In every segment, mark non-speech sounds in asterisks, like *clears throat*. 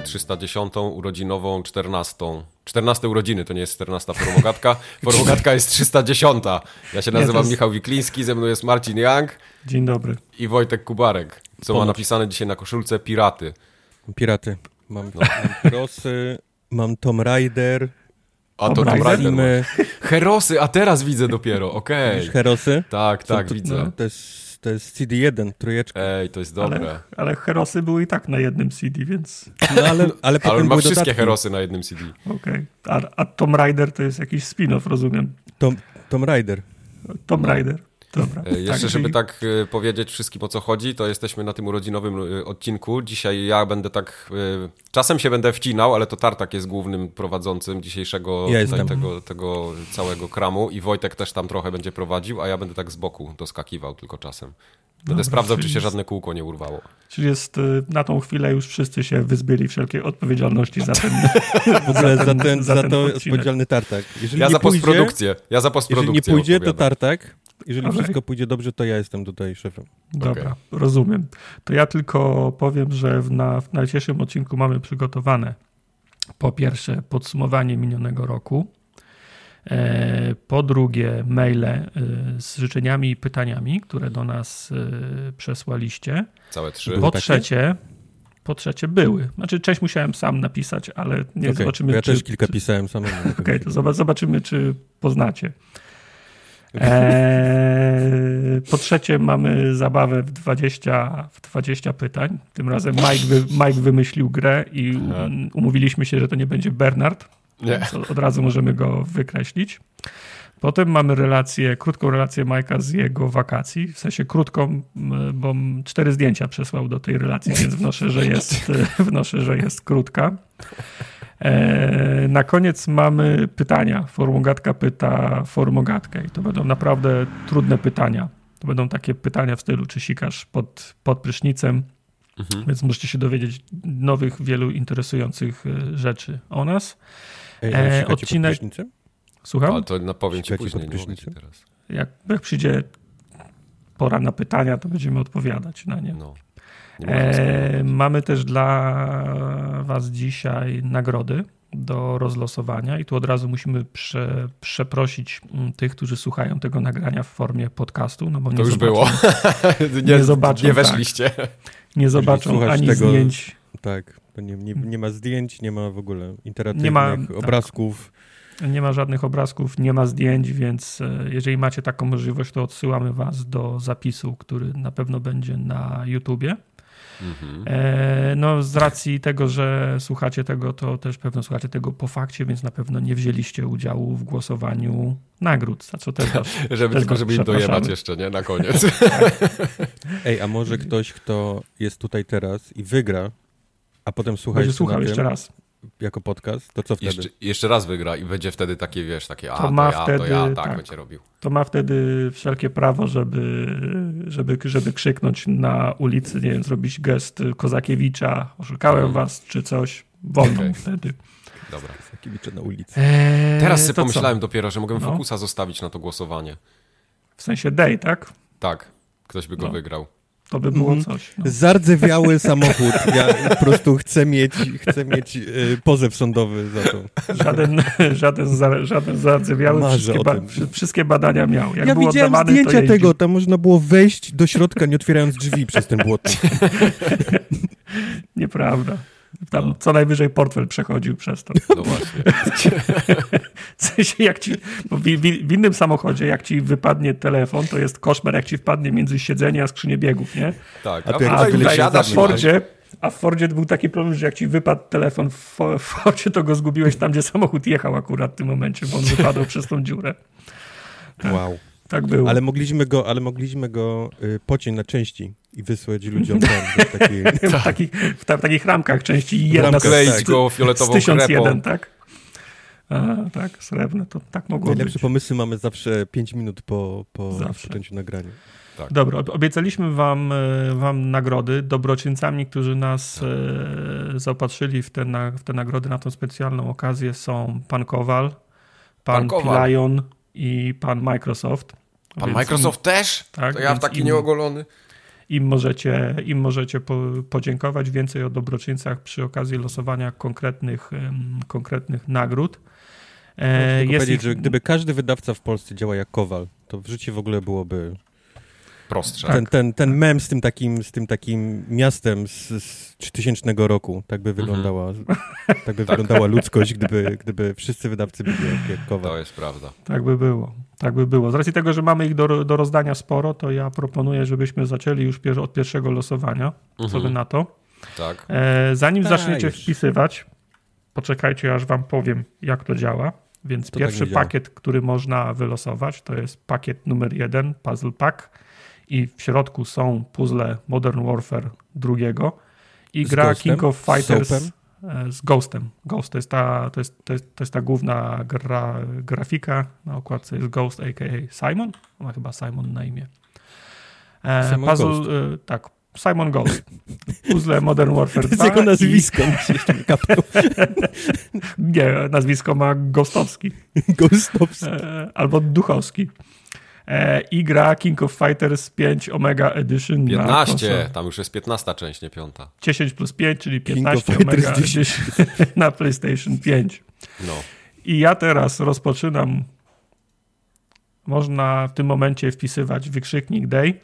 formogatkę 310, urodzinową 14. 14 urodziny, to nie jest 14 formogatka. *laughs* Formogatka jest 310. Ja się nazywam jest... Michał Wikliński, ze mną jest Marcin Young. Dzień dobry. I Wojtek Kubarek, co ma napisane dzisiaj na koszulce Piraty. Piraty. Mam, no. mam mam Tom Raider. A to Tom Raider. Herosy, a teraz widzę dopiero, okej. Okay. Herosy? Tak, tak, to, widzę. No, to jest to jest CD1, trójeczka. Ej, to jest dobre. Ale, ale herosy były i tak na jednym CD, więc... No ale, ale potem ale ma wszystkie dodatki. herosy na jednym CD. Okej. Okay. A, a Tom Rider to jest jakiś spin-off, rozumiem? Tom, Tom Rider. Tom no. Rider. Dobra. E, jeszcze, tak, żeby czyli... tak e, powiedzieć wszystkim o co chodzi, to jesteśmy na tym urodzinowym e, odcinku. Dzisiaj ja będę tak. Czasem się będę wcinał, ale to Tartak jest głównym prowadzącym dzisiejszego ja tutaj, tego, tego całego kramu i Wojtek też tam trochę będzie prowadził, a ja będę tak z boku doskakiwał tylko czasem. Będę Dobra, sprawdzał, czy się jest... żadne kółko nie urwało. Czyli jest na tą chwilę już wszyscy się wyzbyli wszelkiej odpowiedzialności za ten. w ogóle za ten, za, ten, za to odpowiedzialny tartak. Jeżeli ja za pójdzie, postprodukcję. Ja za postprodukcję. Jeżeli nie pójdzie, odpowiadam. to tartak. Jeżeli okay. wszystko pójdzie dobrze, to ja jestem tutaj szefem. Dobra, okay. rozumiem. To ja tylko powiem, że w, na, w najcięższym odcinku mamy przygotowane po pierwsze podsumowanie minionego roku, po drugie maile e, z życzeniami i pytaniami, które do nas e, przesłaliście. Całe trzy. Po trzecie, po trzecie były. Znaczy część musiałem sam napisać, ale nie okay. zobaczymy, ja czy... Ja też kilka pisałem sam. *laughs* Okej, okay, to zobaczymy, czy poznacie. Eee, po trzecie mamy zabawę w 20, w 20 pytań. Tym razem Mike, wy, Mike wymyślił grę i umówiliśmy się, że to nie będzie Bernard. Nie. Od razu możemy go wykreślić. Potem mamy relację, krótką relację Majka z jego wakacji, w sensie krótką, bo cztery zdjęcia przesłał do tej relacji, więc wnoszę, że jest, *laughs* wnoszę, że jest krótka. E, na koniec mamy pytania. Formogatka pyta formogatkę i to będą naprawdę trudne pytania. To będą takie pytania w stylu, czy sikasz pod, pod prysznicem, mhm. więc możecie się dowiedzieć nowych, wielu interesujących e, rzeczy o nas. Ej, e, odcinek... Słucham? Ale to no, powiem ci później, nie teraz. Jak, jak przyjdzie pora na pytania, to będziemy odpowiadać na nie. No. E, mamy też dla Was dzisiaj nagrody do rozlosowania i tu od razu musimy prze, przeprosić mm, tych, którzy słuchają tego nagrania w formie podcastu, no bo to nie już zobaczą, było. *laughs* nie, nie zobaczą, nie weszliście. Tak, nie zobaczą ani tego, zdjęć. Tak, nie, nie, nie, ma zdjęć, nie ma w ogóle interatywnych nie ma, tak. obrazków. Tak. Nie ma żadnych obrazków, nie ma zdjęć, więc e, jeżeli macie taką możliwość, to odsyłamy Was do zapisu, który na pewno będzie na YouTubie. Mhm. E, no, z racji tego, że słuchacie tego, to też pewno słuchacie tego po fakcie, więc na pewno nie wzięliście udziału w głosowaniu nagród, za co też *laughs* Żeby też tylko, żeby im dojebać jeszcze, nie? Na koniec. *laughs* Ej, a może ktoś, kto jest tutaj teraz i wygra, a potem słucha Będzie słuchał jeszcze raz jako podcast, to co wtedy? Jeszcze, jeszcze, raz wygra i będzie wtedy takie, wiesz, takie, a to, ma to ja, wtedy, to ja, tak, tak, będzie robił. To ma wtedy wszelkie prawo, żeby, żeby, żeby krzyknąć na ulicy, nie wiem, zrobić gest Kozakiewicza, oszukałem hmm. was, czy coś, wolno okay. wtedy. Dobra. Kozakiewicza na ulicy. Eee, Teraz sobie pomyślałem co? dopiero, że mogę no. fokusa zostawić na to głosowanie. W sensie day, tak? Tak, ktoś by go no. wygrał. To by było mm. coś. No. Zardzewiały samochód. Ja po prostu chcę mieć, chcę mieć y, pozew sądowy za to. Żaden, żaden, za, żaden zardzewiały. Wszystkie, ba, wszystkie, badania miał. Jak ja widziałem oddawany, zdjęcia tego. Tam można było wejść do środka, nie otwierając drzwi przez ten błotnik. *laughs* Nieprawda. Tam no. co najwyżej portfel przechodził przez to. No właśnie. *laughs* w sensie jak ci, bo w, w, innym samochodzie, jak ci wypadnie telefon, to jest koszmar, jak ci wpadnie między siedzenie a skrzynię biegów, nie? Tak, a, a, a, a w Fordzie, a w Fordzie był taki problem, że jak ci wypadł telefon w, w Fordzie, to go zgubiłeś tam, gdzie samochód jechał akurat w tym momencie, bo on wypadał przez tą dziurę. Tak. Wow. Tak było. Ale mogliśmy go, ale mogliśmy go y, pociąć na części i wysłać ludziom tam w, takiej... *laughs* w, takich, w, ta, w takich ramkach części jedna Kleić tak. go fioletową 1001, krepą. tak? A, tak, srebrne, to tak mogło Najlepsze być. pomysły mamy zawsze 5 minut po, po rozpoczęciu nagrania. Tak. Dobra, obiecaliśmy wam, e, wam nagrody. Dobroczyńcami, którzy nas tak. e, zaopatrzyli w te, na, w te nagrody na tą specjalną okazję są pan Kowal, pan, pan. Pilajon i pan Microsoft. Pan więc Microsoft im, też? Tak, to ja w taki im, nieogolony. Im możecie, im możecie po, podziękować. Więcej o dobroczyńcach przy okazji losowania konkretnych, konkretnych nagród. E, jest powiedzieć, ich... że gdyby każdy wydawca w Polsce działał jak Kowal, to w życiu w ogóle byłoby prostsze. Ten, ten, ten mem z tym takim, z tym takim miastem z, z 3000 roku, tak by wyglądała, mhm. *laughs* tak by wyglądała ludzkość, gdyby, gdyby wszyscy wydawcy byli jak, jak Kowal. To jest prawda. Tak by było. Tak by było. Z racji tego, że mamy ich do, do rozdania sporo, to ja proponuję, żebyśmy zaczęli już pier od pierwszego losowania. Co mhm. wy na to? Tak. E, zanim tak, zaczniecie już. wpisywać, poczekajcie, aż wam powiem, jak to działa. Więc to tak pierwszy tak pakiet, który można wylosować, to jest pakiet numer jeden, Puzzle Pack i w środku są puzzle Modern Warfare drugiego i z gra Ghostem? King of Fighters Soapem? E, z Ghostem. Ghost to jest ta, to jest, to jest, to jest ta główna gra, grafika. Na okładce jest Ghost, a.k.a. Simon. Ma chyba Simon na imię. E, Simon puzzle, Ghost. E, tak, Simon Ghost. Puzzle Modern Warfare 2. To jest jego nazwisko. I... *laughs* Nie, nazwisko ma Ghostowski. Ghostowski. Albo Duchowski. E, i gra King of Fighters 5 Omega Edition 15, tam już jest 15 część, nie piąta. 10 plus 5, czyli 15 Omega Edition na PlayStation 5. No. I ja teraz rozpoczynam można w tym momencie wpisywać wykrzyknik day,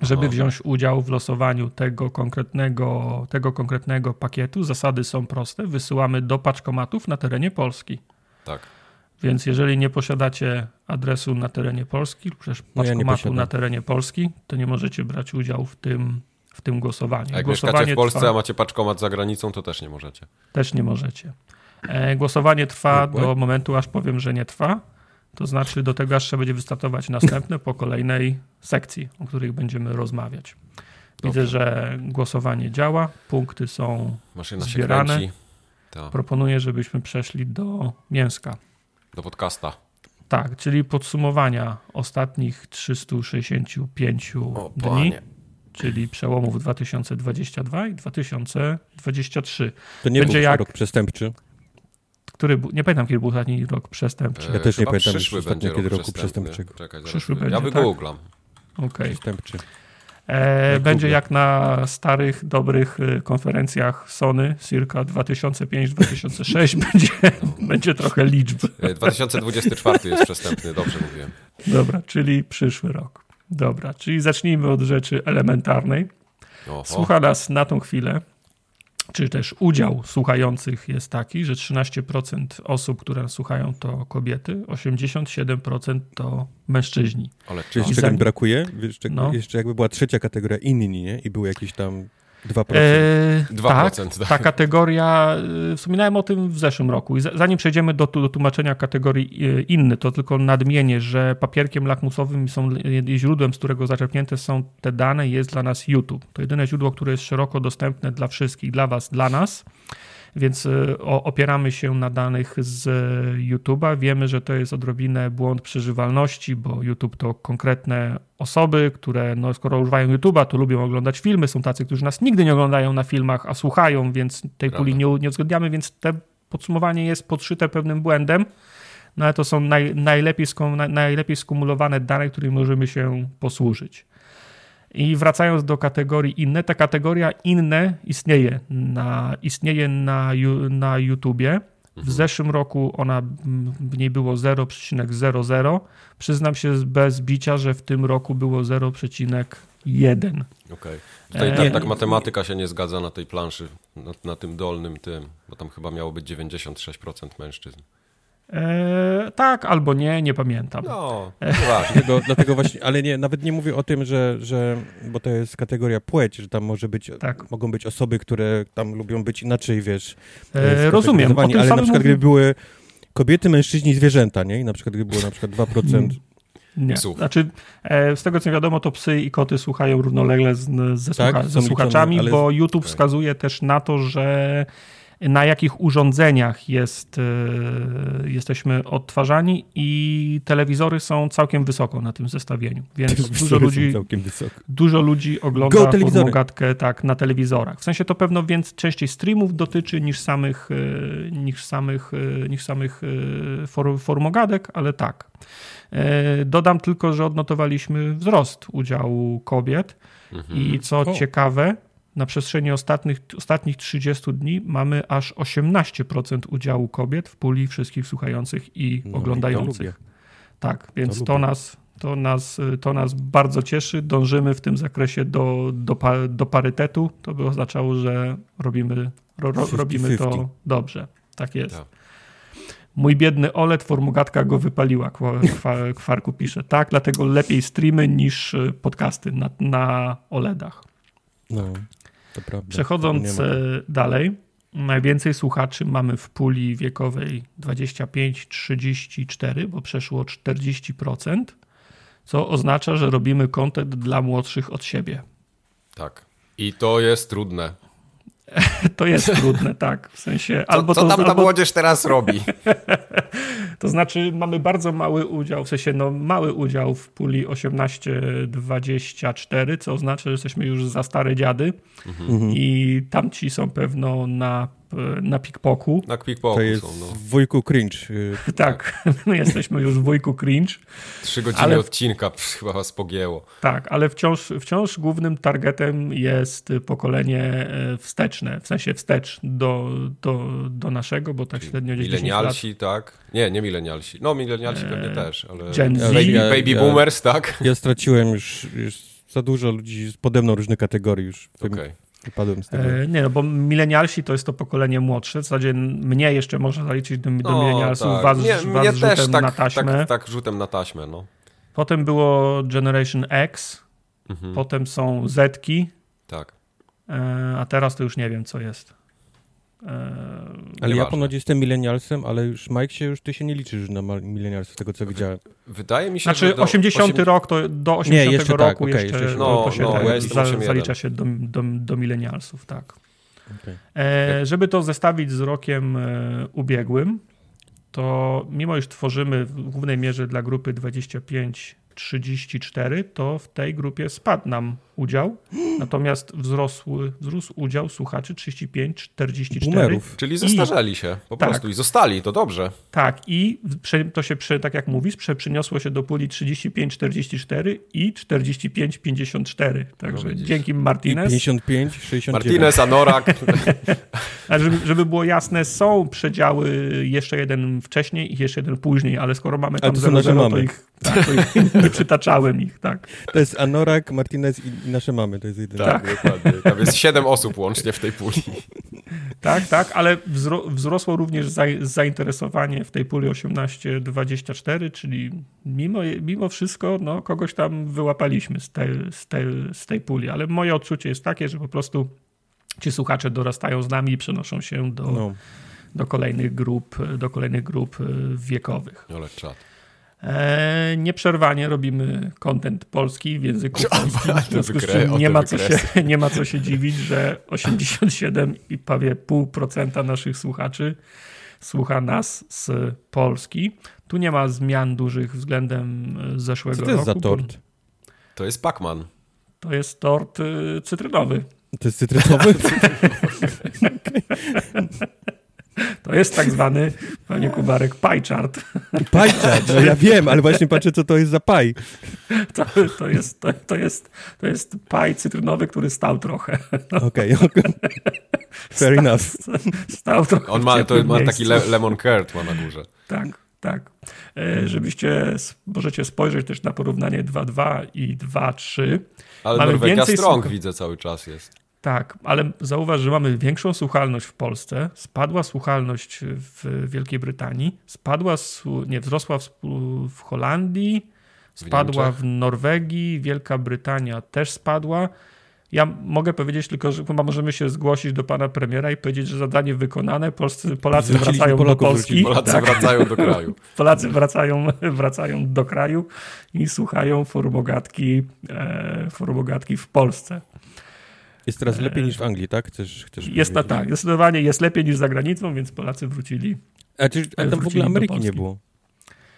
żeby Aha. wziąć udział w losowaniu tego konkretnego, tego konkretnego pakietu. Zasady są proste. Wysyłamy do paczkomatów na terenie Polski. Tak. Więc jeżeli nie posiadacie adresu na terenie Polski lub też paczkomatu no ja na terenie Polski, to nie możecie brać udziału w tym, w tym głosowaniu. A jak Głosowanie mieszkacie w Polsce, trwa... a macie paczkomat za granicą, to też nie możecie. Też nie możecie. E, głosowanie trwa do momentu, aż powiem, że nie trwa. To znaczy do tego, aż trzeba będzie wystartować następne po kolejnej sekcji, o których będziemy rozmawiać. Widzę, Dobrze. że głosowanie działa, punkty są Maszyna zbierane. Proponuję, żebyśmy przeszli do mięska. Do podcasta. Tak, czyli podsumowania ostatnich 365 o, dni, panie. czyli przełomów 2022 i 2023. To nie Będzie był jak... rok przestępczy. Który, nie pamiętam, kiedy był ostatni rok przestępczy. Ja też nie pamiętam przyszły będzie kiedy roku przestępczego. Czekaj, przyszły będzie, ja wygooglam. Tak? Okay. Przestępczy. E, będzie jak na starych, dobrych y, konferencjach Sony, circa 2005-2006, *laughs* będzie, będzie trochę liczb. 2024 e, jest przestępny, dobrze mówiłem. Dobra, czyli przyszły rok. Dobra, czyli zacznijmy od rzeczy elementarnej. Oho. Słucha nas na tą chwilę czy też udział słuchających jest taki, że 13% osób, które słuchają, to kobiety, 87% to mężczyźni. Ale czy jeszcze czegoś brakuje? Jeszcze, no. jeszcze jakby była trzecia kategoria inni, nie? I był jakiś tam 2%. E, 2% tak, tak, ta kategoria, e, wspominałem o tym w zeszłym roku i zanim przejdziemy do, do tłumaczenia kategorii e, inny, to tylko nadmienię, że papierkiem lakmusowym są źródłem, z którego zaczerpnięte są te dane jest dla nas YouTube. To jedyne źródło, które jest szeroko dostępne dla wszystkich, dla was, dla nas więc y, opieramy się na danych z YouTube'a. Wiemy, że to jest odrobinę błąd przeżywalności, bo YouTube to konkretne osoby, które no, skoro używają YouTube'a, to lubią oglądać filmy. Są tacy, którzy nas nigdy nie oglądają na filmach, a słuchają, więc tej puli nie, nie uwzględniamy, więc te podsumowanie jest podszyte pewnym błędem. No ale to są naj, najlepiej, skum, najlepiej skumulowane dane, którymi możemy się posłużyć. I wracając do kategorii inne, ta kategoria inne istnieje na, istnieje na, na YouTubie. W mhm. zeszłym roku ona w niej było 0,00. Przyznam się bez bicia, że w tym roku było 0,1. Okej. Okay. Tutaj tak, tak matematyka się nie zgadza na tej planszy, na, na tym dolnym tym, bo tam chyba miało być 96% mężczyzn. E, tak, albo nie, nie pamiętam. No, dlatego, dlatego właśnie, ale nie, nawet nie mówię o tym, że, że bo to jest kategoria płeć, że tam może być, tak. mogą być osoby, które tam lubią być inaczej, wiesz. E, rozumiem. ale na przykład gdyby były kobiety, mężczyźni, zwierzęta, nie? I na przykład gdyby było na przykład 2% nie. Psów. Znaczy, e, z tego co wiadomo, to psy i koty słuchają równolegle z, ze, tak? słucha, ze słuchaczami, bo YouTube okay. wskazuje też na to, że na jakich urządzeniach jest, e, jesteśmy odtwarzani i telewizory są całkiem wysoko na tym zestawieniu, więc dużo ludzi, dużo ludzi ogląda formogatkę tak, na telewizorach. W sensie to pewno więc częściej streamów dotyczy niż samych, e, niż samych, e, niż samych formogadek, ale tak. Dodam tylko, że odnotowaliśmy wzrost udziału kobiet mhm. i co o. ciekawe, na przestrzeni ostatnich, ostatnich 30 dni mamy aż 18% udziału kobiet w puli wszystkich słuchających i no, oglądających. tak, więc to, to, nas, to, nas, to nas bardzo cieszy. Dążymy w tym zakresie do, do, do parytetu. To by oznaczało, że robimy, ro, ro, robimy to dobrze. Tak jest. Tak. Mój biedny OLED, formogatka go wypaliła, Kwarku pisze. Tak, dlatego lepiej streamy niż podcasty na, na OLEDach. No. Przechodząc e, dalej, najwięcej słuchaczy mamy w puli wiekowej 25-34, bo przeszło 40%, co oznacza, że robimy kontent dla młodszych od siebie. Tak. I to jest trudne. *laughs* to jest trudne, tak. W sensie. Co, albo co to, tam ta albo... młodzież teraz robi? *laughs* to znaczy, mamy bardzo mały udział, w sensie no, mały udział w puli 18-24, co oznacza, że jesteśmy już za stare dziady mhm. i tamci są pewno na na pikpoku. Na pikpoku to jest są, no. wujku cringe. *laughs* tak, my jesteśmy już w wujku cringe. Trzy godziny ale... odcinka chyba was pogięło. Tak, ale wciąż, wciąż głównym targetem jest pokolenie e, wsteczne, w sensie wstecz do, do, do naszego, bo tak średnio gdzieś Milenialsi, tak? Nie, nie milenialsi. No milenialsi eee, pewnie też, ale... Gen Z. Baby, baby ja, boomers, tak? Ja straciłem już, już za dużo ludzi pode mną różnych kategorii już. Okay. Wypadłem z tego. E, nie, no bo milenialsi to jest to pokolenie młodsze. W zasadzie mnie jeszcze można zaliczyć do, do milenialsów, tak. was, nie, was mnie rzutem też tak, na taśmę. Tak, tak, rzutem na taśmę, no. Potem było Generation X, mhm. potem są Zetki. Tak. E, a teraz to już nie wiem, co jest. E, ale ja ponoć jestem milenialsem, ale już Mike się już ty się nie liczysz na milenialsów, tego co widziałem. Wydaje mi się, znaczy, że do 80 8... rok to do 80 nie, jeszcze roku tak, jeszcze, jeszcze, no, to się no, ja za, zalicza się do, do, do milenialsów, tak. Okay. E, żeby to zestawić z rokiem e, ubiegłym, to mimo iż tworzymy w głównej mierze dla grupy 25 34, to w tej grupie spadł nam udział, *gasps* natomiast wzrosł, wzrósł udział słuchaczy 35-44. Boomerów. Czyli zestarzeli się po tak. prostu i zostali, to dobrze. Tak i to się, tak jak mówisz, przeniosło się do puli 35-44 i 45-54. Także no dzięki Martinez. 55-69. Martinez, Anorak. *laughs* żeby, żeby było jasne, są przedziały jeszcze jeden wcześniej i jeszcze jeden później, ale skoro mamy tam 0, to ich, tak, *laughs* nie przytaczałem ich, tak. To jest Anorak, Martinez i nasze mamy, to jest jedyne. Tak, tak. dokładnie. Tam jest siedem osób łącznie w tej puli. *laughs* Tak, tak, ale wzrosło również zainteresowanie w tej puli 18-24, czyli mimo, mimo wszystko no, kogoś tam wyłapaliśmy z tej, z, tej, z tej puli, ale moje odczucie jest takie, że po prostu ci słuchacze dorastają z nami i przenoszą się do, no. do kolejnych grup, do kolejnych grup e, wiekowych. Ale czad. E, nieprzerwanie robimy content polski w języku polskim, w związku z czym nie ma, co się, nie ma co się dziwić, że 87 i prawie pół procenta naszych słuchaczy słucha nas z Polski. Tu nie ma zmian dużych względem zeszłego roku. Co to jest roku, za tort? To jest Pacman. To jest tort y, cytrynowy. To jest cytrynowy? *laughs* *laughs* To jest tak zwany, panie Kubarek, pie chart. Pie chart, no ja wiem, ale właśnie patrzę, co to jest za paj. To, to, jest, to, to, jest, to jest paj cytrynowy, który stał trochę. Okej, okay, okay. fair enough. Stał trochę On ma, to ma taki le lemon curd ma na górze. Tak, tak. E, żebyście, możecie spojrzeć też na porównanie 2.2 i 2.3. Ale Mamy Norwegia Strong widzę cały czas jest. Tak, ale zauważ, że mamy większą słuchalność w Polsce, spadła słuchalność w Wielkiej Brytanii, spadła, nie, wzrosła w, w Holandii, spadła w, w Norwegii, Wielka Brytania też spadła. Ja mogę powiedzieć tylko, że chyba możemy się zgłosić do pana premiera i powiedzieć, że zadanie wykonane, Polscy, Polacy wracają do Polski. Polacy tak. wracają do kraju. *laughs* Polacy wracają, wracają do kraju i słuchają formogatki, e, formogatki w Polsce. Jest teraz lepiej niż w Anglii, tak? Chcesz, chcesz jest na tak, zdecydowanie jest lepiej niż za granicą, więc Polacy wrócili. A, czy, a tam w ogóle Ameryki nie było?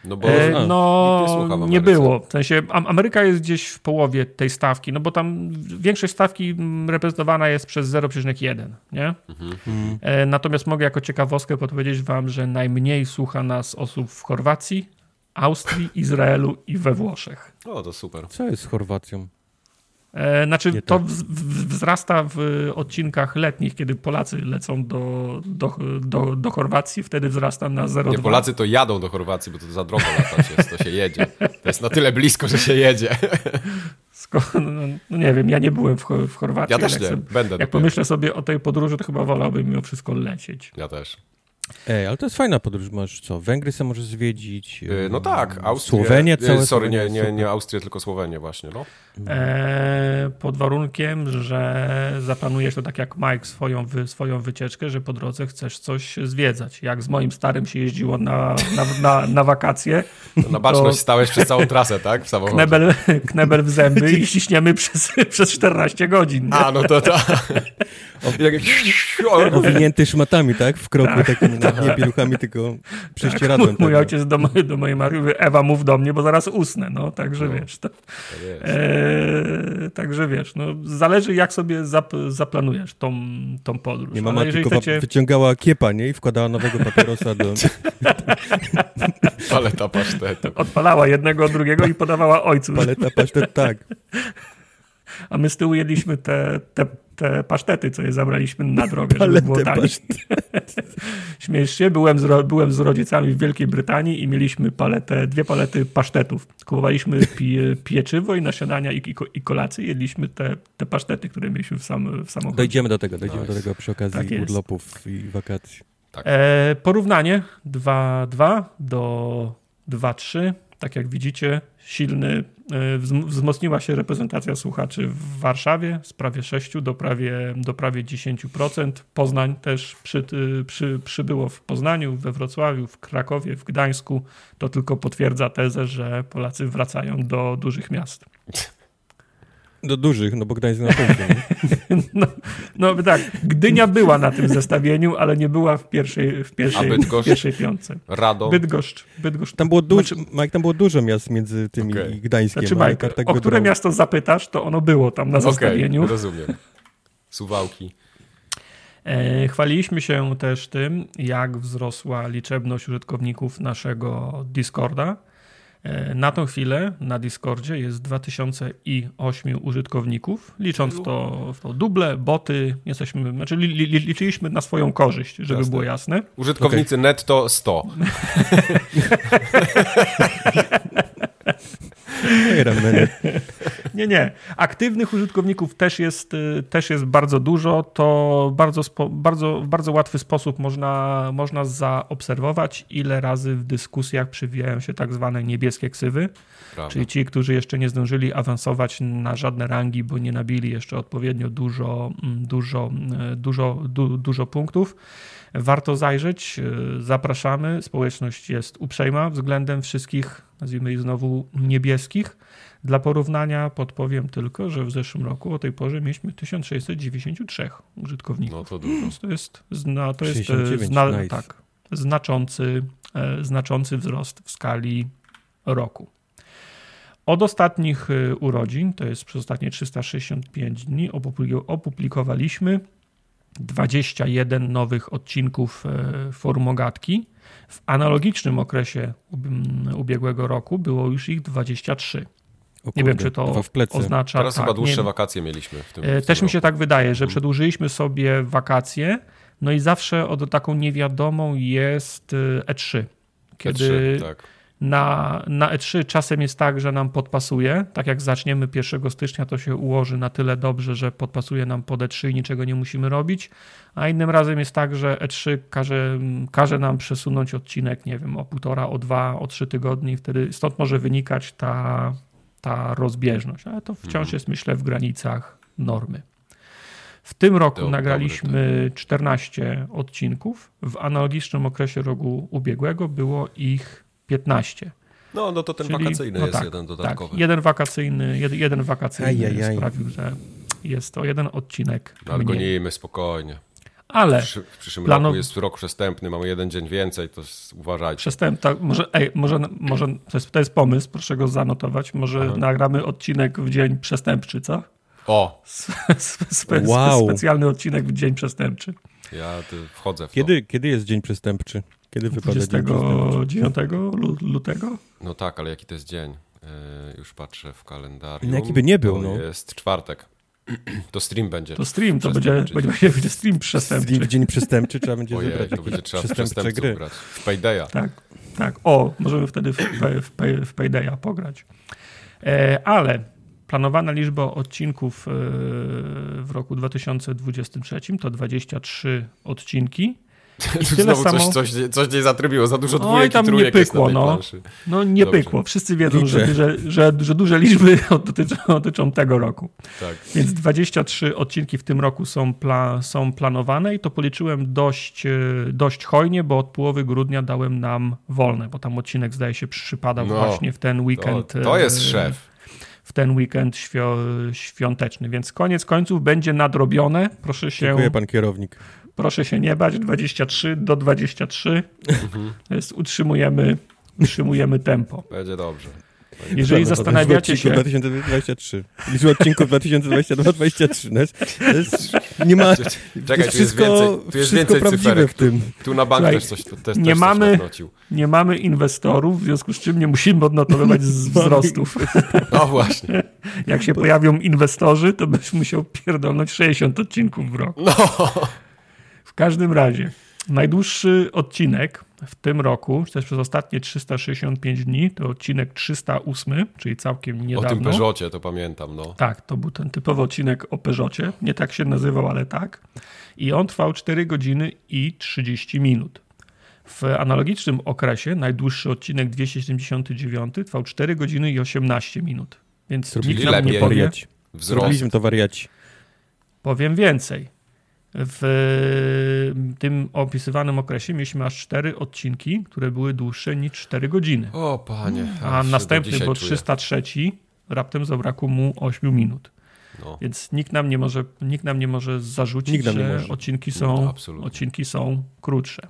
No, bo, e, no nie było. W sensie Ameryka jest gdzieś w połowie tej stawki, no bo tam większość stawki reprezentowana jest przez 0,1, nie? Mhm. E, natomiast mogę jako ciekawostkę podpowiedzieć wam, że najmniej słucha nas osób w Chorwacji, Austrii, Izraelu i we Włoszech. O, to super. Co jest z Chorwacją? E, znaczy, to tak. wzrasta w odcinkach letnich, kiedy Polacy lecą do, do, do, do Chorwacji, wtedy wzrasta na 0,2. Nie, Polacy to jadą do Chorwacji, bo to za drogo latać jest, to się jedzie. To jest na tyle blisko, że się jedzie. *laughs* No, no, nie wiem, ja nie byłem w, w Chorwacji. Ja też nie, jak będę. Jak dopiero. pomyślę sobie o tej podróży, to chyba wolałbym mimo wszystko lecieć. Ja też. Ej, ale to jest fajna podróż. Masz co? Węgry sobie możesz zwiedzić. Yy, no tak, Austrię. Słowenię całe. Sorry, nie, nie, nie Austrię, tylko Słowenię właśnie, no. E, pod warunkiem, że zaplanujesz to tak jak Mike swoją, wy, swoją wycieczkę, że po drodze chcesz coś zwiedzać. Jak z moim starym się jeździło na, na, na, na wakacje. To na baczność to stałeś przez całą trasę, tak? W *laughs* samochodzie. Knebel, knebel w zęby i ściśniemy przez, przez 14 godzin. Nie? A, no to tak. *laughs* *laughs* Owinięty szmatami, tak? W kroku tak, takim, tak. nie pieluchami, tylko prześcieradłem. Tak, mój, mój ojciec do, mojej, do mojej Marii mówi, Ewa mów do mnie, bo zaraz usnę, no, także no, wiesz. To, e, także wiesz, no, zależy jak sobie zap, zaplanujesz tą, tą podróż. Nie, mama tylko chcecie... wyciągała kiepa, nie? I wkładała nowego papierosa do... Paleta pasztetu. Odpalała jednego od drugiego i podawała ojcu. Paleta pasztet, tak. A my z tyłu jedliśmy te, te te pasztety, co je zabraliśmy na *laughs* drogę, żeby było taniej. *laughs* Śmiesz się, byłem z, byłem z rodzicami w Wielkiej Brytanii i mieliśmy paletę, dwie palety pasztetów. Kupowaliśmy pie, pieczywo i na śniadania i, i, i kolację jedliśmy te, te pasztety, które mieliśmy w, sam, w samochodzie. Dojdziemy do tego, dojdziemy nice. do tego przy okazji tak urlopów i wakacji. Tak. E, porównanie 2-2 do 2-3. Tak jak widzicie, silny wzmocniła się reprezentacja słuchaczy w Warszawie z prawie 6 do prawie, do prawie 10%. Poznań też przy, przy, przybyło w Poznaniu, we Wrocławiu, w Krakowie, w Gdańsku. To tylko potwierdza tezę, że Polacy wracają do dużych miast. Do dużych, no bo Gdańsk na pewno. *laughs* no, no tak, Gdynia była na tym zestawieniu, ale nie była w pierwszej, w pierwszej, w pierwszej piątce. Radom? Bydgoszcz. Bydgoszcz. Tam było, duż, znaczy, Mike, tam było dużo miast między tymi okay. i Gdańskiem. Znaczy, Mike, tak o które miasto zapytasz, to ono było tam na okay, zestawieniu. rozumiem. Suwałki. E, chwaliliśmy się też tym, jak wzrosła liczebność użytkowników naszego Discorda. E, na tą chwilę na Discordzie jest 2008 użytkowników. Licząc w to, w to duble, boty, jesteśmy, znaczy li, li, liczyliśmy na swoją korzyść, żeby jasne. było jasne. Użytkownicy okay. netto 100. *laughs* nie, nie. Aktywnych użytkowników też jest, y, też jest bardzo dużo. To bardzo, bardzo, w bardzo łatwy sposób można, można zaobserwować, ile razy w dyskusjach przywijają się tak zwane niebieskie ksywy. Prawda. Czyli ci, którzy jeszcze nie zdążyli awansować na żadne rangi, bo nie nabili jeszcze odpowiednio dużo, mm, dużo, y, dużo, du, dużo punktów. Warto zajrzeć, y, zapraszamy. Społeczność jest uprzejma względem wszystkich, nazwijmy ich znowu, niebieskich. Dla porównania podpowiem tylko, że w zeszłym roku o tej porze mieliśmy 1693 użytkowników. No to dużo. To jest, zna, to jest e, zna, tak, znaczący, e, znaczący wzrost w skali roku. Od ostatnich e, urodzin, to jest przez ostatnie 365 dni, opublikowaliśmy 21 nowych odcinków Formogatki. W analogicznym okresie ubiegłego roku było już ich 23. Kurde, nie wiem, czy to oznacza. Teraz tak, chyba dłuższe nie, wakacje mieliśmy w tym. E, w też tym mi się tak wydaje, że mhm. przedłużyliśmy sobie wakacje, no i zawsze od taką niewiadomą jest E3. E kiedy E3, tak na, na E3 czasem jest tak, że nam podpasuje. Tak jak zaczniemy 1 stycznia, to się ułoży na tyle dobrze, że podpasuje nam pod E3 i niczego nie musimy robić. A innym razem jest tak, że E3 każe, każe nam przesunąć odcinek, nie wiem, o półtora, o dwa, o trzy tygodnie. Wtedy stąd może wynikać ta, ta rozbieżność. Ale to wciąż mhm. jest, myślę, w granicach normy. W tym roku to nagraliśmy 14 odcinków. W analogicznym okresie roku ubiegłego było ich 15. No, no to ten Czyli, wakacyjny no jest tak, jeden dodatkowy. Tak, jeden wakacyjny, jeden, jeden wakacyjny sprawił, że Jest to jeden odcinek. No, ale spokojnie. Ale. W, w przyszłym planu... roku jest rok przestępny, mamy jeden dzień więcej, to uważajcie. Przestęp, tak, może, ej, może, może to, jest, to jest pomysł, proszę go zanotować. Może Aha. nagramy odcinek w dzień przestępczy, co? O! Spe, wow. Specjalny odcinek w dzień przestępczy. Ja wchodzę w to. Kiedy, kiedy jest dzień przestępczy? Kiedy wypada 29 lutego? No tak, ale jaki to jest dzień? Yy, już patrzę w kalendarium. No, jaki by nie był, to no. jest czwartek. To stream będzie. To stream, to będzie, będzie, będzie stream przestępczy. Stream w dzień przestępczy trzeba będzie Ojej, zebrać to będzie trzeba przestępcze gry. grać. W Paydaya. Tak, tak. O, możemy wtedy w, w, w, w Paydaya pograć. E, ale planowana liczba odcinków e, w roku 2023 to 23 odcinki. I *laughs* tyle Znowu samo... coś, coś, coś nie zatrybiło, za dużo dwójek tam i nie pykło, no. no nie Dobrze. pykło. Wszyscy wiedzą, że, że, że, że, duże liczby *laughs* dotyczą, dotyczą tego roku. Tak. Więc 23 odcinki w tym roku są, pla, są planowane i to policzyłem dość, e, dość hojnie, bo od połowy grudnia dałem nam wolne, bo tam odcinek zdaje się przypada no, właśnie w ten weekend. To, to jest e, szef w ten weekend świąteczny. Więc koniec końców będzie nadrobione. Proszę się. Dziękuję, pan kierownik. Proszę się nie bać, 23 do 23. Mhm. Jest, utrzymujemy, utrzymujemy tempo. Będzie dobrze. Jeżeli zastanawiacie się... 2023. Liczba odcinków 2022-2023. No nie ma... Czekaj, tu jest więcej, tu jest więcej cyferek. w tym. Tu na bank Słuchaj, też coś, też, nie też mamy, coś Nie mamy inwestorów, w związku z czym nie musimy odnotowywać *laughs* wzrostów. No właśnie. Jak się pojawią inwestorzy, to byś musiał pierdolnąć 60 odcinków w roku. No. W każdym razie, najdłuższy odcinek w tym roku, też przez ostatnie 365 dni, to odcinek 308, czyli całkiem niedawno. O tym Peugeotie to pamiętam, no. Tak, to był ten typowy odcinek o Peugeotie. Nie tak się nazywał, ale tak. I on trwał 4 godziny i 30 minut. W analogicznym okresie najdłuższy odcinek 279 trwał 4 godziny i 18 minut. Więc nikt nam nie powie... Zrobiliśmy to wariaci. Powiem więcej w tym opisywanym okresie mieliśmy aż cztery odcinki, które były dłuższe niż 4 godziny. O panie. A następny, bo 303, raptem zabrakło mu 8 minut. No. Więc nikt nam nie może, nikt nam nie może zarzucić, że może. Odcinki, są, no, odcinki są krótsze.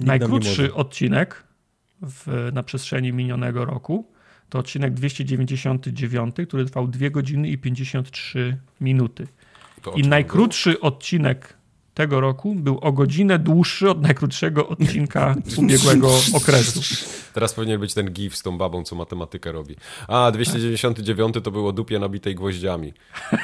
Nikt Najkrótszy odcinek w, na przestrzeni minionego roku to odcinek 299, który trwał 2 godziny i 53 minuty. I najkrótszy odcinek tego roku był o godzinę dłuższy od najkrótszego odcinka ubiegłego okresu. Teraz powinien być ten gif z tą babą, co matematykę robi. A, 299 to było dupie nabitej gwoździami.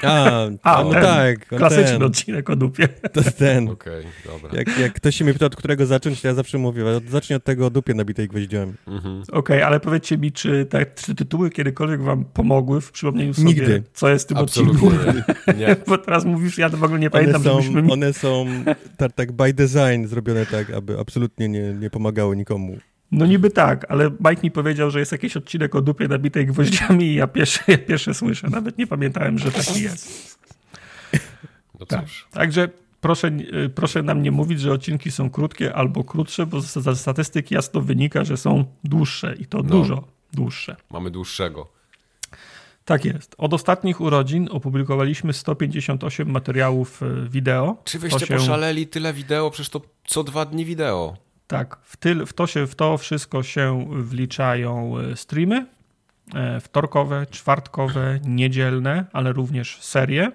A, A no ten, tak. Klasyczny ten. odcinek o dupie. To ten. Okej, okay, dobra. Jak, jak ktoś się mnie pyta, od którego zacząć, to ja zawsze mówię, zacznij od tego o dupie nabitej gwoździami. Mhm. Okej, okay, ale powiedzcie mi, czy te trzy tytuły kiedykolwiek wam pomogły w przypomnieniu sobie, Nigdy. co jest w tym Absolutnie. odcinku? Nie. *laughs* Bo teraz mówisz, ja to w ogóle nie pamiętam, one są, żebyśmy... One są tak, tak by design zrobione tak, aby absolutnie nie, nie pomagały nikomu. No niby tak, ale Mike mi powiedział, że jest jakiś odcinek o dupie nabitej gwoździami i ja pierwsze, ja pierwsze słyszę. Nawet nie pamiętałem, że taki jest. No tak. Także proszę, proszę nam nie mówić, że odcinki są krótkie albo krótsze, bo z statystyki jasno wynika, że są dłuższe i to no. dużo dłuższe. Mamy dłuższego. Tak jest. Od ostatnich urodzin opublikowaliśmy 158 materiałów e, wideo. Czy wyście się... poszaleli tyle wideo? Przecież to co dwa dni wideo. Tak, w, tyl, w, to się, w to wszystko się wliczają e, streamy e, wtorkowe, czwartkowe, niedzielne, ale również serie.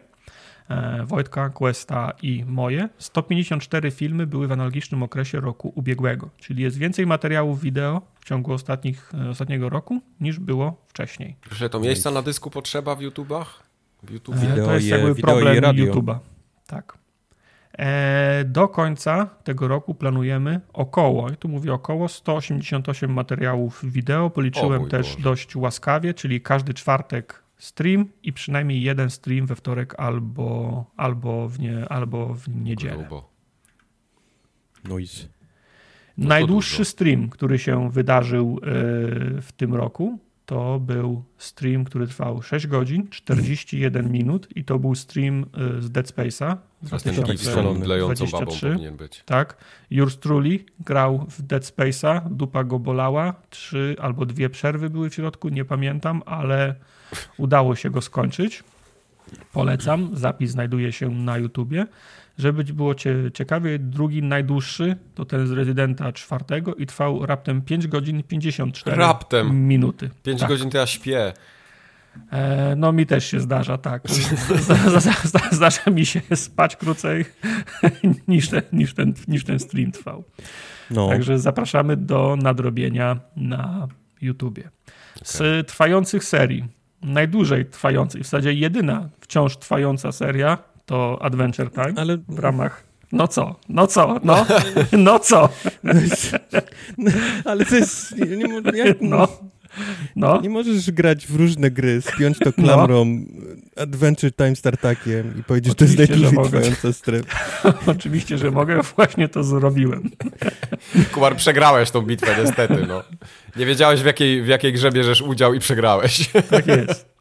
E, Wojtka, Questa i moje. 154 filmy były w analogicznym okresie roku ubiegłego, czyli jest więcej materiałów wideo w ciągu ostatnich, ostatniego roku niż było wcześniej. Że to miejsca na dysku potrzeba w YouTubach? W YouTube? Wideo to jest je, jakby problem YouTube'a. Tak. E, do końca tego roku planujemy około, tu mówię około 188 materiałów wideo. Policzyłem też Boże. dość łaskawie, czyli każdy czwartek stream i przynajmniej jeden stream we wtorek albo, albo, w, nie, albo w niedzielę. Noise. Najdłuższy stream, który się wydarzył e, w tym roku, to był stream, który trwał 6 godzin, 41 minut i to był stream y, z Dead Space'a. Teraz ten gif z babą powinien być. Tak. Yours Truly grał w Dead Space'a, dupa go bolała, trzy albo dwie przerwy były w środku, nie pamiętam, ale udało się go skończyć. Polecam. Zapis znajduje się na YouTubie. Żeby było ciekawie, drugi najdłuższy to ten z Rezydenta czwartego i trwał raptem 5 godzin 54 raptem. minuty. 5 tak. godzin to ja śpię. E, no mi też się zdarza, tak. *laughs* Zdarza mi się spać krócej *laughs* niż ten, niż ten, niż ten stream trwał. No. Także zapraszamy do nadrobienia na YouTubie. Z okay. trwających serii, najdłużej trwającej, w zasadzie jedyna wciąż trwająca seria to Adventure Time Ale... w ramach no co? No co? No, *laughs* no co? *laughs* Ale to jest... Nie, nie, jak, no. No. Nie możesz grać w różne gry, spiąć to klamrą no. Adventure Time Startakiem i powiedzieć, że to jest najdłużej trwająca strefa. Oczywiście, że mogę. Właśnie to zrobiłem. *laughs* Kumar, przegrałeś tą bitwę niestety. No. Nie wiedziałeś w jakiej, w jakiej grze bierzesz udział i przegrałeś. Tak jest.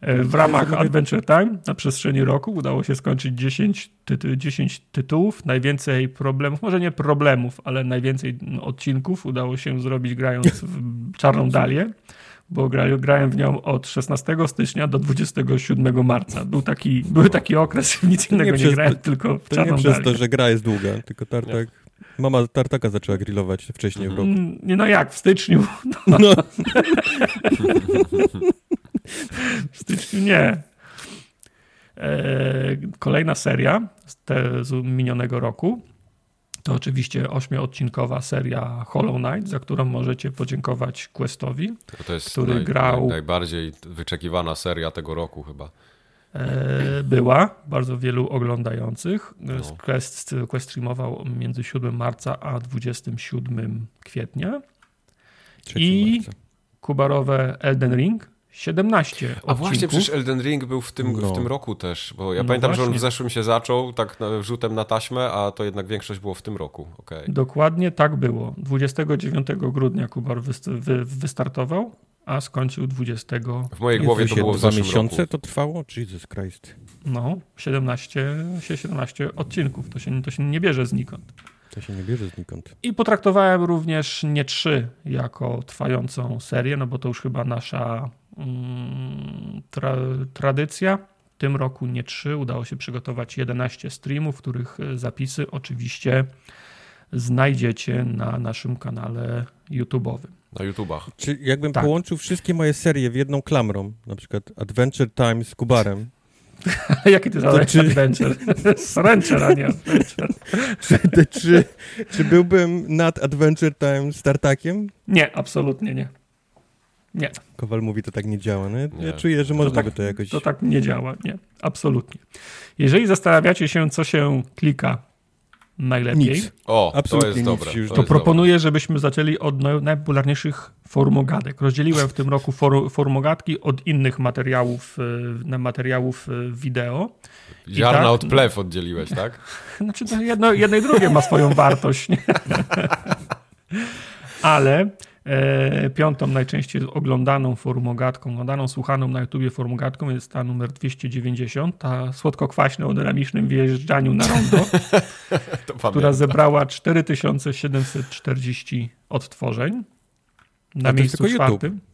E, w ramach Adventure Time na przestrzeni roku udało się skończyć 10, tytu 10 tytułów, najwięcej problemów, może nie problemów, ale najwięcej odcinków udało się zrobić grając w Czarną Dalię, bo grałem w nią od 16 stycznia do 27 marca. Był taki, był taki okres, *laughs* nic innego nie, nie grałem, to, tylko w Czarną To nie przez to, że gra jest długa, tylko Tartak... Mama Tartaka zaczęła grillować wcześniej w roku. Mm, nie, no jak, w styczniu. No. no. *laughs* *laughs* w styczniu nie. E, kolejna seria z, te, z minionego roku to oczywiście ośmioodcinkowa seria Hollow Knight, za którą możecie podziękować Questowi, to jest który naj, grał... Naj, najbardziej wyczekiwana seria tego roku chyba. E, była, bardzo wielu oglądających. No. Quest, Quest streamował między 7 marca a 27 kwietnia. I marca. kubarowe Elden Ring 17 odcinków. A właśnie, przecież Elden Ring był w tym, no. w tym roku też, bo ja no pamiętam, właśnie. że on w zeszłym się zaczął tak rzutem na taśmę, a to jednak większość było w tym roku. Okay. Dokładnie tak było. 29 grudnia Kubar wy, wystartował, a skończył 20. W mojej głowie to było w dwa miesiące roku. to trwało? Jesus Christ. No, 17, 17 odcinków. To się, to się nie bierze znikąd. To się nie bierze znikąd. I potraktowałem również nie trzy jako trwającą serię, no bo to już chyba nasza tra tradycja. W tym roku nie trzy, udało się przygotować 11 streamów, których e, zapisy oczywiście znajdziecie na naszym kanale YouTube'owym. Na YouTubach. Czy jakbym tak. połączył wszystkie moje serie w jedną klamrą, na przykład Adventure Time z Kubarem. *laughs* Jaki ty to czy... adventure? *laughs* Sręczer, a nie adventure. *laughs* czy, czy, czy byłbym nad Adventure Time startakiem? Nie, absolutnie nie. Nie. Kowal mówi, to tak nie działa. No, nie. Ja czuję, że można to tak, by to jakoś... To tak nie działa, nie. Absolutnie. Jeżeli zastanawiacie się, co się klika najlepiej... Nic. O, Absolutnie to jest dobre. To, to proponuję, dobre. żebyśmy zaczęli od najpopularniejszych formogadek. Rozdzieliłem w tym roku for, formogatki od innych materiałów, e, materiałów e, wideo. Ziarna tak, od plew oddzieliłeś, tak? *laughs* Znaczy, to jedno, jedno i drugie ma swoją wartość. Nie? *laughs* Ale piątą najczęściej oglądaną formogatką, oglądaną, słuchaną na YouTubie formogatką jest ta numer 290, ta słodko-kwaśna o dynamicznym wjeżdżaniu na rondo, *laughs* która zebrała 4740 odtworzeń na miejscu czwartym. YouTube.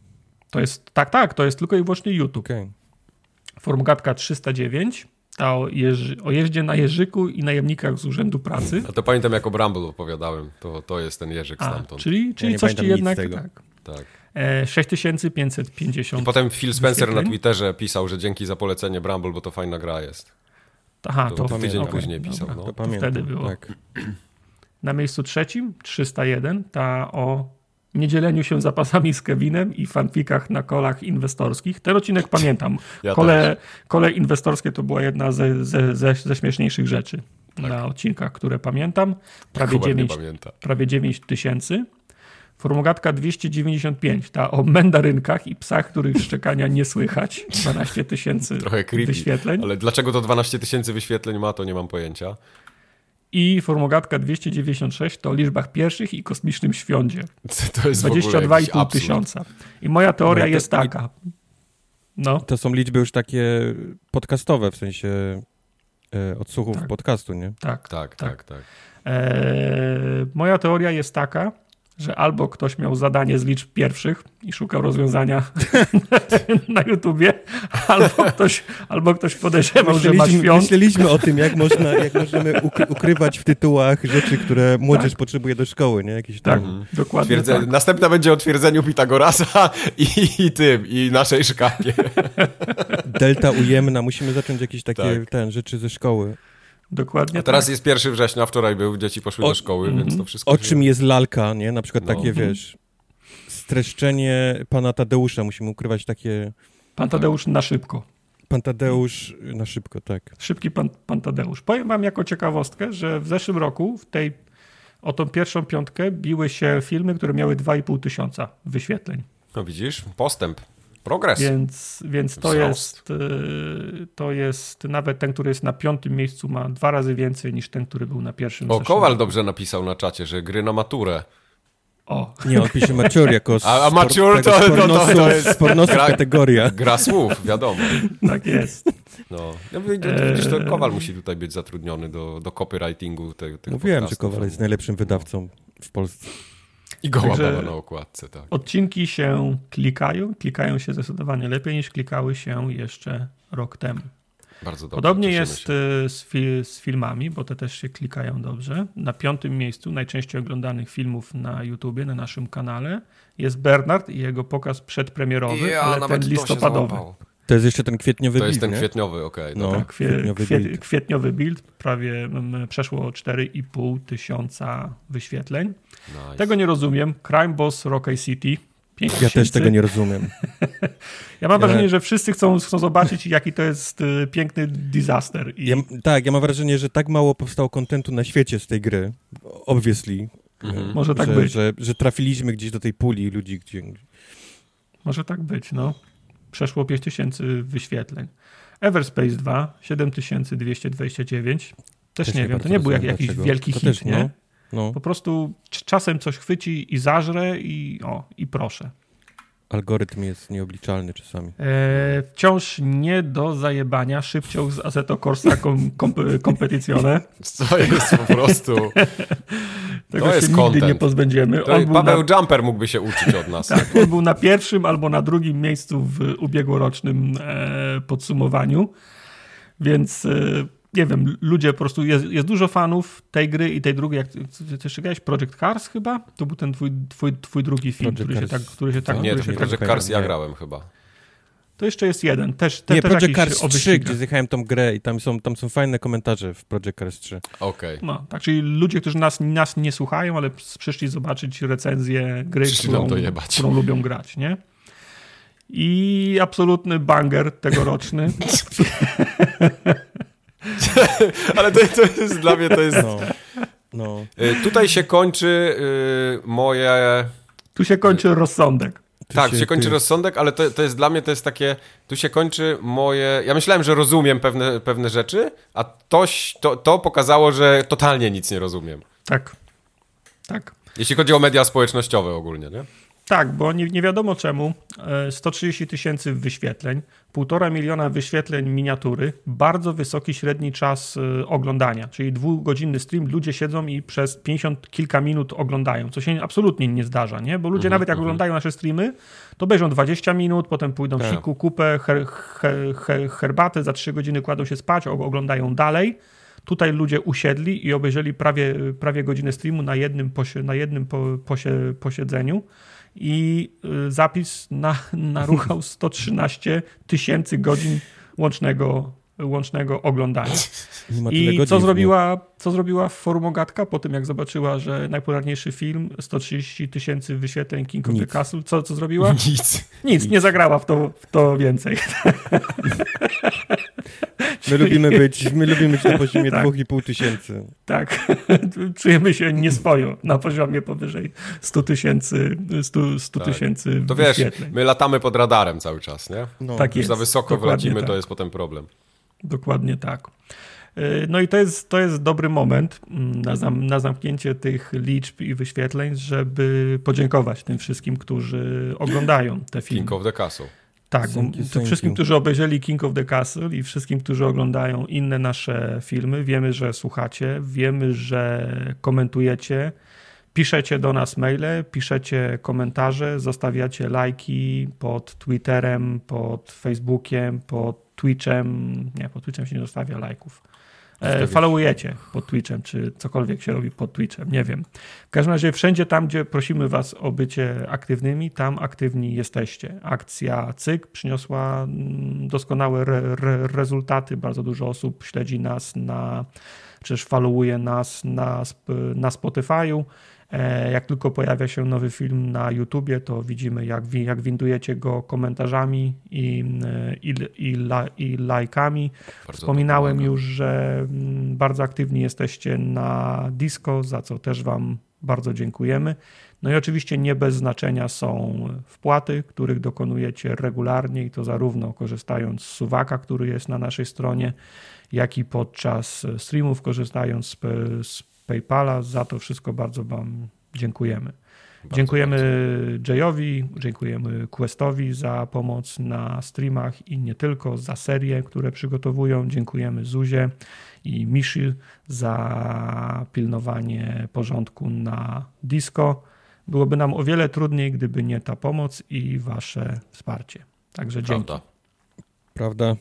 To jest, tak, tak, to jest tylko i wyłącznie YouTube. Okay. Formogatka 309 ta o, jeży, o jeździe na Jerzyku i najemnikach z Urzędu Pracy. A to pamiętam, jak o Bramble opowiadałem. To, to jest ten Jerzyk A, stamtąd. Czyli, czyli ja coś ci jednak... Tak. tak. E, 6550. I potem Phil Spencer na Twitterze pisał, że dzięki za polecenie Bramble, bo to fajna gra jest. Aha, to, to tydzień okay, później pisał. Dobra, no. to, to wtedy było. Tak. Na miejscu trzecim 301 ta o niedzieleniu się zapasami z Kevinem i fanfikach na kolach inwestorskich. Ten odcinek pamiętam. Ja kole, kole inwestorskie to była jedna ze, ze, ze, ze śmieszniejszych rzeczy tak. na odcinkach, które pamiętam. Prawie 9, prawie 9 tysięcy. Formogatka 295, ta o mandarynkach i psach, których szczekania nie słychać. 12 tysięcy wyświetleń. Ale dlaczego to 12 tysięcy wyświetleń ma, to nie mam pojęcia i formogatka 296 to o liczbach pierwszych i kosmicznym świądzie. To jest 22,5 tysiąca. I moja teoria no to, jest taka. No. To są liczby już takie podcastowe, w sensie e, odsłuchów tak. podcastu, nie? Tak, tak, tak. tak. tak. E, moja teoria jest taka, że albo ktoś miał zadanie z liczb pierwszych i szukał rozwiązania *laughs* na YouTubie, albo ktoś, albo ktoś podejrzewał, że ma świąt. Myśleliśmy o tym, jak, można, jak możemy ukrywać w tytułach rzeczy, które młodzież tak. potrzebuje do szkoły, nie? Jakieś tak, tam... dokładnie tak. Następna będzie o twierdzeniu Pitagorasa i, i tym, i naszej szkapie. Delta ujemna, musimy zacząć jakieś takie tak. ten, rzeczy ze szkoły. Dokładnie. A teraz tak. jest 1 września, wczoraj był, dzieci poszły o, do szkoły, mm -hmm. więc to wszystko. O się... czym jest lalka, nie? Na przykład no. takie, mhm. wiesz, streszczenie pana Tadeusza, musimy ukrywać takie. Pan Tadeusz na szybko. Pan Tadeusz na szybko, tak. Szybki pan, pan Tadeusz. Powiem wam jako ciekawostkę, że w zeszłym roku w tej o tą pierwszą piątkę biły się filmy, które miały 2,5 tysiąca wyświetleń. No widzisz, postęp. Progres. Więc, więc to, jest, y, to jest nawet ten, który jest na piątym miejscu, ma dwa razy więcej niż ten, który był na pierwszym. O, Kowal dobrze napisał na czacie, że gry na maturę. O. Nie, on pisze mature jako *laughs* A, a mature to, to, to, to jest gra, kategoria. Gra słów, wiadomo. *laughs* Tak jest. No. no widzisz, to Kowal musi tutaj być zatrudniony do, do copywritingu te, tego Mówiłem, że Kowal jest najlepszym wydawcą w Polsce. I goła baba na okładce, tak. Odcinki się klikają, klikają się zdecydowanie lepiej niż klikały się jeszcze rok temu. Bardzo dobrze. Podobnie jest e, z, fi z, filmami, bo te też się klikają dobrze. Na piątym miejscu najczęściej oglądanych filmów na YouTubie, na naszym kanale jest Bernard i jego pokaz przedpremierowy, ja, ale ten listopadowy. To jest jeszcze ten kwietniowy build, To jest ten nie? kwietniowy, okej. Okay, no, tak, kwie, kwietniowy, kwie, build. kwietniowy build. Prawie m, przeszło 4,5 tysiąca wyświetleń. Nice. Tego nie rozumiem. Crime Boss Rocky City. Ja też tego nie rozumiem. *laughs* ja mam wrażenie, że wszyscy chcą, chcą zobaczyć, jaki to jest y, piękny disaster. I... Ja, tak, ja mam wrażenie, że tak mało powstało kontentu na świecie z tej gry. Obviously. Mhm. Może tak że, być. Że, że trafiliśmy gdzieś do tej puli ludzi, gdzie... Może tak być, no przeszło 5000 wyświetleń. Everspace 2 7229. Też, też nie, wiem, to nie był jak, jakiś dlaczego. wielki to hit, też, nie? No, no. Po prostu czasem coś chwyci i zażre i o, i proszę. Algorytm jest nieobliczalny czasami. E, wciąż nie do zajebania szybciej z Assetto Corsa kom, kom, Competizione. *laughs* Co jest po prostu... *laughs* Tego to jest się content. nigdy nie pozbędziemy. To Paweł na... Jumper mógłby się uczyć od nas. *laughs* tak, on był na pierwszym albo na drugim miejscu w ubiegłorocznym e, podsumowaniu, więc... E, nie wiem, ludzie po prostu, jest, jest, dużo fanów tej gry i tej drugiej, jak ty jeszcze grałeś, Project Cars chyba? To był ten twój, twój, twój drugi film, który się, tak, który się tak... Nie, który się tak Project Cars ja grałem chyba. To jeszcze jest jeden. Też, te, nie, też Project Cars 3, gdzie zjechałem tą grę i tam są, tam są fajne komentarze w Project Cars 3. Okej. Okay. No, tak, czyli ludzie, którzy nas, nas nie słuchają, ale przyszli zobaczyć recenzję gry, którą, którą lubią grać, nie? I absolutny banger tegoroczny. *laughs* *laughs* Ale to, to jest dla mnie to jest. No. No. Y, tutaj się kończy y, moje. Tu się kończy rozsądek. Tu tak, się, się kończy ty... rozsądek, ale to, to jest dla mnie to jest takie. Tu się kończy moje. Ja myślałem, że rozumiem pewne, pewne rzeczy, a to, to, to pokazało, że totalnie nic nie rozumiem. Tak. Tak. Jeśli chodzi o media społecznościowe ogólnie, nie? Tak, bo nie, nie wiadomo czemu. 130 e, tysięcy wyświetleń, półtora miliona wyświetleń miniatury, bardzo wysoki średni czas e, oglądania, czyli dwugodzinny stream, ludzie siedzą i przez 50 kilka minut oglądają, co się absolutnie nie zdarza, nie? Bo ludzie mm -hmm, nawet jak -hmm. oglądają nasze streamy, to bejrzą 20 minut, potem pójdą tak. siku, kupę, her, her, her, herbatę, za 3 godziny kładą się spać, oglądają dalej. Tutaj ludzie usiedli i obejrzeli prawie, prawie godzinę streamu na jednym, posie, na jednym po, posie, posiedzeniu i y, zapis na, naruchał *laughs* 113 tysięcy godzin łącznego, łącznego oglądania. *laughs* I co zrobiła, co zrobiła Forumogatka po tym, jak zobaczyła, że najpopularniejszy film, 130 tysięcy wyświetleń King of Nic. the Castle, co, co zrobiła? *laughs* Nic. Nic, nie zagrała w to, w to więcej. My lubimy być, my lubimy być na poziomie *laughs* tak. 2,5 tysięcy. Tak, czujemy się nieswojo na poziomie powyżej 100 tysięcy 100, 100 tak. tysięcy To wiesz, my latamy pod radarem cały czas, nie? No. Tak jest. za wysoko wlecimy, tak. to jest potem problem. Dokładnie tak. Y, no i to jest, to jest dobry moment mm, na, zam, na zamknięcie tych liczb i wyświetleń, żeby podziękować tym wszystkim, którzy oglądają te filmy. King of the Castle. Tak, thank wszystkim, którzy obejrzeli King of the Castle i wszystkim, którzy oglądają inne nasze filmy, wiemy, że słuchacie, wiemy, że komentujecie, Piszecie do nas maile, piszecie komentarze, zostawiacie lajki pod Twitterem, pod Facebookiem, pod Twitchem. Nie, pod Twitchem się nie zostawia lajków. E, followujecie pod Twitchem, czy cokolwiek się robi pod Twitchem, nie wiem. W każdym razie wszędzie tam, gdzie prosimy was o bycie aktywnymi, tam aktywni jesteście. Akcja CYK przyniosła mm, doskonałe re, re, rezultaty. Bardzo dużo osób śledzi nas na, czyż followuje nas na, na Spotify'u. E, jak tylko pojawia się nowy film na YouTubie, to widzimy, jak, jak windujecie go komentarzami i, i, i, i lajkami. Bardzo Wspominałem już, że mm, bardzo aktywni jesteście na Disco, za co też Wam bardzo dziękujemy. No i oczywiście nie bez znaczenia są wpłaty, których dokonujecie regularnie i to zarówno korzystając z suwaka, który jest na naszej stronie, jak i podczas streamów, korzystając z, z PayPala. Za to wszystko bardzo Wam dziękujemy. Bardzo dziękujemy bardzo. Jayowi, dziękujemy Questowi za pomoc na streamach i nie tylko, za serię, które przygotowują. Dziękujemy Zuzie i Miszy za pilnowanie porządku na disco. Byłoby nam o wiele trudniej, gdyby nie ta pomoc i wasze wsparcie. Także dzięki. Prawda. Prawda.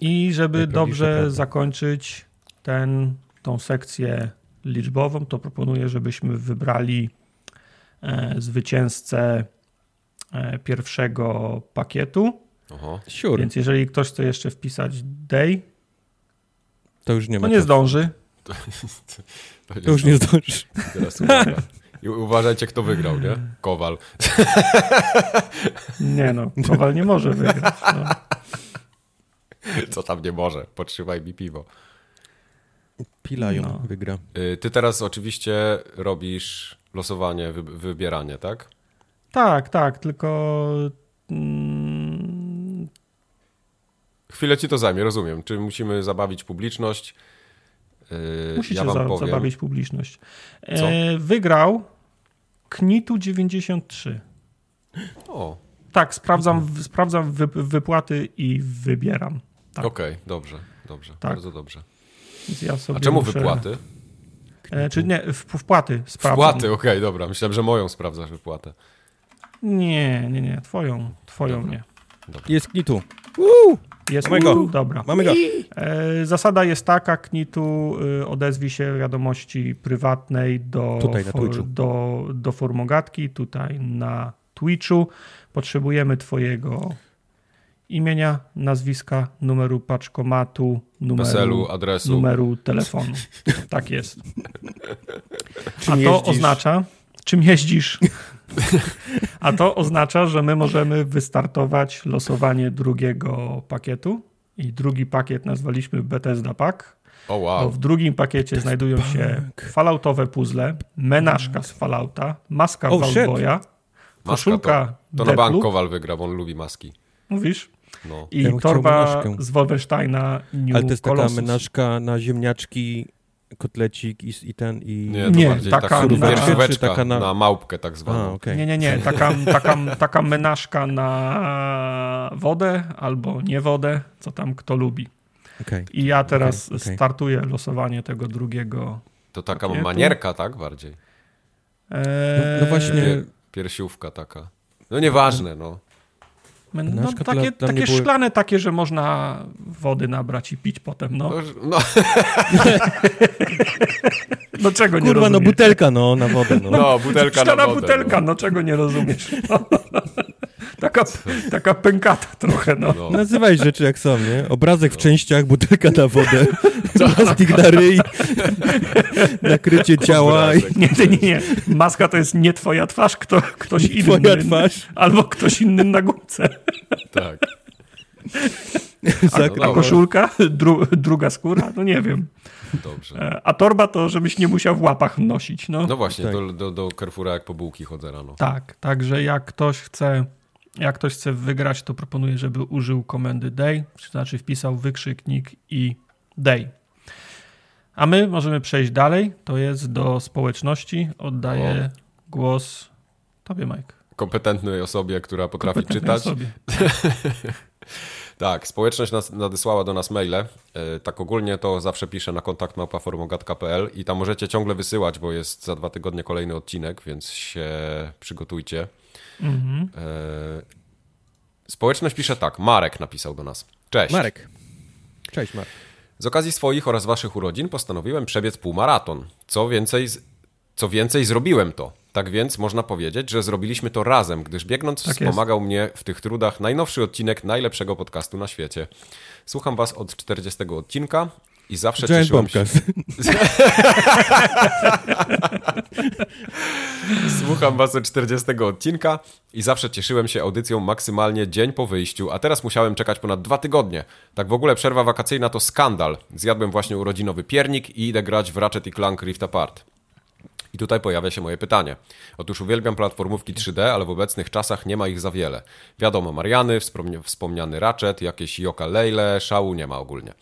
I żeby dobrze zakończyć ten tą sekcję liczbową, to proponuję, żebyśmy wybrali e, zwycięzcę e, pierwszego pakietu. Aha. Sure. Więc jeżeli ktoś chce jeszcze wpisać day, to już nie ma. To nie zdąży. To, to, to już nie zdąży. Teraz I uważajcie, kto wygrał, nie? Kowal. Nie no, Kowal nie może wygrać. No. Co tam nie może? Potrzymaj mi piwo. Pilają no. wygra. Y, ty teraz oczywiście robisz losowanie, wybieranie, tak? Tak, tak, tylko. Mm... Chwilę ci to zajmie, rozumiem. Czy musimy zabawić publiczność? Yy, Musicie ja za, powiem. zabawić publiczność. Co? E, wygrał Knitu 93. O. Tak, sprawdzam, sprawdzam wy, wypłaty i wybieram. Tak. Okej, okay, dobrze, dobrze, tak. bardzo dobrze. Ja A czemu muszę... wypłaty? E, czy nie, w, wpłaty sprawdzam. Wpłaty, okej, okay, dobra. Myślałem, że moją sprawdzasz wypłatę. Nie, nie, nie, twoją, twoją dobra. nie. Dobra. Jest Knitu. Jest Mamy go. Dobra. Mamy go. E, zasada jest taka, Knitu y, odezwij się wiadomości prywatnej do, tutaj, for, do, do formogatki, tutaj na Twitchu. Potrzebujemy twojego imienia, nazwiska, numeru paczkomatu, numeru, adresu. numeru telefonu. tak jest. *laughs* A to jeździsz? oznacza, czym jeździsz? A to oznacza, że my możemy wystartować losowanie drugiego pakietu i drugi pakiet nazwaliśmy Bethesda Pack. Oh, wow. w drugim pakiecie znajdują się falloutowe puzzle, menażka z Fallouta, maska oh, Valboya, koszulka To, to na bank Kowal wygra, bo on lubi maski. Mówisz? No. I ja torba z Wolfensteina New Ale to jest Colossus. taka menażka na ziemniaczki, kotlecik i, i ten i... Nie, to nie bardziej taka, taka, na, taka na... na małpkę tak zwaną. A, okay. Nie, nie, nie. Taka, taka, taka menażka na wodę albo nie wodę, co tam kto lubi. Okay. I ja teraz okay, startuję losowanie tego drugiego To taka pakietu. manierka, tak? Bardziej. Eee... No, no, właśnie... Piersiówka taka. No nieważne, no. No, takie dla, takie były... szklane takie, że można wody nabrać i pić potem, no. No, *laughs* no czego nie Kurwa, no butelka, no, na wodę, no. No, butelka Szklana na wodę. butelka, no. no czego nie rozumiesz. *laughs* Taka, taka pękata trochę, no. no. Nazywaj rzeczy jak są, nie? Obrazek w częściach, butelka na wodę, plastik na ryj, nakrycie ciała. I... Nie, nie, nie. Maska to jest nie twoja twarz, kto, ktoś inny. Twoja twarz. Albo ktoś inny na górce. Tak. *laughs* A, a koszulka? Dru, druga skóra? No nie wiem. Dobrze. E, a torba to, żebyś nie musiał w łapach nosić. No, no właśnie, tak. do, do, do Carrefoura jak po bułki chodzę rano. Tak, także jak ktoś chce jak ktoś chce wygrać, to proponuję, żeby użył komendy day, to znaczy wpisał wykrzyknik i day. A my możemy przejść dalej. To jest do społeczności. Oddaję o. głos tobie, Mike. Kompetentnej osobie, która potrafi czytać. Osobie. *laughs* Tak, społeczność nas, nadesłała do nas maile. E, tak ogólnie to zawsze piszę na kontakt małpaformogat.pl i tam możecie ciągle wysyłać, bo jest za dwa tygodnie kolejny odcinek, więc się przygotujcie. Mhm. E, społeczność pisze tak. Marek napisał do nas. Cześć. Marek. Cześć, Marek. Z okazji swoich oraz waszych urodzin postanowiłem przebiec półmaraton. Co więcej, co więcej zrobiłem to. Tak więc można powiedzieć, że zrobiliśmy to razem, gdyż biegnąc tak wspomagał jest. mnie w tych trudach najnowszy odcinek najlepszego podcastu na świecie. Słucham was od 40 odcinka i zawsze Giant cieszyłem się... *laughs* Słucham was od 40 odcinka i zawsze cieszyłem się audycją maksymalnie dzień po wyjściu, a teraz musiałem czekać ponad dwa tygodnie. Tak w ogóle przerwa wakacyjna to skandal. Zjadłem właśnie urodzinowy piernik i idę grać w Ratchet Clank Rift Apart. I tutaj pojawia się moje pytanie. Otóż uwielbiam platformówki 3D, ale w obecnych czasach nie ma ich za wiele. Wiadomo, Mariany, wspomniany Ratchet, jakieś Yoka Lele, szału nie ma ogólnie.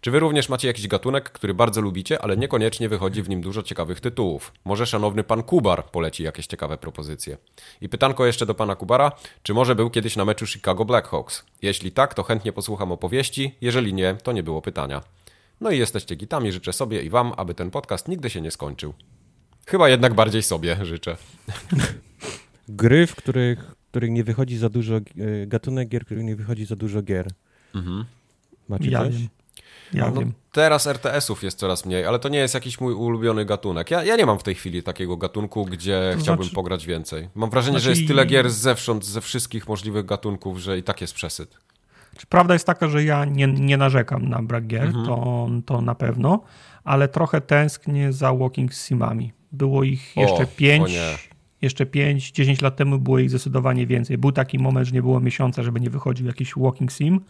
Czy wy również macie jakiś gatunek, który bardzo lubicie, ale niekoniecznie wychodzi w nim dużo ciekawych tytułów? Może szanowny pan Kubar poleci jakieś ciekawe propozycje? I pytanko jeszcze do pana Kubara, czy może był kiedyś na meczu Chicago Blackhawks? Jeśli tak, to chętnie posłucham opowieści, jeżeli nie, to nie było pytania. No i jesteście gitami, życzę sobie i wam, aby ten podcast nigdy się nie skończył. Chyba jednak bardziej sobie życzę. *laughs* Gry, w których, których nie wychodzi za dużo, e, gatunek gier, w których nie wychodzi za dużo gier. Mhm. Macie ja coś? Wiem. Ja no, wiem. Teraz RTS-ów jest coraz mniej, ale to nie jest jakiś mój ulubiony gatunek. Ja, ja nie mam w tej chwili takiego gatunku, gdzie to chciałbym znaczy... pograć więcej. Mam wrażenie, znaczy... że jest tyle gier zewsząd, ze wszystkich możliwych gatunków, że i tak jest przesyt. Prawda jest taka, że ja nie, nie narzekam na brak gier, mhm. to, to na pewno, ale trochę tęsknię za Walking Simami. Było ich jeszcze o, pięć. jeszcze 5, 10 lat temu było ich zdecydowanie więcej. Był taki moment, że nie było miesiąca, żeby nie wychodził jakiś Walking Sim.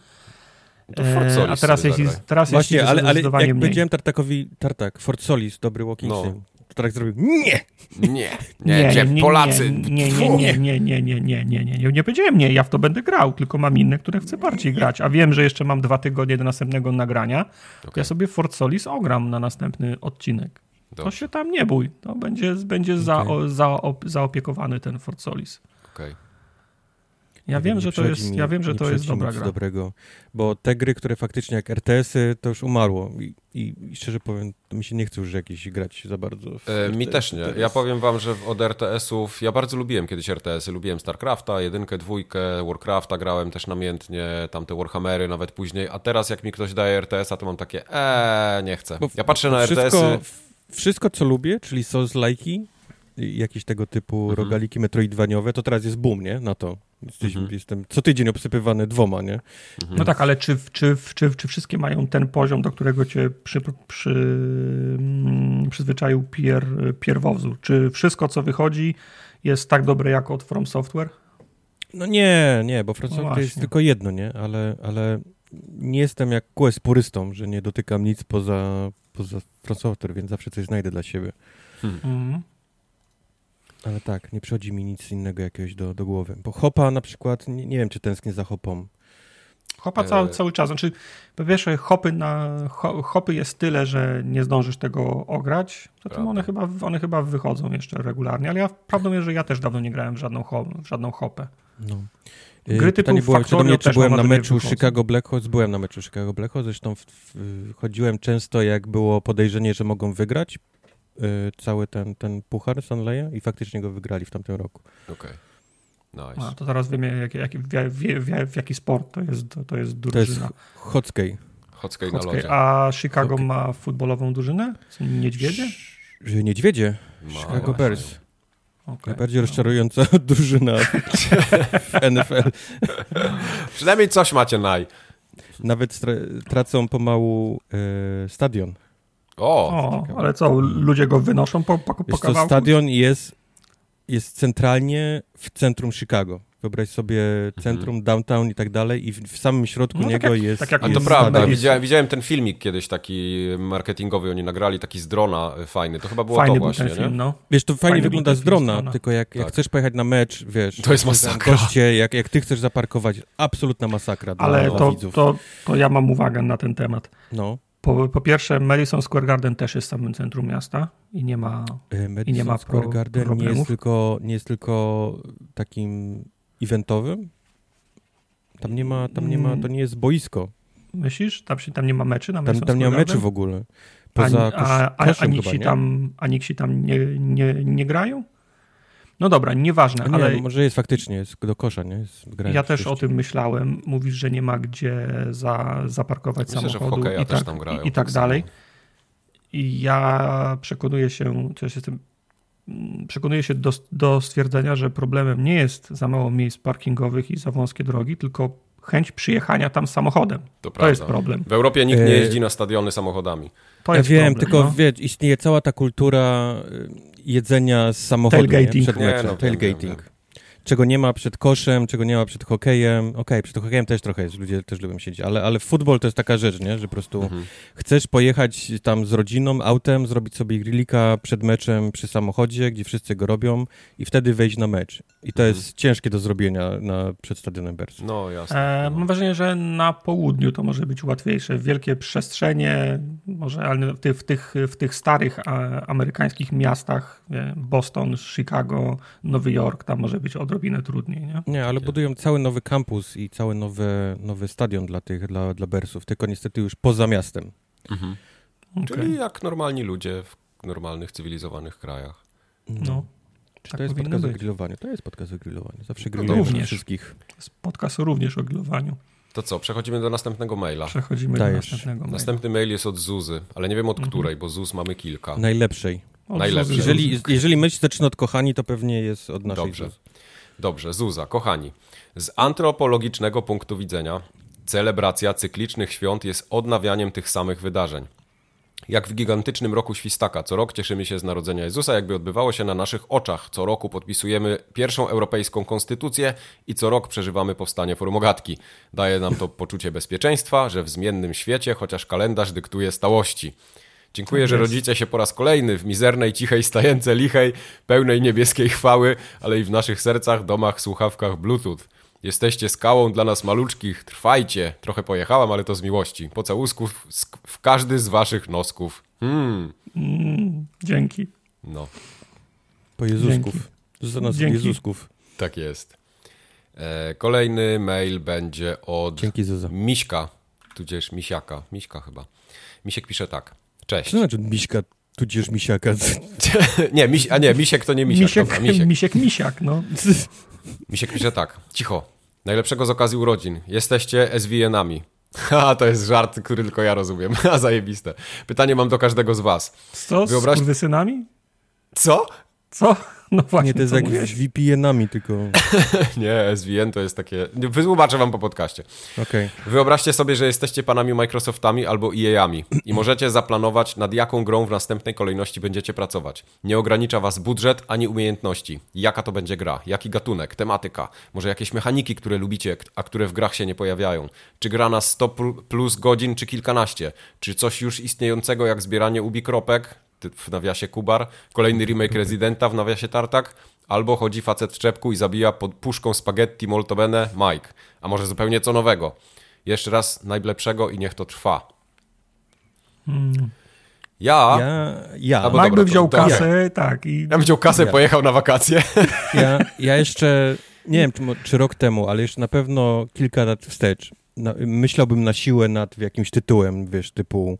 E, a teraz jest, teraz Właśnie, jest ale, ale jak mniej. powiedziałem Tartakowi, Tartak, Fort Solis, dobry Walking no. Sim, to Tartak zrobił nie! Nie, nie, nie, nie Polacy. Nie, nie, nie, nie, nie, nie, nie, nie, nie, nie, nie powiedziałem nie, ja w to będę grał, tylko mam inne, które chcę bardziej grać, a wiem, że jeszcze mam dwa tygodnie do następnego nagrania, okay. ja sobie Fort Solis ogram na następny odcinek. Dobrze. To się tam nie bój. To będzie, będzie okay. za, za, zaopiekowany ten Fort Solis. Okay. Ja wiem, że to jest, mi, ja wiem, że to jest dobra gra. Dobrego, bo te gry, które faktycznie jak RTS-y, to już umarło I, i, i szczerze powiem, to mi się nie chce już jakieś grać za bardzo. E, mi też nie. Ja powiem wam, że od RTS-ów, ja bardzo lubiłem kiedyś RTS-y, lubiłem StarCrafta, jedynkę, dwójkę, Warcrafta grałem też namiętnie, tamte Warhammery nawet później, a teraz jak mi ktoś daje RTS-a, to mam takie, eee, nie chcę. Ja patrzę na RTS-y wszystko, co lubię, czyli Souls-like'i, jakieś tego typu mhm. rogaliki metroidwaniowe, to teraz jest boom, nie? Na to. Jesteś, mhm. Jestem co tydzień obsypywany dwoma, nie? Mhm. No tak, ale czy, czy, czy, czy wszystkie mają ten poziom, do którego cię przy, przy, mm, przyzwyczaił pier, pierwowzór? Czy wszystko, co wychodzi, jest tak dobre jak od From Software? No nie, nie, bo From no Software jest tylko jedno, nie? Ale, ale nie jestem jak Quest purystą, że nie dotykam nic poza, poza From Software, więc zawsze coś znajdę dla siebie. Hmm. Mhm. Ale tak, nie przychodzi mi nic innego jakiegoś do, do głowy. Bo Hopa na przykład, nie, nie wiem, czy tęsknię za Hopą. Hopa cały, e, cały czas. Znaczy, po pierwsze, hopy, na, hopy jest tyle, że nie zdążysz tego ograć. Zatem one chyba, one chyba wychodzą jeszcze regularnie, ale ja prawdą jest, że ja też dawno nie grałem w żadną, w żadną hopę. No. Gry Pytanie było czy do mnie, czy byłem na meczu Chicago Blackhawks. Byłem na meczu Chicago Blackhawks, zresztą w, w, chodziłem często, jak było podejrzenie, że mogą wygrać cały ten, ten puchar Stanleya i faktycznie go wygrali w tamtym roku. Okej. Okay. Nice. A, to teraz wiemy, jak, jak, w, w, w, jaki sport to jest, to jest drużyna. To jest Hockey. Hockey na lodzie. A Chicago Hockey. ma futbolową drużynę? Niedźwiedzie? Że niedźwiedzie. Ma, Chicago Bears. Okay. Najbardziej rozczarująca *laughs* drużyna w NFL. *laughs* Przynajmniej coś macie naj. Nawet tracą pomału e, stadion. O, o ale co, ludzie go wynoszą po, po, po kawałku? stadion jest, jest centralnie w centrum Chicago. Wyobraź sobie centrum, mhm. downtown i tak dalej i w, w samym środku no, niego tak jak, jest... Tak jak jest to prawda, widziałem, widziałem ten filmik kiedyś taki marketingowy, oni nagrali taki z drona e, fajny, to chyba było fajny to właśnie, film, no. Wiesz, to fajnie, fajnie wygląda z drona, tylko jak, jak tak. chcesz pojechać na mecz, wiesz... To jest masakra. Goście, jak, jak ty chcesz zaparkować, absolutna masakra Ale dla, to, widzów. To, to ja mam uwagę na ten temat. No. Po, po, pierwsze, Madison Square Garden też jest w samym centrum miasta i nie ma, Madison i nie ma Square pro, Garden problemów. nie jest, tylko, nie jest tylko takim eventowym, Tam nie ma, tam nie ma, to nie jest boisko. Myślisz? Tam, tam nie ma meczy na Tam, tam nie ma meczy w ogóle. Poza a, a, a, a Nixi tam, a tam nie, nie, nie grają? No dobra, nieważne, nie, ale... No może jest faktycznie, jest do kosza, nie? Jest ja też o tym myślałem. Mówisz, że nie ma gdzie za, zaparkować Myślę, samochodu i tak, grają, i, i tak, dalej. I ja przekonuję się, też jestem, przekonuję się do, do stwierdzenia, że problemem nie jest za mało miejsc parkingowych i za wąskie drogi, tylko chęć przyjechania tam samochodem. To, to jest problem. W Europie nikt nie jeździ na stadiony samochodami. To ja wiem, problem, tylko no. wiesz, istnieje cała ta kultura jedzenia z samochodu Tailgating. Nie, no, Tailgating. Czego nie ma przed koszem, czego nie ma przed hokejem. Okej, okay, przed hokejem też trochę jest, ludzie też lubią siedzieć, ale, ale futbol to jest taka rzecz, nie? że po prostu mhm. chcesz pojechać tam z rodziną, autem, zrobić sobie grillika przed meczem przy samochodzie, gdzie wszyscy go robią i wtedy wejść na mecz. I to mhm. jest ciężkie do zrobienia na, przed stadionem Bers. No jasne. E, mam wrażenie, że na południu to może być łatwiejsze. Wielkie przestrzenie, może ale w tych, w tych, w tych starych a, amerykańskich miastach, Boston, Chicago, Nowy Jork, tam może być odrobinę trudniej. Nie, nie ale budują cały nowy kampus i cały nowy, nowy stadion dla tych, dla, dla Bersów, tylko niestety już poza miastem. Mhm. Okay. Czyli jak normalni ludzie w normalnych, cywilizowanych krajach. No. Czy tak to jest podcast być. o grillowaniu? To jest podcast o grillowaniu. Zawsze no grillujemy również. wszystkich. Podcast również o grillowaniu. To co, przechodzimy do następnego maila. Przechodzimy Dajesz. do następnego maila. Następny mail jest od Zuzy, ale nie wiem od mhm. której, bo Zuz mamy kilka. Najlepszej. Od Najlepszej. Jeżeli, jeżeli myśl zaczyna od kochani, to pewnie jest od naszej Dobrze. Zuzy. Dobrze, Zuza, kochani. Z antropologicznego punktu widzenia celebracja cyklicznych świąt jest odnawianiem tych samych wydarzeń. Jak w gigantycznym roku świstaka, co rok cieszymy się z narodzenia Jezusa, jakby odbywało się na naszych oczach. Co roku podpisujemy pierwszą europejską konstytucję i co rok przeżywamy powstanie formogatki. Daje nam to poczucie bezpieczeństwa, że w zmiennym świecie chociaż kalendarz dyktuje stałości. Dziękuję, tak że rodzicie się po raz kolejny w mizernej, cichej stajence lichej, pełnej niebieskiej chwały, ale i w naszych sercach, domach, słuchawkach Bluetooth. Jesteście skałą dla nas maluczkich, trwajcie. Trochę pojechałam, ale to z miłości. Pocałusków w każdy z waszych nosków. Hmm. Mm, dzięki. No. Po Jezusków. Za nas dzięki. Jezusków. Tak jest. E, kolejny mail będzie od dzięki, Zuza. Miśka, tudzież Misiaka. Miśka chyba. Misiek pisze tak. Cześć. Co znaczy Miśka, tudzież Misiaka? *laughs* nie, miś, a nie, Misiek to nie Misiak. Misiek, dobra, misiek. misiek, Misiak, no. *laughs* Misiek pisze tak. Cicho. Najlepszego z okazji urodzin. Jesteście SVN-ami. Ha, *laughs* to jest żart, który tylko ja rozumiem. A zajebiste. Pytanie mam do każdego z was. Co? Wyobraź... Z synami? Co? Co? *laughs* No właśnie, nie, to jest jak z VPN-ami tylko. *laughs* nie, SVN to jest takie... Wytłumaczę wam po podcaście. Okay. Wyobraźcie sobie, że jesteście panami Microsoftami albo EA-ami i możecie zaplanować, nad jaką grą w następnej kolejności będziecie pracować. Nie ogranicza was budżet ani umiejętności. Jaka to będzie gra? Jaki gatunek? Tematyka? Może jakieś mechaniki, które lubicie, a które w grach się nie pojawiają? Czy gra na 100 plus godzin, czy kilkanaście? Czy coś już istniejącego jak zbieranie ubikropek? W nawiasie Kubar, kolejny remake Residenta w nawiasie Tartak, albo chodzi facet w czepku i zabija pod puszką spaghetti molto bene Mike. A może zupełnie co nowego. Jeszcze raz najlepszego i niech to trwa. Hmm. Ja. Ja. ja. Mike dobra, by wziął to, kasę, ja. tak. I... Ja bym wziął kasę, ja. pojechał na wakacje. Ja, ja jeszcze, nie wiem czy, czy rok temu, ale jeszcze na pewno kilka lat wstecz na, myślałbym na siłę nad jakimś tytułem, wiesz, typu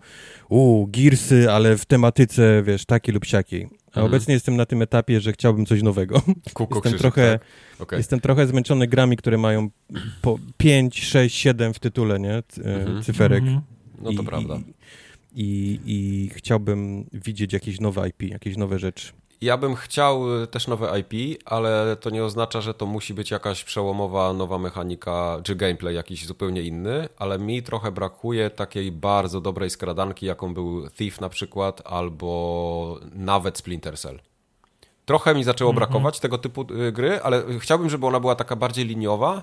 u Gearsy, ale w tematyce, wiesz, takiej lub siakiej. A mhm. obecnie jestem na tym etapie, że chciałbym coś nowego. Kuku, *laughs* jestem, trochę, tak? okay. jestem trochę zmęczony grami, które mają po 5, 6, 7 w tytule, nie? E, mhm. Cyferek. Mhm. No to I, prawda. I, i, I chciałbym widzieć jakieś nowe IP, jakieś nowe rzeczy. Ja bym chciał y, też nowe IP, ale to nie oznacza, że to musi być jakaś przełomowa nowa mechanika czy gameplay jakiś zupełnie inny, ale mi trochę brakuje takiej bardzo dobrej skradanki, jaką był Thief na przykład, albo nawet Splinter Cell. Trochę mi zaczęło mm -hmm. brakować tego typu y, gry, ale chciałbym, żeby ona była taka bardziej liniowa,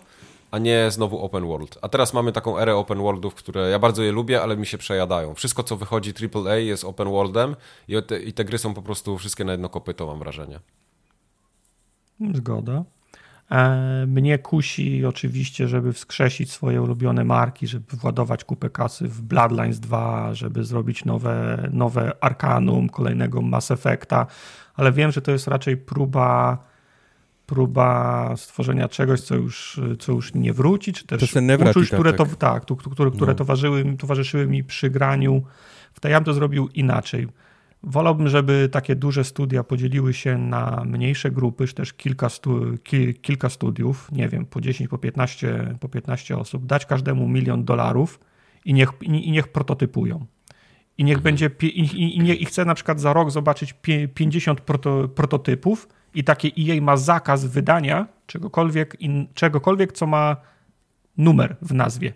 a nie znowu open world. A teraz mamy taką erę open worldów, które ja bardzo je lubię, ale mi się przejadają. Wszystko, co wychodzi AAA jest open worldem i te, i te gry są po prostu wszystkie na jedno kopyto, mam wrażenie. Zgoda. E, mnie kusi oczywiście, żeby wskrzesić swoje ulubione marki, żeby władować kupę kasy w Bloodlines 2, żeby zrobić nowe, nowe Arcanum, kolejnego Mass Effecta, ale wiem, że to jest raczej próba próba stworzenia czegoś, co już, co już nie wróci, czy też to uczuć, które, to, tak, które, które no. towarzyszyły, towarzyszyły mi przy graniu. W ja bym to zrobił inaczej. Wolałbym, żeby takie duże studia podzieliły się na mniejsze grupy, czy też kilka, stu, ki, kilka studiów, nie wiem, po 10, po 15, po 15 osób, dać każdemu milion dolarów i niech, i, i niech prototypują. I niech będzie, i, i, nie, i chcę na przykład za rok zobaczyć 50 proto, prototypów i takie EA ma zakaz wydania czegokolwiek, in, czegokolwiek, co ma numer w nazwie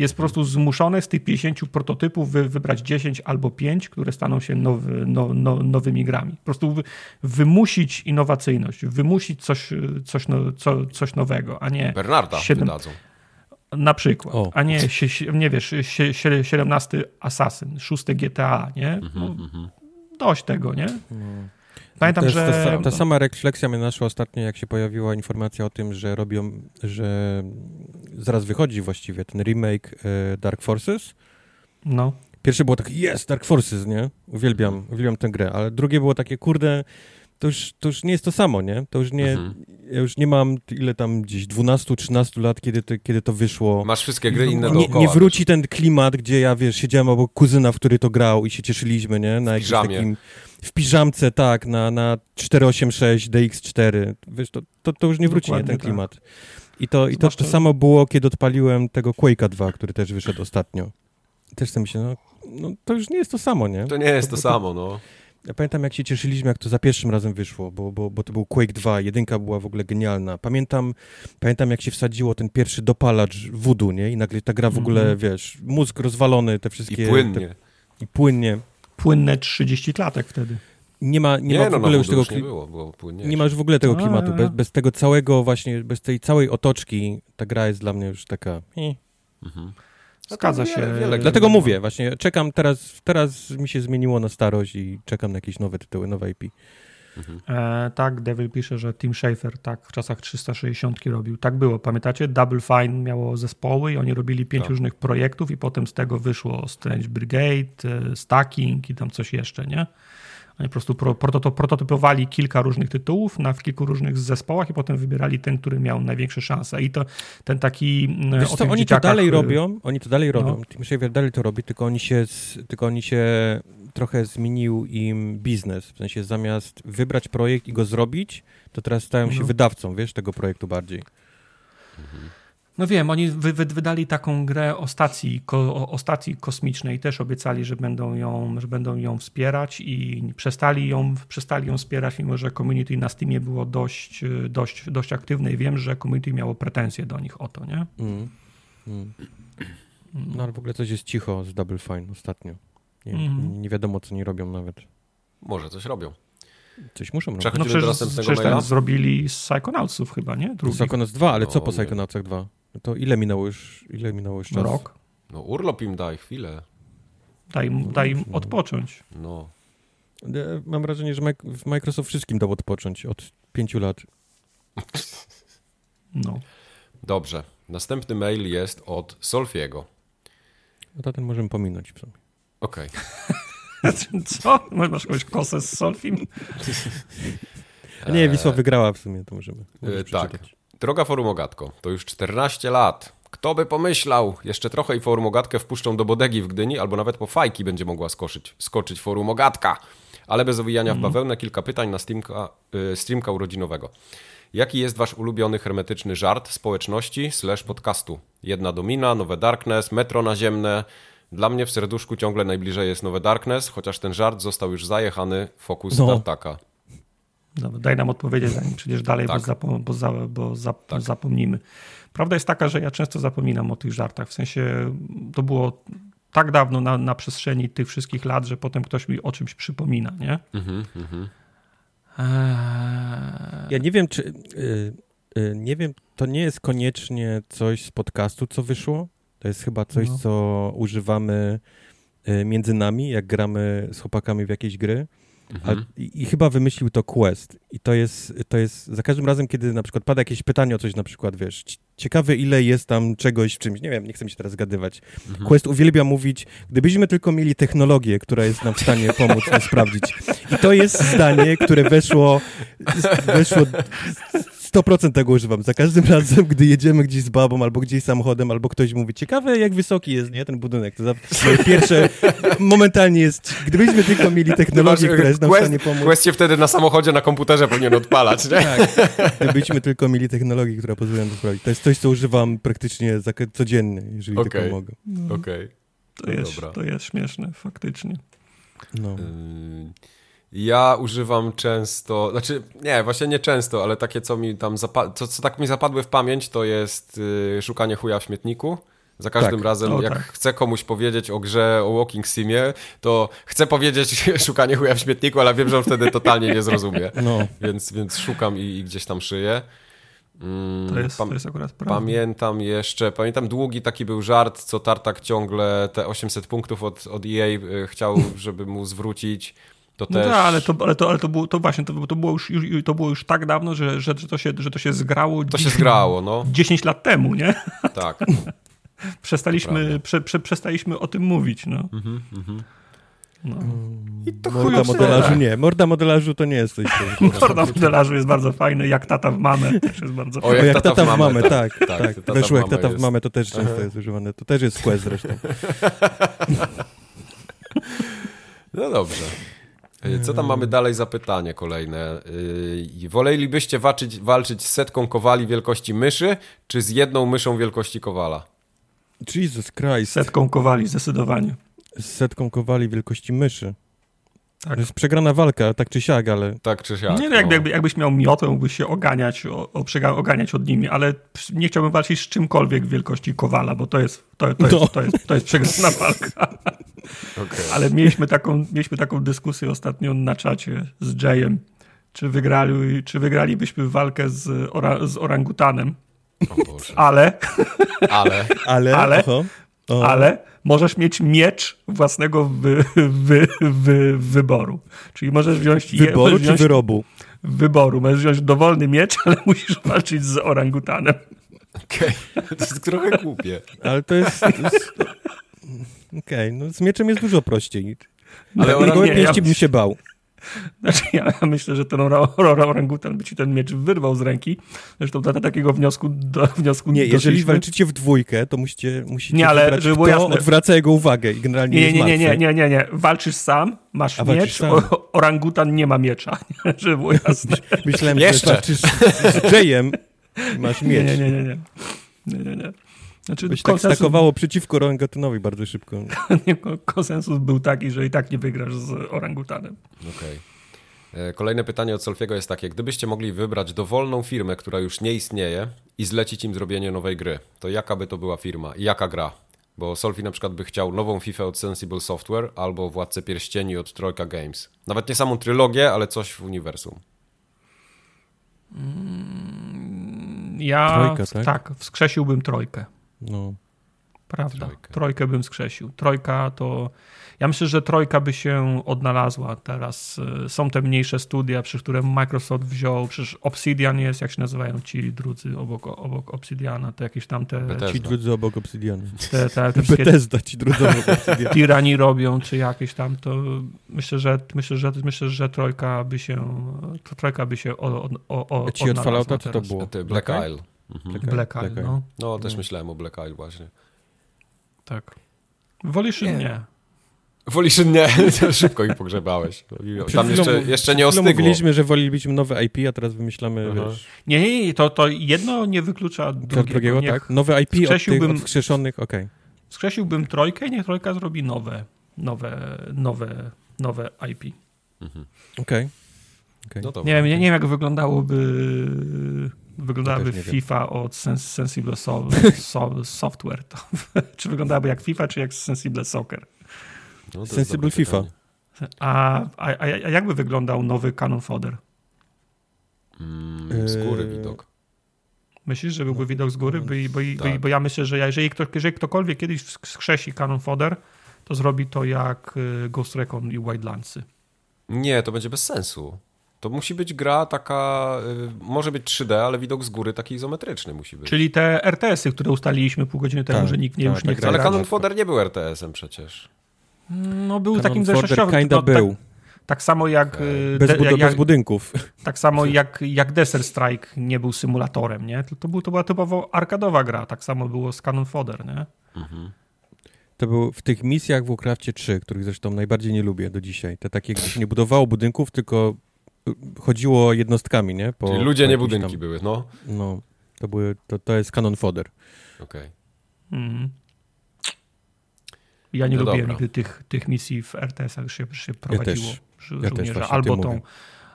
jest po prostu zmuszony z tych 50 prototypów wy, wybrać 10 albo 5, które staną się nowy, no, no, nowymi grami. Po prostu wy, wymusić innowacyjność, wymusić coś, coś, no, co, coś nowego, a nie... Bernarda 7... wydadzą. Na przykład, o. a nie, nie wiesz, 17 Assassin, 6 GTA, nie? -hmm, no, dość tego, nie? Pamiętam, że... Ta, ta, sama refleksja mnie naszła ostatnio, jak się pojawiła informacja o tym, że robią, że zaraz wychodzi właściwie ten remake e, Dark Forces. No. Pierwsze było takie, jest, Dark Forces, nie? Uwielbiam, uwielbiam tę grę, ale drugie było takie, kurde, to już, to już nie jest to samo, nie? To już nie, mhm. ja już nie mam ile tam gdzieś 12-13 lat, kiedy to, kiedy to wyszło. Masz wszystkie gry inne nie, dookoła. Nie wróci ten klimat, gdzie ja, wiesz, siedziałem obok kuzyna, w który to grał i się cieszyliśmy, nie? Na w takim w piżamce, tak, na, na 486 DX4. Wiesz, to, to, to już nie wróci, nie, ten tak. klimat. I to, i to, to samo było, kiedy odpaliłem tego Quake'a 2, który też wyszedł ostatnio. Też sobie myślę, no, no to już nie jest to samo, nie? To nie jest to, to samo, no. Ja pamiętam, jak się cieszyliśmy, jak to za pierwszym razem wyszło, bo, bo, bo to był Quake 2, jedynka była w ogóle genialna. Pamiętam, pamiętam jak się wsadziło ten pierwszy dopalacz voodoo, nie? I nagle ta gra w ogóle, mm -hmm. wiesz, mózg rozwalony, te wszystkie... I płynnie. Te, I płynnie. Płynne 30 klatek wtedy. Nie ma, nie, nie ma w no, ogóle już tego nie, było, było nie ma już w ogóle tego klimatu. Bez, bez tego całego właśnie, bez tej całej otoczki ta gra jest dla mnie już taka... Mhm. Zgadza się. Wiele, wiele Dlatego mówię, właśnie czekam teraz, teraz mi się zmieniło na starość i czekam na jakieś nowe tytuły, nowe IP. Mhm. E, tak, Devil pisze, że Tim Schafer tak w czasach 360 robił. Tak było, pamiętacie? Double Fine miało zespoły i oni robili pięć tak. różnych projektów i potem z tego wyszło Strange Brigade, e, Stacking i tam coś jeszcze, nie? Oni po prostu prototypowali kilka różnych tytułów na, w kilku różnych zespołach i potem wybierali ten, który miał największe szanse. I to ten taki... Mm, Wiesz co, oni to dalej y, robią, oni to dalej robią. No. Tim Schafer dalej to robi, tylko oni się, tylko oni się trochę zmienił im biznes. W sensie zamiast wybrać projekt i go zrobić, to teraz stają się no. wydawcą, wiesz, tego projektu bardziej. Mhm. No wiem, oni wy, wy, wydali taką grę o stacji, ko, o stacji kosmicznej, też obiecali, że będą, ją, że będą ją wspierać i przestali ją, przestali ją wspierać, mimo że community na Steamie było dość, dość, dość aktywne i wiem, że community miało pretensje do nich o to, nie? Mm. Mm. No ale w ogóle coś jest cicho z Double Fine ostatnio. Nie, mm. nie wiadomo, co nie robią nawet. Może coś robią. Coś muszą robić. No przecież, do przecież ten zrobili z Psychonautsów chyba, nie? Drugi. Psychonauts 2, ale co po Psychonautsach 2? No to ile minęło już, ile minęło już czasu? Rok. No urlop im daj, chwilę. Daj, im, daj im odpocząć. No. mam wrażenie, że Microsoft wszystkim dał odpocząć od pięciu lat. *laughs* No. Dobrze. Następny mail jest od Solfiego. No to ten możemy pominąć w sumie. Okej. Okay. *laughs* Co? Masz jakąś kosę z Solfim? nie, Wisła wygrała w sumie, to możemy. E, tak. Droga forumogatko, to już 14 lat. Kto by pomyślał? Jeszcze trochę i forumogatkę wpuszczą do bodegi w Gdyni, albo nawet po fajki będzie mogła skoczyć, skoczyć forumogatka. Ale bez owijania mm. w mhm. bawełnę kilka pytań na streamka, y, streamka urodzinowego. Jaki jest wasz ulubiony hermetyczny żart społeczności slash podcastu? Jedna domina, nowe Darkness, metro naziemne. Dla mnie w serduszku ciągle najbliżej jest nowe Darkness, chociaż ten żart został już zajechany fokus no. Tartaka. Dobra, daj nam odpowiedzieć, zanim przecież dalej, tak. bo, zapom bo, za bo zap tak. zapomnimy. Prawda jest taka, że ja często zapominam o tych żartach. W sensie to było tak dawno na, na przestrzeni tych wszystkich lat, że potem ktoś mi o czymś przypomina, nie? Mm -hmm. Ja nie wiem, czy. Yy, yy, nie wiem, to nie jest koniecznie coś z podcastu, co wyszło. To jest chyba coś, no. co używamy yy, między nami, jak gramy z chłopakami w jakieś gry. Mhm. i, I, chyba wymyślił to Quest. I to jest, to jest za każdym razem, kiedy na przykład pada jakieś pytanie o coś, na przykład, wiesz, ciekawe ile jest tam czegoś w czymś, nie wiem, nie chcę mi się teraz zgadywać. Mhm. Quest uwielbia mówić, gdybyśmy tylko mieli technologię, która jest nam w stanie pomóc to sprawdzić. I to jest zdanie, które weszło, weszło 100% tego używam. Za każdym *laughs* razem, gdy jedziemy gdzieś z babą, albo gdzieś samochodem, albo ktoś mówi, ciekawe jak wysoki jest, nie, ten budynek. To za, pierwsze, *laughs* momentalnie jest, gdybyśmy tylko mieli technologię, która jest nam w stanie pomóc. Quest się wtedy na samochodzie, na komputerze powinien odpalać, nie? Tak. Gdybyśmy tylko mieli technologię, która pozwala nam to zrobić. To jest coś, co używam praktycznie codziennie, jeżeli okay. tylko mogę. Okej. Okay. To, no jest, to jest śmieszne, faktycznie. No. Y ja używam często, znaczy nie, właśnie nie często, ale takie, co mi tam co, co tak mi zapadły w pamięć, to jest y, szukanie chuja w śmietniku. Za każdym tak. razem, o, jak tak. chcę komuś powiedzieć o grze, o Walking Simie, to chcę powiedzieć *laughs* szukanie chuja w śmietniku, ale wiem, że on wtedy totalnie nie zrozumie. *laughs* No. Więc, więc szukam i, i gdzieś tam szyję. Mm, to, jest, to jest akurat prawda. Pamiętam jeszcze, pamiętam długi taki był żart, co Tartak ciągle te 800 punktów od, od EA y, chciał, żeby mu zwrócić. To no też... tak, ale to, ale to, ale to, było, to właśnie, to, to, było już, już, to było już tak dawno, że, że, to, się, że to się zgrało. To się zgrało, no. 10 lat temu, nie? Tak. *laughs* przestaliśmy, prze, prze, przestaliśmy o tym mówić, no. Mhm, mhm. No. I to Morda modelarzu nie. Morda modelarzu to nie jest coś. *laughs* Morda modelarzu jest bardzo fajny. Jak tata w mamę też jest bardzo fajny. O, jak, tata, tata w mamę, tak. tak, tak. tak. Weszło jak tata w mamę, to też często jest używane. To też jest quest zresztą. *laughs* no dobrze. Y, co tam mamy dalej za pytanie kolejne? Yy, wolelibyście walczyć, walczyć z setką kowali wielkości myszy, czy z jedną myszą wielkości kowala? Jesus Christ. Setką kowali, zdecydowanie. Z setką kowali wielkości myszy. Tak. To jest przegrana walka, tak czy siak, ale... Tak czy siak. Nie, no, jakby, jakby, jakbyś miał miotę, mógłbyś się oganiać, o, o, oganiać od nimi, ale nie chciałbym walczyć z czymkolwiek wielkości kowala, bo to jest, to, to, no. jest, to, jest, to jest przegrana *laughs* walka. Okay. Ale mieliśmy taką, mieliśmy taką dyskusję ostatnio na czacie z Jayem, czy, wygrali, czy wygralibyśmy walkę z, ora, z orangutanem. Ale... Ale... Ale... Ale... Ale możesz mieć miecz własnego wy, wy, wy, wyboru. Czyli możesz wziąć... Wyboru możesz wziąć, czy wyrobu? Wyboru. Możesz wziąć dowolny miecz, *laughs* ale musisz walczyć z orangutanem. Okej, okay. to jest trochę głupie. Ale to jest... jest... Okej, okay. no z mieczem jest dużo prościej. Ale o pięści ja... bym się bał. Znaczy ja myślę, że ten orangutan by ci ten miecz wyrwał z ręki. Zresztą do takiego wniosku, do wniosku Nie, jeżeli walczycie w dwójkę, to musicie, musicie nie, ale żeby było jasne. odwraca jego uwagę i generalnie nie, nie, nie, nie, nie, nie, nie. Walczysz sam, masz A miecz, sam. orangutan nie ma miecza, *laughs* żeby było jasne. Myślałem, Jeszcze. że walczysz z Jayem i masz miecz. Nie, nie, nie, nie. nie, nie, nie. Znaczy, Byś konsensus... tak stakowało przeciwko orangutanowi bardzo szybko. *laughs* konsensus był taki, że i tak nie wygrasz z orangutanem. Okej. Okay. E, kolejne pytanie od Solfiego jest takie: gdybyście mogli wybrać dowolną firmę, która już nie istnieje i zlecić im zrobienie nowej gry, to jaka by to była firma i jaka gra? Bo Solfi na przykład by chciał nową FIFA od Sensible Software albo Władcę Pierścieni od Troika Games. Nawet nie samą trylogię, ale coś w uniwersum. Mm, ja Trojka, tak? tak, wskrzesiłbym Trojkę. No. Prawda. Trojkę. Trojkę bym skrzesił. Trojka to. Ja myślę, że trojka by się odnalazła teraz. E, są te mniejsze studia, przy których Microsoft wziął, przecież Obsidian jest, jak się nazywają ci drudzy obok, obok Obsidiana, te jakieś tam te... Bethesda. Ci drudzy obok Obsidiana. Te, te, te Bethesda, ci drudzy obok Obsidiana. Tirani robią, czy jakieś tam, to myślę, że myślę, że, myślę, że trojka by się to trojka by się o, o, ci od Fallouta co to było? Black Isle. Mhm. Black, Black Eye, Black no. No, też myślałem o Black Eye właśnie. Tak. Woliszyn nie. nie. Nie, *laughs* szybko ich pogrzebałeś. *laughs* Tam jeszcze, jeszcze nie ostygło. mówiliśmy, że wolilibyśmy nowe IP, a teraz wymyślamy, wiesz... Nie, nie, nie, to, to jedno nie wyklucza drugiego. drugiego tak? Nowe IP od tych odskrzeszonych, okej. Okay. Skrzesiłbym trojkę i niech trojka zrobi nowe, nowe, nowe, nowe IP. Mhm. Okej. Okay. Okay. No nie, wiem, nie, nie wiem, jak wyglądałoby wyglądałaby FIFA od Sens Sensible so so Software. To, *laughs* czy wyglądałaby jak FIFA, czy jak Sensible Soccer? No Sensible FIFA. A, a, a, jakby wyglądał nowy Canon Fodder? Mm, z góry eee, widok. Myślisz, że byłby widok z góry? Bo, bo, tak. bo, bo ja myślę, że jeżeli, kto, jeżeli ktokolwiek kiedyś skrzesi Canon Fodder, to zrobi to jak y, Ghost Recon i Wildlandsy. Nie, to będzie bez sensu. To musi być gra taka, y, może być 3D, ale widok z góry taki izometryczny musi być. Czyli te RTS-y, które ustaliliśmy pół godziny temu, tak, że nikt nie, tak, już nie tak, chce Ale Canon Fodder nie był RTS-em przecież. No był Canon takim zeszłościowym. kinda no, był. Tak samo jak... Okay. Bez, jak, bez, budynków. *laughs* Tak samo jak, jak Desert Strike nie był symulatorem, nie? To, to, był, to była typowo arkadowa gra. Tak samo było z Cannon Fodder, nie? Mhm. To był w tych misjach w Warcraftie 3, których zresztą najbardziej nie lubię do dzisiaj. Te takie, gdzie się nie budowało budynków, tylko chodziło jednostkami, nie? Po, Czyli ludzie, nie budynki tam... były, no. No, to, były, to, to jest Cannon Fodder. Okej. Okay. Mhm. Ja nie no lubiłem nigdy tych, tych misji w RTS-ach, już się, się prowadziło. Ja też, ja też albo tą,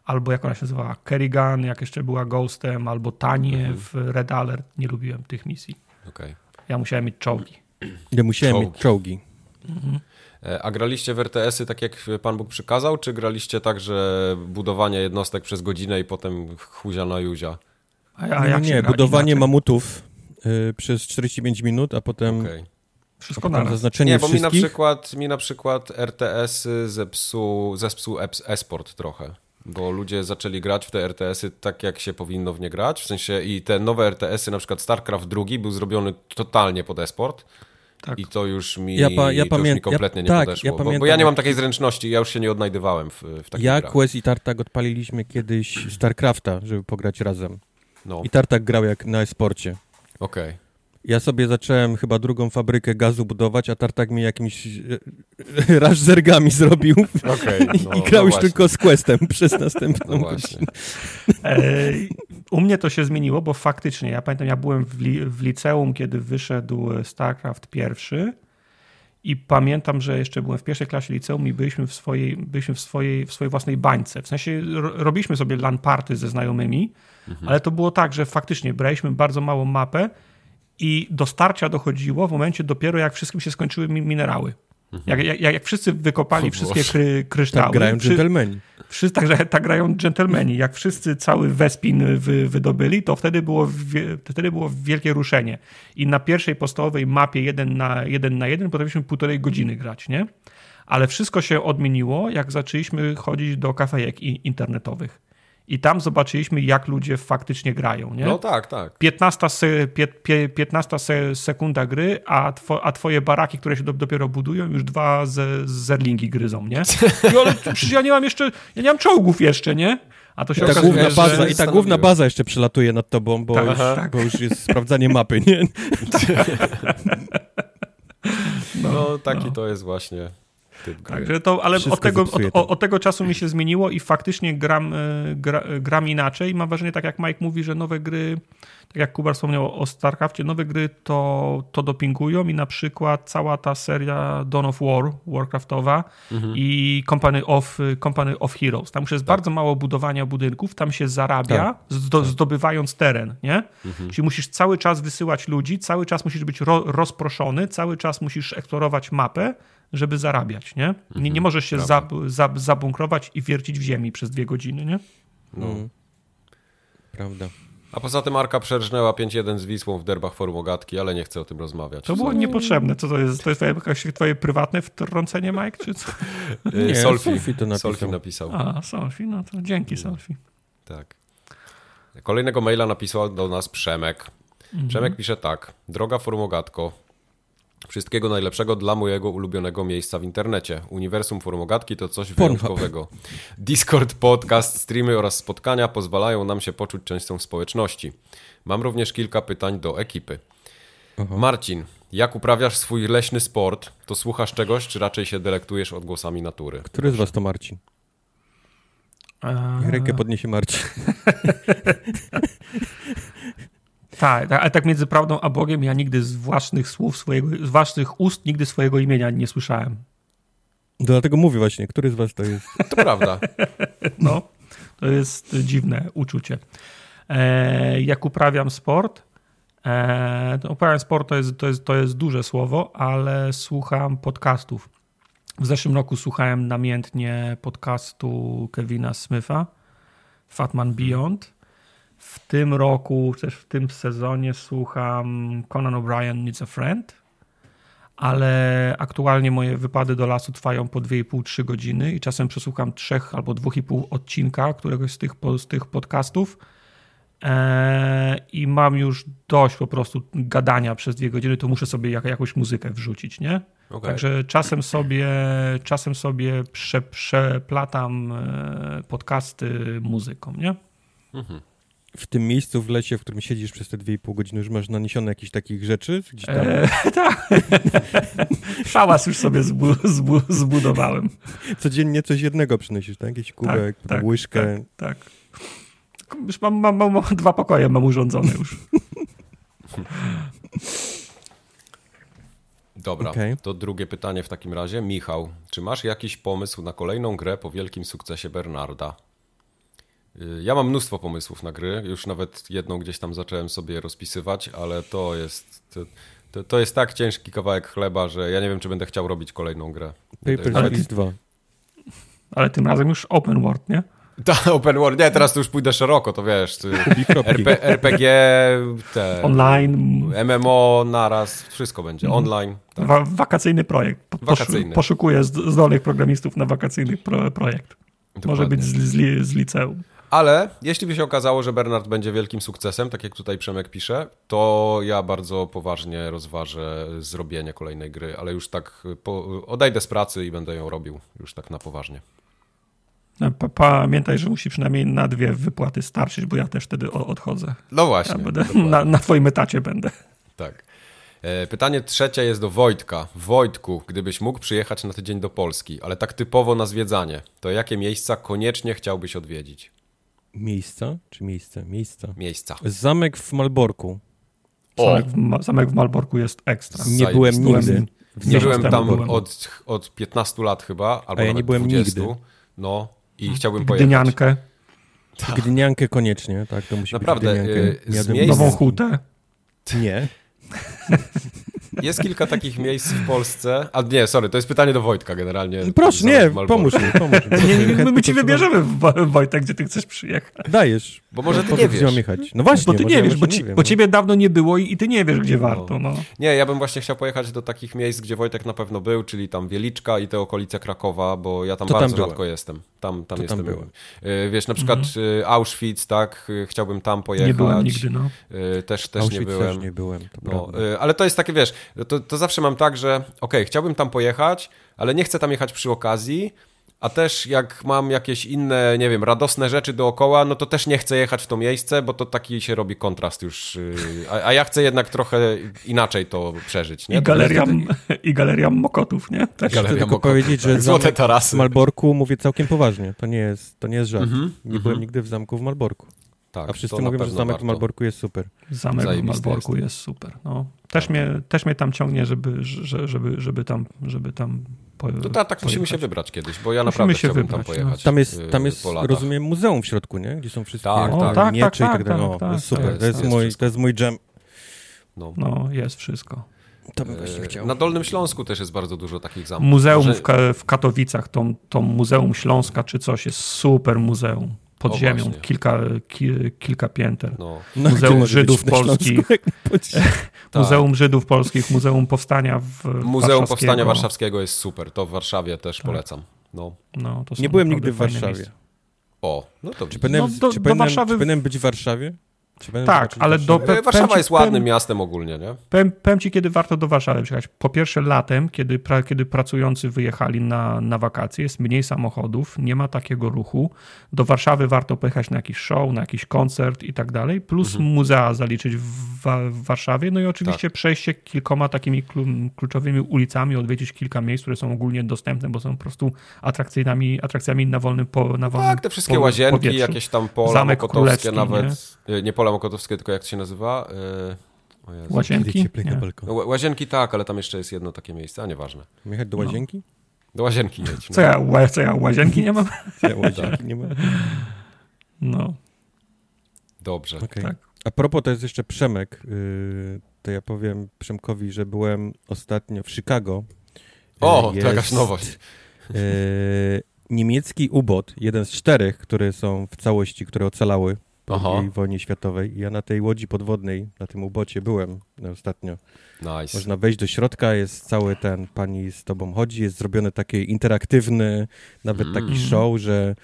albo jak ona się nazywała, Kerrigan, jak jeszcze była Ghostem, albo Tanie mhm. w Red Alert. Nie lubiłem tych misji. Okay. Ja musiałem mieć czołgi. Ja musiałem czołgi. mieć czołgi. Mhm. E, a graliście w RTS-y tak jak Pan Bóg przykazał, czy graliście tak, że budowanie jednostek przez godzinę i potem chuzia na juzia? A, a jak nie, budowanie inaczej? mamutów y, przez 45 minut, a potem... Okay. Wszystko na zaznaczenie Nie, bo mi na przykład, mi na przykład RTS-y zepsuł, zepsuł esport trochę. Bo ludzie zaczęli grać w te RTS-y tak, jak się powinno w nie grać. W sensie i te nowe RTS-y, na przykład StarCraft II był zrobiony totalnie pod esport. Tak. I to już mi, ja, pa, ja już mi kompletnie ja, nie tak, podeszło. Ja bo, bo, ja nie mam takiej zręczności, ja już się nie odnajdywałem w, w takich Ja, grach. Quest i Tartak odpaliliśmy kiedyś StarCrafta, żeby pograć razem. No. I Tartak grał jak na esporcie. Okej. Okay. Ja sobie zacząłem chyba drugą fabrykę gazu budować, a Tartak mi jakimś e, *laughs* raż zergami zrobił. Okay, *laughs* no, I grał no już tylko z Questem *laughs* przez następną no. E, u mnie to się zmieniło, bo faktycznie, ja pamiętam, ja byłem w, li, w liceum, kiedy wyszedł StarCraft pierwszy i pamiętam, że jeszcze byłem w pierwszej klasie liceum i byliśmy w swojej, byliśmy w swojej, w swojej własnej bańce. W sensie robiliśmy sobie LAN party ze znajomymi, mhm. ale to było tak, że faktycznie braliśmy bardzo małą mapę i do starcia dochodziło w momencie dopiero, jak wszystkim się skończyły minerały. Mhm. Jak, jak, jak wszyscy wykopali *laughs* wszystkie kry, kryształy. Tak grają dżentelmeni. Wszyscy, tak, tak grają dżentelmeni. Jak wszyscy cały Wespin wy, wydobyli, to wtedy było, wtedy było wielkie ruszenie. I na pierwszej podstawowej mapie jeden na jeden, na jeden potrafiliśmy półtorej godziny grać, nie? Ale wszystko się odmieniło, jak zaczęliśmy chodzić do kafejek internetowych i tam zobaczyliśmy, jak ludzie faktycznie grają. Nie? No tak, tak. 15, se, 15 se, sekunda gry, a, two, a twoje baraki, które się do, dopiero budują, już dwa ze, zerlingi gryzą, nie? I, *laughs* ale przecież ja nie mam jeszcze, ja nie mam czołgów jeszcze, nie? A to się I ta, okazuje, główna baza, że... I ta główna baza jeszcze przelatuje nad tobą, bo, tak, już, tak. bo już jest sprawdzanie mapy, nie? *laughs* *laughs* No, no taki no. to jest właśnie Także to, ale od tego, od, od, tego czasu mi się zmieniło i faktycznie gram, e, gra, gram inaczej. Mam wrażenie, tak jak Mike mówi, że nowe gry, tak jak Kubar wspomniał o StarCraftie, nowe gry to, to dopingują i na przykład cała ta seria Dawn of War, Warcraftowa mhm. i Company of, Company of Heroes. Tam już jest tak. bardzo mało budowania budynków, tam się zarabia, tak. zdo, tak. zdobywając teren, nie? Mhm. Czyli musisz cały czas wysyłać ludzi, cały czas musisz być ro, rozproszony, cały czas musisz eksplorować mapę, żeby zarabiać, nie? Nie, nie mhm. możesz się za, za, zabunkrować i wiercić w ziemi przez dwie godziny, nie? No. Mm. Prawda. A poza tym Arka przerżnęła 5-1 z Wisłą w derbach Formogatki, ale nie chcę o tym rozmawiać. To było niepotrzebne. Co to jest? To jest twoje, twoje prywatne wtrącenie, Mike, czy co? nie, Solfi, to napisał. Solfi napisał. A, Solfi, no to dzięki Solfi. Tak. Kolejnego maila napisał do nas Przemek. Mhm. Przemek pisze tak. Droga Formogatko, Wszystkiego najlepszego dla mojego ulubionego miejsca w internecie. Uniwersum Formogatki to coś wyjątkowego. Discord, podcast, streamy oraz spotkania pozwalają nam się poczuć częścią społeczności. Mam również kilka pytań do ekipy. Aha. Marcin, jak uprawiasz swój leśny sport? To słuchasz czegoś, czy raczej się delektujesz odgłosami natury? Który z was to Marcin? A... Rękę podniesie Marcin. *laughs* Tak, tak, ale tak między prawdą a Bogiem ja nigdy z własnych słów, swojego, z własnych ust nigdy swojego imienia nie słyszałem. Dlatego mówię właśnie, który z was to jest? *laughs* To prawda. No, to jest dziwne uczucie. E, jak uprawiam sport, e, uprawiam sport to jest, to, jest, to jest duże słowo, ale słucham podcastów. W zeszłym roku słuchałem namiętnie podcastu Kevina Smitha, Fatman Beyond. W tym roku, też w tym sezonie słucham Conan O'Brien Needs a Friend, ale aktualnie moje wypady do lasu trwają po 2,5-3 godziny i czasem przesłucham trzech albo 2,5 odcinka któregoś z tych, z tych podcastów. e, i mam już dość po prostu gadania przez dwie godziny, to muszę sobie jak, jakąś muzykę wrzucić, nie? Okay. Także czasem sobie, czasem sobie prze, przeplatam e, podcasty muzyką, nie? Mhm w tym miejscu w lesie, w którym siedzisz przez te 2,5 godziny, już masz naniesione jakieś takich rzeczy? Gdzieś tam? Eee, *laughs* tak. *laughs* Szałas już sobie zbu, zbu, zbudowałem. Codziennie coś jednego przynosisz, tak? Jakiś kubek, tak, tak, łyżkę. Tak, tak. Już mam, mam, mam, *laughs* dwa pokoje mam urządzone już. Dobra, okay. to drugie pytanie w takim razie. Michał, czy masz jakiś pomysł na kolejną grę po wielkim sukcesie Bernarda? Ja mam mnóstwo pomysłów na gry, już nawet jedną gdzieś tam zacząłem sobie rozpisywać, ale to jest, to, to jest tak ciężki kawałek chleba, że ja nie wiem, czy będę chciał robić kolejną grę. Paper Nawet... 2. Ale tym razem już open world, nie? *laughs* Tak, open world. Nie, teraz to już pójdę szeroko, to wiesz. RP, RPG, te, online, MMO naraz, wszystko będzie. Mhm. Online. Tak. Wa wakacyjny projekt. Wakacyjny. Poszukuję zdolnych programistów na wakacyjny pro projekt. Dokładnie. Może być z, z, z liceum. Ale jeśli by się okazało, że Bernard będzie wielkim sukcesem, tak jak tutaj Przemek pisze, to ja bardzo poważnie rozważę zrobienie kolejnej gry, ale już tak po, odejdę z pracy i będę ją robił już tak na poważnie. No, pamiętaj, że musi przynajmniej na dwie wypłaty starczyć, bo ja też wtedy odchodzę. No właśnie. Ja będę, na, na twoim etacie będę. Tak. E, pytanie trzecie jest do Wojtka. Wojtku, gdybyś mógł przyjechać na tydzień do Polski, ale tak typowo na zwiedzanie, to jakie miejsca koniecznie chciałbyś odwiedzić? Miejsca? Czy miejsce? Miejsca. Miejsca. Zamek w Malborku. O. Zamek, w, zamek w Malborku jest ekstra. Nie byłem nigdy. Nie byłem tam byłem. Od, od 15 lat chyba, albo A ja nie byłem 20. nigdy. No i chciałbym pojechać. Gdyniankę. Tak. Gdyniankę koniecznie, tak, to musi Naprawdę, być Naprawdę. Miejsc... Nową hutę. Nie. *laughs* Jest kilka takich miejsc w Polsce. A nie, sorry, to jest pytanie do Wojtka generalnie. Proszę, nie, pomóż mi, pomóż mi. *laughs* Nie, my, my ci wybierzemy, Wojtek, gdzie ty chcesz przyjechać. Dajesz. Bo może ty nie wiesz. Jechać. No właśnie. Bo ty nie wiesz, bo, ci, bo ciebie dawno nie było i, i ty nie wiesz, gdzie no. warto. No. Nie, ja bym właśnie chciał pojechać do takich miejsc, gdzie Wojtek na pewno był, czyli tam Wieliczka i te okolice Krakowa, bo ja tam to bardzo tam rzadko jestem. Tam, tam to jestem. Tam byłem. Y, wiesz, na przykład mhm. Y, Auschwitz, tak, y, chciałbym tam pojechać. Nie byłem nigdy, no. Też, też nie byłem. Też nie byłem, no, ale to jest takie, wiesz, to, to zawsze mam tak, że okej, okay, chciałbym tam pojechać, ale nie chcę tam jechać przy okazji, a też jak mam jakieś inne, nie wiem, radosne rzeczy dookoła, no to też nie chcę jechać w to miejsce, bo to taki się robi kontrast już. Y, a, a ja chcę jednak trochę inaczej to przeżyć. Nie? I, galeria, *laughs* I galeria Mokotów, nie? Też galeria tylko Mokotów, powiedzieć, tak. że Złote tarasy. w Malborku mówię całkiem poważnie. To nie jest, to nie jest żart. Mm -hmm, nie mm -hmm. byłem nigdy w zamku w Malborku. Tak, a wszyscy mówią, że zamek warto. w Malborku jest super. Zamek w Malborku jest. jest, super. No. Też, tak. mnie, też mnie tam ciągnie, żeby, żeby, żeby tam, żeby tam po, to tak, tak musimy się wybrać kiedyś, bo ja musimy naprawdę się wybrać, tam no. pojechać. Tam jest, y, tam jest rozumiem, muzeum w środku, nie? Gdzie są wszystkie tak, o, tak. miecze tak, i tak dalej. Tak, no, tak, super, jest, to, jest mój, to jest mój jam. No. no, jest wszystko. To bym właśnie y, chciał. Na Dolnym Śląsku też jest bardzo dużo takich zamków. Muzeum w, w Katowicach, to, to Muzeum Śląska czy coś jest super muzeum pod o, ziemią, kilka, ki, kilka pięter. No. no Muzeum Żydów Polskich. *laughs* Muzeum tak. Żydów Polskich, Muzeum Powstania w Muzeum Powstania Warszawskiego jest super, to w Warszawie też tak. polecam. No. No, Nie byłem nigdy w Warszawie. Miejsce. O, no to czy powinienem, no, do, czy, powinienem, Warszawy... czy powinienem być w Warszawie? Tak, ale do, pe, Warszawa ci, jest ładnym powiem, miastem ogólnie, nie? Powiem, powiem, ci, kiedy warto do Warszawy przyjechać. Po pierwsze latem, kiedy, pra, kiedy pracujący wyjechali na, na wakacje, jest mniej samochodów, nie ma takiego ruchu. Do Warszawy warto pojechać na jakiś show, na jakiś koncert i tak dalej, plus mhm. muzea zaliczyć w, w, Warszawie, no i oczywiście tak. przejście kilkoma takimi kluczowymi ulicami, odwiedzić kilka miejsc, które są ogólnie dostępne, bo są po prostu atrakcyjnymi, atrakcjami na wolnym po, na wolnym Tak, te wszystkie po, łazienki, powietrzu. jakieś tam pola Zamek Mokotowskie nawet, nie, nie pola Mokotowskie, tylko jak to się nazywa? Yy, łazienki? No, łazienki tak, ale tam jeszcze jest jedno takie miejsce, a nieważne. Jechać do no. łazienki? No. Do łazienki jedź. No. Co, ja, co ja, łazienki nie mam? *laughs* Ja łazienki nie mam. No. Dobrze. Okay. Tak. A propos, to jest jeszcze Przemek, yy, to ja powiem Przemkowi, że byłem ostatnio w Chicago. O, jest, to jakaś nowość. Yy, niemiecki ubot, jeden z czterech, które są w całości, które ocalały po II wojnie światowej. Ja na tej łodzi podwodnej, na tym ubocie byłem ostatnio. Nice. Można wejść do środka, jest cały ten, pani z tobą chodzi, jest zrobiony taki interaktywny, nawet mm. taki show, że,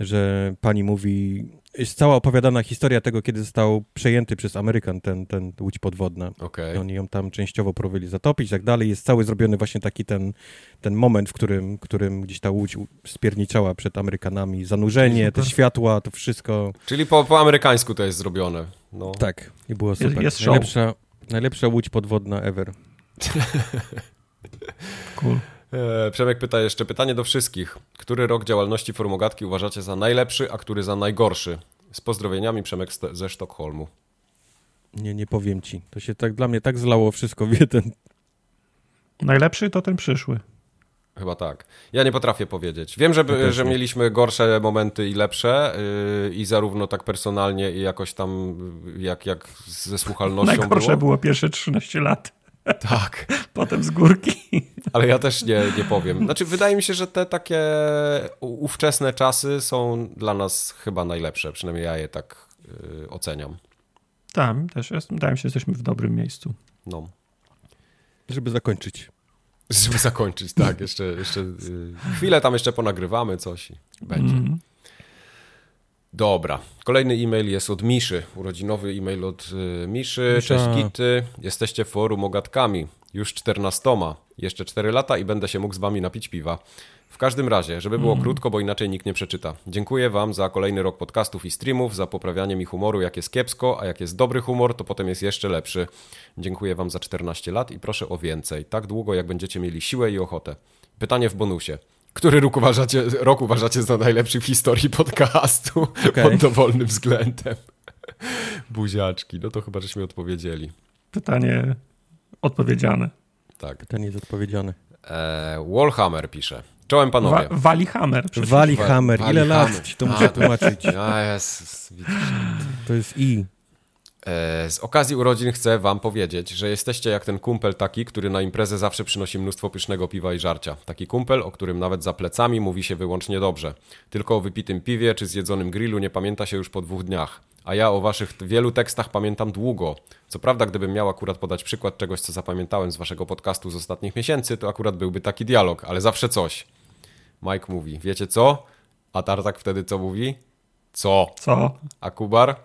że pani mówi jest cała opowiadana historia tego, kiedy został przejęty przez Amerykan ten, ten łódź podwodna. Okay. Oni ją tam częściowo próbowali zatopić i tak dalej. Jest cały zrobiony właśnie taki ten, ten moment, w którym, którym gdzieś ta łódź spierniczała przed Amerykanami. Zanurzenie, te światła, to wszystko. Czyli po, po amerykańsku to jest zrobione. No. Tak, i było super. Jest, jest najlepsza, najlepsza łódź podwodna ever. cool. E, Przemek pyta jeszcze pytanie do wszystkich. Który rok działalności Formogatki uważacie za najlepszy, a który za najgorszy? Z pozdrowieniami Przemek ze Sztokholmu. Nie, nie powiem ci. To się tak dla mnie tak zlało wszystko w jeden. Najlepszy to ten przyszły. Chyba tak. Ja nie potrafię powiedzieć. Wiem, że, ja że mieliśmy gorsze momenty i lepsze yy, i zarówno tak personalnie i jakoś tam jak, jak ze słuchalnością Najgorsze było. było pierwsze 13 lat. Tak. *laughs* Potem z górki. Ale ja też nie, nie powiem. Znaczy, wydaje mi się, że te takie ówczesne czasy są dla nas chyba najlepsze. Przynajmniej ja je tak yy, oceniam. Tak, też jest. Wydaje mi się, że jesteśmy w dobrym miejscu. No. Żeby zakończyć. Żeby zakończyć, tak. Jeszcze, jeszcze yy, chwilę tam jeszcze ponagrywamy coś i będzie. Mm. Dobra. Kolejny e-mail jest od Miszy. Urodzinowy e-mail od y, Miszy. Misza. Cześć Gity. Jesteście forum ogatkami. Już czternastoma. Jeszcze cztery lata i będę się mógł z wami napić piwa. W każdym razie, żeby było mm. krótko, bo inaczej nikt nie przeczyta. Dziękuję wam za kolejny rok podcastów i streamów, za poprawianie mi humoru, jak jest kiepsko, a jak jest dobry humor, to potem jest jeszcze lepszy. Dziękuję wam za 14 lat i proszę o więcej. Tak długo, jak będziecie mieli siłę i ochotę. Pytanie w bonusie. Który rok uważacie, rok uważacie za najlepszy w historii podcastu okay. pod dowolnym względem? Buziaczki, no to chyba żeśmy odpowiedzieli. Pytanie odpowiedziane. Tak. Pytanie jest odpowiedziane. Eee, Wallhammer pisze. Czołem panowie. Wa Walihammer. Walihammer. Ile lat ci to muszę tłumaczyć? A, jest, To jest i. E, z okazji urodzin chcę wam powiedzieć, że jesteście jak ten kumpel taki, który na imprezę zawsze przynosi mnóstwo pysznego piwa i żarcia. Taki kumpel, o którym nawet za plecami mówi się wyłącznie dobrze. Tylko o wypitym piwie czy zjedzonym grillu nie pamięta się już po dwóch dniach. A ja o waszych wielu tekstach pamiętam długo. Co prawda, gdybym miał akurat podać przykład czegoś, co zapamiętałem z waszego podcastu z ostatnich miesięcy, to akurat byłby taki dialog, ale zawsze coś. Mike mówi, wiecie co? A Tartak wtedy co mówi? Co? Co? A Kubar?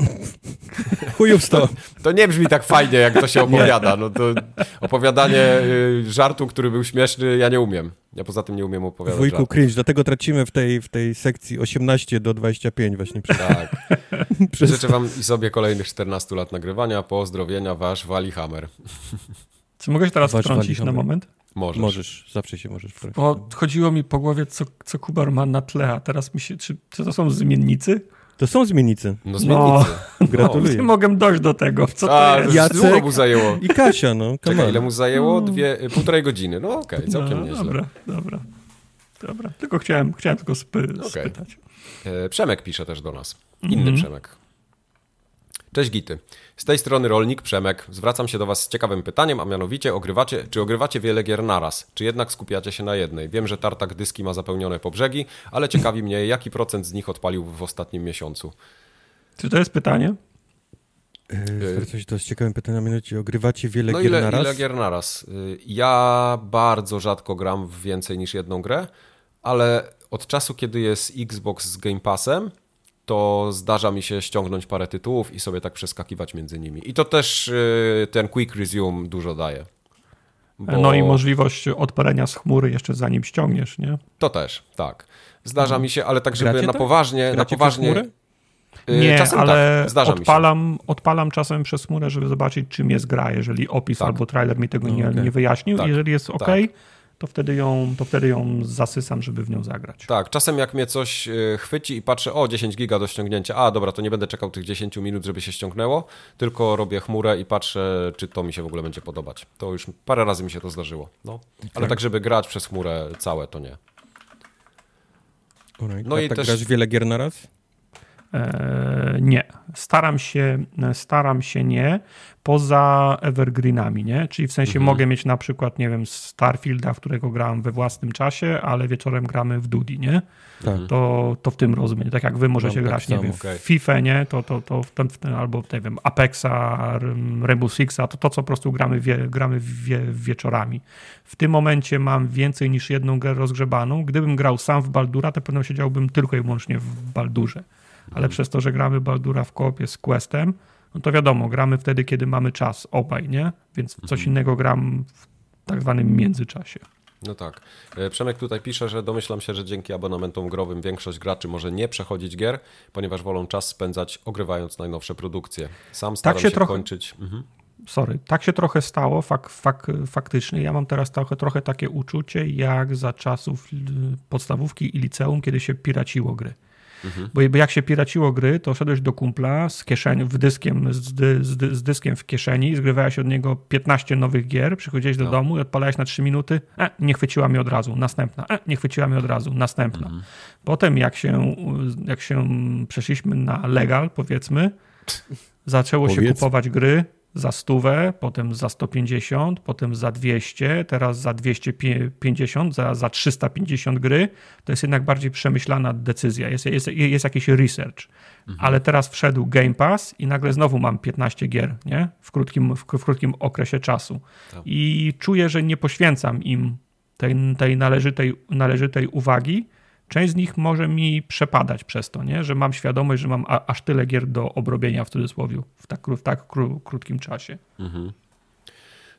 *laughs* Chujów to. To nie brzmi tak fajnie, jak to się opowiada. No to opowiadanie y, żartu, który był śmieszny, ja nie umiem. Ja poza tym nie umiem opowiadać Wujku żartów. cringe, dlatego tracimy w tej, w tej sekcji 18 do 25 właśnie. Przez... Tak. *laughs* Przez... Życzę wam i sobie kolejnych 14 lat nagrywania. Pozdrowienia, wasz Wali Hammer. Czy mogę się teraz wtrącić na moment? Możesz. Możesz, zawsze się możesz wtrącić. Bo chodziło mi po głowie, co, co Kubar ma na tle, a teraz mi się, czy, czy to są zmiennicy? To są zmiennicy. No zmiennicy. No, Gratuluję. No, mogę dojść do tego. Co A, to jest? Jacek mu zajęło. I Kasia, no. Czekaj, ile mu zajęło? Dwie, półtorej godziny. No okej, okay, całkiem no, nieźle. Dobra, dobra. Dobra, tylko chciałem, chciałem tylko spy okay. spytać. E, Przemek pisze też do nas. Inny mm -hmm. Przemek. Cześć Gity. Z tej strony rolnik Przemek. Zwracam się do Was z ciekawym pytaniem, a mianowicie ogrywacie, czy ogrywacie wiele gier naraz, czy jednak skupiacie się na jednej? Wiem, że tartak dyski ma zapełnione po brzegi, ale ciekawi mnie, jaki procent z nich odpalił w ostatnim miesiącu. Czy to jest pytanie? Zwracam się to z ciekawym pytaniem, mianowicie ogrywacie wiele no gier ile, naraz? ile gier naraz? Y, ja bardzo rzadko gram w więcej niż jedną grę, ale od czasu, kiedy jest Xbox z Game Passem, to zdarza mi się ściągnąć parę tytułów i sobie tak przeskakiwać między nimi. I to też y, ten Quick Resume dużo daje. Bo... No i możliwość odpalenia z chmury jeszcze zanim ściągniesz, nie? To też, tak. Zdarza mi się, ale tak, żeby Gracie na poważnie... Gracie na poważnie... Y, nie, czasem ale tak, odpalam, odpalam czasem przez chmurę, żeby zobaczyć, czym jest gra, jeżeli opis tak. albo trailer mi tego nie, okay. nie wyjaśnił. Tak. Jeżeli jest OK, tak to wtedy, ją, to wtedy ją zasysam, żeby w nią zagrać. Tak, czasem jak mnie coś e, chwyci i patrzę, o 10 giga do ściągnięcia, a dobra, to nie będę czekał tych 10 minut, żeby się ściągnęło, tylko robię chmurę i patrzę, czy to mi się w ogóle będzie podobać. To już parę razy mi się to zdarzyło. No. Ale tak, tak żeby grać przez chmurę całe, to nie. No i tak też... grasz wiele gier na raz? Eee, nie. Staram się, staram się nie, poza evergreenami, nie? Czyli w sensie mhm. mogę mieć na przykład, nie wiem, Starfielda, w którego grałem we własnym czasie, ale wieczorem gramy w Dudi, nie? Tak. To, to w tym rozumieniu. Tak jak wy możecie no, grać, tak nie wiem, okay. w FIFA, nie? To, to, to w ten, w ten, albo, nie wiem, Apexa, Rainbow Sixa, to to, co po prostu gramy, wie, gramy wie, wieczorami. W tym momencie mam więcej niż jedną grę rozgrzebaną. Gdybym grał sam w Baldura, to pewno siedziałbym tylko i wyłącznie w Baldurze ale przez to, że gramy Baldura w koopie z Questem, no to wiadomo, gramy wtedy, kiedy mamy czas obaj, nie? Więc coś mhm. innego gram w tak zwanym międzyczasie. No tak. E, Przemek tutaj pisze, że domyślam się, że dzięki abonamentom growym większość graczy może nie przechodzić gier, ponieważ wolą czas spędzać ogrywając najnowsze produkcje. Sam staram tak się, się trochę... kończyć. Mhm. Sorry, tak się trochę stało fak, fak, faktycznie. Ja mam teraz trochę, trochę takie uczucie, jak za czasów podstawówki i liceum, kiedy się piraciło gry. Mhm. Bo jak się piraciło gry, to szedłeś do kumpla z kieszeni, w dyskiem, z, dy, z, dy, z dyskiem w kieszeni, zgrywałeś od niego 15 nowych gier, przychodziłeś do no. domu i odpalałeś na 3 minuty, e, nie chwyciła mi od razu, następna, e, nie chwyciła mi od razu, następna. Mhm. Potem jak się, jak się przeszliśmy na legal, powiedzmy, zaczęło Powiedz. się kupować gry, za stówę, potem za 150, potem za 200, teraz za 250, za, za 350 gry, to jest jednak bardziej przemyślana decyzja, jest, jest, jest jakiś research. Mhm. Ale teraz wszedł Game Pass i nagle znowu mam 15 gier nie? W, krótkim, w, w krótkim okresie czasu. Tak. I czuję, że nie poświęcam im tej, tej należytej, należytej uwagi, część z nich może mi przepadać przez to, nie? że mam świadomość, że mam aż tyle gier do obrobienia w cudzysłowie w tak, w tak kró, krótkim czasie. Mhm.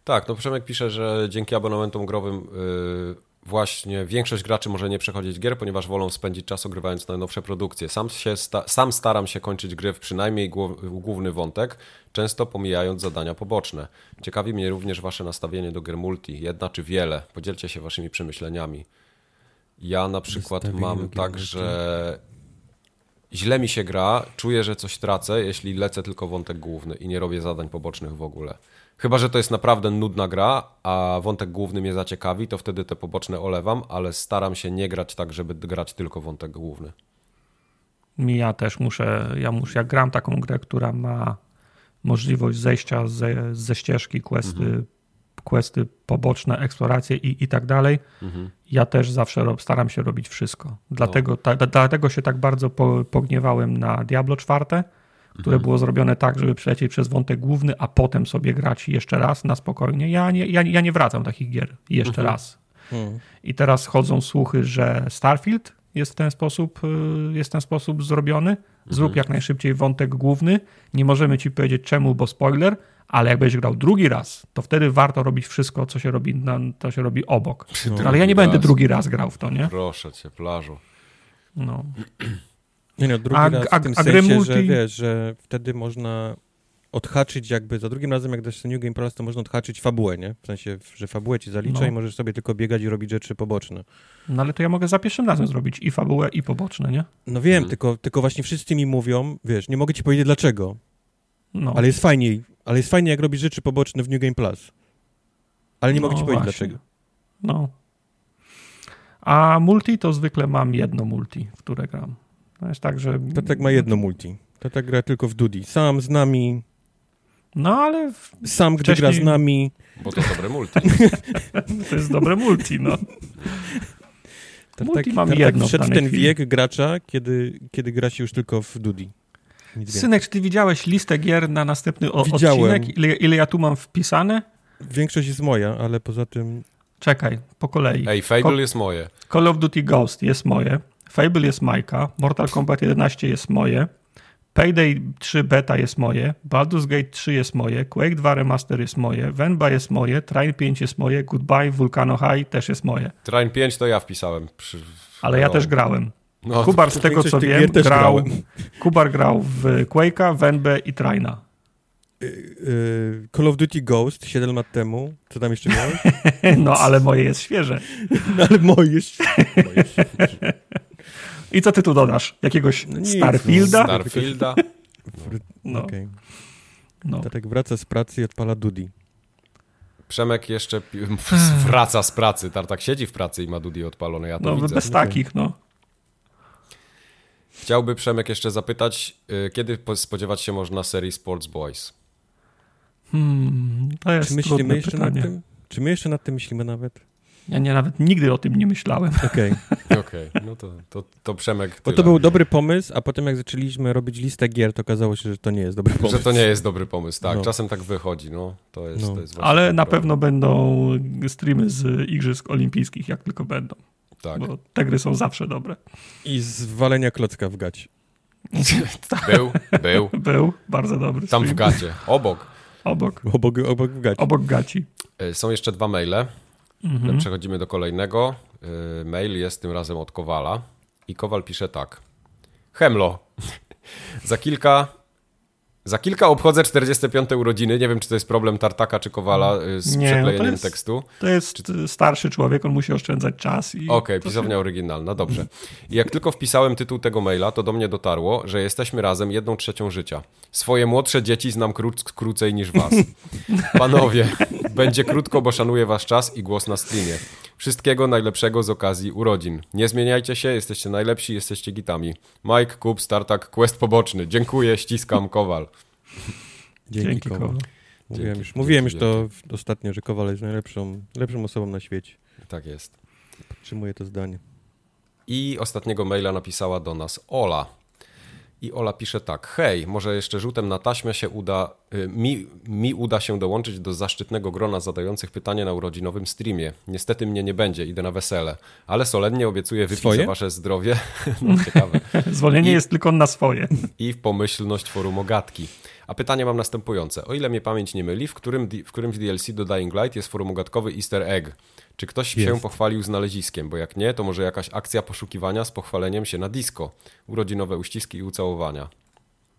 Tak, no Przemek pisze, że dzięki abonamentom growym yy, właśnie większość graczy może nie przechodzić gier, ponieważ wolą spędzić czas ogrywając najnowsze produkcje. Sam, się sta sam staram się kończyć gry w przynajmniej główny wątek, często pomijając zadania poboczne. Ciekawi mnie również wasze nastawienie do gier multi, jedna czy wiele. Podzielcie się waszymi przemyśleniami. Ja na przykład mam tak, że źle mi się gra, czuję, że coś tracę, jeśli lecę tylko wątek główny i nie robię zadań pobocznych w ogóle. Chyba, że to jest naprawdę nudna gra, a wątek główny mnie zaciekawi, to wtedy te poboczne olewam, ale staram się nie grać tak, żeby grać tylko wątek główny. Ja też muszę, ja muszę, jak gram taką grę, która ma możliwość zejścia ze, ze ścieżki questy mhm questy poboczne, eksploracje i, i tak dalej. Mhm. Ja też zawsze rob, staram się robić wszystko. Dlatego, ta, dlatego się tak bardzo po, pogniewałem na Diablo 4, które mhm. było zrobione tak, żeby przelecieć przez wątek główny, a potem sobie grać jeszcze raz na spokojnie. Ja nie, ja, ja nie wracam takich gier jeszcze mhm. raz. Mhm. I teraz chodzą słuchy, że Starfield jest w ten sposób, y, jest w ten sposób zrobiony. Zrób mhm. jak najszybciej wątek główny. Nie możemy ci powiedzieć czemu, bo spoiler, ale jak będziesz grał drugi raz, to wtedy warto robić wszystko, co się robi, na, to się robi obok. No, ale ja nie raz. będę drugi raz grał w to, nie? Proszę cię, plażu. No. Nie no, drugi a, raz w tym a, sensie, multi... że wiesz, że wtedy można odhaczyć jakby, za drugim razem jak dasz New Game Plus, to można odhaczyć fabułę, nie? W sensie, że fabułę ci zalicza no. i możesz sobie tylko biegać i robić rzeczy poboczne. No ale to ja mogę za pierwszym razem zrobić i fabułę, i poboczne, nie? No wiem, hmm. tylko, tylko właśnie wszyscy mi mówią, wiesz, nie mogę ci powiedzieć dlaczego, no. ale jest fajniej, ale jest fajnie, jak robisz rzeczy poboczne w New Game Plus. Ale nie no mogę ci powiedzieć dlaczego. No. A multi to zwykle mam jedno multi, w które gram. To jest tak, że... To tak ma jedno multi. To tak gra tylko w Dudi. Sam z nami. No, ale... Sam, wcześniej... gdy gra z nami. Bo to dobre multi. *laughs* to jest dobre multi, no. *laughs* Multi tak, mam tak jedno wszedł ten chwili. wiek gracza, kiedy, kiedy gra się już tylko w Dudi. Synek, czy ty widziałeś listę gier na następny Widziałem. odcinek? Ile, ile ja tu mam wpisane? Większość jest moja, ale poza tym... Czekaj, po kolei. Ej, Fable jest moje. Call of Duty Ghost jest moje. Fable jest Majka. Mortal Kombat 11 jest moje. Payday 3 beta jest moje. Baldur's Gate 3 jest moje. Quake 2 remaster jest moje. Venba jest moje. Train 5 jest moje. Goodbye Vulcano High też jest moje. Train 5 to ja wpisałem. Przy... Ale ja też grałem. No, Kubar, z tego co wiem, grał, Kubar grał w Quake'a, Venbę i Traina. Y, y, Call of Duty Ghost 7 lat temu. Co tam jeszcze miałeś? *laughs* no, ale moje jest świeże. *laughs* no, ale moje jest świeże. I co ty tu dodasz? Jakiegoś no nic, Starfielda? No, Starfielda. No. Okay. No. Tak wraca z pracy i odpala Dudi. Przemek jeszcze *laughs* wraca z pracy. Tartak siedzi w pracy i ma Dudi odpalone. Ja to no, widzę. bez takich, no. Chciałby Przemek jeszcze zapytać, y, kiedy spodziewać się można serii Sports Boys? Hmm, to jest Czy myślimy jeszcze pytanie. nad tym? Czy my jeszcze nad tym myślimy nawet? Ja nie, nawet nigdy o tym nie myślałem. Okej. Okay. *laughs* Okej, okay. no to, to, to Przemek Bo to był dobry pomysł, a potem jak zaczęliśmy robić listę gier, to okazało się, że to nie jest dobry pomysł. Że to nie jest dobry pomysł, tak. No. Czasem tak wychodzi, no. To jest, no. to jest Ale na pewno będą streamy z Igrzysk Olimpijskich, jak tylko będą. Tak. Bo te gry są zawsze dobre. I zwalenia klocka w gaci. *laughs* Był, był. *laughs* Był, bardzo dobry. Tam stream. w gacie, obok. Obok. Obok, obok w gaci. Obok gaci. E, Są jeszcze dwa maile. Mhm. Przechodzimy do kolejnego. E, Mail jest tym razem od Kowala. I Kowal pisze tak. Hemlo. *laughs* Za kilka Za kilka obchodzę 45 urodziny. Nie wiem, czy to jest problem Tartaka czy Kowala y, z Nie, no przeklejeniem jest- tekstu. To jest starszy człowiek, on musi oszczędzać czas. Okej, to pisownia oryginalna, dobrze. I jak tylko wpisałem tytuł tego maila, to do mnie dotarło, że jesteśmy razem jedną trzecią życia. Swoje młodsze dzieci znam kró- krócej niż was. *laughs* Panowie, będzie krótko, bo szanuję wasz czas i głos na streamie. Wszystkiego najlepszego z okazji urodzin. Nie zmieniajcie się, jesteście najlepsi, jesteście gitami. Mike, Kup, Startak, Quest poboczny. Dziękuję, ściskam, Kowal. Dzięki, Dzięki, Kowal. Kowal. Mówiłem, Dzięki, już, mówiłem już to w- ostatnio, że Kowal jest najlepszą lepszą osobą na świecie. Tak jest. Podtrzymuję to zdanie. I ostatniego maila napisała do nas Ola. I Ola pisze tak: Hej, może jeszcze rzutem na taśmę się uda, y, mi, mi uda się dołączyć do zaszczytnego grona zadających pytanie na urodzinowym streamie. Niestety mnie nie będzie, idę na wesele, ale solennie obiecuję wypić Swoje? za wasze zdrowie. *laughs* No, ciekawe. *laughs* Zwolnienie I- jest tylko na swoje. I w pomyślność forum Ogatki. A pytanie mam następujące. O ile mnie pamięć nie myli, w którym, w którym w DLC do Dying Light jest forum ogatkowy easter egg? Czy ktoś się Jest. pochwalił znaleziskiem? Bo jak nie, to może jakaś akcja poszukiwania z pochwaleniem się na disco. Urodzinowe uściski i ucałowania.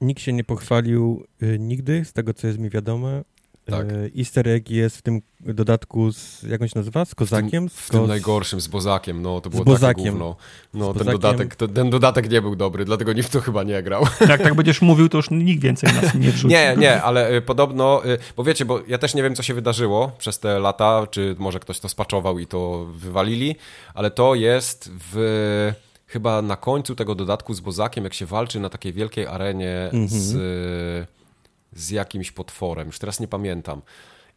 Nikt się nie pochwalił y, nigdy, z tego co jest mi wiadome. Tak. E, Easter egg jest w tym dodatku z, jak on się nazywa? Z kozakiem? W Z tym ko- najgorszym, z Bozakiem. No, to było Bozakiem. takie gówno. No, Z ten Bozakiem. dodatek, to, ten dodatek nie był dobry, dlatego nikt w to chyba nie grał. *laughs* Jak tak będziesz mówił, to już nikt więcej nas nie *laughs* wrzuci. Nie, nie, ale y, podobno, y, bo wiecie, bo ja też nie wiem, co się wydarzyło przez te lata, czy może ktoś to spaczował i to wywalili, ale to jest w chyba na końcu tego dodatku z Bozakiem, jak się walczy na takiej wielkiej arenie z, z jakimś potworem, już teraz nie pamiętam.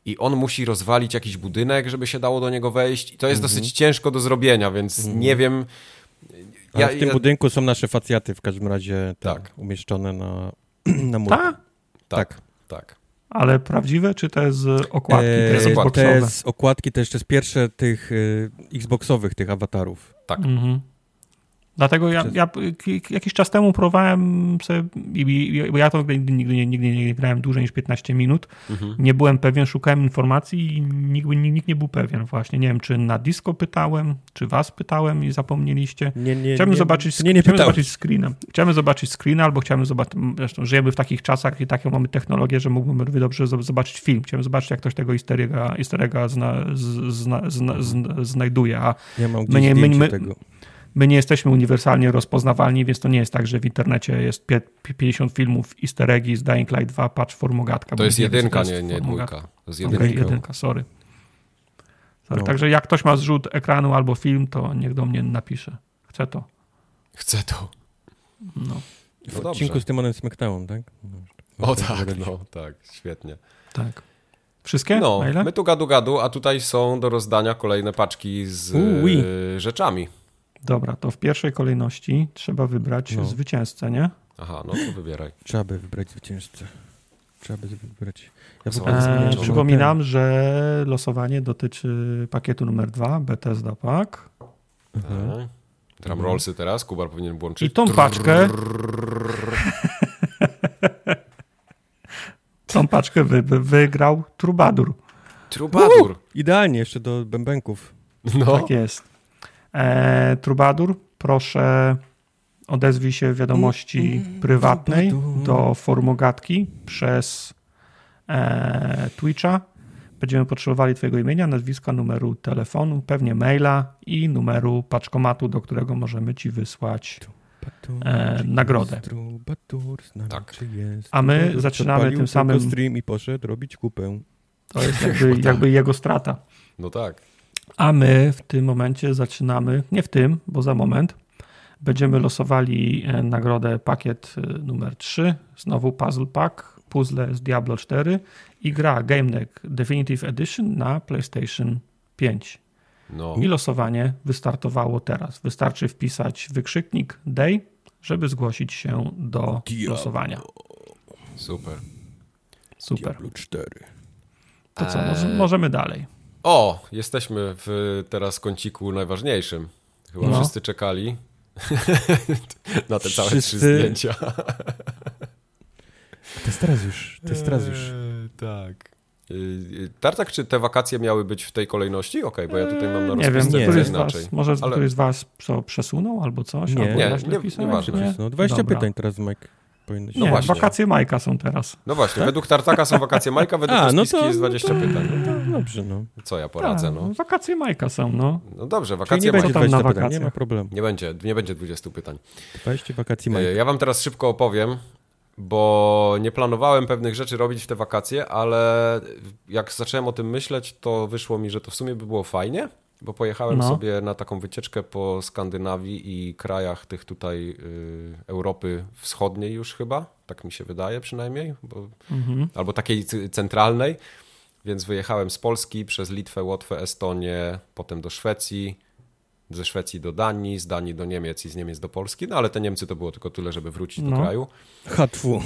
I on musi rozwalić jakiś budynek, żeby się dało do niego wejść. I to jest dosyć ciężko do zrobienia, więc nie wiem. Ale w tym budynku są nasze facjaty w każdym razie Tak. umieszczone na, *clears throat* na murku. Ta? tak, tak. Ale prawdziwe, czy te z okładki? E, te jest okładki. Xboxowe? te z okładki to jeszcze z pierwsze tych y, Xboxowych, tych awatarów. Tak. Mhm. Dlatego ja, ja jakiś czas temu próbowałem sobie, bo ja to nigdy, nigdy, nie- nigdy nie grałem dłużej niż 15 minut. Mhm. Nie byłem pewien, szukałem informacji i nikt, nikt nie był pewien właśnie. Nie wiem, czy na disco pytałem, czy was pytałem i zapomnieliście. Nie, nie, Chciałbym nie, zobaczyć, Nie, nie chciałbym zobaczyć screena. Chciałbym zobaczyć screena, albo chciałbym zobaczyć, zresztą żyjemy w takich czasach i taką mamy technologię, że mógłbym dobrze zob- zobaczyć film. Chciałem zobaczyć, jak ktoś tego easter egga, easter egga zna, zna, zna, zna, znajduje, a Ja mam My nie- my- my- tego. My nie jesteśmy uniwersalnie rozpoznawalni, więc to nie jest tak, że w internecie jest pie- 50 filmów easter eggi z Dying Light 2, patrz formogatka. To jest jedynka, nie, nie dwójka. To jest jedynka. jedynka, sorry. sorry. No. Także jak ktoś ma zrzut ekranu albo film, to niech do mnie napisze. Chcę to. Chcę to. No, W No odcinku dobrze. z Tymonem SmackDown, tak? O tak, no tak, świetnie. tak. Wszystkie No, maile? my tu gadu gadu, a tutaj są do rozdania kolejne paczki z Ui. e, rzeczami. Dobra, to w pierwszej kolejności trzeba wybrać No. zwycięzcę, nie? Aha, no to wybieraj. Trzeba by wybrać zwycięzcę. Trzeba by wybrać. Ja Eee, E, przypominam, że losowanie dotyczy pakietu numer dwa, Bethesda Pack. Mhm. Tak. Drum rollsy teraz, Kubar powinien włączyć. I tą paczkę. Tą paczkę wy, wy, wygrał Trubadur. Trubadur. Idealnie jeszcze do bębenków. No, Tak jest. E, Trubadur, proszę odezwij się w wiadomości prywatnej Trubadur. do formogatki przez e, Twitcha. Będziemy potrzebowali Twojego imienia, nazwiska, numeru telefonu, pewnie maila i numeru paczkomatu, do którego możemy Ci wysłać. E, nagrodę. Tak. A my zaczynamy tym samym- stream i poszedł robić kupę. To jest jakby, *laughs* jakby jego strata. no tak. A my w tym momencie zaczynamy, nie w tym, bo za moment, będziemy losowali e, nagrodę pakiet e, numer 3, znowu Puzzle Pack, puzzle z Diablo 4 i gra Game Deck Definitive Edition na PlayStation 5. No, I losowanie wystartowało teraz. Wystarczy wpisać wykrzyknik DAY, żeby zgłosić się do Diablo. losowania. super. Super. Diablo 4. To co, Eee. może, możemy dalej. O, jesteśmy w teraz kąciku najważniejszym. Chyba No. wszyscy czekali. *laughs* Na te całe Wszyscy... trzy zdjęcia. *laughs* To jest teraz już, to jest teraz już. Eee, tak. Yy, Tartak, czy te wakacje miały być w tej kolejności? Okej, okay, bo ja tutaj mam na Nie wiem, nie. Któryś inaczej. Was, może ale... któryś z was co, przesunął albo coś? Nie, albo nie, nie, nie, ważne. No, 20 Dobra. pytań teraz, Mike. Powinno się... No nie, właśnie. wakacje Majka są teraz. No właśnie, tak? według Tartaka są wakacje Majka, według *laughs* A, no to, jest 20 no to, pytań. No, dobrze, no. Co ja poradzę, no. Wakacje Majka są, no. No dobrze, wakacje Majka. nie będzie 20 pytań, nie ma problemu. Nie będzie, nie będzie 20 pytań. 20 wakacji Majka. Ja wam teraz szybko opowiem, bo nie planowałem pewnych rzeczy robić w te wakacje, ale jak zacząłem o tym myśleć, to wyszło mi, że to w sumie by było fajnie, bo pojechałem no. sobie na taką wycieczkę po Skandynawii i krajach tych tutaj y, Europy Wschodniej już chyba, tak mi się wydaje przynajmniej, bo, mhm. albo takiej centralnej. Więc wyjechałem z Polski przez Litwę, Łotwę, Estonię, potem do Szwecji, ze Szwecji do Danii, z Danii do Niemiec i z Niemiec do Polski, no ale te Niemcy to było tylko tyle, żeby wrócić no. do kraju. Hatwu.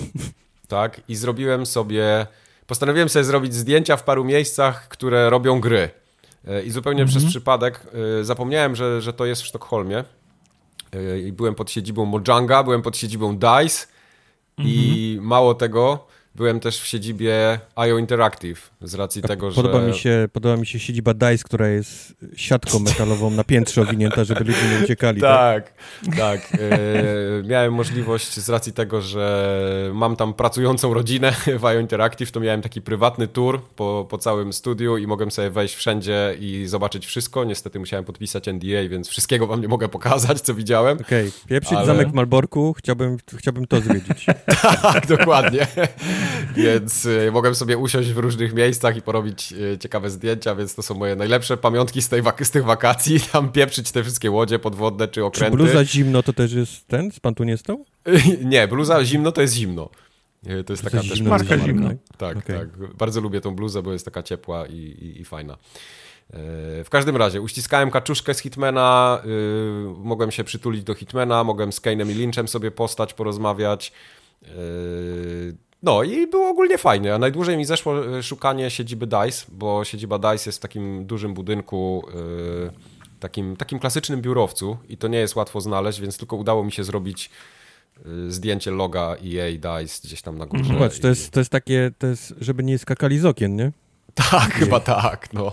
Tak, i zrobiłem sobie, postanowiłem sobie zrobić zdjęcia w paru miejscach, które robią gry. E, I zupełnie przez mhm. przypadek e, zapomniałem, że, że to jest w Sztokholmie. E, I byłem pod siedzibą Mojanga, byłem pod siedzibą DICE i mhm. mało tego, Byłem też w siedzibie IO Interactive z racji tego, podoba że... Mi się, podoba mi się siedziba DICE, która jest siatką metalową na piętrze owinięta, żeby ludzie nie uciekali. tak, tak. tak. E, miałem możliwość z racji tego, że mam tam pracującą rodzinę w IO Interactive, to miałem taki prywatny tour po, po całym studiu i mogłem sobie wejść wszędzie i zobaczyć wszystko. Niestety musiałem podpisać NDA, więc wszystkiego wam nie mogę pokazać, co widziałem. Okej, okay. pieprzyć ale... zamek w Malborku, chciałbym, chciałbym to zwiedzić. *laughs* tak, dokładnie. *laughs* więc y, mogłem sobie usiąść w różnych miejscach i porobić y, ciekawe zdjęcia, więc to są moje najlepsze pamiątki z, tej z tych wakacji. *laughs* Tam pieprzyć te wszystkie łodzie podwodne czy okręty. Czy bluza zimno to też jest ten z Pantuniestą? *laughs* Nie, bluza zimno to jest zimno. Y, to jest taka też marka zimna. Tak, okay. tak. Bardzo lubię tą bluzę, bo jest taka ciepła i, i, i fajna. W każdym razie, uściskałem kaczuszkę z Hitmana, yy, mogłem się przytulić do Hitmana, mogłem z Kane'em i Lynchem sobie postać, porozmawiać. Yy, no i było ogólnie fajnie, a najdłużej mi zeszło e, szukanie siedziby DICE, bo siedziba DICE jest w takim dużym budynku, yy, takim, takim klasycznym biurowcu i to nie jest łatwo znaleźć, więc tylko udało mi się zrobić yy, zdjęcie loga EA DICE gdzieś tam na górze. Zobacz, to jest, to jest takie, to jest, żeby nie skakali z okien, nie? Tak, nie. chyba tak, no.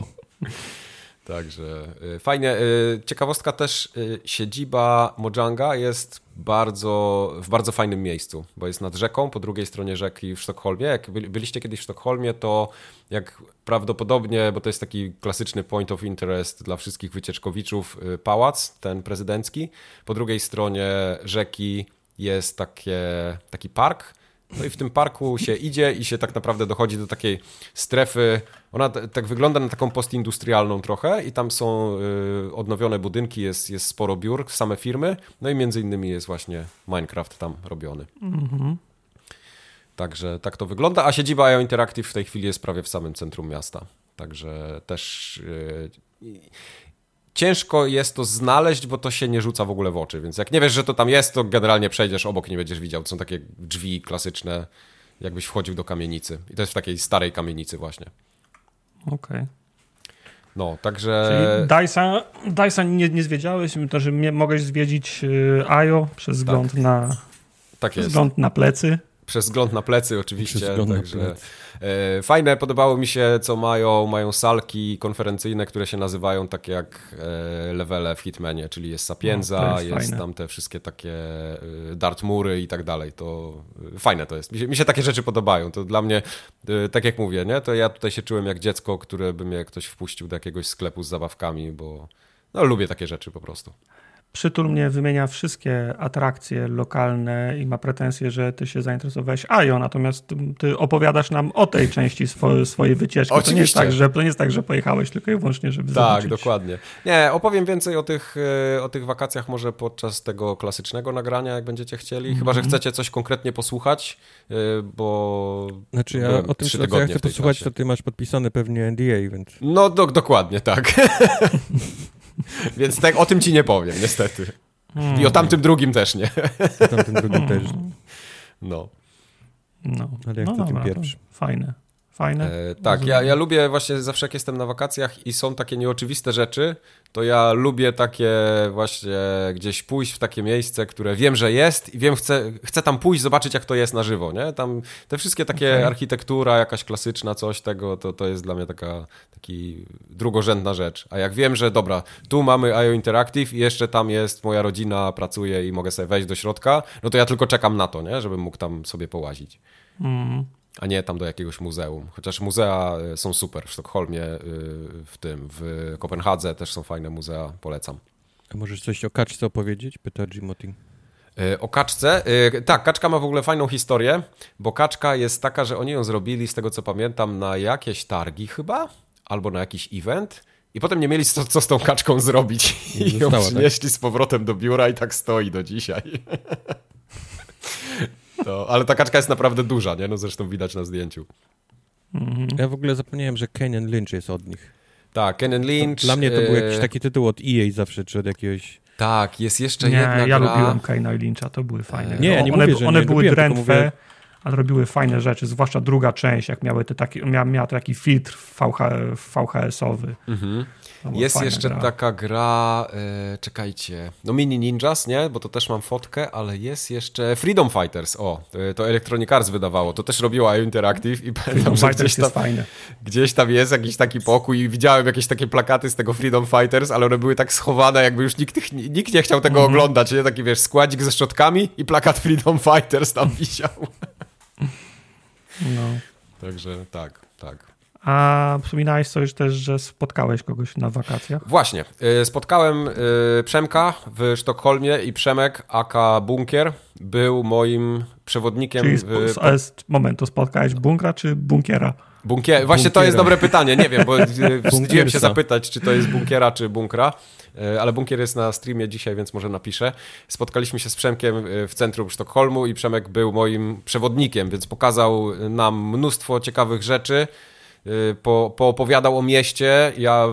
Także y, fajnie. Y, ciekawostka też, y, siedziba Mojanga jest bardzo, w bardzo fajnym miejscu, bo jest nad rzeką, po drugiej stronie rzeki w Sztokholmie. Jak byliście kiedyś w Sztokholmie, to jak prawdopodobnie, bo to jest taki klasyczny point of interest dla wszystkich wycieczkowiczów, pałac, ten prezydencki. Po drugiej stronie rzeki jest takie, taki park, no i w tym parku się idzie i się tak naprawdę dochodzi do takiej strefy. Ona tak wygląda na taką postindustrialną trochę i tam są y, odnowione budynki, jest, jest sporo biur, same firmy. No i między innymi jest właśnie Minecraft tam robiony. Mhm. Także tak to wygląda, a siedziba IO Interactive w tej chwili jest prawie w samym centrum miasta. Także też y, ciężko jest to znaleźć, bo to się nie rzuca w ogóle w oczy, więc jak nie wiesz, że to tam jest, to generalnie przejdziesz obok i nie będziesz widział. To są takie drzwi klasyczne, jakbyś wchodził do kamienicy. I to jest w takiej starej kamienicy właśnie. Okej. Okay. No, także... Czyli Dyson, Dyson nie, nie zwiedziałeś, to, że mogłeś zwiedzić y, IO przez wzgląd tak. na... Tak jest. Wzgląd na plecy. Przez wzgląd na plecy oczywiście. Także plecy. E, fajne, podobało mi się, co mają. Mają salki konferencyjne, które się nazywają tak jak e, levele w Hitmanie, czyli jest Sapienza, no, jest, jest tam te wszystkie takie e, Dartmury i tak dalej. To fajne to jest. Mi się, mi się, takie rzeczy podobają. To dla mnie, tak jak mówię, nie? to ja tutaj się czułem jak dziecko, które by mnie ktoś wpuścił do jakiegoś sklepu z zabawkami, bo no, lubię takie rzeczy po prostu. Przytul mnie wymienia wszystkie atrakcje lokalne i ma pretensje, że ty się zainteresowałeś AJO, natomiast ty opowiadasz nam o tej części swo swojej wycieczki. Oczywiście. To nie, jest tak, że, to nie jest tak, że pojechałeś tylko i wyłącznie, żeby tak, zobaczyć. Tak, dokładnie. Nie, opowiem więcej o tych, e, o tych wakacjach może podczas tego klasycznego nagrania, jak będziecie chcieli. Mm -hmm. Chyba, że mhm. chcecie coś konkretnie posłuchać, e, bo... Znaczy ja o tym, co ja chcę posłuchać, to ty masz podpisany pewnie NDA, więc... No, do, dokładnie, tak. *laughs* *laughs* Więc tak, o tym ci nie powiem, niestety. I o tamtym drugim też nie. O tamtym drugim też. No. No. Ale jak no to dobra, tym pierwszy. Fajne. Fajne? E, tak, ja, ja lubię właśnie zawsze jak jestem na wakacjach i są takie nieoczywiste rzeczy, to ja lubię takie właśnie gdzieś pójść w takie miejsce, które wiem, że jest i wiem, chcę, chcę tam pójść, zobaczyć jak to jest na żywo, nie? Tam te wszystkie takie okay. architektura jakaś klasyczna, coś tego, to, to jest dla mnie taka taki drugorzędna rzecz. A jak wiem, że dobra, tu mamy IO Interactive i jeszcze tam jest moja rodzina, pracuje i mogę sobie wejść do środka, no to ja tylko czekam na to, nie? Żebym mógł tam sobie połazić. Mm a nie tam do jakiegoś muzeum. Chociaż muzea e, są super w Sztokholmie, e, w tym, w Kopenhadze też są fajne muzea, polecam. A możesz coś o kaczce opowiedzieć? Pyta Jimotin. E, o kaczce? Tak, kaczka ma w ogóle fajną historię, bo kaczka jest taka, że oni ją zrobili, z tego co pamiętam, na jakieś targi chyba, albo na jakiś event. I potem nie mieli co, co z tą kaczką zrobić. I ją tak? przynieśli tak? z powrotem do biura i tak stoi do dzisiaj. *laughs* To, ale ta kaczka jest naprawdę duża, nie? No zresztą widać na zdjęciu. Mhm. Ja w ogóle zapomniałem, że Kenyon Lynch jest od nich. Tak, Kenyon Lynch. To dla mnie to był jakiś e, taki tytuł od EA zawsze, czy od jakiegoś... Tak, jest jeszcze nie, jedna ja gra... lubiłem Kena i Lyncha, to były fajne. Nie, nie one, mówię, że one nie były lubiłem, drętwe, mówię... ale robiły fajne rzeczy, zwłaszcza druga część, jak miały te takie, miała, miała taki filtr VH, VHS-owy. Mhm. Jest jeszcze gra. taka gra, e, czekajcie, no Mini Ninjas, nie? Bo to też mam fotkę, ale jest jeszcze Freedom Fighters, o, to Electronic Arts wydawało, to też robiło IO Interactive i pamiętam, że gdzieś tam, gdzieś tam jest jakiś taki pokój i widziałem jakieś takie plakaty z tego Freedom Fighters, ale one były tak schowane, jakby już nikt, nikt nie chciał tego -hmm. oglądać, nie? Taki, wiesz, składzik ze szczotkami i plakat Freedom Fighters tam wisiał. No. Także tak, tak. A wspominałeś coś też, że spotkałeś kogoś na wakacjach? Właśnie. Y, spotkałem y, Przemka w Sztokholmie i Przemek, aka Bunkier, był moim przewodnikiem. Czyli w... moment, to spotkałeś bunkra czy bunkiera? Bunkier... Właśnie Bunkiera. to jest dobre pytanie, nie wiem, bo y, *laughs* wstydziłem się zapytać, czy to jest bunkiera, czy bunkra, ale bunkier jest na streamie dzisiaj, więc może napiszę. Spotkaliśmy się z Przemkiem w centrum Sztokholmu i Przemek był moim przewodnikiem, więc pokazał nam mnóstwo ciekawych rzeczy. Y, po, poopowiadał o mieście. Ja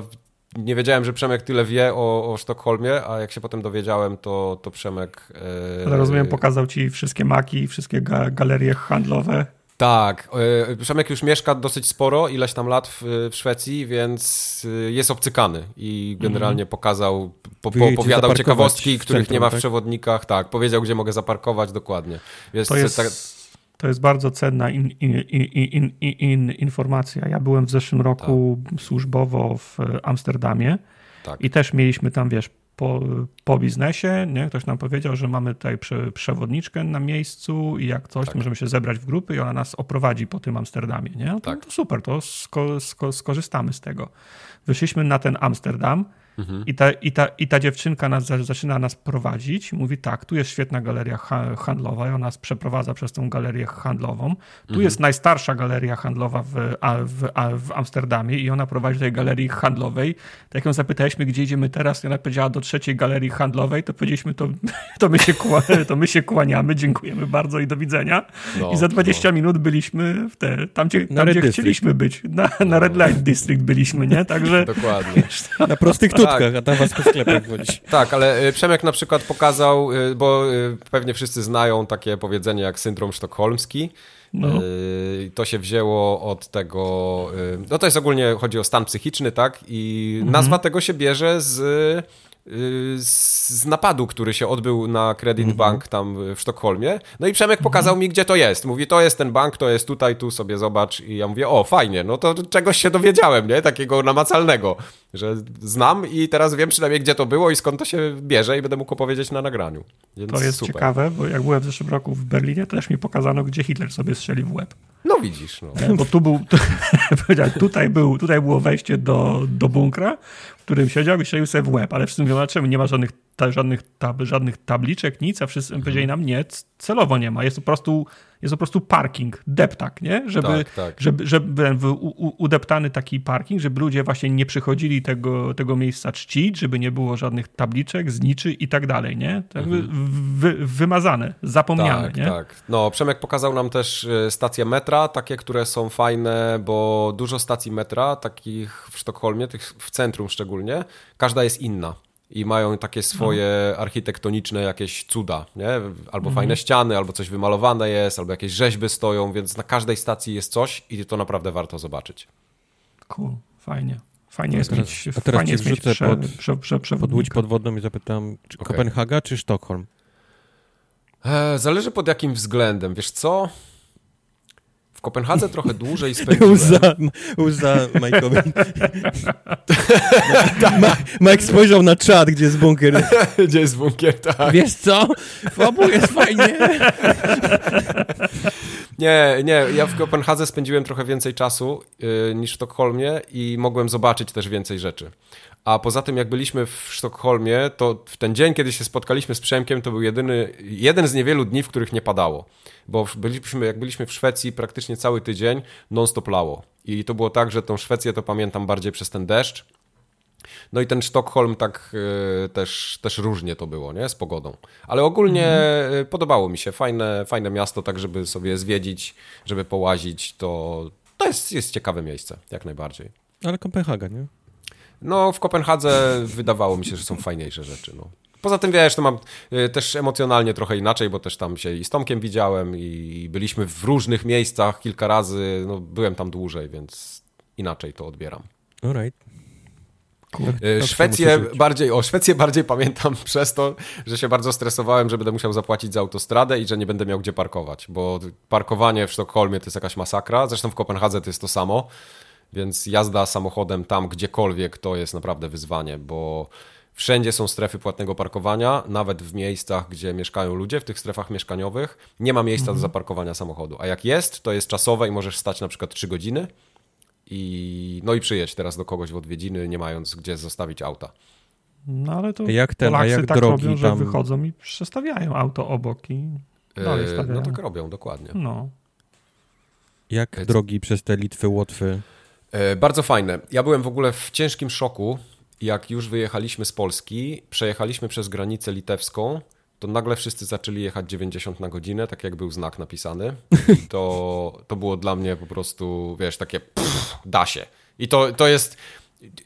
nie wiedziałem, że Przemek tyle wie o, o Sztokholmie, a jak się potem dowiedziałem, to, to Przemek... Ale rozumiem, pokazał ci wszystkie maki, wszystkie ga galerie handlowe. Tak, yy, Przemek już mieszka dosyć sporo, ileś tam lat w, w Szwecji, więc y, jest obcykany i generalnie mm. pokazał, po, poopowiadał ciekawostki, których centrum, nie ma w tak? przewodnikach, tak, powiedział, gdzie mogę zaparkować dokładnie. Jest, to jest... Tak, to jest bardzo cenna in, in, in, informacja. Ja byłem w zeszłym roku tak. służbowo w Amsterdamie tak. i też mieliśmy tam, wiesz, po, po biznesie, nie? ktoś nam powiedział, że mamy tutaj prze, przewodniczkę na miejscu i jak coś, tak. możemy się zebrać w grupy i ona nas oprowadzi po tym Amsterdamie. Nie? No to, tak. to super, to sko, sko, skorzystamy z tego. Wyszliśmy na ten Amsterdam Mhm. I, ta, i, ta, I ta dziewczynka nas, zaczyna nas prowadzić. Mówi tak, tu jest świetna galeria handlowa i ona nas przeprowadza przez tą galerię handlową. Tu mhm. jest najstarsza galeria handlowa w, w, w, Amsterdamie i ona prowadzi do tej galerii handlowej. Tak jak ją zapytaliśmy, gdzie idziemy teraz, i ona powiedziała do trzeciej galerii handlowej, to powiedzieliśmy, to, *laughs* to, my, się kła, *laughs* to my się kłaniamy, dziękujemy bardzo i do widzenia. No, I za 20 no. minut byliśmy w te, tam, gdzie, tam, gdzie chcieliśmy być. Na, na Red Light District byliśmy, nie? Także... *laughs* Dokładnie. Na prostych tak. a tam was po sklepach. *laughs* Tak, ale y, Przemek na przykład pokazał, y, bo y, pewnie wszyscy znają takie powiedzenie jak syndrom sztokholmski. No. To się wzięło od tego. No to jest ogólnie chodzi o stan psychiczny, tak? I mhm. nazwa tego się bierze z z napadu, który się odbył na Credit mm -hmm. Bank tam w Sztokholmie. No i Przemek mhm. pokazał mm -hmm. mi, gdzie to jest. Mówi, to jest ten bank, to jest tutaj, tu sobie zobacz. I ja mówię, o, fajnie, no to czegoś się dowiedziałem, nie? Takiego namacalnego, że znam i teraz wiem przynajmniej, gdzie to było i skąd to się bierze i będę mógł opowiedzieć na nagraniu. Więc to jest super. ciekawe, bo jak byłem w zeszłym roku w Berlinie, to też mi pokazano, gdzie Hitler sobie strzelił w łeb. No widzisz, no. Bo tu był, *laughs* tu, tutaj, był, tutaj było wejście do, do bunkra, którym siedział i strzelił sobie w łeb, ale wszyscy mówią, dlaczego nie ma żadnych, ta, żadnych, tab, żadnych tabliczek, nic, a wszyscy mhm. powiedzieli nam, nie, celowo nie ma, jest po prostu, jest po prostu parking, deptak, nie? Żeby, tak, tak. żeby, żeby u, udeptany taki parking, żeby ludzie właśnie nie przychodzili tego, tego miejsca czcić, żeby nie było żadnych tabliczek, zniczy i tak dalej, nie? Tak mhm. wy, wymazane, zapomniane, tak, nie? Tak, no Przemek pokazał nam też e, stacje metra, takie, które są fajne, bo dużo stacji metra, takich w Sztokholmie, tych w centrum szczególnie, każda jest inna. I mają takie swoje no. architektoniczne jakieś cuda, nie? Albo mhm. fajne ściany, albo coś wymalowane jest, albo jakieś rzeźby stoją, więc na każdej stacji jest coś i to naprawdę warto zobaczyć. Cool, fajnie. Fajnie jest teraz, mieć, a teraz fajnie wrzucę prze, pod, prze, prze, pod łódź podwodną i zapytam, czy okay. Kopenhaga czy Sztokholm? E, zależy pod jakim względem. Wiesz co? Kopenhadze trochę *laughs* dłużej spędziłem. Łza, łza Mike'owi. *laughs* Mike spojrzał na czat, gdzie jest bunkier. *laughs* gdzie jest bunkier, tak. Wiesz co? W obu jest fajnie. Nie, nie, ja w Kopenhadze spędziłem trochę więcej czasu yy, niż w Sztokholmie i mogłem zobaczyć też więcej rzeczy. A poza tym, jak byliśmy w Sztokholmie, to w ten dzień, kiedy się spotkaliśmy z Przemkiem, to był jedyny, jeden z niewielu dni, w których nie padało. Bo byliśmy, jak byliśmy w Szwecji, praktycznie cały tydzień non-stop lało. I to było tak, że tą Szwecję to pamiętam bardziej przez ten deszcz. No i ten Sztokholm tak y, też, też różnie to było, nie? Z pogodą. Ale ogólnie mm. podobało mi się. Fajne, fajne miasto, tak żeby sobie zwiedzić, żeby połazić, to, to jest, jest ciekawe miejsce, jak najbardziej. Ale Kopenhaga, nie? No, w Kopenhadze wydawało mi się, że są fajniejsze rzeczy. No. Poza tym, wiesz, to mam y, też emocjonalnie trochę inaczej, bo też tam się i z Tomkiem widziałem i byliśmy w różnych miejscach kilka razy. No, byłem tam dłużej, więc inaczej to odbieram. Alright. Y, Szwecję bardziej, o Szwecję bardziej pamiętam *laughs* przez to, że się bardzo stresowałem, że będę musiał zapłacić za autostradę i że nie będę miał gdzie parkować, bo parkowanie w Sztokholmie to jest jakaś masakra, zresztą w Kopenhadze to jest to samo. Więc jazda samochodem tam gdziekolwiek to jest naprawdę wyzwanie, bo wszędzie są strefy płatnego parkowania, nawet w miejscach, gdzie mieszkają ludzie, w tych strefach mieszkaniowych, nie ma miejsca mhm. do zaparkowania samochodu. A jak jest, to jest czasowe i możesz stać na przykład 3 godziny i no i przyjedź teraz do kogoś w odwiedziny, nie mając gdzie zostawić auta. No ale to jak ten, Polacy jak tak drogi robią, tam... że wychodzą i przestawiają auto obok i dalej stawiają. No tak robią, dokładnie. No. Jak drogi przez te Litwy, Łotwy E, bardzo fajne. Ja byłem w ogóle w ciężkim szoku, jak już wyjechaliśmy z Polski, przejechaliśmy przez granicę litewską, to nagle wszyscy zaczęli jechać 90 na godzinę, tak jak był znak napisany. To, to było dla mnie po prostu, wiesz, takie pff, da się. I to, to jest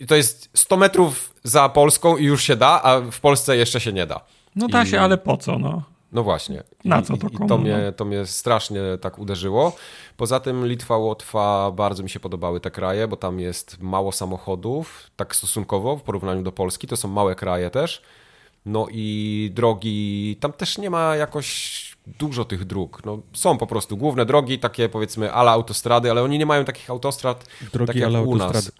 to jest 100 metrów za Polską i już się da, a w Polsce jeszcze się nie da. No da I... się, ale po co, no? No właśnie. Na co to komu? I to mnie, no? to mnie strasznie tak uderzyło. Poza tym Litwa, Łotwa, bardzo mi się podobały te kraje, bo tam jest mało samochodów, tak stosunkowo w porównaniu do Polski. To są małe kraje też. No i drogi, tam też nie ma jakoś dużo tych dróg. No, są po prostu główne drogi, takie powiedzmy ala autostrady, ale oni nie mają takich autostrad drogi tak jak u nas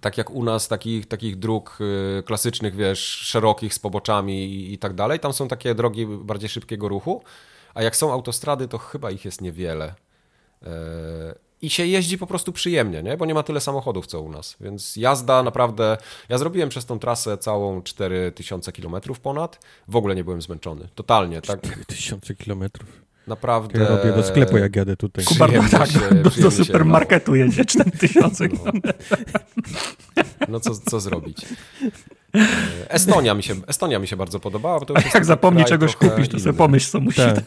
tak jak u nas, takich, takich dróg y, klasycznych, wiesz, szerokich z poboczami i, i tak dalej. Tam są takie drogi bardziej szybkiego ruchu, a jak są autostrady, to chyba ich jest niewiele. E, I się jeździ po prostu przyjemnie, nie? bo nie ma tyle samochodów co u nas. Więc jazda naprawdę. Ja zrobiłem przez tą trasę całą 4000 km ponad. W ogóle nie byłem zmęczony. Totalnie. Tak? 4000 kilometrów. Naprawdę. Ja robię do sklepu, jak jadę tutaj. Kubar, tak, się, do, do supermarketu jedzie 4000 no. no co, co zrobić? E, Estonia mi się, Estonia mi się bardzo podobała. Bo to jak zapomni czegoś kupić, to sobie pomyśl, co musi. Tak.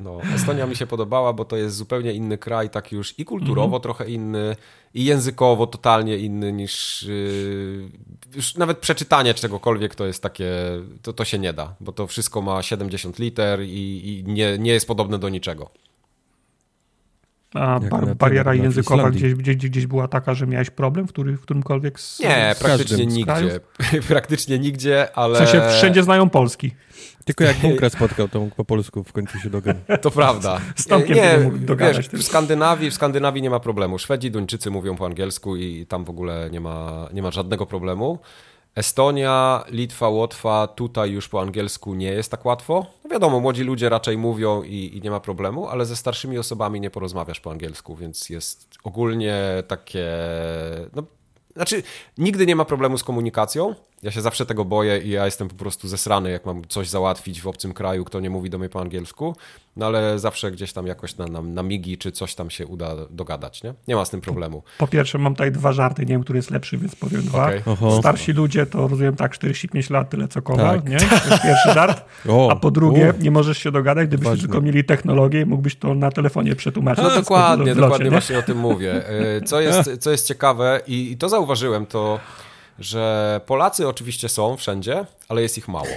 No, Estonia mi się podobała, bo to jest zupełnie inny kraj, tak już i kulturowo mm -hmm. trochę inny, i językowo totalnie inny niż yy, już nawet przeczytanie czegokolwiek to jest takie, to, to się nie da, bo to wszystko ma 70 liter i, i nie, nie jest podobne do niczego. A bar bariera językowa gdzieś, gdzieś, gdzieś była taka, że miałeś problem w, który, w którymkolwiek z Nie, z praktycznie nigdzie. *laughs* praktycznie nigdzie, ale... W sensie wszędzie znają polski. Tylko jak Bunkra spotkał, to mógł po polsku w końcu się dogadać. *laughs* To prawda. Z Tomkiem nie, mógł dogadać. Wiesz, w, Skandynawii, w Skandynawii nie ma problemu. Szwedzi, Duńczycy mówią po angielsku i tam w ogóle nie ma, nie ma żadnego problemu. Estonia, Litwa, Łotwa, tutaj już po angielsku nie jest tak łatwo. No wiadomo, młodzi ludzie raczej mówią i, i, nie ma problemu, ale ze starszymi osobami nie porozmawiasz po angielsku, więc jest ogólnie takie. No, znaczy, nigdy nie ma problemu z komunikacją, ja się zawsze tego boję i ja jestem po prostu zesrany, jak mam coś załatwić w obcym kraju, kto nie mówi do mnie po angielsku, no ale zawsze gdzieś tam jakoś na, na, na migi czy coś tam się uda dogadać, nie? Nie ma z tym problemu. Po pierwsze mam tutaj dwa żarty, nie wiem, który jest lepszy, więc powiem dwa. Okay. Starsi ludzie to rozumiem tak 45 lat, tyle co Kowal, tak. nie? To jest pierwszy żart. *laughs* O, A po drugie, nie możesz się dogadać, gdybyście Ważne. tylko mieli technologię, mógłbyś to na telefonie przetłumaczyć. No dokładnie, dokładnie właśnie o tym mówię. E, co jest, co jest ciekawe i, i to zauważyłem, to że Polacy oczywiście są wszędzie, ale jest ich mało.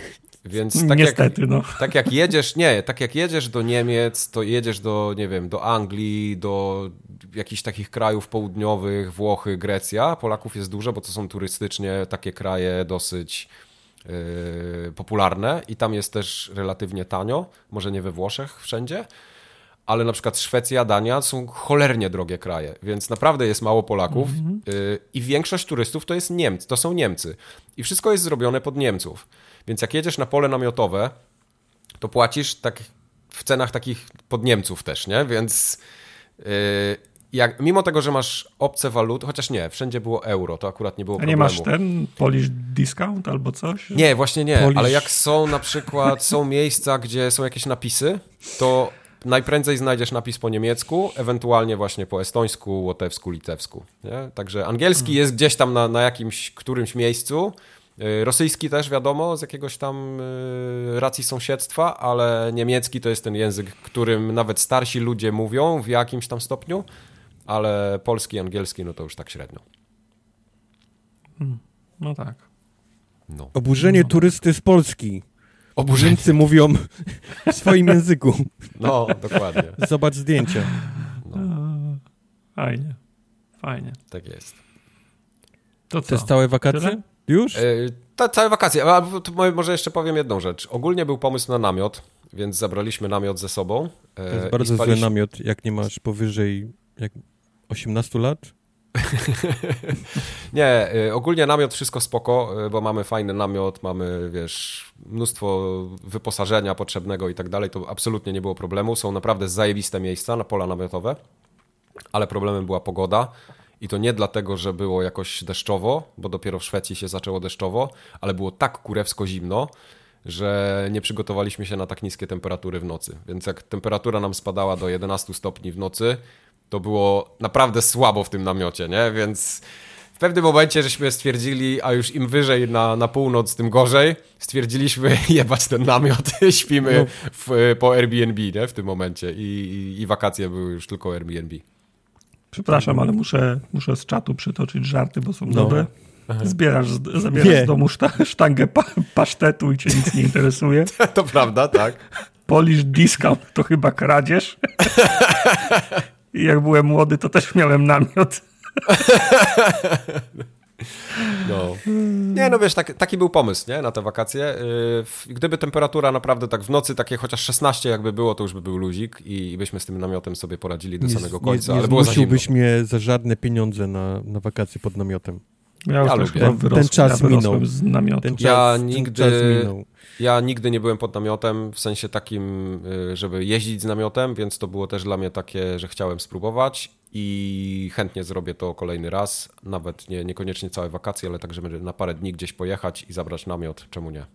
Więc tak Niestety, jak, no. tak jak jedziesz, nie, tak jak jedziesz do Niemiec, to jedziesz do, nie wiem, do Anglii, do jakichś takich krajów południowych, Włochy, Grecja. Polaków jest dużo, bo to są turystycznie takie kraje dosyć yy, popularne i tam jest też relatywnie tanio, może nie we Włoszech wszędzie, ale na przykład Szwecja, Dania są cholernie drogie kraje, więc naprawdę jest mało Polaków mm -hmm. yy, i większość turystów to jest Niemcy, to są Niemcy. I wszystko jest zrobione pod Niemców. Więc jak jedziesz na pole namiotowe, to płacisz tak w cenach takich pod Niemców też, nie? Więc yy, jak, mimo tego, że masz obce waluty, chociaż nie, wszędzie było euro, to akurat nie było A problemu. nie masz ten Polish discount albo coś? Nie, właśnie nie, Polish... ale jak są na przykład, są miejsca, gdzie są jakieś napisy, to najprędzej znajdziesz napis po niemiecku, ewentualnie właśnie po estońsku, łotewsku, litewsku. Nie? Także angielski hmm. jest gdzieś tam na, na jakimś, którymś miejscu, Y, rosyjski też wiadomo, z jakiegoś tam y, racji sąsiedztwa, ale niemiecki to jest ten język, którym nawet starsi ludzie mówią w jakimś tam stopniu, ale polski, angielski no to już tak średnio. Hmm, no tak. No. Oburzenie no. turysty z Polski. Oburzeńcy mówią w swoim języku. No, dokładnie. Zobacz zdjęcia. No. Fajnie, fajnie. Tak jest. To co? To jest całe wakacje? Tyle? Już? E, ta, całe wakacje. A może jeszcze powiem jedną rzecz. Ogólnie był pomysł na namiot, więc zabraliśmy namiot ze sobą. E, to jest bardzo spaliśmy... zły namiot, jak nie masz powyżej jak 18 lat. *laughs* nie, e, ogólnie namiot wszystko spoko, bo mamy fajny namiot, mamy, wiesz, mnóstwo wyposażenia potrzebnego i tak dalej, to absolutnie nie było problemu. Są naprawdę zajebiste miejsca na pola namiotowe, ale problemem była pogoda. I to nie dlatego, że było jakoś deszczowo, bo dopiero w Szwecji się zaczęło deszczowo, ale było tak kurewsko zimno, że nie przygotowaliśmy się na tak niskie temperatury w nocy. Więc jak temperatura nam spadała do 11 stopni w nocy, to było naprawdę słabo w tym namiocie, nie? Więc w pewnym momencie żeśmy stwierdzili, a już im wyżej na, na północ, tym gorzej, stwierdziliśmy *laughs* jebać ten namiot, *laughs* śpimy no. w, po Airbnb, nie? W tym momencie I, i, i wakacje były już tylko Airbnb. Przepraszam, ale muszę, muszę z czatu przytoczyć żarty, bo są no. dobre. Zbierasz, zabierasz z domu *laughs* sztangę pa, pasztetu i cię nic nie interesuje. To prawda, tak. Polish discount to chyba kradzież. I jak byłem młody, to też miałem namiot. No. Nie, no wiesz, tak, taki był pomysł, nie, na te wakacje. Y, gdyby temperatura naprawdę tak w nocy, takie chociaż 16 jakby było, to już by był luzik i, byśmy z tym namiotem sobie poradzili do nie, samego końca, nie, nie ale było za zimno. mnie za żadne pieniądze na, na wakacje pod namiotem. Ja, ja lubię. Ten, ten czas ja minął. Z namiotu. Ten czas, ja nigdy, ten czas minął. Ja nigdy nie byłem pod namiotem, w sensie takim, y, żeby jeździć z namiotem, więc to było też dla mnie takie, że chciałem spróbować i chętnie zrobię to kolejny raz, nawet nie, niekoniecznie całe wakacje, ale tak, żeby na parę dni gdzieś pojechać i zabrać namiot, czemu nie?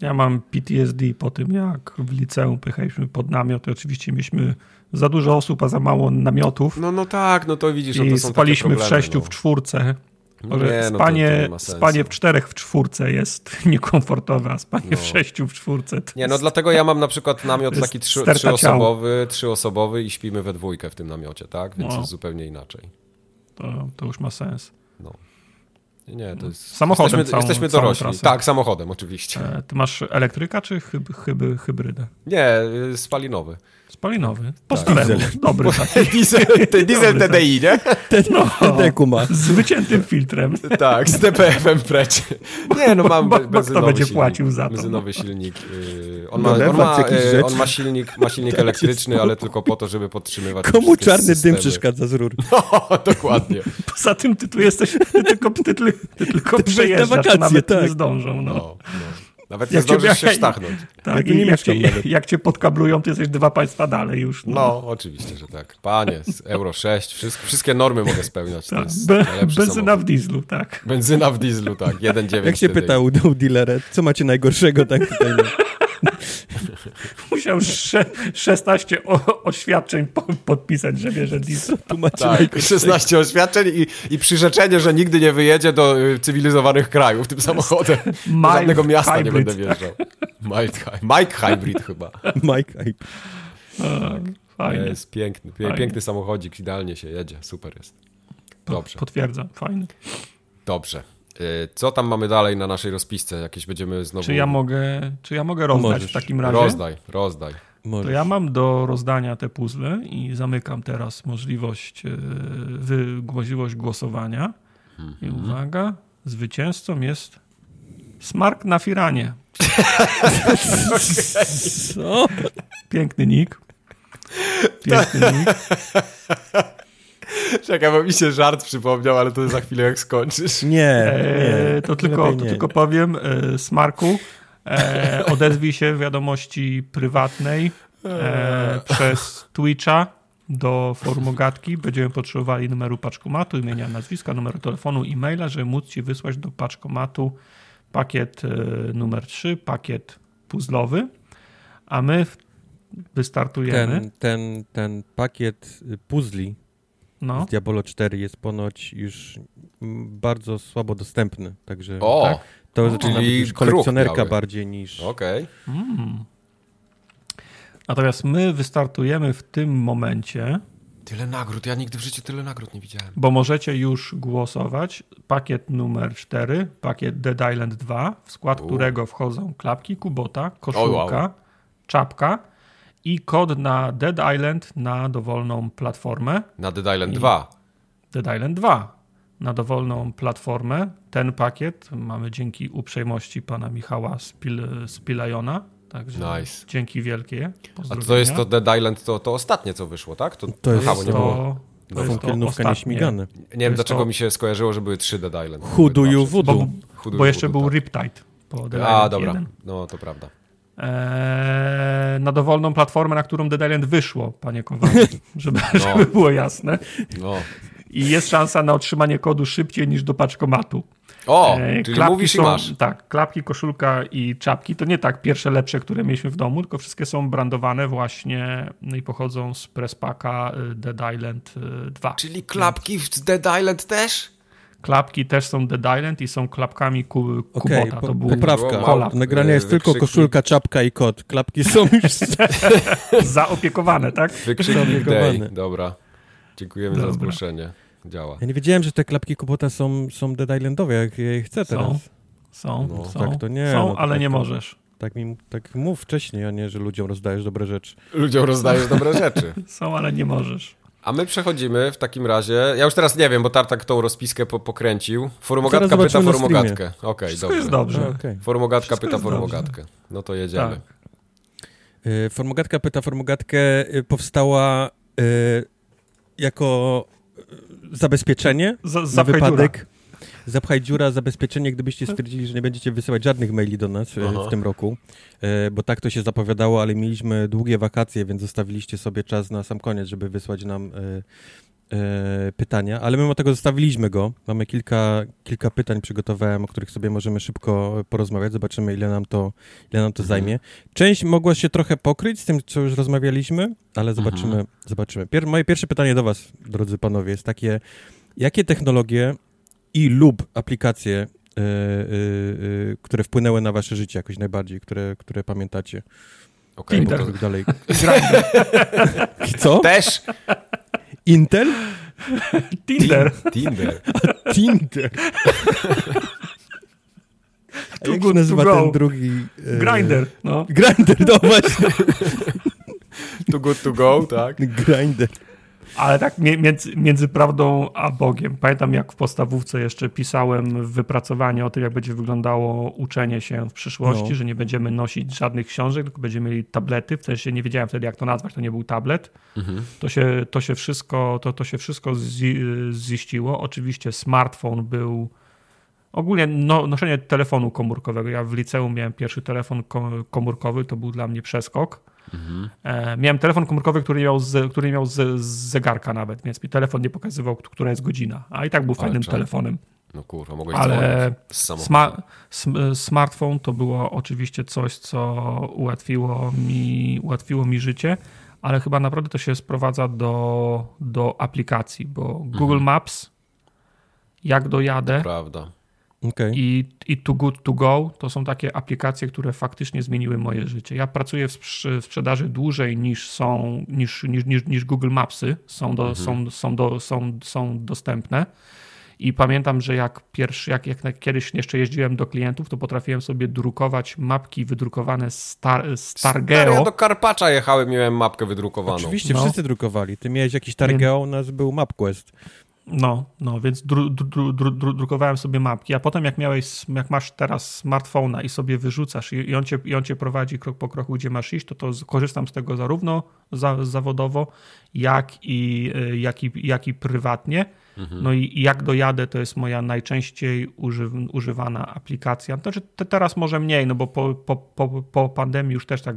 Ja mam PTSD po tym, jak w liceum pychaliśmy pod namiot i oczywiście mieliśmy za dużo osób, a za mało namiotów. No, no tak, no to widzisz, I no to są spaliśmy w sześciu, no. w czwórce może nie, no spanie, to spanie w czterech w czwórce jest *laughs* niekomfortowe, a spanie no. w sześciu w czwórce Nie, no dlatego ja mam na przykład namiot taki trzy, trzyosobowy, trzyosobowy i śpimy we dwójkę w tym namiocie, tak? Więc no. jest zupełnie inaczej. To, to już ma sens. No. Nie, to jest... Samochodem Jesteśmy, całą, jesteśmy dorośli. Tak, samochodem oczywiście. E, ty masz elektryka czy hyb, hyb, hybrydę? Nie, y, spalinowy. Spalinowy. Po tak. Diesel. Dobry *laughs* diesel, *laughs* diesel TDI, nie? Ten, no, *laughs* TDQ ma. Z wyciętym filtrem. Tak, z DPF-em precz. Nie, no mam bo, bo kto będzie silnik, płacił za to? Benzynowy silnik. On ma, on ma, y, on ma silnik, ma silnik *laughs* elektryczny, ale tylko po to, żeby podtrzymywać Komu czarny systemy. dym przeszkadza z rur? *laughs* No, dokładnie. *laughs* Poza tym ty tu jesteś, ty tylko, ty, ty, ty tylko przejeżdżasz, wakacje, nawet tak. nie zdążą. No. no, no. Nawet nie zdążysz się sztachnąć. Tak, nie jak, cię, jak cię podkablują, to jesteś dwa państwa dalej już. No, no oczywiście, że tak. Panie, Euro 6, wszystkie, wszystkie normy mogę spełniać. Tak. benzyna samochód. w dieslu, tak. Benzyna w dieslu, tak. 1,9 Jak się pytał u dealera, co macie najgorszego, tak tutaj. *laughs* Musiał 16 oświadczeń podpisać, że bierze diesel. *laughs* Tak, 16 oświadczeń i, i przyrzeczenie, że nigdy nie wyjedzie do y, cywilizowanych krajów tym samochodem. *laughs* Do żadnego miasta hybrid. nie będę wjeżdżał. Mike, Mike Hybrid chyba. Mike Hybrid. Tak, fajnie. Jest piękny, piękny samochodzik, idealnie się jedzie, super jest. Dobrze. Potwierdzam, fajny. Dobrze. Co tam mamy dalej na naszej rozpisce? Jakieś będziemy znowu... Czy ja mogę, czy ja mogę rozdać Możesz. w takim razie? Rozdaj, rozdaj. Możesz. To ja mam do rozdania te puzzle i zamykam teraz możliwość, e, wy, możliwość głosowania. Mhm. I uwaga, zwycięzcą jest Smark na Firanie. *laughs* Co? Piękny nick. Piękny nick. *laughs* Czekaj, bo mi się żart przypomniał, ale to za chwilę jak skończysz. Nie, nie e, to, tylko, to tylko powiem, e, Smarku, e, *laughs* odezwij się w wiadomości prywatnej e, przez Twitcha do formogatki. Będziemy potrzebowali numeru paczkomatu, imienia, nazwiska, numeru telefonu, e-maila, żeby móc ci wysłać do paczkomatu pakiet e, numer 3, pakiet puzzlowy, a my wystartujemy. Ten, ten, ten pakiet puzli no. z Diablo 4 jest ponoć już bardzo słabo dostępny, także o, tak? to zaczyna być już kolekcjonerka bardziej niż... Okej. Okay. Mm. Natomiast my wystartujemy w tym momencie. Tyle nagród, ja nigdy w życiu tyle nagród nie widziałem. Bo możecie już głosować. Pakiet numer 4, pakiet Dead Island 2, w skład U. którego wchodzą klapki Kubota, koszulka, wow. czapka i kod na Dead Island na dowolną platformę. Na Dead Island I 2. Dead Island 2 na dowolną platformę. Ten pakiet mamy dzięki uprzejmości pana Michała Spil Spilajona Także nice. dzięki wielkie. A to jest to Dead Island, to, to ostatnie, co wyszło, tak? To, to jest to, nie było. To jest to nieśmigane. Nie wiem, dlaczego to... mi się skojarzyło, że były trzy Dead Island. Huduju Voodoo. Bo, bo jeszcze był tak. Riptide po Dead A, dobra. 1. No, to prawda. Eee, na dowolną platformę, na którą Dead Island wyszło, panie Kowalski, *laughs* żeby, no. żeby było jasne. No. I jest szansa na otrzymanie kodu szybciej niż do paczkomatu. O, e, czyli mówisz są, i masz. Tak, klapki, koszulka i czapki to nie tak pierwsze lepsze, które mieliśmy w domu, tylko wszystkie są brandowane właśnie no i pochodzą z Presspaka y, Dead Island 2. Y, czyli klapki w Dead Island też? Klapki też są Dead Island i są klapkami ku, Kubota. Okay, po, to był poprawka. Kolab. Nagrania jest tylko koszulka, czapka i kot. Klapki są już *laughs* *laughs* zaopiekowane, tak? Wykrzyknik day. Dobra. Dziękujemy Dobra. za zgłoszenie działa. Ja nie wiedziałem, że te klapki Kubota są, są Dead Islandowe, jak je chcę teraz. Są, są, no, są, tak to nie, są no, ale tak nie to, możesz. Tak, mi, tak mów wcześniej, a nie, że ludziom rozdajesz dobre rzeczy. Ludziom rozdajesz dobre rzeczy. *laughs* są, ale nie możesz. A my przechodzimy w takim razie. Ja już teraz nie wiem, bo Tartak tą rozpiskę po, pokręcił. Formogatka pyta formogatkę. Okej, okay, dobrze. jest dobrze. Okay. Formogatka Wszystko pyta formogatkę. No to jedziemy. Tak. Y, formogatka pyta formogatkę y, powstała y, jako zabezpieczenie Z, na wypadek. Dziura. Zapchaj dziura, zabezpieczenie, gdybyście stwierdzili, że nie będziecie wysyłać żadnych maili do nas e, Aha. w tym roku, e, bo tak to się zapowiadało, ale mieliśmy długie wakacje, więc zostawiliście sobie czas na sam koniec, żeby wysłać nam e, pytania, ale mimo tego zostawiliśmy go. Mamy kilka, kilka pytań przygotowałem, o których sobie możemy szybko porozmawiać. Zobaczymy, ile nam to, ile nam to mhm. zajmie. Część mogła się trochę pokryć z tym, co już rozmawialiśmy, ale zobaczymy. Mhm. zobaczymy. Pier moje pierwsze pytanie do was, drodzy panowie, jest takie, jakie technologie i lub aplikacje e, e, e, które wpłynęły na wasze życie jakoś najbardziej, które, które pamiętacie. Okej, okay, to... dalej. *laughs* Co? Też. Intel? Tinder. Tinder. A, Tinder. A jak się nazywa ten drugi? Grinder, no. Grinder, no właśnie. Too good to go, tak? Grinder. Ale tak między, między prawdą a Bogiem. Pamiętam, jak w podstawówce jeszcze pisałem wypracowanie o tym, jak będzie wyglądało uczenie się w przyszłości, no. że nie będziemy nosić żadnych książek, tylko będziemy mieli tablety. W sensie nie wiedziałem wtedy, jak to nazwać, to nie był tablet. Mhm. To, się, to się wszystko, to, to się wszystko ziściło. Oczywiście smartfon był Ogólnie no, noszenie telefonu komórkowego. Ja w liceum miałem pierwszy telefon komórkowy, to był dla mnie przeskok. Mhm. E, miałem telefon komórkowy, który miał, z, który miał z, z, zegarka nawet, więc mi telefon nie pokazywał, która jest godzina, a i tak był fajnym telefonem. No kurwa, mogłeś Ale sma smartfon to było oczywiście coś, co ułatwiło mi, ułatwiło mi życie, ale chyba naprawdę to się sprowadza do, do aplikacji, bo mhm. Google Maps, jak dojadę, to prawda Okay. I, I Too Good To Go to są takie aplikacje, które faktycznie zmieniły moje życie. Ja pracuję w sprzedaży dłużej niż są, niż, niż, niż, niż Google Mapsy są, do, mhm. są, są, do, są, są dostępne. I pamiętam, że jak pierwszy, jak, jak kiedyś jeszcze jeździłem do klientów, to potrafiłem sobie drukować mapki wydrukowane z, tar, z Targeo. Ja do Karpacza jechałem, miałem mapkę wydrukowaną. Oczywiście, no. wszyscy drukowali. Ty miałeś jakiś Targeo, u nas był MapQuest. No, no, więc dru, dru, dru, drukowałem sobie mapki, a potem jak miałeś, jak masz teraz smartfona i sobie wyrzucasz i, on cię, i on cię prowadzi krok po kroku, gdzie masz iść, to, to korzystam z tego zarówno za, zawodowo, jak i, y, jak i, jak i prywatnie. Mhm. No i jak dojadę, to jest moja najczęściej używ, używana aplikacja. Znaczy te, teraz może mniej, no bo po, po, po, po pandemii już też tak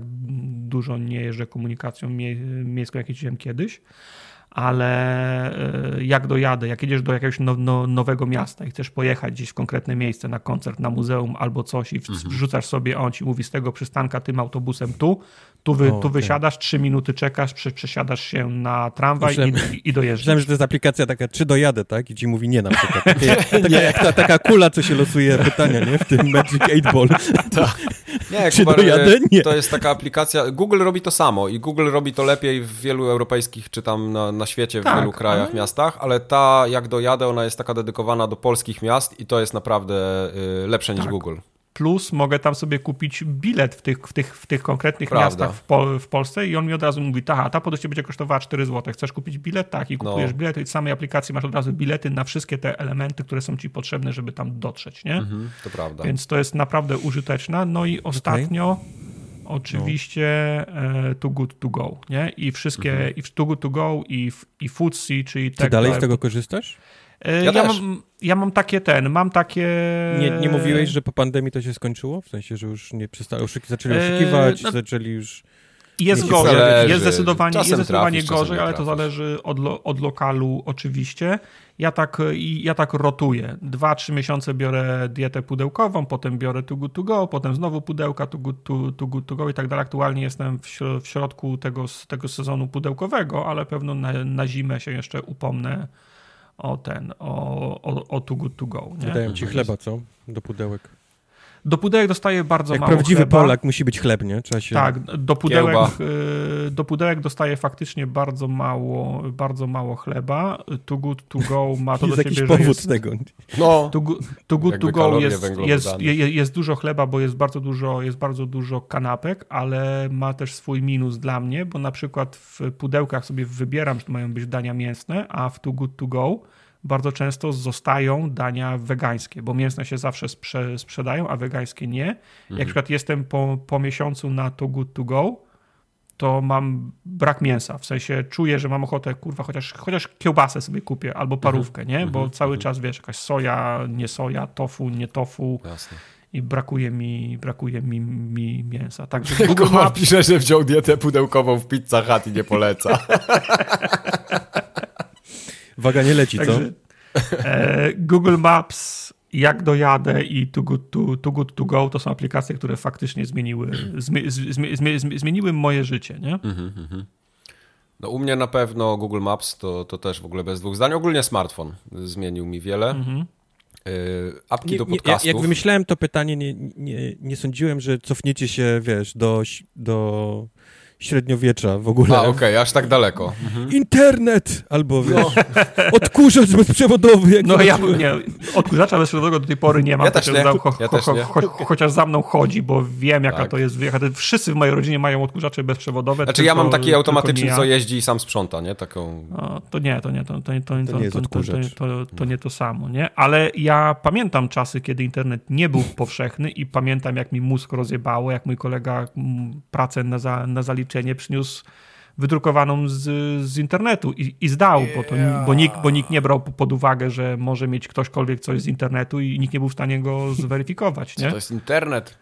dużo nie jeżdżę komunikacją mie, miejską, jak jeździłem kiedyś ale e, jak dojadę, jak jedziesz do jakiegoś no, no, nowego miasta i chcesz pojechać gdzieś w konkretne miejsce na koncert, na muzeum albo coś i mhm. wrzucasz sobie, on ci mówi z tego przystanka tym autobusem tu, tu, wy, o, tu wysiadasz, trzy minuty czekasz, przesiadasz się na tramwaj Myślałem, i, i dojeżdżasz. Myślałem, że to jest aplikacja taka, czy dojadę, tak? I ci mówi nie na przykład. *laughs* Taka, nie. Jak ta, taka kula, co się losuje pytania, nie? W tym Magic 8 Ball. *laughs* Tak. Nie, *laughs* czy dojadę? Nie. To jest taka aplikacja, Google robi to samo i Google robi to lepiej w wielu europejskich, czy tam na, na świecie, w tak, wielu krajach, ale... miastach, ale ta, jak dojadę, ona jest taka dedykowana do polskich miast i to jest naprawdę y, lepsze niż tak. Google. Plus mogę tam sobie kupić bilet w tych, w tych, w tych konkretnych Prawda. miastach w, Pol w, Polsce i on mi od razu mówi, aha, ta podejście będzie kosztowała 4 zł. Chcesz kupić bilet? Tak. I kupujesz no. bilet i w samej aplikacji masz od razu bilety na wszystkie te elementy, które są ci potrzebne, żeby tam dotrzeć, nie? Mhm, to prawda. Więc to jest naprawdę użyteczne. No i ostatnio okay. Oczywiście no. e, Too Good To Go, nie? I wszystkie, mhm. i Too Good To Go i, i Foodsie, czyli... Ty dalej z tego korzystasz? E, ja, ja mam, ja mam takie ten, mam takie... Nie, nie mówiłeś, że po pandemii to się skończyło? W sensie, że już nie przestali, oszuki, zaczęli e, oszukiwać, no, zaczęli już... Jest gorzej, zależy. jest zdecydowanie, jest zdecydowanie trafisz, gorzej, ale to zależy od, lo, od lokalu oczywiście. Ja tak, ja tak rotuję. Dwa, trzy miesiące biorę dietę pudełkową, potem biorę Too Good To Go, potem znowu pudełka Too Good To, to, good to Go i tak dalej. Aktualnie jestem w, w środku tego, tego sezonu pudełkowego, ale pewno na, na zimę się jeszcze upomnę o ten, o, o, o Too Good To Go. Nie? Dają ci chleba, co? Do pudełek. Do pudełek dostaje bardzo Jak mało prawdziwy chleba. Polak musi być chleb, nie? Trzeba się... Tak, do pudełek, y, do pudełek dostaje faktycznie bardzo mało, bardzo mało chleba. Too Good To Go ma to *laughs* jest do jakiś siebie, powód jest, tego. No. Too, too Good To Go jest, jest, jest, jest dużo chleba, bo jest bardzo dużo, jest bardzo dużo kanapek, ale ma też swój minus dla mnie, bo na przykład w pudełkach sobie wybieram, że to mają być dania mięsne, a w Too Good To Go bardzo często zostają dania wegańskie, bo mięsne się zawsze sprze sprzedają, a wegańskie nie. Mhm. Jak na przykład jestem po, po miesiącu na To Good To Go, to mam brak mięsa. W sensie czuję, że mam ochotę, kurwa, chociaż, chociaż kiełbasę sobie kupię albo mhm. parówkę, nie? Bo mhm. cały czas, wiesz, jakaś soja, nie soja, tofu, nie tofu. Jasne. I brakuje mi, brakuje mi, mi mięsa. Także *laughs* Google Maps... pisze, że wziął dietę pudełkową w Pizza Hut i nie poleca. *laughs* Waga nie leci, Także, co? E, Google Maps, jak dojadę i Too Good to, too good to Go to są aplikacje, które faktycznie zmieniły, zmi, zmi, zmi, zmieniły moje życie, nie? Mhm, mhm. No u mnie na pewno Google Maps to, to też w ogóle bez dwóch zdań. Ogólnie smartfon zmienił mi wiele. Mhm. Yy, apki nie, do podcastów. jak wymyślałem to pytanie, nie, nie, nie sądziłem, że cofniecie się, wiesz, do, do średniowiecza w ogóle. A, okej, okay, aż tak daleko. Mhm. Internet! Albo wiesz, no. odkurzacz bezprzewodowy. Jak no ja nie, odkurzacza bezprzewodowego do tej pory nie mam. Ja też nie. Za, cho, ja cho, cho, cho, chociaż za mną chodzi, bo wiem jaka tak. to jest. Jaka to, wszyscy w mojej rodzinie mają odkurzacze bezprzewodowe. Znaczy tylko, ja mam taki automatyczny, ja. co jeździ i sam sprząta, nie? Taką... No, to nie, to nie, to, to, to, to, to, nie to, to, to, to nie to samo, nie? Ale ja pamiętam czasy, kiedy internet nie był powszechny i pamiętam jak mi mózg rozjebało, jak mój kolega pracę na, za, na zaliczenie nie przyniósł wydrukowaną z, z internetu i, i zdał, bo, to, bo, nikt, bo nikt nie brał pod uwagę, że może mieć ktośkolwiek coś z internetu i nikt nie był w stanie go *laughs* zweryfikować. Nie? Co to jest internet?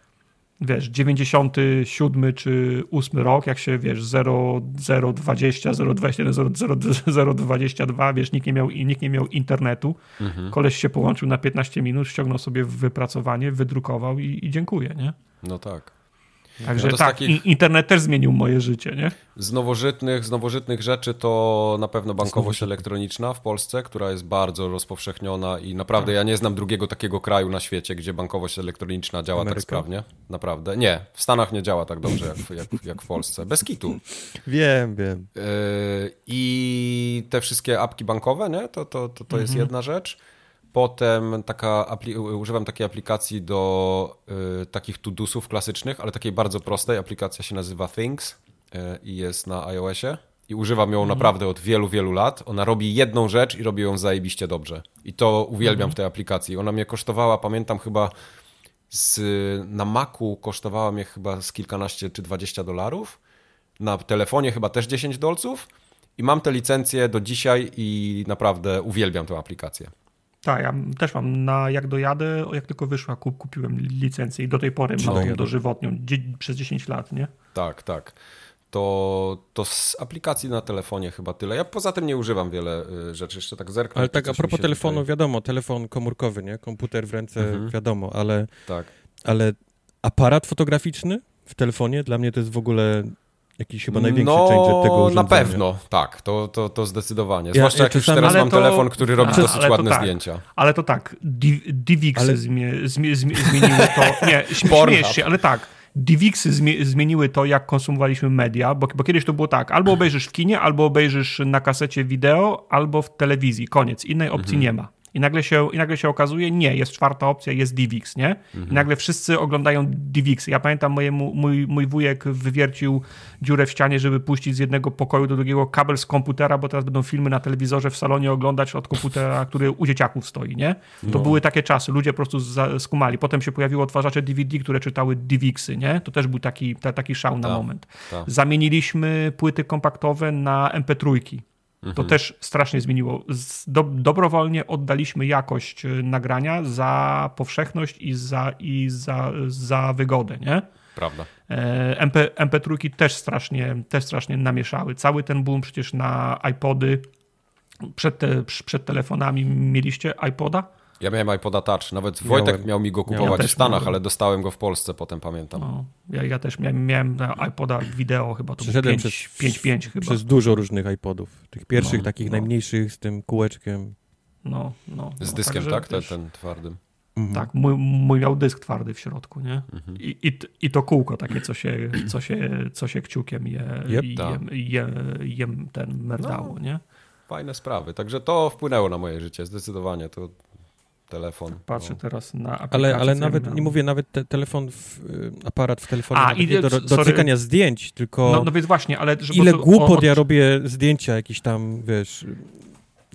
Wiesz, 97 czy 8 rok, jak się, wiesz, 0, 0, 20, 0, 21, 0, 0, 0, 22, wiesz, nikt nie miał, nikt nie miał internetu. Mhm. Koleś się połączył na 15 minut, ściągnął sobie wypracowanie, wydrukował i, i dziękuję, nie? No tak. Także no tak, takich... internet też zmienił moje życie, nie? Z nowożytnych, z nowożytnych rzeczy to na pewno bankowość elektroniczna w Polsce, która jest bardzo rozpowszechniona i naprawdę tak. ja nie znam drugiego takiego kraju na świecie, gdzie bankowość elektroniczna działa tak Ameryka? tak sprawnie. Naprawdę. Nie, w Stanach nie działa tak dobrze jak, jak, jak w Polsce. Bez kitu. Wiem, wiem. Yy, I te wszystkie apki bankowe, nie? To, to, to, to mhm. jest jedna rzecz. Potem taka używam takiej aplikacji do y, takich tudusów klasycznych, ale takiej bardzo prostej. Aplikacja się nazywa Things y, i jest na iOSie. I używam ją mhm. naprawdę od wielu, wielu lat. Ona robi jedną rzecz i robi ją zajebiście dobrze. I to uwielbiam mhm. w tej aplikacji. Ona mnie kosztowała, pamiętam chyba z, na Macu kosztowała mnie chyba z kilkanaście czy dwadzieścia dolarów. Na telefonie chyba też 10 dolców. I mam tę licencję do dzisiaj i naprawdę uwielbiam tę aplikację. Tak, ja też mam na jak dojadę, jak tylko wyszła, kup, kupiłem licencję i do tej pory mam ją dożywotnią przez 10 lat, nie? Tak, tak. To, to z aplikacji na telefonie chyba tyle. Ja poza tym nie używam wiele y, rzeczy, jeszcze tak zerknę. Ale tak a propos telefonu, tutaj... wiadomo, telefon komórkowy, nie? Komputer w ręce, mhm. wiadomo, ale, tak. ale aparat fotograficzny w telefonie dla mnie to jest w ogóle Jakiś chyba największy no, change tego urządzenia. na pewno, tak, to, to, to zdecydowanie. Zwłaszcza ja, jak już teraz mam to, telefon, który robi a, dosyć ładne tak, zdjęcia. Ale to tak, DivX ale... zmie, zmie, zmieniły to, nie, śmiejesz się, ale tak, DivXy zmieniły to, jak konsumowaliśmy media, bo, bo, kiedyś to było tak, albo obejrzysz w kinie, albo obejrzysz na kasecie wideo, albo w telewizji, koniec, innej opcji mhm. nie ma. I nagle, się, I nagle się okazuje, nie, jest czwarta opcja, jest DivX, nie? Mhm. I nagle wszyscy oglądają DivX. Ja pamiętam, mojemu, mój, mój wujek wywiercił dziurę w ścianie, żeby puścić z jednego pokoju do drugiego kabel z komputera, bo teraz będą filmy na telewizorze w salonie oglądać od komputera, który u dzieciaków stoi, nie? To no. były takie czasy, ludzie po prostu skumali. Potem się pojawiły odtwarzacze DVD, które czytały DivXy, nie? To też był taki, ta, taki szał na ta, moment. Ta. Zamieniliśmy płyty kompaktowe na MP3. Mhm. To też strasznie zmieniło. Do, dobrowolnie oddaliśmy jakość y, nagrania za powszechność i za, i za, za wygodę, nie? Prawda. E, MP, MP3 też strasznie, też strasznie namieszały. Cały ten boom przecież na iPody, przed, te, przed telefonami mieliście iPoda? Ja miałem iPoda Touch, nawet Miałem, Wojtek miał mi go kupować ja w Stanach, miałem. ale dostałem go w Polsce, potem pamiętam. No, ja, ja też miałem, miałem iPoda wideo chyba, to 5.5 chyba. Przez dużo różnych iPodów, tych pierwszych, no, takich no. najmniejszych z tym kółeczkiem. No, no. Z no, dyskiem, tak? Ten, ten twardym. Mhm. Tak, mój, mój, miał dysk twardy w środku, nie? Mhm. I, i, I, to kółko takie, co się, co się, co się kciukiem je, yep, jem, je, je, ten merdało, no, nie? Fajne sprawy, także to wpłynęło na moje życie, zdecydowanie. To telefon. Patrzę no. teraz na aplikację. Ale, ale nawet, nie mówię, nawet te, telefon, w, y, aparat w telefonie A, i, do, do, do cykania zdjęć, tylko... No, no więc właśnie, ale... Ile głupot od... ja robię zdjęcia jakieś tam, wiesz...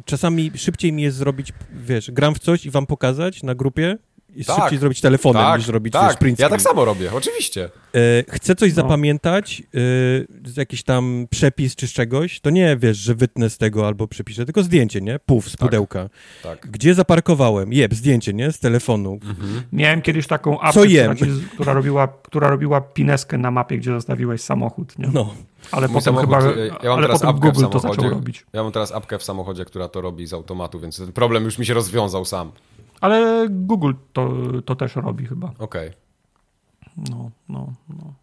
Czasami szybciej mi jest zrobić, wiesz, gram w coś i wam pokazać na grupie, i tak, szybciej zrobić telefonem tak, niż zrobić tak. sprint Ja tak samo robię, oczywiście. E, chcę coś no. zapamiętać, e, jakiś tam przepis czy z czegoś, to nie wiesz, że wytnę z tego albo przepiszę, tylko zdjęcie, nie? Puf, z tak, pudełka. Tak. Gdzie zaparkowałem? Jeb, zdjęcie, nie? Z telefonu. Mhm. Miałem kiedyś taką apkę, która, ci, która, robiła, która robiła pineskę na mapie, gdzie zostawiłeś samochód, nie? No. Ale Mój potem chyba, ja mam ale teraz potem Google to zaczął robić. Ja mam teraz apkę w samochodzie, która to robi z automatu, więc ten problem już mi się rozwiązał sam. Ale Google to, to też robi chyba. Okej. Okay. No, no, no.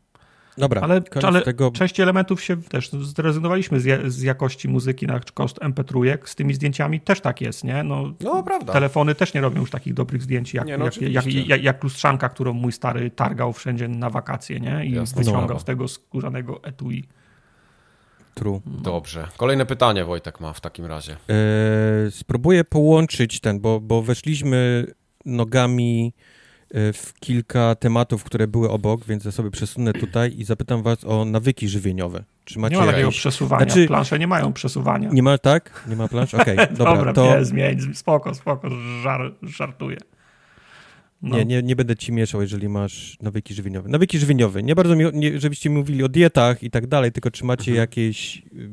Dobra, ale, ale tego... część elementów się też zrezygnowaliśmy z, z, jakości muzyki na koszt MP3. Z tymi zdjęciami też tak jest, nie? No, no prawda. Telefony też nie robią już takich dobrych zdjęć jak, nie, no, jak, jak, jak, jak, lustrzanka, którą mój stary targał wszędzie na wakacje, nie? I Jasne, wyciągał no. z tego skórzanego etui. True. Dobrze. Kolejne pytanie Wojtek ma w takim razie. E, spróbuję połączyć ten, bo, bo weszliśmy nogami e, w kilka tematów, które były obok, więc ja sobie przesunę tutaj i zapytam was o nawyki żywieniowe. Czy macie nie ma takiego jakieś... przesuwania. Znaczy... Plansze nie mają przesuwania. Nie ma, tak? Nie ma plansz? Okej, okay, *laughs* dobra. dobra, to... nie, zmień, spoko, spoko, żar, żartuję. No. Nie, nie, nie będę ci mieszał, jeżeli masz nawyki żywieniowe. Nawyki żywieniowe. Nie bardzo mi, nie, żebyście mówili o dietach i tak dalej, tylko czy macie mhm. jakieś y,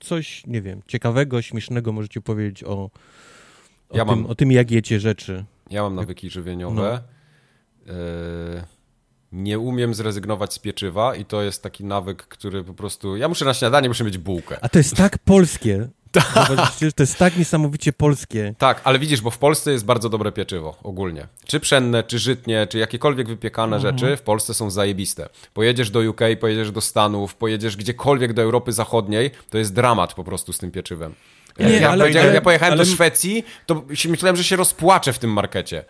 coś, nie wiem, ciekawego, śmiesznego możecie powiedzieć o, o, ja tym, mam, o tym, jak jecie rzeczy. Ja mam nawyki żywieniowe. No. E, nie umiem zrezygnować z pieczywa i to jest taki nawyk, który po prostu... Ja muszę na śniadanie, muszę mieć bułkę. A to jest tak polskie. Tak. To jest tak niesamowicie polskie. Tak, ale widzisz, bo w Polsce jest bardzo dobre pieczywo ogólnie. Czy pszenne, czy żytnie, czy jakiekolwiek wypiekane mhm. rzeczy w Polsce są zajebiste. Pojedziesz do UK, pojedziesz do Stanów, pojedziesz gdziekolwiek do Europy Zachodniej, to jest dramat po prostu z tym pieczywem. Nie, ja, ale, ja, ale, ja pojechałem ale... do Szwecji, to myślałem, że się rozpłaczę w tym markecie.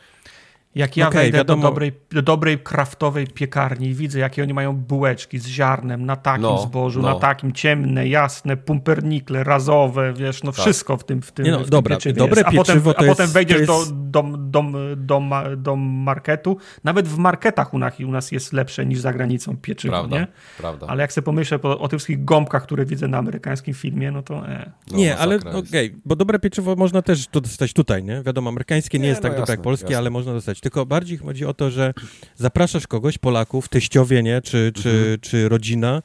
Jak ja okay, wejdę wiadomo. do dobrej, do dobrej kraftowej piekarni i widzę, jakie oni mają bułeczki z ziarnem na takim no, zbożu, no. na takim ciemne, jasne, pumpernikle, razowe, wiesz, no tak. wszystko w tym, w tym, Nie no, w tym dobra, dobre A potem, a potem wejdziesz jest... do, do, do, do, do, marketu, nawet w marketach u nas, u nas jest lepsze niż za granicą pieczywo, prawda, nie? Prawda. Ale jak sobie pomyślę o, o tych wszystkich gąbkach, które widzę na amerykańskim filmie, no to e. no, Nie, ale okej, okay, bo dobre pieczywo można też dostać tutaj, nie? Wiadomo, amerykańskie nie, nie jest tak no, dobre jak polskie, jasne. ale można dostać tylko bardziej chodzi o to, że zapraszasz kogoś, Polaków, teściowie, nie, czy, czy, mhm. czy rodzina.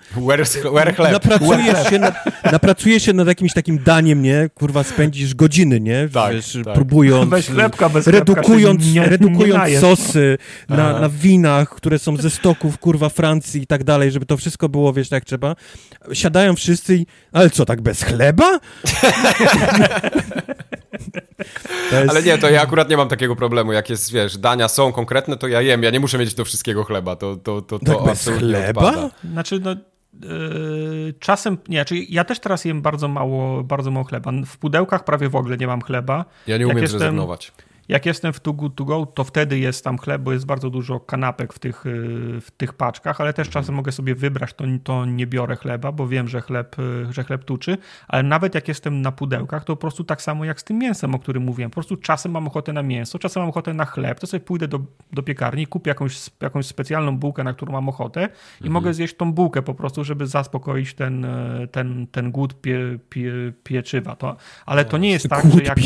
Where, chleb? Napracujesz się, nad, napracujesz się nad jakimś takim daniem, nie, kurwa, spędzisz godziny, nie, tak, Wiesz, tak. próbując, bez chlebka, bez redukując, nie, redukując nie sosy na, na winach, które są ze stoków, kurwa, Francji i tak dalej, żeby to wszystko było, wiesz, tak jak trzeba. Siadają wszyscy i, ale co, tak bez chleba? *laughs* Jest... Ale nie, to ja akurat nie mam takiego problemu. Jak jest, wiesz, dania są konkretne, to ja jem. Ja nie muszę mieć do wszystkiego chleba. To, to, to, to tak bez chleba? Odpada. Znaczy, no, Yy, czasem, nie, czyli ja też teraz jem bardzo mało, bardzo mało chleba. W pudełkach prawie w ogóle nie mam chleba. Ja nie umiem Jak zrezygnować. Jak jestem w Too Good To Go, to wtedy jest tam chleb, bo jest bardzo dużo kanapek w tych, y, w tych paczkach, ale też czasem mogę sobie wybrać, to, to nie biorę chleba, bo wiem, że chleb, y, że chleb tuczy, ale nawet jak jestem na pudełkach, to po prostu tak samo jak z tym mięsem, o którym mówiłem. Po prostu czasem mam ochotę na mięso, czasem mam ochotę na chleb, to sobie pójdę do, do piekarni, kupię jakąś, jakąś specjalną bułkę, na którą mam ochotę i mhm. mogę zjeść tą bułkę po prostu, żeby zaspokoić ten, y, ten, ten głód pie, pie, pieczywa. To, ale to nie jest tak, że jak...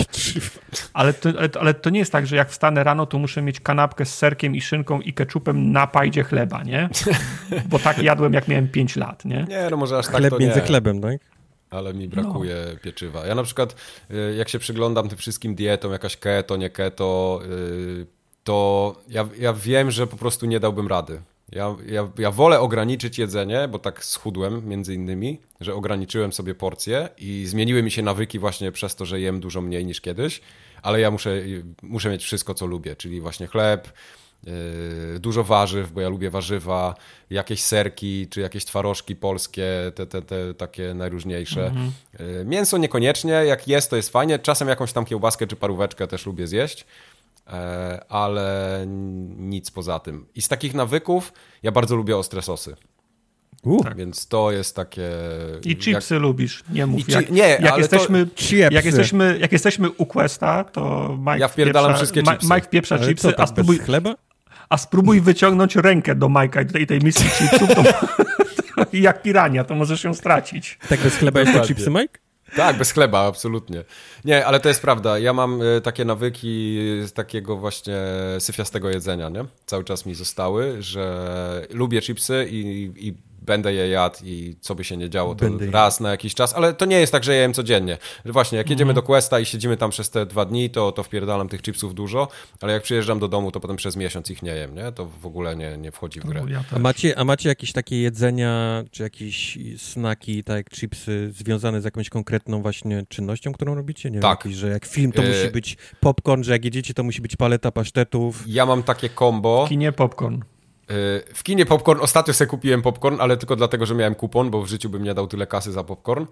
Ale to, ale, ale to nie jest tak, że jak wstanę rano, to muszę mieć kanapkę z serkiem i szynką i keczupem na pajdzie chleba, nie? *laughs* Bo tak jadłem, jak miałem 5 lat, nie? Nie, no może aż tak Chleb to między chlebem, tak? ale mi brakuje no. pieczywa. Ja na przykład, y, jak się przyglądam tym wszystkim dietom, jakaś keto, nie keto, y, to ja, ja wiem, że po prostu nie dałbym rady. Ja, ja, ja wolę ograniczyć jedzenie, bo tak schudłem między innymi, że ograniczyłem sobie porcje i zmieniły mi się nawyki właśnie przez to, że jem dużo mniej niż kiedyś, ale ja muszę, muszę mieć wszystko, co lubię, czyli właśnie chleb, yy, dużo warzyw, bo ja lubię warzywa, jakieś serki, czy jakieś twarożki polskie, te, te, te takie najróżniejsze. Mhm. Yy, mięso niekoniecznie, jak jest, to jest fajnie, czasem jakąś tam kiełbaskę czy paróweczkę też lubię zjeść, E, ale nic poza tym. I z takich nawyków ja bardzo lubię ostre sosy. Uh. Tak. Więc to jest takie. I chipsy jak... lubisz, nie mów. Jak, nie, jak ale jesteśmy, to... jak, jesteśmy, jak jesteśmy u Questa, to Mike ja wpierdalam pieprza, wszystkie chipsy. Mike pieprza ale chipsy, co, a spróbuj, chleba? A spróbuj wyciągnąć rękę do Majka i tej, tej misji chipsów. To, *laughs* jak pirania, to możesz ją stracić. Tak bez chleba jest to chipsy, Mike? Tak, bez chleba, absolutnie. Nie, ale to jest prawda. Ja mam e, takie nawyki z takiego właśnie syfiastego jedzenia, nie? Cały czas mi zostały, że lubię chipsy i, i będę je jadł i co by się nie działo, to będę raz na jakiś czas, ale to nie jest tak, że je jem codziennie. Właśnie, jak jedziemy mm. do Questa i siedzimy tam przez te dwa dni, to, to wpierdalam tych chipsów dużo, ale jak przyjeżdżam do domu, to potem przez miesiąc ich nie jem, nie? To w ogóle nie, nie wchodzi w grę. a, macie, a macie jakieś takie jedzenia, czy jakieś snaki, tak jak chipsy, związane z jakąś konkretną właśnie czynnością, którą robicie? Nie tak. Wiem, że jak film, to musi e, być popcorn, że jak jedziecie, to musi być paleta pasztetów. Ja mam takie combo. W kinie popcorn. W kinie popcorn, ostatnio sobie kupiłem popcorn, ale tylko dlatego, że miałem kupon, bo w życiu bym nie dał tyle kasy za popcorn.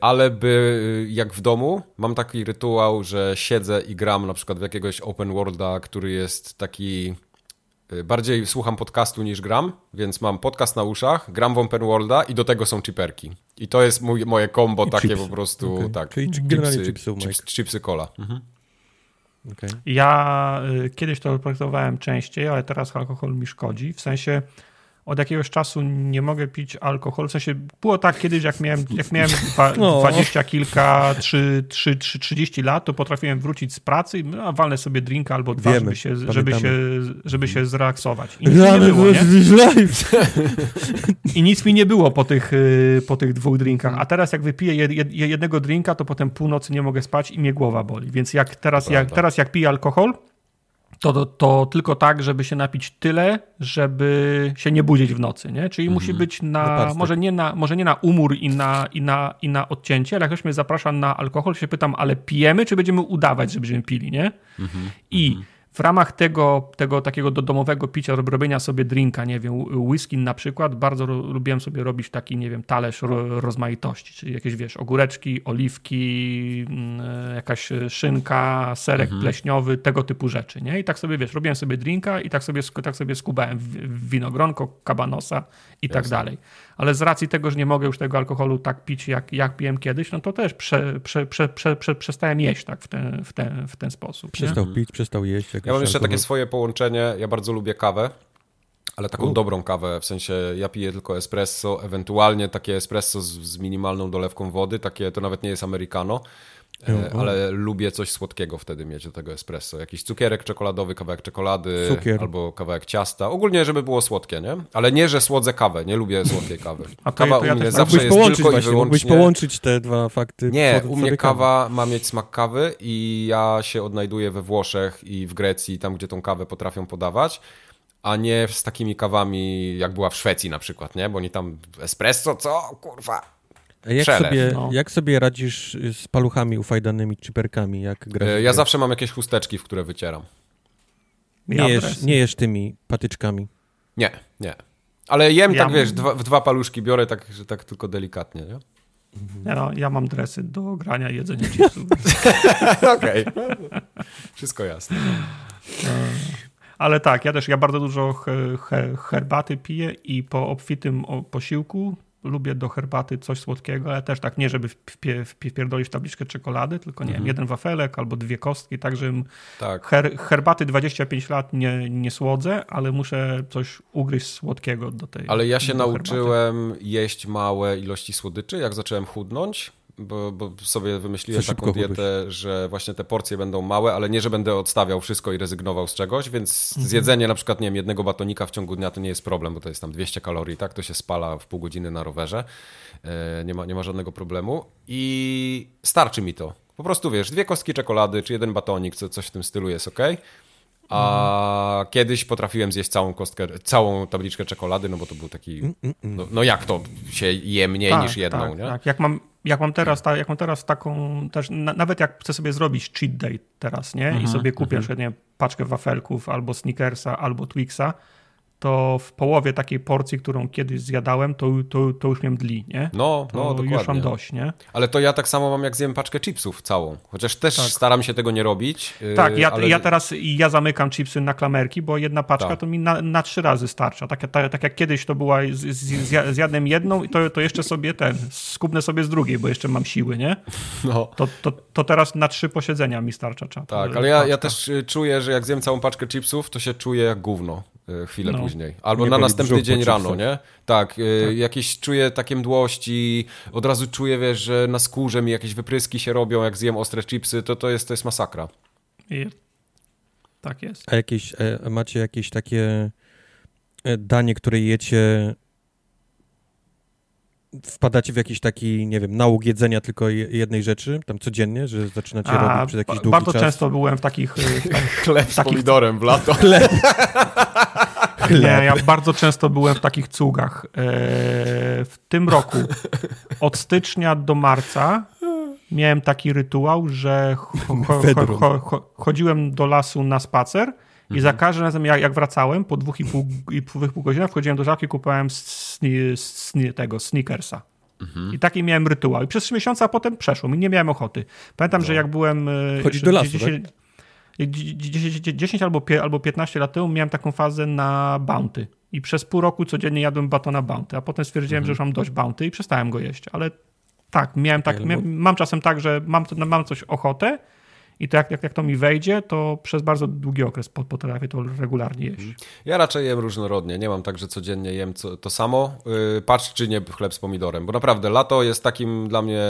Ale by, jak w domu, mam taki rytuał, że siedzę i gram na przykład w jakiegoś open worlda, który jest taki. Bardziej słucham podcastu niż gram, więc mam podcast na uszach, gram w open worlda i do tego są chiperki. I to jest mój, moje combo I takie chipsy. po prostu. Okay. Tak, Czyli chipsy, chipsy, chipsy, chipsy cola. Mhm. Okay. Ja y, kiedyś to praktykowałem częściej, ale teraz alkohol mi szkodzi. W sensie od jakiegoś czasu nie mogę pić alkoholu. W sensie było tak kiedyś, jak miałem, jak miałem *laughs* no. dwadzieścia kilka, trzy, trzy, trzy, trzydzieści lat, to potrafiłem wrócić z pracy i no, walnę sobie drinka albo dwa, Wiemy, żeby, się, żeby, się, żeby się zrelaksować. I nic mi nie było, nie? *laughs* I nic mi nie było po tych, y, po tych dwóch drinkach. A teraz jak wypiję jednego drinka, to potem północy nie mogę spać i mnie głowa boli. Więc jak teraz, jak, teraz jak piję alkohol, to, to, tylko tak, żeby się napić tyle, żeby się nie budzić w nocy, nie? Czyli musi mhm. być na, może nie na, może nie na umór i na, i, na, i na odcięcie, ale jak ktoś mnie zaprasza na alkohol, się pytam, ale pijemy, czy będziemy udawać, że będziemy pili, nie? Mhm. I w ramach tego, tego takiego do domowego picia, robienia sobie drinka, nie wiem, whisky na przykład, bardzo lubiłem sobie robić taki, nie wiem, talerz rozmaitości, czyli jakieś, wiesz, ogóreczki, oliwki, mm, jakaś szynka, serek mhm. pleśniowy, tego typu rzeczy, nie? I tak sobie, wiesz, robiłem sobie drinka i tak sobie, tak sobie skubałem winogronko, kabanosa i tak Jasne. tak dalej. Ale z racji tego, że nie mogę już tego alkoholu tak pić, jak, jak piłem kiedyś, no to też prze, prze, prze, prze, prze przestałem jeść tak w ten, w ten, w ten sposób. Przestał nie? pić, przestał jeść. Ja mam jeszcze takie swoje połączenie. Ja bardzo lubię kawę, ale taką U. dobrą kawę. W sensie ja piję tylko espresso, ewentualnie takie espresso z, z minimalną dolewką wody. Takie to nawet nie jest americano. E, ale lubię coś słodkiego wtedy mieć do tego espresso. Jakiś cukierek czekoladowy, kawałek czekolady Cukier. albo kawałek ciasta. Ogólnie, żeby było słodkie, nie? Ale nie, że słodzę kawę. Nie lubię słodkiej kawy. A kawa ja u mnie zawsze jest tylko właśnie, i wyłącznie... Mógłbyś połączyć te dwa fakty. Nie, u mnie kawa ma mieć smak kawy i ja się odnajduję we Włoszech i w Grecji, tam gdzie tą kawę potrafią podawać a nie z takimi kawami, jak była w Szwecji na przykład, nie? Bo oni tam espresso, co? Kurwa, jak sobie, no. jak sobie radzisz z paluchami ufajdanymi, czyperkami? Jak grasz? E, ja zawsze mam jakieś chusteczki, w które wycieram. Nie jesz, nie jesz tymi patyczkami? Nie, nie. Ale jem ja tak, wiesz, dwa, w dwa paluszki biorę tak, że tak tylko delikatnie, nie? Ja, no, ja mam dresy do grania i jedzenia *laughs* chipsów. Okej. Wszystko jasne. E, ale tak, ja też, ja bardzo dużo herbaty piję i po obfitym posiłku lubię do herbaty coś słodkiego, ale też tak nie, żeby wpierdolić tabliczkę czekolady, tylko nie mhm. wiem, jeden wafelek albo dwie kostki, tak, żebym tak. Her, herbaty 25 lat nie, nie słodzę, ale muszę coś ugryźć słodkiego do tej Ale ja się nauczyłem herbaty. jeść małe ilości słodyczy, jak zacząłem chudnąć, bo, bo sobie wymyśliłem taką dietę, że właśnie te porcje będą małe, ale nie, że będę odstawiał wszystko i rezygnował z czegoś, więc mhm. zjedzenie na przykład, nie wiem, jednego batonika w ciągu dnia to nie jest problem, bo to jest tam 200 kalorii, tak? To się spala w pół godziny na rowerze. E, nie ma, nie ma żadnego problemu i starczy mi to. Po prostu wiesz, dwie kostki czekolady czy jeden batonik, co, coś w tym stylu jest ok. A mhm. kiedyś potrafiłem zjeść całą kostkę, całą tabliczkę czekolady, no bo to był taki. Mm, mm, mm. No, no jak to się je mniej tak, niż jedną, tak, nie? Tak, jak mam, jak mam teraz, ta, jak mam teraz taką też, na, nawet jak chcę sobie zrobić cheat day teraz, nie? I mhm, sobie kupię -hmm. nie, paczkę wafelków albo Snickersa, albo Twixa, to w połowie takiej porcji, którą kiedyś zjadałem, to, to, to już miałem dli, nie? No, to no, dokładnie. już mam dość, nie? Ale to ja tak samo mam, jak zjem paczkę chipsów całą. Chociaż też tak. staram się tego nie robić. Yy, tak, ja, ale... ja teraz ja zamykam chipsy na klamerki, bo jedna paczka tak. to mi na, na, trzy razy starcza. Tak, tak, tak jak kiedyś to była, z, z, zjadłem jedną i to, to jeszcze sobie ten, skubnę sobie z drugiej, bo jeszcze mam siły, nie? *laughs* No. To, to, to teraz na trzy posiedzenia mi starcza. Czat, tak, ale ja, ja też y, czuję, że jak zjem całą paczkę chipsów, to się czuję jak gówno. E, chwilę no. później. Albo nie na następny dzień rano, nie? Tak, e, tak, jakieś czuję takie mdłości, od razu czuję, wiesz, że na skórze mi jakieś wypryski się robią, jak zjem ostre chipsy, to to jest, to jest masakra. I... Tak jest. A jakieś, e, macie jakieś takie danie, które jecie wpadacie w jakiś taki, nie wiem, nałóg jedzenia tylko jednej rzeczy, tam codziennie, że zaczynacie A, robić przez jakiś długi bardzo czas? Bardzo często byłem w takich... *laughs* Chleb z takich... pomidorem w lato. *laughs* Chleb. Nie, ja bardzo często byłem w takich cugach. E, w tym roku od stycznia do marca miałem taki rytuał, że cho, cho, chodziłem do lasu na spacer i mhm. za każdym razem jak, jak, wracałem po dwóch i pół, i pół godzinach wchodziłem do żabki i kupowałem sni, sni, tego sneakersa. Mhm. I taki miałem rytuał. I przez trzy miesiące, a potem przeszło mi, nie miałem ochoty. Pamiętam, no. że jak byłem... E, Chodzić do lasu, 10, tak? 10, 10 albo, albo 15 lat temu miałem taką fazę na bounty. I przez pół roku codziennie jadłem batona bounty, a potem stwierdziłem, mhm. że już mam dość bounty i przestałem go jeść. Ale tak, miałem tak, miałem, mam czasem tak, że mam, mam coś ochotę i to jak, jak, to mi wejdzie, to przez bardzo długi okres potrafię to regularnie jeść. Mhm. Ja raczej jem różnorodnie. Nie mam tak, że codziennie jem co, to samo. Yy, patrz, czy nie chleb z pomidorem, bo naprawdę lato jest takim dla mnie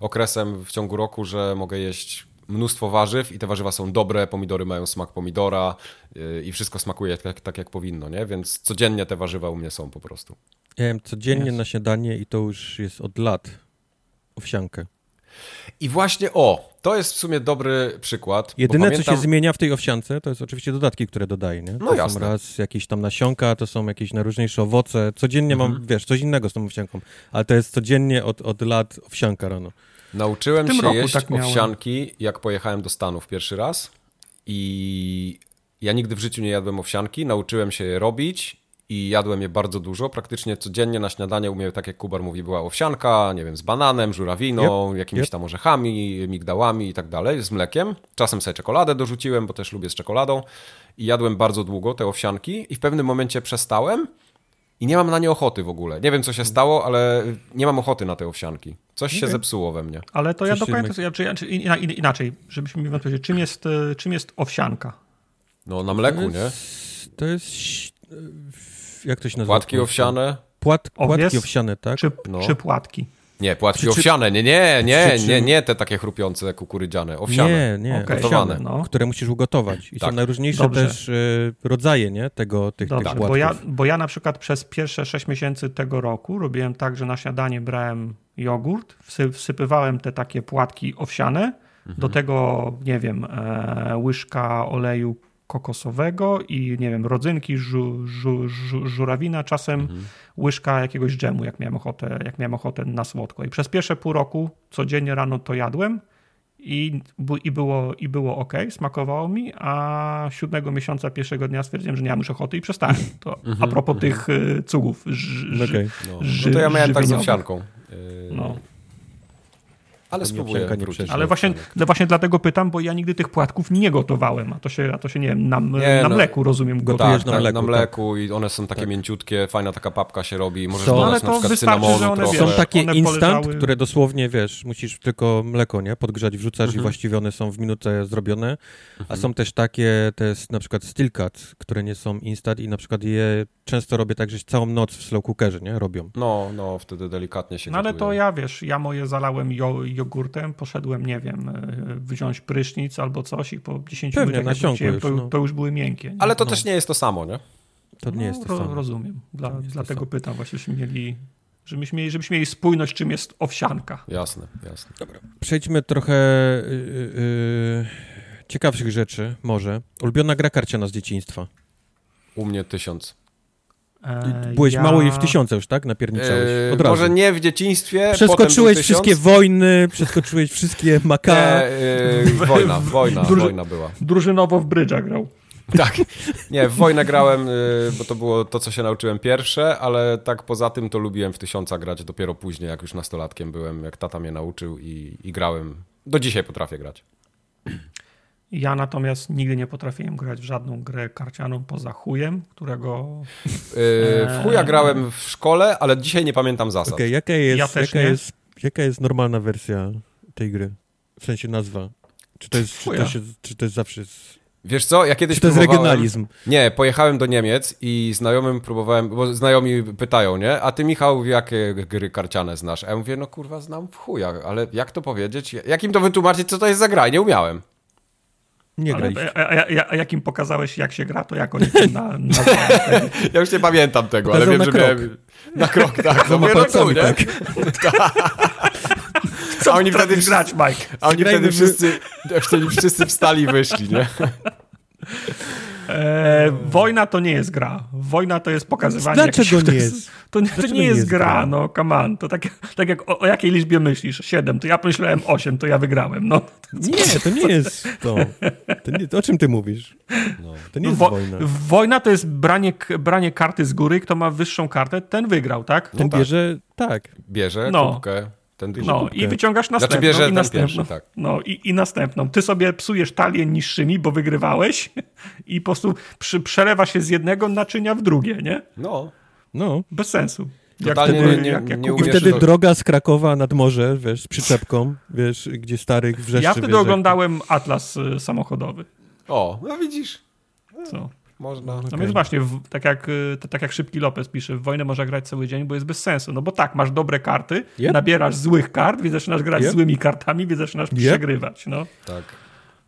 okresem w ciągu roku, że mogę jeść mnóstwo warzyw i te warzywa są dobre, pomidory mają smak pomidora yy, i wszystko smakuje tak, tak, jak powinno, nie? Więc codziennie te warzywa u mnie są po prostu. Ja jem codziennie yes. na śniadanie i to już jest od lat owsiankę. I właśnie o, to jest w sumie dobry przykład. Jedyne, pamiętam... co się zmienia w tej owsiance, to jest oczywiście dodatki, które dodaję, nie? To no jasne. są raz jakieś tam nasionka, to są jakieś najróżniejsze owoce. Codziennie mhm. mam, wiesz, coś innego z tą owsianką, ale to jest codziennie od, od lat owsianka rano. Nauczyłem się jeść tak owsianki, jak pojechałem do Stanów pierwszy raz i Ja nigdy w życiu nie jadłem owsianki, nauczyłem się je robić i jadłem je bardzo dużo. Praktycznie codziennie na śniadanie u mnie, tak jak Kubar mówi, była owsianka, nie wiem, z bananem, żurawiną, yep, jakimiś yep. tam orzechami, migdałami i tak dalej, z mlekiem. Czasem sobie czekoladę dorzuciłem, bo też lubię z czekoladą. I jadłem bardzo długo te owsianki i w pewnym momencie przestałem i nie mam na nie ochoty w ogóle. Nie wiem, co się stało, ale nie mam ochoty na te owsianki. Coś okay. się zepsuło we mnie. Ale to Coś ja do końca, ja, czy, czy, inaczej, żebyśmy mi powiedzieć, czym jest, e, czym jest owsianka? No na mleku, to jest, nie? To jest, jak to się nazywa? Płatki owsiane? Płat, płatki owsiane, tak? Czy, no. czy płatki? Nie, płatki czy, owsiane, nie, nie, nie, nie, nie te takie chrupiące kukurydziane, owsiane. Nie, nie, okay. gotowane. No. Które musisz ugotować. I tak. są najróżniejsze Dobrze. też y, rodzaje, nie, tego, tych, Dobrze, tych płatków. Bo ja, bo ja na przykład przez pierwsze 6 miesięcy tego roku robiłem tak, że na śniadanie brałem jogurt, wsypywałem te takie płatki owsiane, mhm. do tego, nie wiem, e, łyżka oleju kokosowego i nie wiem, rodzynki, żu, żu, żu, żurawina, czasem mhm. łyżka jakiegoś dżemu, jak miałem, ochotę, jak miałem ochotę na słodko. I przez pierwsze pół roku codziennie rano to jadłem i, i, było, i było ok, smakowało mi, a siódmego miesiąca pierwszego dnia stwierdziłem, że nie mam już ochoty i przestałem. To a mhm, propos mhm. tych y, cugów. Ż, okay. no. no to ja miałem tak z owsianką. No. Ale spróbuję wrócić. Ale właśnie, no właśnie dlatego pytam, bo ja nigdy tych płatków nie gotowałem, a to się, a to się nie wiem, na, nie, na no, mleku rozumiem gotujesz tak, na, mleku, na mleku tak. i one są takie tak. mięciutkie, fajna taka papka się robi, możesz są, dodać na przykład cynamonu trochę. Są takie instant, poleżały... które dosłownie, wiesz, musisz tylko mleko, nie, podgrzać, wrzucasz mhm. i właściwie one są w minutę zrobione, a mhm. są też takie, to jest na przykład steel cut, które nie są instant i na przykład je często robię tak, że całą noc w slow cookerze, nie, robią. No, no, wtedy delikatnie się No ale to ja, wiesz, ja moje zalałem jo jogurtem, poszedłem, nie wiem, e, wziąć prysznic albo coś i po 10 Pewnie, minutach wróciłem, to, no. to, już były miękkie. Nie? Ale to no. też nie jest to samo, nie? To nie no, jest to samo. Rozumiem. Dla, dlatego pytam właśnie, żebyśmy mieli, żebyśmy mieli, żebyśmy mieli spójność, czym jest owsianka. Jasne, jasne. Dobra. Przejdźmy trochę yy, yy, ciekawszych rzeczy, może. Ulubiona gra karciana z dzieciństwa? U mnie tysiąc. E, Byłeś ja... mało i w tysiące już, tak? Napierniczałeś. Eee, Od razu. Może nie w dzieciństwie. Przeskoczyłeś wszystkie wojny, przeskoczyłeś wszystkie *laughs* maka. Nie, eee, wojna, wojna, Druży... wojna była. Drużynowo w brydża grał. Tak. Nie, w wojnę grałem, bo to było to, co się nauczyłem pierwsze, ale tak poza tym to lubiłem w tysiąca grać dopiero później, jak już nastolatkiem byłem, jak tata mnie nauczył i, i grałem. Do dzisiaj potrafię grać. Ja natomiast nigdy nie potrafiłem grać w żadną grę karcianą poza chujem, którego... Yy, w chuja grałem w szkole, ale dzisiaj nie pamiętam zasad. Okay, jaka, jest, ja jaka, jest, jaka jest normalna wersja tej gry? W sensie nazwa. Czy to jest, czy to, się, czy to jest zawsze... Z... Wiesz co, ja kiedyś Czy to jest regionalizm? Nie, pojechałem do Niemiec i znajomym próbowałem, bo znajomi pytają, nie? A ty Michał, jakie gry karciane znasz? A ja mówię, no kurwa, znam w chuja, ale jak to powiedzieć? Jak im to wytłumaczyć, co to jest za gra? Nie umiałem. Nie graliście. A, a, a, jak im pokazałeś, jak się gra, to jak oni na, *laughs* na, na Ja już nie pamiętam tego, ale wiem, że krok. miałem... Na krok, tak. No, palcami, tak. Co *laughs* a oni wtedy grać, Mike? A oni wtedy wszyscy, wtedy wszyscy wstali i wyszli, nie? *laughs* E, wojna to nie jest gra. Wojna to jest pokazywanie. Dlaczego nie jest? To, to, nie, nie jest gra, gra, no come on. To tak, tak jak o, o, jakiej liczbie myślisz? Siedem, to ja pomyślałem osiem, to ja wygrałem. No. Nie, to nie jest to. to nie, o czym ty mówisz? No. To nie jest Wo wojna. Wojna to jest branie, branie karty z góry. Kto ma wyższą kartę, ten wygrał, tak? Ten no bierze, tak. Bierze no. kubkę. Ten no i wyciągasz znaczy następną. Znaczy bierze i następną. Pierwszy, tak. No i, i następną. Ty sobie psujesz talię niższymi, bo wygrywałeś i po prostu przy, przelewa się z jednego naczynia w drugie, nie? No. No. Bez sensu. Jak wtedy, nie, nie, jak, jak nie I wtedy to... droga z Krakowa nad morze, wiesz, z przyczepką, wiesz, gdzie starych wrzeszczy. Ja wtedy oglądałem Atlas y, samochodowy. O, no widzisz. Co? Można. No okay. więc właśnie, w, tak, jak, y, tak jak Szybki Lopez pisze, w wojnę można grać cały dzień, bo jest bez sensu. No bo tak, masz dobre karty, yep. nabierasz złych kart, więc zaczynasz grać yep. złymi kartami, więc zaczynasz yep. przegrywać. No. Tak.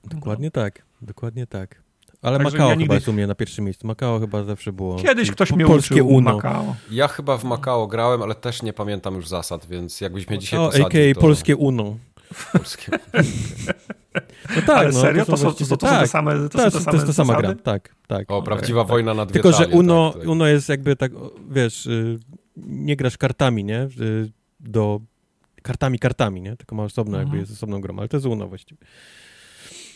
Dokładnie tak, dokładnie tak. Ale Także Makao ja nigdy... chyba jest u mnie na pierwszym miejscu. Makao chyba zawsze było. Kiedyś ktoś mnie polskie uczył Uno. Makao. Ja chyba w Makao grałem, ale też nie pamiętam już zasad, więc jakbyś mnie dzisiaj o, posadził, a.k.a. to... polskie Uno. Polskie. *laughs* No tak, Ale no, serio? To, są, to, są, to, tak, są te same To, tak, są te same to jest ta sama gra, tak. tak. O, prawdziwa okay, wojna na dwie Tylko, że Uno, tak, Uno jest jakby tak, wiesz, y, nie grasz kartami, nie? Y, do kartami, kartami, nie? Tylko ma osobno, jakby mhm. jest osobną grą, ale to jest Uno właściwie.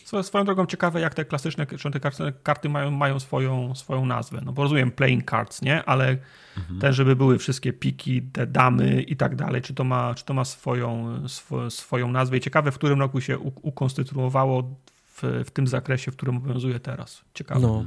Co swoją drogą ciekawe, jak te klasyczne te karty mają, mają swoją, swoją nazwę. No bo rozumiem playing cards, nie? Ale mhm. też, żeby były wszystkie piki, te damy i tak dalej, czy to ma, czy to ma swoją, sw swoją nazwę. I ciekawe, w którym roku się ukonstytuowało w, w tym zakresie, w którym obowiązuje teraz. Ciekawe. No.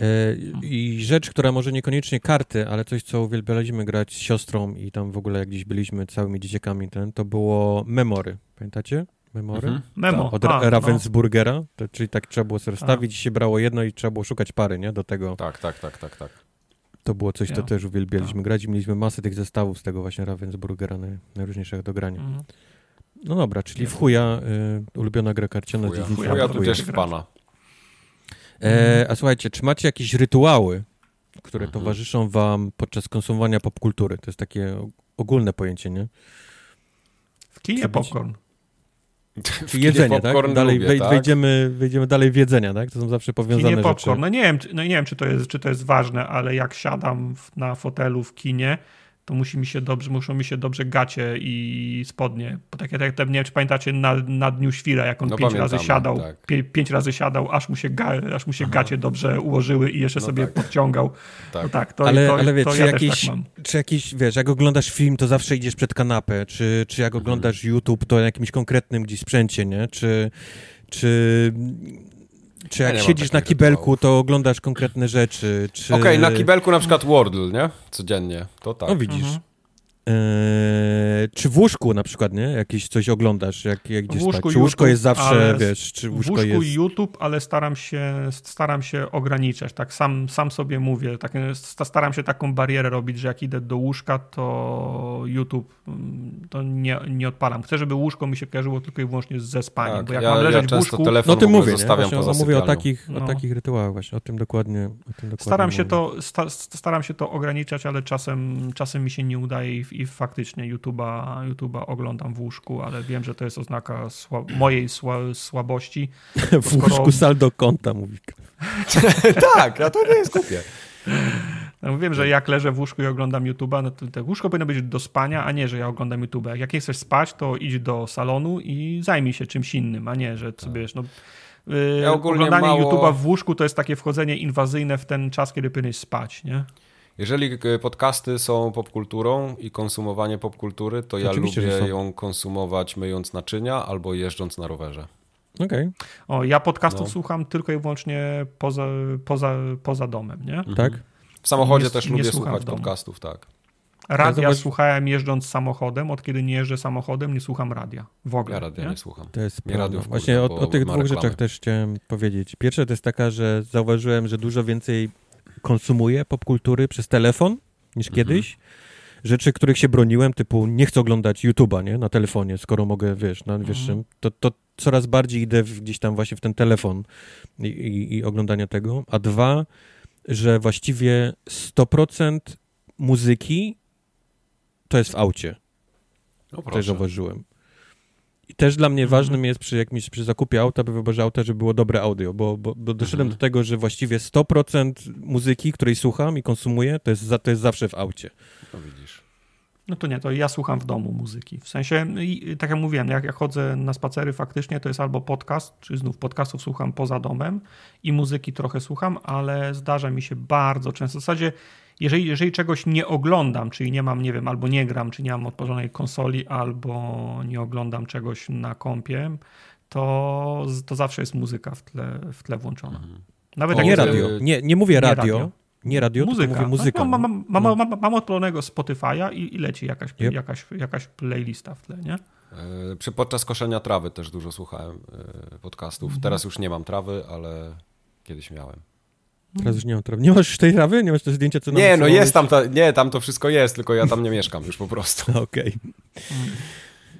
E, I rzecz, która może niekoniecznie karty, ale coś, co uwielbialiśmy grać z siostrą i tam w ogóle jak gdzieś byliśmy całymi dzieciakami, ten, to było memory. Pamiętacie? Memory? Mhm. Memo. Od A, Ravensburgera, no. to, czyli tak trzeba było sobie stawić, się brało jedno i trzeba było szukać pary, nie? Do tego. Tak, tak, tak, tak, tak. To było coś, co też uwielbialiśmy grać i mieliśmy masę tych zestawów z tego właśnie Ravensburgera najróżniejszych do grania. Mhm. No dobra, czyli w chuja y, ulubiona gra karciana z dzieciństwa. Chuja też w pana. E, a słuchajcie, czy macie jakieś rytuały, które mhm. towarzyszą wam podczas konsumowania popkultury? To jest takie ogólne pojęcie, nie? W kinie popcorn. Czy jedzenie, tak? Dalej lubię, tak? Wejdziemy, wejdziemy dalej w jedzenia, tak? To są zawsze powiązane kinie popcorn. rzeczy. No nie wiem, no nie wiem czy, to jest, czy to jest ważne, ale jak siadam na fotelu w kinie, to musi mi się dobrze, muszą mi się dobrze gacie i spodnie. Bo tak jak nie wiem, czy pamiętacie na, na Dniu Świra, jak on no pięć razy siadał, tak. pię, pięć razy siadał, aż mu się, ga, aż mu się gacie dobrze ułożyły i jeszcze no sobie tak. podciągał. Tak. No tak, to, ale, to, ale wiesz, to czy, ja jakiś, tak czy jakiś, wiesz, jak oglądasz film, to zawsze idziesz przed kanapę, czy, czy jak mhm. oglądasz YouTube, to na jakimś konkretnym gdzieś sprzęcie, nie? Czy, czy czy jak ja siedzisz na kibelku, rytuałów. to oglądasz konkretne rzeczy? Czy... Okej, okay, na kibelku na przykład Wordle, nie? Codziennie, to tak. No widzisz. Mhm. Eee, czy w łóżku na przykład, nie? Jakieś coś oglądasz, jak, jak gdzieś spać? Czy łóżko jest zawsze, wiesz, czy łóżko w łóżku jest... YouTube, ale staram się, staram się ograniczać, tak sam, sam sobie mówię, tak, staram się taką barierę robić, że jak idę do łóżka, to YouTube mm, to nie, nie odpalam. Chcę, żeby łóżko mi się kojarzyło tylko i wyłącznie ze spaniem, tak, bo jak ja, mam leżeć ja w łóżku... no ty mówię, zostawiam poza mówię o takich, no. o takich rytuałach właśnie, o tym dokładnie, o tym dokładnie staram, się to, sta, staram się to ograniczać, ale czasem, czasem mi się nie udaje i i faktycznie YouTube'a, YouTube'a oglądam w łóżku, ale wiem, że to jest oznaka sła mojej sła słabości. w skoro... łóżku saldo konta, mówi. *laughs* tak, a to nie jest głupie. No, wiem, że jak leżę w łóżku i oglądam YouTube'a, no to, to łóżko powinno być do spania, a nie, że ja oglądam YouTube'a. Jak nie chcesz spać, to idź do salonu i zajmij się czymś innym, a nie, że tak. sobie, no, yy, ja oglądanie mało... YouTube'a w łóżku to jest takie wchodzenie inwazyjne w ten czas, kiedy powinieneś spać, nie? Jeżeli podcasty są popkulturą i konsumowanie popkultury, to ja Oczywiście, lubię ją konsumować myjąc naczynia albo jeżdżąc na rowerze. Okej. Okay. O, ja podcastów no. słucham tylko i wyłącznie poza, poza, poza domem, nie? Mhm. Tak. W samochodzie nie, też nie lubię słuchać podcastów, tak. Radia ja słuchałem jeżdżąc samochodem, od kiedy nie jeżdżę samochodem, nie słucham radia. W ogóle. Ja radia nie, nie słucham. To jest nie radio Właśnie o, o tych dwóch reklamy. rzeczach też chciałem powiedzieć. Pierwsza to jest taka, że zauważyłem, że dużo więcej konsumuję popkultury przez telefon niż mhm. kiedyś. Rzeczy, których się broniłem, typu nie chcę oglądać YouTube'a, nie, na telefonie, skoro mogę, wiesz, na wyższym, mhm. to, to coraz bardziej idę w, gdzieś tam właśnie w ten telefon i, i, i oglądania tego. A dwa, że właściwie 100% muzyki to jest w aucie. No Też zauważyłem. I też dla mnie mhm. ważnym jest przy jakimś przy zakupie auta, by wyborze auta, żeby było dobre audio, bo, bo, bo doszedłem mhm. do tego, że właściwie 100% muzyki, której słucham i konsumuję, to jest, za, to jest zawsze w aucie. No widzisz. No to nie, to ja słucham w domu muzyki. W sensie, tak jak mówiłem, jak, jak chodzę na spacery, faktycznie to jest albo podcast, czy znów podcastów słucham poza domem i muzyki trochę słucham, ale zdarza mi się bardzo często. W zasadzie jeżeli, jeżeli czegoś nie oglądam, czyli nie mam, nie wiem, albo nie gram, czy nie mam odporzonej konsoli, albo nie oglądam czegoś na kompie, to, to zawsze jest muzyka w tle, w tle włączona. Mhm. Nawet o, nie radio. Nie, nie mówię radio. Nie radio. Nie radio, muzyka. mówię muzyka. Mam, mam, mam, no. mam, mam odpalonego Spotify'a i, i leci jakaś, yep. jakaś, jakaś playlista w tle, nie? E, przy podczas koszenia trawy też dużo słuchałem e, podcastów. Mhm. Teraz już nie mam trawy, ale kiedyś miałem. Teraz już nie mam trawy. Nie masz już tej trawy? Nie masz też zdjęcia, co Nie, no jest tam, ta, nie, tam to wszystko jest, tylko ja tam nie mieszkam już po prostu. *laughs* Okej.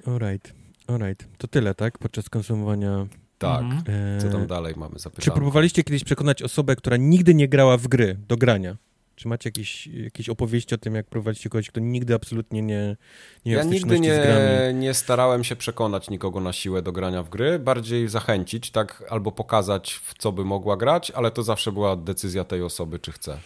Okay. Alright, alright. To tyle, tak? Podczas konsumowania... Tak. Mhm. Co tam dalej mamy zapytane? Czy próbowaliście kiedyś przekonać osobę, która nigdy nie grała w gry, do grania? Czy macie jakieś, jakieś opowieści o tym, jak prowadzicie kogoś, kto nigdy absolutnie nie, nie Ja nigdy nie, nie starałem się przekonać nikogo na siłę do grania w gry, bardziej zachęcić, tak, albo pokazać, w co by mogła grać, ale to zawsze była decyzja tej osoby, czy chce.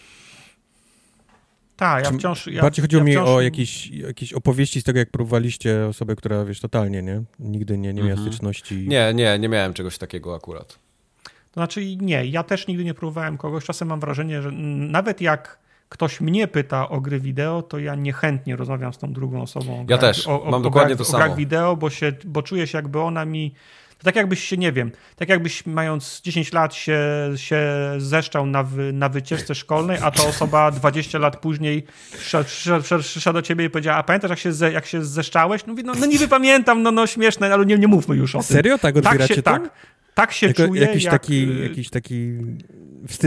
Tak, ja wciąż... Ja, bardziej chodziło ja mi wciąż... o jakieś, jakieś opowieści z tego, jak próbowaliście osobę, która, wiesz, totalnie, nie? Nigdy nie, nie miała mhm. styczności. Nie, nie, nie miałem czegoś takiego akurat. To znaczy nie, ja też nigdy nie próbowałem kogoś. Czasem mam wrażenie, że nawet jak ktoś mnie pyta o gry wideo, to ja niechętnie rozmawiam z tą drugą osobą. ja grach, też, o, o, mam o dokładnie grach, to samo. O grach wideo, bo, się, bo czuję się jakby ona mi tak jakbyś się, nie wiem, tak jakbyś mając 10 lat się, się zeszczał na, wy, na wycieczce szkolnej, a ta osoba *laughs* 20 lat później przyszła do ciebie i powiedziała, a pamiętasz jak się, ze, jak się zeszczałeś? No, no, no niby pamiętam, no, no śmieszne, ale nie, nie mówmy już o tym. Serio? Tak odbieracie tak się, to? Tak, tak się jako, czuję. Jakiś, jak, taki, y, jakiś taki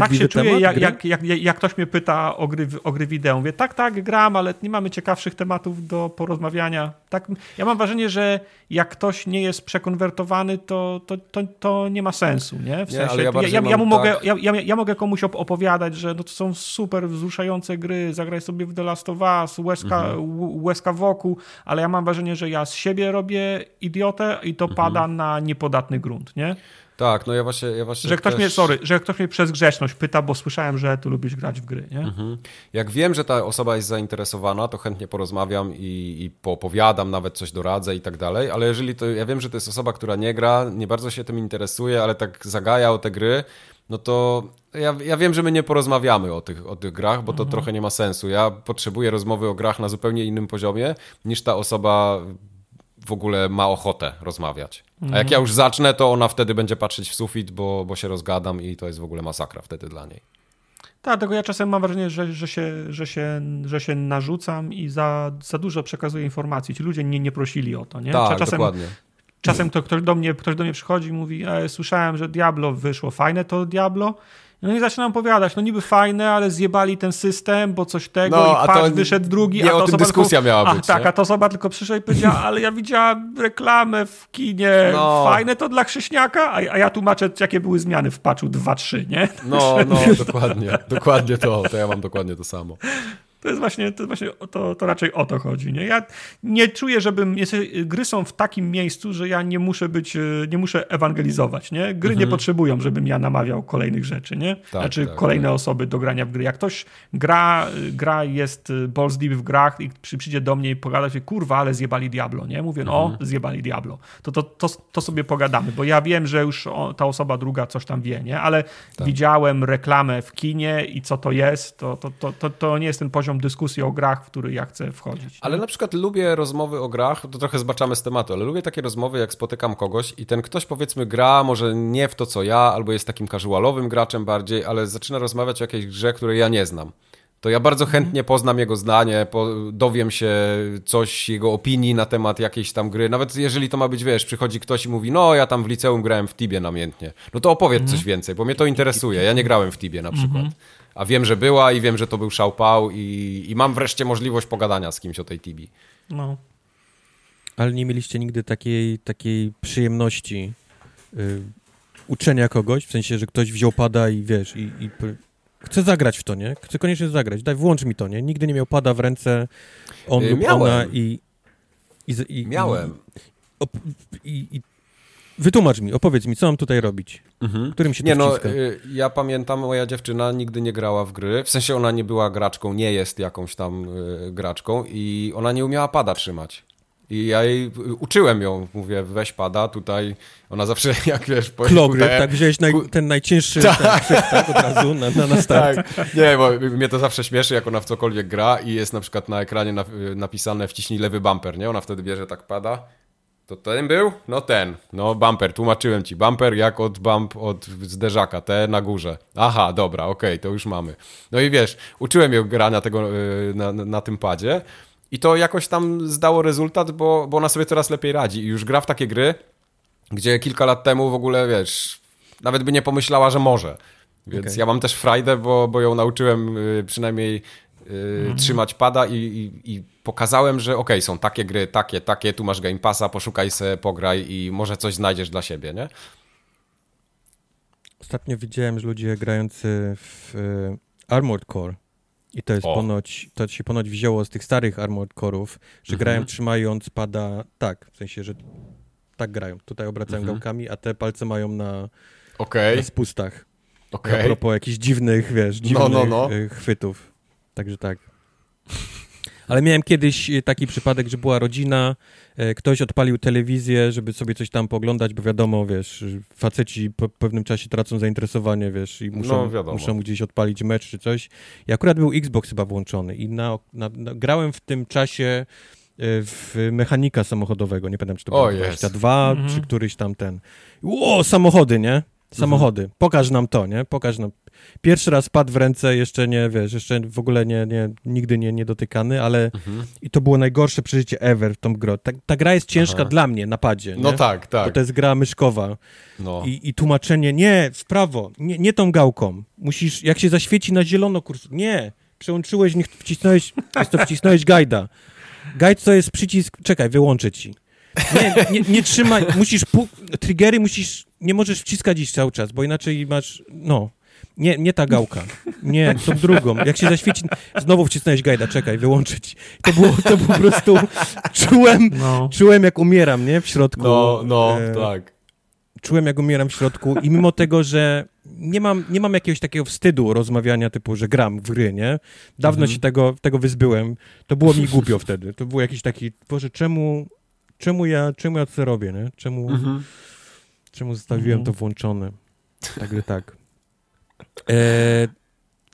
tak się czuję, temat, jak, jak, jak, jak, ktoś mnie pyta o gry, o gry wideo. Mówię, tak, tak, gram, ale nie mamy ciekawszych tematów do porozmawiania. Tak, ja mam wrażenie, że jak ktoś nie jest przekonwertowany, to, to, to, to nie ma sensu, nie? W nie, sensie, ja, ja, ja, ja, mu mogę, tak... ja, ja, ja, mogę komuś opowiadać, że no to są super wzruszające gry, zagraj sobie w The Last of Us, łezka, mhm. łezka wokół, ale ja mam wrażenie, że ja z siebie robię idiotę i to mhm. pada na niepodatny grunt, nie? Tak, no ja właśnie... Ja właśnie że, ktoś też... mnie, sorry, że ktoś mnie przez grzeczność pyta, bo słyszałem, że ty lubisz grać w gry, nie? Mhm. Jak wiem, że ta osoba jest zainteresowana, to chętnie porozmawiam i, i poopowiadam, nawet coś doradzę i tak dalej, ale jeżeli to... Ja wiem, że to jest osoba, która nie gra, nie bardzo się tym interesuje, ale tak zagaja o te gry, no to ja, ja wiem, że my nie porozmawiamy o tych, o tych grach, bo to mhm. trochę nie ma sensu. Ja potrzebuję rozmowy o grach na zupełnie innym poziomie, niż ta osoba w ogóle ma ochotę rozmawiać. A jak ja już zacznę, to ona wtedy będzie patrzeć w sufit, bo, bo się rozgadam i to jest w ogóle masakra wtedy dla niej. Tak, tego ja czasem mam wrażenie, że, że, się, że, się, że się narzucam i za, za dużo przekazuję informacji. Ci ludzie nie, nie prosili o to. Nie? Tak, czasem, dokładnie. Czasem to, ktoś, do mnie, ktoś do mnie przychodzi i mówi, e, słyszałem, że Diablo wyszło, fajne to Diablo. No i zaczynam opowiadać, no niby fajne, ale zjebali ten system, bo coś tego no, i patch wyszedł drugi. Nie, a o tym dyskusja tylko, miała być. A, tak, a to osoba tylko przyszła i powiedziała, *laughs* ale ja widziałam reklamę w kinie, no. fajne to dla Krzyśniaka, a, a ja tłumaczę, jakie były zmiany w patchu 2-3, nie? No, *laughs* no, dokładnie, dokładnie to, to ja mam dokładnie to samo. To jest właśnie, to, jest właśnie to, to raczej o to chodzi. Nie? Ja nie czuję, żebym. Gry są w takim miejscu, że ja nie muszę być, e, nie muszę ewangelizować. Nie? Gry mhm. nie potrzebują, żebym ja namawiał kolejnych rzeczy. Nie? Tak, znaczy tak, kolejne tak. osoby do grania w gry. Jak ktoś gra, gra jest e, balls deep w grach i przyjdzie do mnie i pogada się, kurwa, ale zjebali Diablo. Nie? Mówię, no, mhm. zjebali Diablo. To, to, to, to sobie pogadamy, bo ja wiem, że już ta osoba druga coś tam wie, nie? ale tak. widziałem reklamę w kinie i co to jest, to, to, to, to, to nie jest ten poziom dyskusji o grach, w który ja chcę wchodzić. Ale na przykład lubię rozmowy o grach, to trochę zbaczamy z tematu, ale lubię takie rozmowy, jak spotykam kogoś i ten ktoś powiedzmy gra, może nie w to co ja, albo jest takim casualowym graczem bardziej, ale zaczyna rozmawiać o jakiejś grze, której ja nie znam to ja bardzo chętnie poznam jego zdanie, po, dowiem się coś, jego opinii na temat jakiejś tam gry. Nawet jeżeli to ma być, wiesz, przychodzi ktoś i mówi, no ja tam w liceum grałem w Tibie namiętnie. No to opowiedz coś więcej, bo mnie to interesuje. Ja nie grałem w Tibie na przykład a wiem, że była i wiem, że to był szałpał i, i mam wreszcie możliwość pogadania z kimś o tej Tibi. No. Ale nie mieliście nigdy takiej, takiej przyjemności y, uczenia kogoś, w sensie, że ktoś wziął pada i wiesz, i, i chce zagrać w to, nie? Chce koniecznie zagrać, daj, włącz mi to, nie? Nigdy nie miał pada w ręce, on y, lub Miałem. ona i... i, i Miałem. I, i, Wytłumacz mi, opowiedz mi, co mam tutaj robić? Mhm. Którym się to Nie no, y, ja pamiętam, moja dziewczyna nigdy nie grała w gry, w sensie ona nie była graczką, nie jest jakąś tam y, graczką i ona nie umiała pada trzymać. I ja jej y, uczyłem ją, mówię, weź pada, tutaj ona zawsze, *laughs* jak wiesz... Klogry, tak wziąłeś naj, ten najcięższy tak. Ten tak, od razu na, na, na start. Tak. Nie, bo mnie to zawsze śmieszy, jak ona w cokolwiek gra i jest na przykład na ekranie napisane wciśnij lewy bumper, nie? Ona wtedy bierze tak pada to ten był? No ten. No bumper, tłumaczyłem ci. Bumper jak od bump od zderzaka, te na górze. Aha, dobra, okej, okay, to już mamy. No i wiesz, uczyłem ją grania tego yy, na, na tym padzie i to jakoś tam zdało rezultat, bo, bo ona sobie coraz lepiej radzi i już gra w takie gry, gdzie kilka lat temu w ogóle, wiesz, nawet by nie pomyślała, że może. Więc okay. ja mam też frajdę, bo, bo ją nauczyłem yy, przynajmniej mhm. trzymać pada i, i, i, pokazałem, że okej, okay, są takie gry, takie, takie, tu masz Game Passa, poszukaj se, pograj i może coś znajdziesz dla siebie, nie? Ostatnio widziałem, że ludzie grający w y, Armored Core i to jest o. ponoć, to się ponoć wzięło z tych starych Armored Core'ów, że mhm. grają trzymając pada tak, w sensie, że tak grają. Tutaj obracają mhm. gałkami, a te palce mają na, okay. na spustach. Okay. A propos jakichś dziwnych, wiesz, dziwnych no, no, no. chwytów. Także tak. Ale miałem kiedyś taki przypadek, że była rodzina, e, ktoś odpalił telewizję, żeby sobie coś tam poglądać, bo wiadomo, wiesz, faceci po pewnym czasie tracą zainteresowanie, wiesz, i muszą, no, muszą gdzieś odpalić mecz czy coś. I akurat był Xbox chyba włączony i na, na, na grałem w tym czasie e, w mechanika samochodowego, nie pamiętam, czy to było 22, mm -hmm. czy któryś tam ten. Ło, samochody, nie? Samochody. Mhm. Pokaż nam to, nie? Pokaż nam. Pierwszy raz padł w ręce, jeszcze nie, wiesz, jeszcze w ogóle nie, nie nigdy nie, nie dotykany, ale mhm. i to było najgorsze przeżycie ever w tą grę. Ta, ta gra jest ciężka Aha. dla mnie na padzie, No tak, tak. Bo to jest gra myszkowa. No. I, I tłumaczenie, nie, w prawo, nie, nie tą gałką. Musisz, jak się zaświeci na zielono kursor, nie, przełączyłeś, nie wcisnąłeś, to wcisnąłeś gajda. Gajd to jest przycisk, czekaj, wyłączę ci. Nie, nie, nie trzymaj, musisz, triggery musisz, nie możesz wciskać iść cały czas, bo inaczej masz, no, nie, nie ta gałka, nie, tą drugą. Jak się zaświeci, znowu wcisnąłeś gajda, czekaj, wyłączyć. To było, to po prostu, czułem, no. czułem jak umieram, nie, w środku. No, no, e, tak. Czułem jak umieram w środku i mimo tego, że nie mam, nie mam jakiegoś takiego wstydu rozmawiania typu, że gram w gry, nie? Dawno mhm. się tego, tego wyzbyłem. To było mi głupio wtedy. To był jakiś taki, Boże, czemu czemu ja, czemu ja to robię, nie? Czemu, mhm. czemu zostawiłem mhm. to włączone? Także tak. E,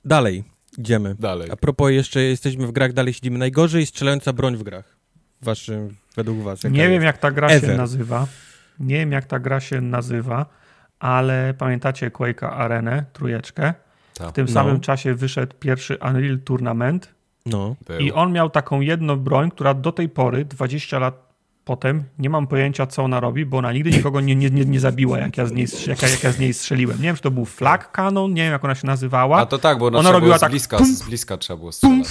dalej, idziemy. Dalej. A propos jeszcze jesteśmy w grach, dalej siedzimy. Najgorzej strzelająca broń w grach. Waszym, według was. Nie wiem, jak ta gra Ever. się nazywa. Nie wiem, jak ta gra się nazywa, ale pamiętacie Quake'a Arenę, trójeczkę? Tak. W tym no. samym czasie wyszedł pierwszy Unreal Tournament. No. I on miał taką jedną broń, która do tej pory, 20 lat potem nie mam pojęcia, co ona robi, bo ona nigdy nikogo nie, nie, nie, nie zabiła, jak ja, z niej, jak, jak ja z niej strzeliłem. Nie wiem, czy to był flag cannon, nie wiem, jak ona się nazywała. A to tak, bo ona, ona robiła tak... Bliska, z bliska trzeba było strzelać.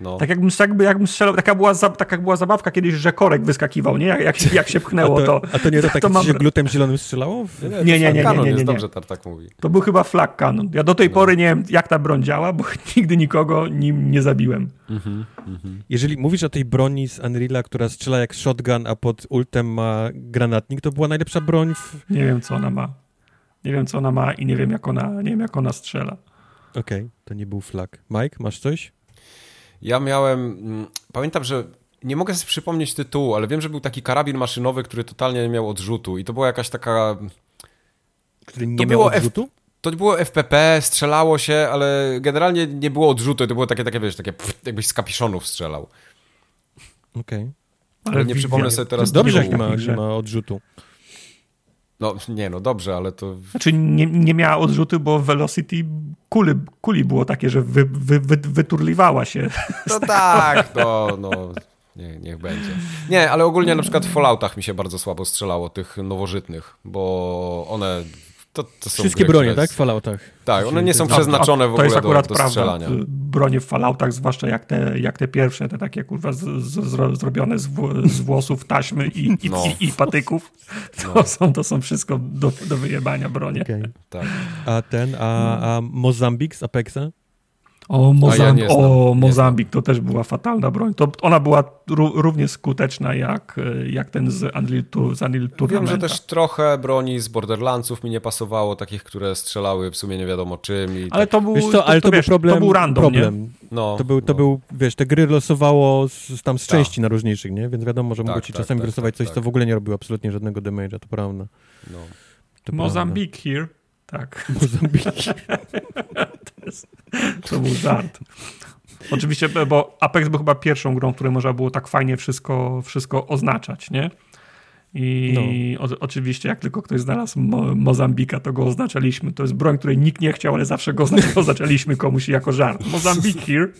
No. Tak jakbym, jakby, jakbym strzelał, taka była, taka była zabawka kiedyś, że korek wyskakiwał, nie? Jak, jak, jak się pchnęło a to. A to nie to tak, to mam... się glutem zielonym strzelało? Nie, nie, nie. nie, nie, nie, nie, dobrze tak mówi. To był chyba flag cannon. Ja do tej no. pory nie wiem, jak ta broń działa, bo *laughs* nigdy nikogo nim nie zabiłem. Mhm, mhm. Jeżeli mówisz o tej broni z Unreal'a, która strzela jak shotgun, a pod ultem ma granatnik, to była najlepsza broń w... Nie wiem, co ona ma. Nie wiem, co ona ma i nie wiem, jak ona, nie wiem, jak ona strzela. Okej, okay, to nie był flag. Mike, masz coś? Ja miałem, mm, pamiętam, że nie mogę sobie przypomnieć tytułu, ale wiem, że był taki karabin maszynowy, który totalnie nie miał odrzutu i to była jakaś taka... Który nie to miał odrzutu? F... To było FPP, strzelało się, ale generalnie nie było odrzutu. To było takie, takie wiesz, takie pff, jakbyś z kapiszonów strzelał. Okej. Okay. Ale, ale nie przypomnę sobie teraz Dobrze, jak nie ma, nie ma odrzutu. No nie, no dobrze, ale to... Znaczy nie, nie miała odrzutu, bo Velocity kuli, kuli było takie, że wy, wy, wy, wyturliwała się. No tak, no, no nie, niech będzie. Nie, ale ogólnie na przykład w Falloutach mi się bardzo słabo strzelało, tych nowożytnych, bo one to, to Wszystkie gry, bronie, tak? W Falloutach. Tak, one nie są przeznaczone w ogóle do, do, strzelania. To jest akurat prawda. Bronie w Falloutach, zwłaszcza jak te, jak te pierwsze, te takie kurwa z, z, zrobione z, w, z, włosów, taśmy i, i, no. i, i patyków, to, no. są, to są wszystko do, do wyjebania bronie. Okay. Tak. A ten, a, a Mozambik z Apexa? O, Mozamb ja o Mozambik to też była fatalna broń. To ona była równie skuteczna jak, jak ten z Unreal, z Unreal Wiem, że też trochę broni z Borderlandsów mi nie pasowało, takich, które strzelały w sumie nie wiadomo czym. ale tak. to był, to, ale to, to, wiesz, był problem. To był random, problem. No, to, był, to no. był, wiesz, te gry losowało z, tam z tak. części na różniejszych, nie? Więc wiadomo, że tak, mogło ci tak, czasami tak, wylosować tak, coś, co tak. w ogóle nie robiło absolutnie żadnego damage'a, to prawda. No. Mozambik here. Tak. Mozambik. *laughs* to, jest, to był żart. Oczywiście, bo Apex był chyba pierwszą grą, której można było tak fajnie wszystko, wszystko oznaczać, nie? I no. o, oczywiście, jak tylko ktoś znalazł Mo Mozambika, to go oznaczaliśmy. To jest broń, której nikt nie chciał, ale zawsze go oznaczaliśmy komuś jako żart. Mozambik here. *laughs*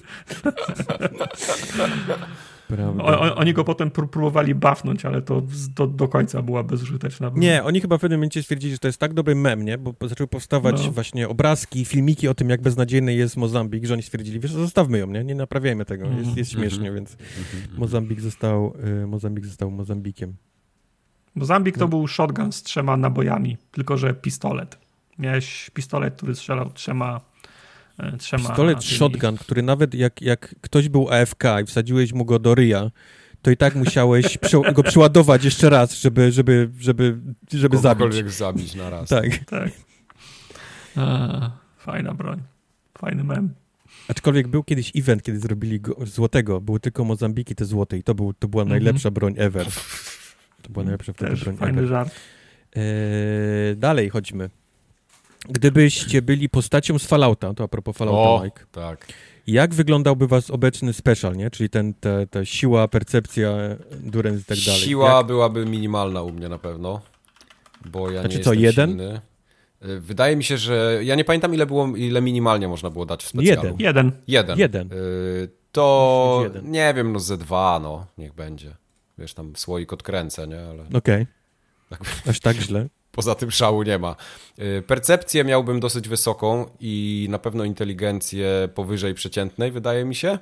O, oni go potem próbowali bafnąć, ale to do, do końca była bezużyteczna. Nie, oni chyba w pewnym momencie stwierdzili, że to jest tak dobry mem, nie? Bo zaczęły powstawać no. właśnie obrazki, filmiki o tym, jak beznadziejny jest Mozambik, że oni stwierdzili, wiesz, zostawmy ją, nie? Nie naprawiajmy tego, jest, jest mhm. śmiesznie, więc mhm. Mozambik został, y, Mozambik został Mozambikiem. Mozambik no. to był shotgun z trzema nabojami, tylko że pistolet. Miałeś pistolet, który strzelał trzema trzema... Pistolet tymi... shotgun, który nawet jak, jak ktoś był AFK i wsadziłeś mu go do ryja, to i tak musiałeś *laughs* go przeładować jeszcze raz, żeby, żeby, żeby, żeby zabić. zabić na raz. Tak. tak. A, fajna broń. Fajny mem. Aczkolwiek był kiedyś event, kiedy zrobili go, złotego, były tylko Mozambiki te złote i to, był, to była mhm. najlepsza broń ever. *laughs* To była najlepsza wtedy Też broń fajny ever. żart. Eee, dalej chodźmy. Gdybyście byli postacią z Fallouta, to a propos Fallouta, o, Mike. tak. Jak wyglądałby was obecny special, nie? Czyli ten, te, ta siła, percepcja, endurance i tak dalej. Siła Jak... byłaby minimalna u mnie na pewno, bo ja znaczy nie co, jeden? Silny. Y, wydaje mi się, że ja nie pamiętam ile było, ile minimalnie można było dać w specjalu. Jeden. Jeden. Jeden. Jeden. Y, to jeden. nie wiem, no ze dwa, no, niech będzie. Wiesz, tam słoik odkręcę, nie? Ale... Okej. Okay. Aż tak źle? Poza tym szału nie ma. Y, percepcję miałbym dosyć wysoką i na pewno inteligencję powyżej przeciętnej, wydaje mi się.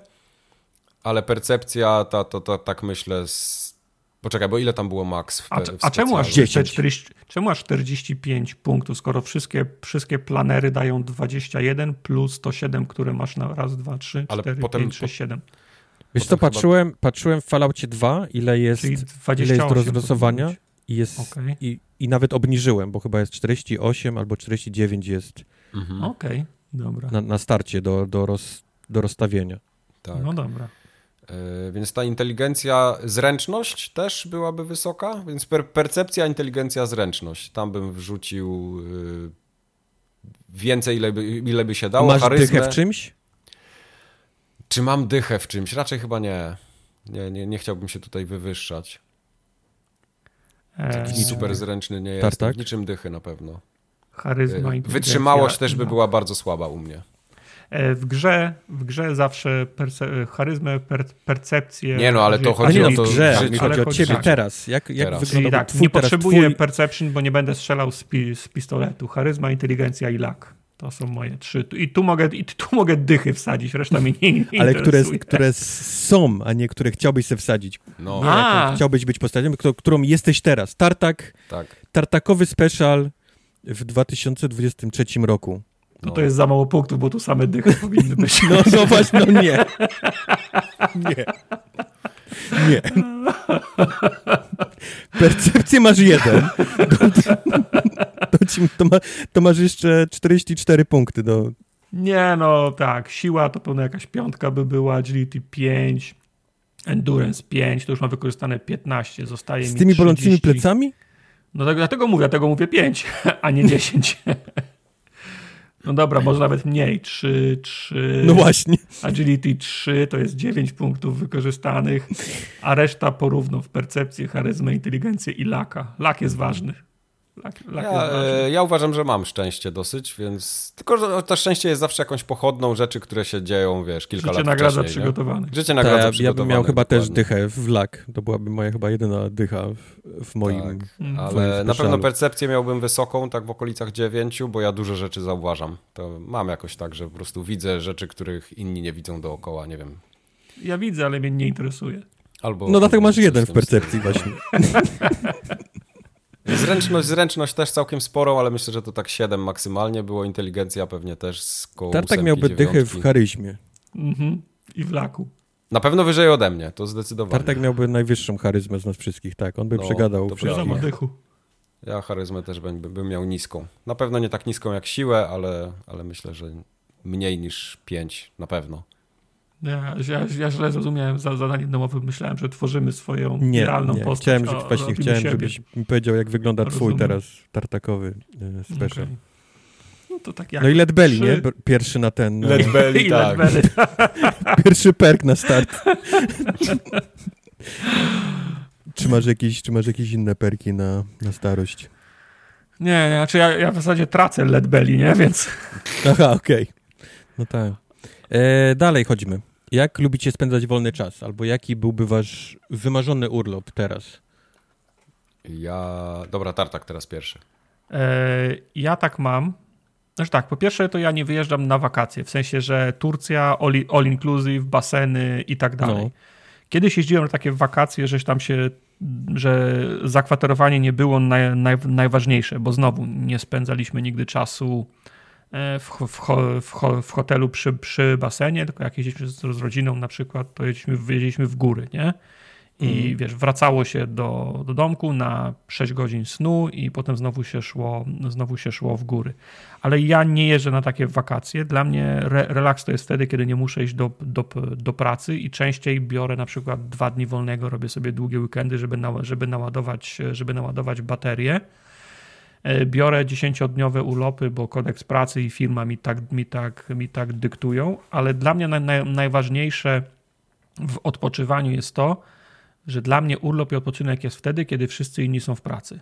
Ale percepcja, ta, to, to, tak myślę, z... poczekaj, bo ile tam było max w, te, a, w a czemu aż 10? 40, czemu aż 45 punktów, skoro wszystkie, wszystkie planery dają 21 plus 107, które masz na raz, dwa, trzy, Ale cztery, potem, 5, 6, 7. Wiesz co, patrzyłem, chyba... patrzyłem w Falloutie 2, ile jest, ile jest do rozlosowania i, jest, okay. i, i nawet obniżyłem, bo chyba jest 48 albo 49 jest mhm. Okej, okay. dobra. Na, na starcie do, do, roz, do rozstawienia. Tak. No dobra. Yy, więc ta inteligencja, zręczność też byłaby wysoka, więc per, percepcja, inteligencja, zręczność. Tam bym wrzucił yy, więcej, ile by, ile by się dało. Masz Charyzmę. dychę w czymś? Czy mam dychę w czymś? Raczej chyba nie. Nie, nie, nie chciałbym się tutaj wywyższać. Taki eee, super zręczny nie jest. Tak, Niczym dychy na pewno. Charyzma, Wytrzymałość też by no. była bardzo słaba u mnie. E, w grze, w grze zawsze perce charyzmę, per percepcję. Nie no, ale to chodzi o to grze, mi chodzi o ciebie tak. teraz. Jak, jak teraz. wygląda tak, Nie potrzebuję twój... perception, bo nie będę strzelał z, pi z pistoletu. Charyzma, inteligencja i lak. To są moje trzy. I tu mogę, i tu mogę dychy wsadzić, reszta mi nie, nie *laughs* Ale które, które są, a nie które chciałbyś sobie wsadzić. No. Nie, chciałbyś być postacią, którą jesteś teraz. Tartak, tak. tartakowy special w 2023 roku. No. to jest za mało punktów, bo tu same dychy powinny *laughs* być. No, no właśnie, no nie. *laughs* Nie. Nie. Percepcję masz jeden. To, ci, to, ma, to masz jeszcze 44 punkty do... Nie, no tak. Siła to pewno jakaś piątka by była, agility 5, endurance 5, to już mam wykorzystane 15, zostaje Z mi tymi bolącymi plecami? No tak, dlatego mówię, dlatego mówię 5, a nie 10. No dobra, może nawet mniej. 3, 3. No właśnie. Agility 3 to jest 9 punktów wykorzystanych, a reszta porówno w percepcję, charyzmę, inteligencję i laka. Lak jest ważny. Lak, lak ja. E, ja uważam, że mam szczęście dosyć, więc. Tylko, że to szczęście jest zawsze jakąś pochodną rzeczy, które się dzieją, wiesz, kilka Życie lat nagradza wcześniej. przygotowany. Życie nagradza Ta. Ja bym miał chyba dokładnie. też dychę w lak. To byłaby moja chyba jedyna dycha w, w moim. Tak, w ale moim na pewno percepcję miałbym wysoką, tak w okolicach 9, bo ja dużo rzeczy zauważam. To mam jakoś tak, że po prostu widzę rzeczy, których inni nie widzą dookoła, nie wiem. Ja widzę, ale mnie nie interesuje. Albo no dlatego masz jeden w percepcji właśnie. *laughs* Zręczność, zręczność też całkiem sporą, ale myślę, że to tak 7 maksymalnie było. Inteligencja pewnie też z koło Tartak miałby dychę w charyzmie. Mhm. I w laku. Na pewno wyżej ode mnie, to zdecydowanie. Tartak miałby najwyższą charyzmę z nas wszystkich, tak. On by no, przegadał wszystkich. dychu. Ja charyzmę też bym, bym miał niską. Na pewno nie tak niską jak siłę, ale, ale myślę, że mniej niż 5 na pewno. Ja, ja, ja źle zrozumiałem za zadanie domowe. Myślałem, że tworzymy swoją nie, realną nie. postać. Chciałem, że, właśnie chciałem, siebie. żebyś mi powiedział, jak wygląda Rozumiem. twój teraz tartakowy e, special. Okay. No, to tak jak no i Led Belly, nie? Pierwszy na ten... No. Led Belly, *laughs* tak. Belly. *laughs* Pierwszy perk na start. *laughs* czy, masz jakieś, czy masz jakieś inne perki na, na starość? Nie, nie, znaczy ja, ja w zasadzie tracę Led Belly, nie? Więc... Aha, okej. Okay. No tak. E, dalej chodźmy. Jak lubicie spędzać wolny czas? Albo jaki byłby wasz wymarzony urlop teraz? Ja... Dobra, Tartak teraz pierwszy. E, ja tak mam. Znaczy tak, po pierwsze to ja nie wyjeżdżam na wakacje, w sensie, że Turcja, all, all inclusive, baseny i tak dalej. No. Kiedyś jeździłem na takie wakacje, że tam się, że zakwaterowanie nie było naj, naj, najważniejsze, bo znowu nie spędzaliśmy nigdy czasu w, w, w, w, hotelu przy, przy basenie, tylko jak jeździliśmy z, z rodziną na przykład, to jeździliśmy, jeździliśmy w góry, nie? I mm. wiesz, wracało się do, do domku na 6 godzin snu i potem znowu się szło, znowu się szło w góry. Ale ja nie jeżdżę na takie wakacje. Dla mnie re, relaks to jest wtedy, kiedy nie muszę iść do, do, do pracy i częściej biorę na przykład dwa dni wolnego, robię sobie długie weekendy, żeby, na, żeby, naładować, żeby naładować baterię. E, biorę dziesięciodniowe urlopy, bo kodeks pracy i firma mi tak, mi tak, mi tak dyktują, ale dla mnie naj, najważniejsze w odpoczywaniu jest to, że dla mnie urlop i odpoczynek jest wtedy, kiedy wszyscy inni są w pracy.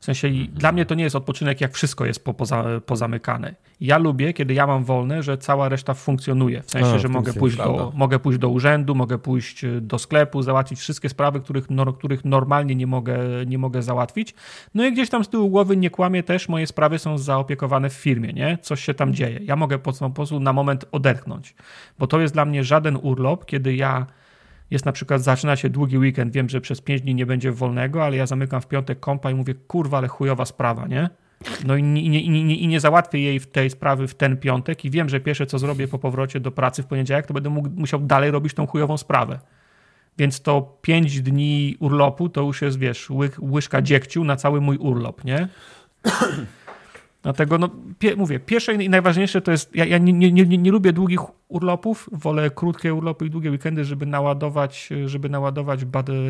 W sensie -hmm. dla mnie to nie jest odpoczynek, jak wszystko jest po, poza, pozamykane. Ja lubię, kiedy ja mam wolne, że cała reszta funkcjonuje. W sensie, A, że mogę pójść, do, mogę pójść do urzędu, mogę pójść y, do sklepu, załatwić wszystkie sprawy, których, no, których normalnie nie mogę, nie mogę załatwić. No i gdzieś tam z tyłu głowy nie kłamie też, moje sprawy są zaopiekowane w firmie, nie? Coś się tam dzieje. Ja mogę po prostu na moment odetchnąć, bo to jest dla mnie żaden urlop, kiedy ja jest na przykład, zaczyna się długi weekend, wiem, że przez 5 dni nie będzie wolnego, ale ja zamykam w piątek kompa i mówię, kurwa, ale chujowa sprawa, nie? No i nie, nie, i nie załatwię jej w tej sprawy w ten piątek i wiem, że pierwsze co zrobię po powrocie do pracy w poniedziałek, to będę mógł, musiał dalej robić tą chujową sprawę. Więc to 5 dni urlopu to już jest, wiesz, ły, łyżka dziegciu na cały mój urlop, nie? Dlatego, no, pie, mówię, pierwsze i najważniejsze to jest, ja, ja nie, nie, nie, nie, lubię długich urlopów, wolę krótkie urlopy i długie weekendy, żeby naładować, żeby naładować,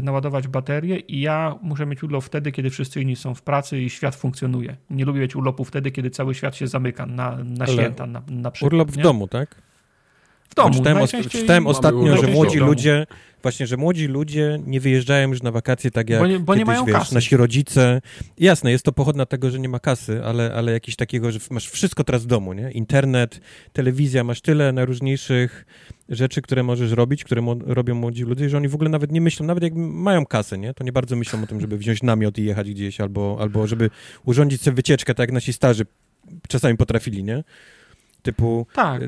naładować baterię i ja muszę mieć urlop wtedy, kiedy wszyscy inni są w pracy i świat funkcjonuje. Nie lubię mieć urlopu wtedy, kiedy cały świat się zamyka na, na święta na, na przykład. Urlop w domu, tak? W domu. Czytałem, czytałem ostatnio, że młodzi ludzie, właśnie, że młodzi ludzie nie wyjeżdżają już na wakacje tak jak bo nie, bo kiedyś, nie mają wiesz, kasy. nasi rodzice. Jasne, jest to pochodna tego, że nie ma kasy, ale, ale jakiś takiego, że masz wszystko teraz w domu, nie? Internet, telewizja, masz tyle najróżniejszych rzeczy, które możesz robić, które mo robią młodzi ludzie, że oni w ogóle nawet nie myślą, nawet jak mają kasę, nie? To nie bardzo myślą o tym, żeby wziąć namiot i jechać gdzieś, albo, albo żeby urządzić sobie wycieczkę, tak jak nasi starzy czasami potrafili, nie? Typu, tak,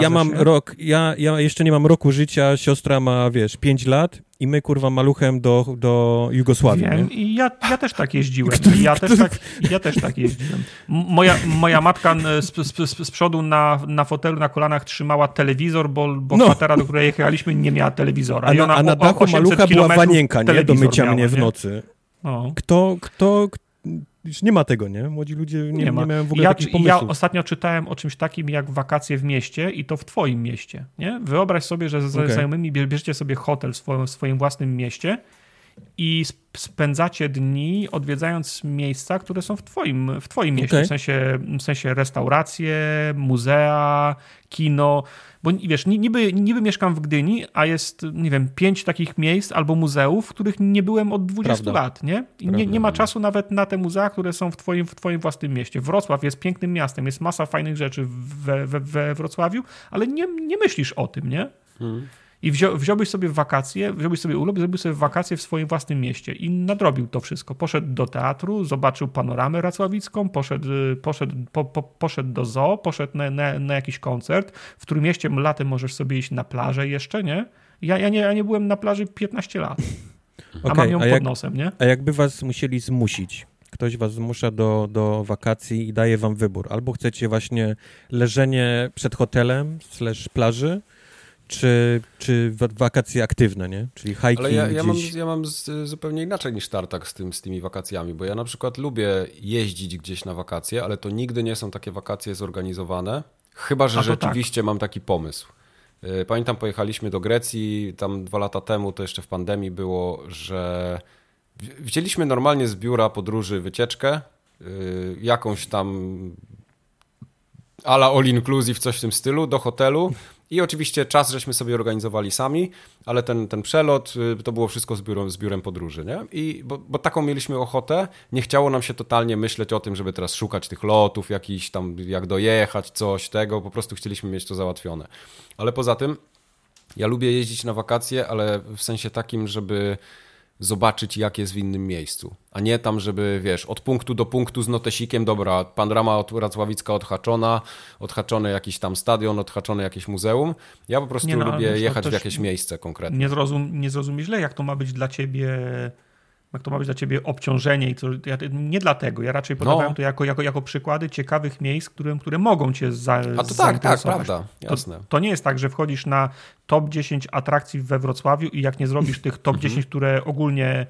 ja mam się. rok, ja, ja jeszcze nie mam roku życia, siostra ma, wiesz, 5 lat i my, kurwa, maluchem do, do Jugosławii. Wiem, i ja, ja też tak jeździłem. Ja, też tak, ja też tak jeździłem. Moja, moja matka z, z, z, przodu na, na fotelu, na kolanach trzymała telewizor, bo, bo no. kwatera, do której jechaliśmy, nie miała telewizora. A na, a na dachu malucha była wanienka, nie? Do mycia miała, mnie w nocy. No. Kto, kto, kto już nie ma tego, nie? Młodzi ludzie nie, nie, nie mają w ogóle ja, takich pomysłów. Ja ostatnio czytałem o czymś takim jak wakacje w mieście i to w twoim mieście, nie? Wyobraź sobie, że z okay. znajomymi bierzecie sobie hotel w swoim, w swoim własnym mieście i spędzacie dni odwiedzając miejsca, które są w twoim, w twoim mieście, okay. w, sensie, w sensie restauracje, muzea, kino, bo wiesz, niby, niby mieszkam w Gdyni, a jest, nie wiem, pięć takich miejsc albo muzeów, w których nie byłem od 20 Prawda. lat, nie? I nie, nie ma czasu nawet na te muzea, które są w twoim, w twoim własnym mieście. Wrocław jest pięknym miastem, jest masa fajnych rzeczy we, we, we Wrocławiu, ale nie, nie myślisz o tym, nie? Hmm. I wzią, wziąłbyś sobie wakacje, wziąłbyś sobie urlop, zrobił sobie wakacje w swoim własnym mieście i nadrobił to wszystko. Poszedł do teatru, zobaczył panoramę racławicką, poszedł, poszedł, po, po, poszedł do zoo, poszedł na, na, na, jakiś koncert. W którym mieście latem możesz sobie iść na plażę jeszcze, nie? Ja, ja, nie, ja nie byłem na plaży 15 lat, a okay, mam ją a pod jak, nosem, nie? A jakby was musieli zmusić, ktoś was zmusza do, do wakacji i daje wam wybór. Albo chcecie właśnie leżenie przed hotelem slash plaży, czy, czy wakacje aktywne, nie? Czyli hiking Ale ja, ja mam, ja mam zupełnie inaczej niż Tartak z, tym, z tymi wakacjami, bo ja na przykład lubię jeździć gdzieś na wakacje, ale to nigdy nie są takie wakacje zorganizowane, chyba, że tak. rzeczywiście tak. mam taki pomysł. Y, pamiętam, pojechaliśmy do Grecji, tam dwa lata temu, to jeszcze w pandemii było, że wzięliśmy normalnie z biura podróży wycieczkę, y, jakąś tam ala all inclusive, coś w tym stylu, do hotelu i oczywiście czas żeśmy sobie organizowali sami, ale ten, ten przelot y, to było wszystko z biurem, z biurem podróży, nie? I, bo, bo taką mieliśmy ochotę, nie chciało nam się totalnie myśleć o tym, żeby teraz szukać tych lotów, jakiś tam, jak dojechać, coś tego, po prostu chcieliśmy mieć to załatwione. Ale poza tym, ja lubię jeździć na wakacje, ale w sensie takim, żeby zobaczyć, jak jest w innym miejscu. A nie tam, żeby, wiesz, od punktu do punktu z notesikiem, dobra, panorama od Racławicka odhaczona, odhaczony jakiś tam stadion, odhaczone jakieś muzeum. Ja po prostu no, lubię jechać w jakieś miejsce konkretne. Nie, zrozum, nie zrozum źle, jak to ma być dla ciebie jak to ma być dla ciebie obciążenie i to, ja, nie dlatego, ja raczej podawałem no. to jako, jako, jako przykłady ciekawych miejsc, które, które mogą cię za, A to tak, tak, prawda, jasne. To, to, nie jest tak, że wchodzisz na top 10 atrakcji we Wrocławiu i jak nie zrobisz tych top 10, mhm. które ogólnie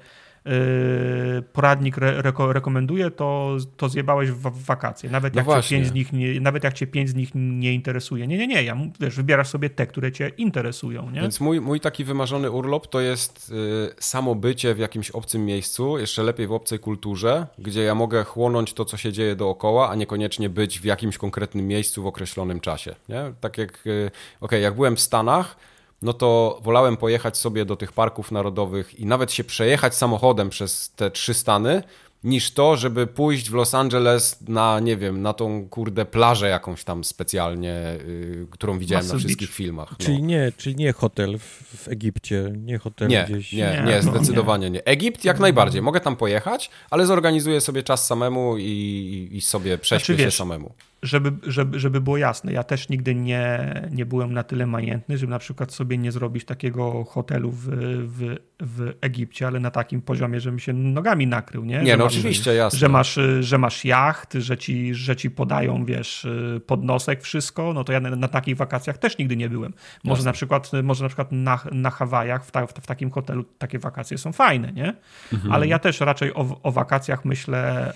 poradnik re, reko, rekomenduje, to, to zjebałeś w, wakacje. Nawet no jak, cię pięć z nich nie, nawet jak cię pięć z nich nie interesuje. Nie, nie, nie. Ja, wiesz, wybierasz sobie te, które cię interesują. Nie? Więc mój, mój taki wymarzony urlop to jest y, samo bycie w jakimś obcym miejscu, jeszcze lepiej w obcej kulturze, gdzie ja mogę chłonąć to, co się dzieje dookoła, a niekoniecznie być w jakimś konkretnym miejscu w określonym czasie. Nie? Tak jak, y, okej, okay, jak byłem w Stanach, no to wolałem pojechać sobie do tych parków narodowych i nawet się przejechać samochodem przez te trzy stany, niż to, żeby pójść w Los Angeles na, nie wiem, na tą kurde plażę jakąś tam specjalnie, yy, którą widziałem Massive na wszystkich Beach. filmach. No. Czyli, nie, czyli nie hotel w, w Egipcie, nie hotel nie, gdzieś. Nie, nie, nie zdecydowanie nie. nie. Egipt jak najbardziej, mogę tam pojechać, ale zorganizuję sobie czas samemu i, i sobie prześpię znaczy, się samemu żeby, żeby, żeby było jasne, ja też nigdy nie, nie byłem na tyle majętny, żeby na przykład sobie nie zrobić takiego hotelu w, w, w Egipcie, ale na takim poziomie, żebym się nogami nakrył, nie? Nie, że no masz, oczywiście, jasne. Że masz, że masz jacht, że ci, że ci podają, wiesz, podnosek, wszystko, no to ja na, na takich wakacjach też nigdy nie byłem. Może na przykład, może na, przykład na, na Hawajach, w, ta, w, takim hotelu takie wakacje są fajne, nie? Mhm. Ale ja też raczej o, o wakacjach myślę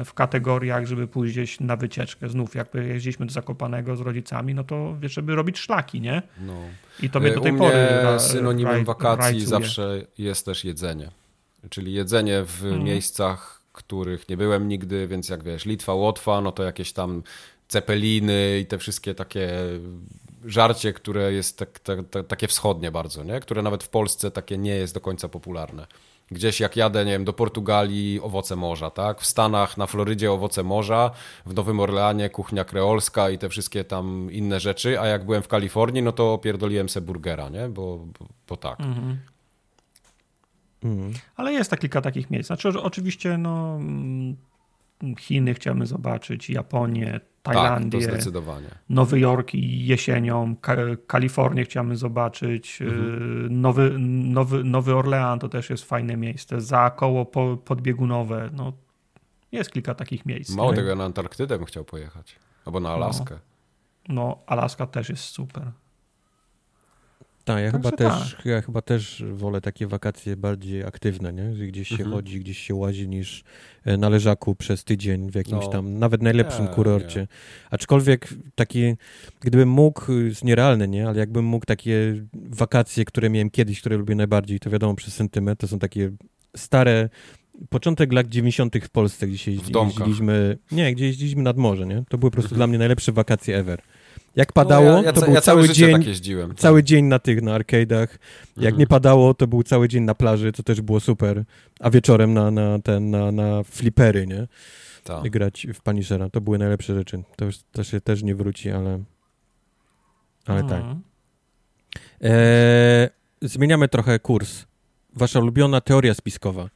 e, w kategoriach, żeby pójść gdzieś na wycieczkę, znów znów jakby jeździliśmy do Zakopanego z rodzicami, no to wiesz, żeby robić szlaki, nie? No. I to mnie do tej U pory synonimem wakacji rajcuje. zawsze jest też jedzenie. Czyli jedzenie w mhm. miejscach, których nie byłem nigdy, więc jak wiesz, Litwa, Łotwa, no to jakieś tam cepeliny i te wszystkie takie żarcie, które jest tak, tak, tak, takie wschodnie bardzo, nie? które nawet w Polsce takie nie jest do końca popularne gdzieś jak jadę, nie wiem, do Portugalii owoce morza, tak? W Stanach, na Florydzie owoce morza, w Nowym Orleanie kuchnia kreolska i te wszystkie tam inne rzeczy, a jak byłem w Kalifornii, no to pierdoliłem se burgera, nie? Bo, bo, bo tak. Mhm. Mhm. Ale jest tak kilka takich miejsc. Znaczy oczywiście no, Chiny chciałbym zobaczyć, Japonię, Tajlandię, tak. Nowy Jork jesienią, Ka Kalifornię chciałbym zobaczyć, mhm. Y, Nowy, Nowy, Nowy Orlean to też jest fajne miejsce, za koło po, podbiegunowe, no jest kilka takich miejsc. Mało tego, na Antarktydę bym chciał pojechać, albo na no. Alaskę. No, no Alaska też jest super. Tak, ja chyba, też, tak. ja chyba też wolę takie wakacje bardziej aktywne, nie? Gdzieś się mhm. chodzi, gdzieś się łazi niż e, na leżaku przez tydzień w jakimś no. tam, nawet najlepszym nie, kurorcie. Nie. Aczkolwiek taki, gdybym mógł, jest nierealne, nie? Ale jakbym mógł takie wakacje, które miałem kiedyś, które lubię najbardziej, to wiadomo przez sentyment, to są takie stare początek lat 90. w Polsce, gdzie się jeździliśmy. Nie, gdzie jeździliśmy nad morze, nie? To były po prostu mhm. *laughs* dla mnie najlepsze wakacje ever. Jak padało, no ja, ja, to był ja cały dzień, tak cały dzień na tych, na arcade'ach. Jak mm. nie padało, to był cały dzień na plaży, co też było super. A wieczorem na, na, ten, na, na flipery, nie? Tak. Grać w Punishera. To były najlepsze rzeczy. To, już, to się też nie wróci, ale ale mm. tak. E, zmieniamy trochę kurs. Wasza ulubiona teoria spiskowa.